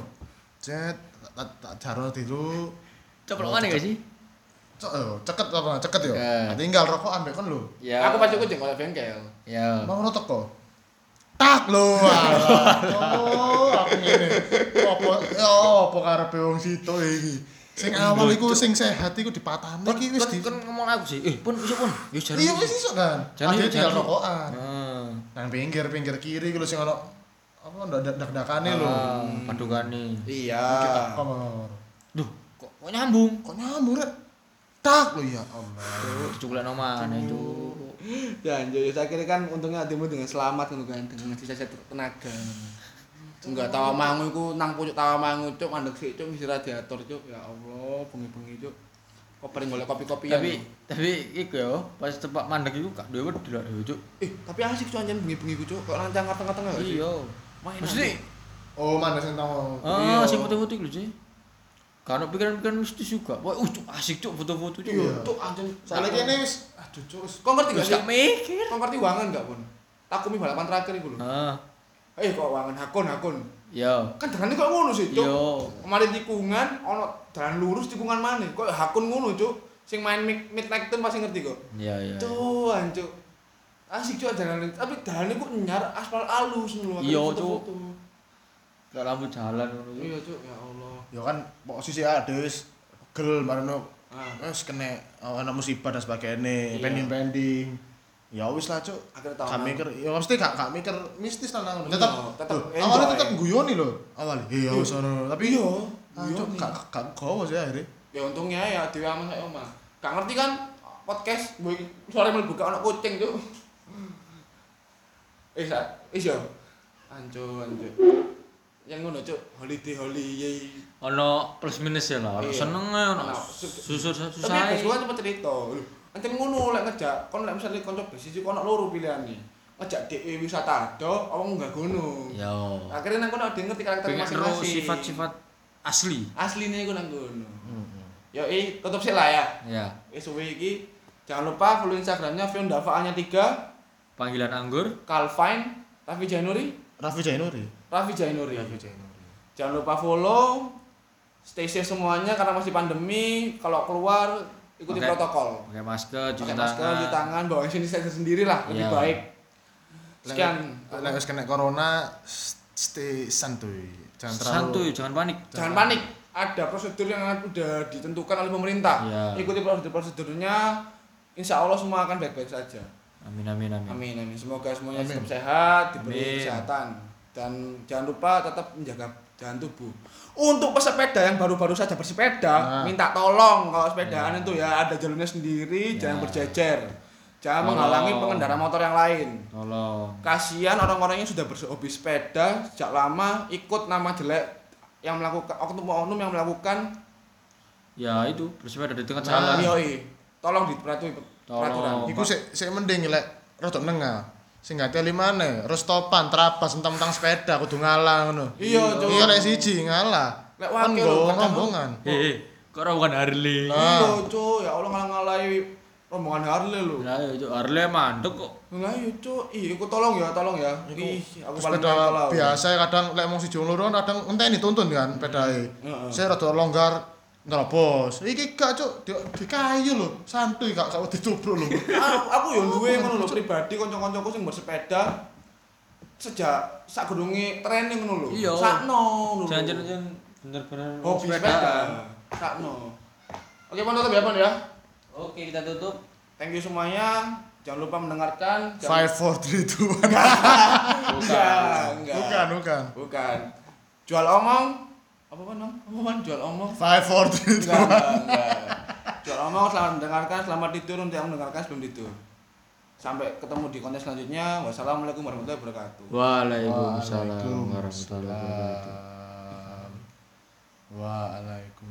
[SPEAKER 2] Cet, tak tak jaro dulu.
[SPEAKER 3] Ceplokan gak sih?
[SPEAKER 2] Oh, ceket apa? Ceket yo.
[SPEAKER 3] Ya.
[SPEAKER 2] Nah, tinggal rokok ambek kon lho.
[SPEAKER 3] Ya.
[SPEAKER 1] Aku pas iku jeng oleh bengkel.
[SPEAKER 3] Ya.
[SPEAKER 2] Mau ngono teko. Tak lho. (laughs) Oh, aku ngene. Apa ya apa karepe wong situ iki. Sing awal iku sing sehat iku dipatahne iki wis
[SPEAKER 3] kan
[SPEAKER 2] di
[SPEAKER 3] kan ngomong aku sih. Eh, pun iso pun. Ya jare.
[SPEAKER 2] Iya wis iso kan.
[SPEAKER 3] Jane-
[SPEAKER 2] tinggal rokokan.
[SPEAKER 3] Heeh.
[SPEAKER 2] Nang pinggir-pinggir kiri iku lho sing ono apa ndak dak-dakane lho.
[SPEAKER 3] Ah, padukane.
[SPEAKER 1] Iya.
[SPEAKER 2] Kita komor.
[SPEAKER 3] Duh, kok nyambung?
[SPEAKER 2] Kok nyambung rek? Tak lho ya Allah.
[SPEAKER 3] Dicuklek nomane, Cuk.
[SPEAKER 1] Ya, anjir, saya kira kan untungnya hatimu dengan selamat ngono kan, dengan sisa-sisa tenaga. Enggak tawa mangu iku nang pucuk tawa mangu cuk mandek sik cuk ngisi radiator cuk. Ya Allah, bengi-bengi cuk. Kok paling golek kopi-kopi
[SPEAKER 3] Tapi tapi iku yo, pas tempat mandek iku gak duwe wedi lho, Cuk.
[SPEAKER 1] eh tapi asik cuk anjen bengi-bengi cuk. Kok nang tengah-tengah sih?
[SPEAKER 3] Iya.
[SPEAKER 1] Main
[SPEAKER 3] Maksudnya,
[SPEAKER 2] Oh, mana sing tahu.
[SPEAKER 3] ah,
[SPEAKER 1] Iya.
[SPEAKER 3] sing foto-foto iku lho, sih. Karena pikiran-pikiran mistis juga. Wah, uh, cuk, asik cuk foto-foto cuk.
[SPEAKER 1] Iya, cuk anjen.
[SPEAKER 2] Soalnya kene wis aduh cuk wis
[SPEAKER 1] Kok ngerti gak sih?
[SPEAKER 3] gak mikir.
[SPEAKER 1] Kok ngerti wangan gak pun? Takumi balapan terakhir iku lho.
[SPEAKER 3] Ah,
[SPEAKER 1] Eh kok wangan hakun hakun.
[SPEAKER 3] iya.
[SPEAKER 1] Kan dengan kok ngono sih cuk.
[SPEAKER 3] Iya.
[SPEAKER 1] Kemarin tikungan ono dalan lurus tikungan mana? Kok hakun ngono cuk. sing main mid- midnight tune pasti ngerti kok.
[SPEAKER 3] Iya iya.
[SPEAKER 1] Tuh, anjuk. Asik cuy jalan tapi dalane kok nyar aspal alus ngono.
[SPEAKER 3] Iya, Cuk. Kayak lampu jalan ngono.
[SPEAKER 1] Iya, Cuk, ya Allah.
[SPEAKER 2] Ya kan posisi ada wis pegel marano
[SPEAKER 1] Ah,
[SPEAKER 2] wis kena ana musibah dan sebagainya,
[SPEAKER 1] Iya.
[SPEAKER 2] pending-pending. Ya wis lah, Cuk. Gak mikir, ya mesti gak gak mikir mistis lah nang.
[SPEAKER 1] Iya,
[SPEAKER 2] Tetep tuh,
[SPEAKER 1] enjoy.
[SPEAKER 2] awalnya tetep guyoni lho. Awalnya. Iya,
[SPEAKER 1] Iya.
[SPEAKER 2] wis ono. Tapi
[SPEAKER 1] Iya,
[SPEAKER 2] ah,
[SPEAKER 1] iya
[SPEAKER 2] Cuk, gak gak gowo sih akhirnya.
[SPEAKER 1] Ya untungnya ya dhewe aman sak omah. Gak ngerti kan podcast gue sore mlebu gak ono kucing, Cuk. Eh, sa, is yo. Anjo, anjo. Yang ngono, Cuk. Holiday holiday.
[SPEAKER 3] Ono plus minus ya lah. Ono
[SPEAKER 1] Iya.
[SPEAKER 3] senenge ono
[SPEAKER 1] Ono.
[SPEAKER 3] susur
[SPEAKER 1] Tapi
[SPEAKER 3] susah.
[SPEAKER 1] bos gua cepet cerita. Lho, Ancen ngono lek ngejak, kon lek misale kanca bisnis iku ono loro pilihane. Ngejak DE wisata ado, apa enggak ngono.
[SPEAKER 3] Yo.
[SPEAKER 1] Akhirnya nang kono ada ngerti karakter masing-masing.
[SPEAKER 3] sifat-sifat asli.
[SPEAKER 1] asline iku nang kono.
[SPEAKER 2] Heeh.
[SPEAKER 1] Yo i tutup sih lah ya.
[SPEAKER 3] Ya.
[SPEAKER 1] Wis suwe iki jangan lupa follow Instagramnya Fiondava nya 3
[SPEAKER 3] Panggilan anggur.
[SPEAKER 1] Calvin Raffi Jainuri
[SPEAKER 2] Raffi Jainuri.
[SPEAKER 1] Raffi Jainuri
[SPEAKER 2] Raffi Jainuri.
[SPEAKER 1] jangan lupa follow stay safe semuanya karena masih pandemi kalau keluar ikuti
[SPEAKER 3] Pakai-
[SPEAKER 1] protokol
[SPEAKER 3] Pakai masker, cuci
[SPEAKER 1] pakai masker
[SPEAKER 3] tangan.
[SPEAKER 1] cuci tangan bawa sanitizer sendiri lah lebih
[SPEAKER 3] Iya.
[SPEAKER 1] baik sekian
[SPEAKER 2] Lek kena corona stay santuy. Jangan terlalu
[SPEAKER 3] Santuy, jangan panik.
[SPEAKER 1] jangan panik ada prosedur yang udah ditentukan oleh pemerintah
[SPEAKER 3] Iya.
[SPEAKER 1] ikuti prosedur prosedurnya insya Allah semua akan baik-baik saja
[SPEAKER 3] Amin amin amin.
[SPEAKER 1] Amin amin. Semoga semuanya
[SPEAKER 2] Amin.
[SPEAKER 1] tetap sehat, diberi
[SPEAKER 3] Amin.
[SPEAKER 1] kesehatan dan jangan lupa tetap menjaga jalan tubuh. Untuk pesepeda yang baru-baru saja bersepeda,
[SPEAKER 2] Nah.
[SPEAKER 1] minta tolong kalau sepedaan
[SPEAKER 3] Ya.
[SPEAKER 1] itu ya ada jalurnya sendiri,
[SPEAKER 3] Ya.
[SPEAKER 1] jangan berjejer. Jangan
[SPEAKER 3] Tolong.
[SPEAKER 1] menghalangi pengendara motor yang lain.
[SPEAKER 3] Tolong.
[SPEAKER 1] Kasihan orang-orang yang sudah berhobi sepeda sejak lama ikut nama jelek yang melakukan oknum-oknum yang melakukan
[SPEAKER 3] Ya itu bersepeda di tengah
[SPEAKER 2] Nah.
[SPEAKER 3] jalan.
[SPEAKER 1] yoi. Tolong diperatuhi
[SPEAKER 3] Tolong.
[SPEAKER 1] peraturan.
[SPEAKER 2] Iku sik sik mending lek rada nengah. Sing gak teli maneh, terus topan, trapas, entang-entang sepeda kudu ngalah ngono.
[SPEAKER 1] Iya, Cuk.
[SPEAKER 2] Iya lek siji ngalah.
[SPEAKER 1] Lek kadang-
[SPEAKER 2] rombongan.
[SPEAKER 3] Hei, kok bukan Harley?
[SPEAKER 1] Iya, Cuk. Ya Allah ngalah-ngalahi rombongan Harley lho.
[SPEAKER 3] Lah itu Harley mandek kok.
[SPEAKER 1] Lah iya cuk, ih aku tolong ya, tolong ya. Ih, aku paling
[SPEAKER 2] biasa kadang lek mung siji loro kadang ngenteni tuntun kan pedae.
[SPEAKER 1] Heeh.
[SPEAKER 2] Saya rada longgar nerobos. Iki gak cuk, di, di kayu lho, santuy gak gak ditubruk lho.
[SPEAKER 1] Ah, aku yo duwe ngono lho pribadi kanca-kancaku sing bersepeda sejak sak gedunge training ngono lho.
[SPEAKER 3] Iya.
[SPEAKER 1] Sakno ngono. lho.
[SPEAKER 3] Jangan-jangan bener-bener
[SPEAKER 1] hobi sepeda. Sakno. Oke, Pon tutup ya, Pon ya.
[SPEAKER 3] Oke, kita tutup.
[SPEAKER 1] Thank you semuanya. Jangan lupa mendengarkan.
[SPEAKER 2] Five, four, three, two, one.
[SPEAKER 1] Enggak, enggak.
[SPEAKER 2] Bukan, bukan.
[SPEAKER 1] Bukan. Jual omong. Apa Pon? Om? Apa Pon? Jual omong.
[SPEAKER 2] Five, four, three, two,
[SPEAKER 1] Enggak,
[SPEAKER 2] one.
[SPEAKER 1] enggak, enggak. Jual omong, selamat mendengarkan, selamat tidur untuk yang mendengarkan sebelum tidur. Sampai ketemu di konten selanjutnya. Wassalamualaikum warahmatullahi wabarakatuh.
[SPEAKER 3] Waalaikumsalam warahmatullahi wabarakatuh.
[SPEAKER 2] Waalaikumsalam.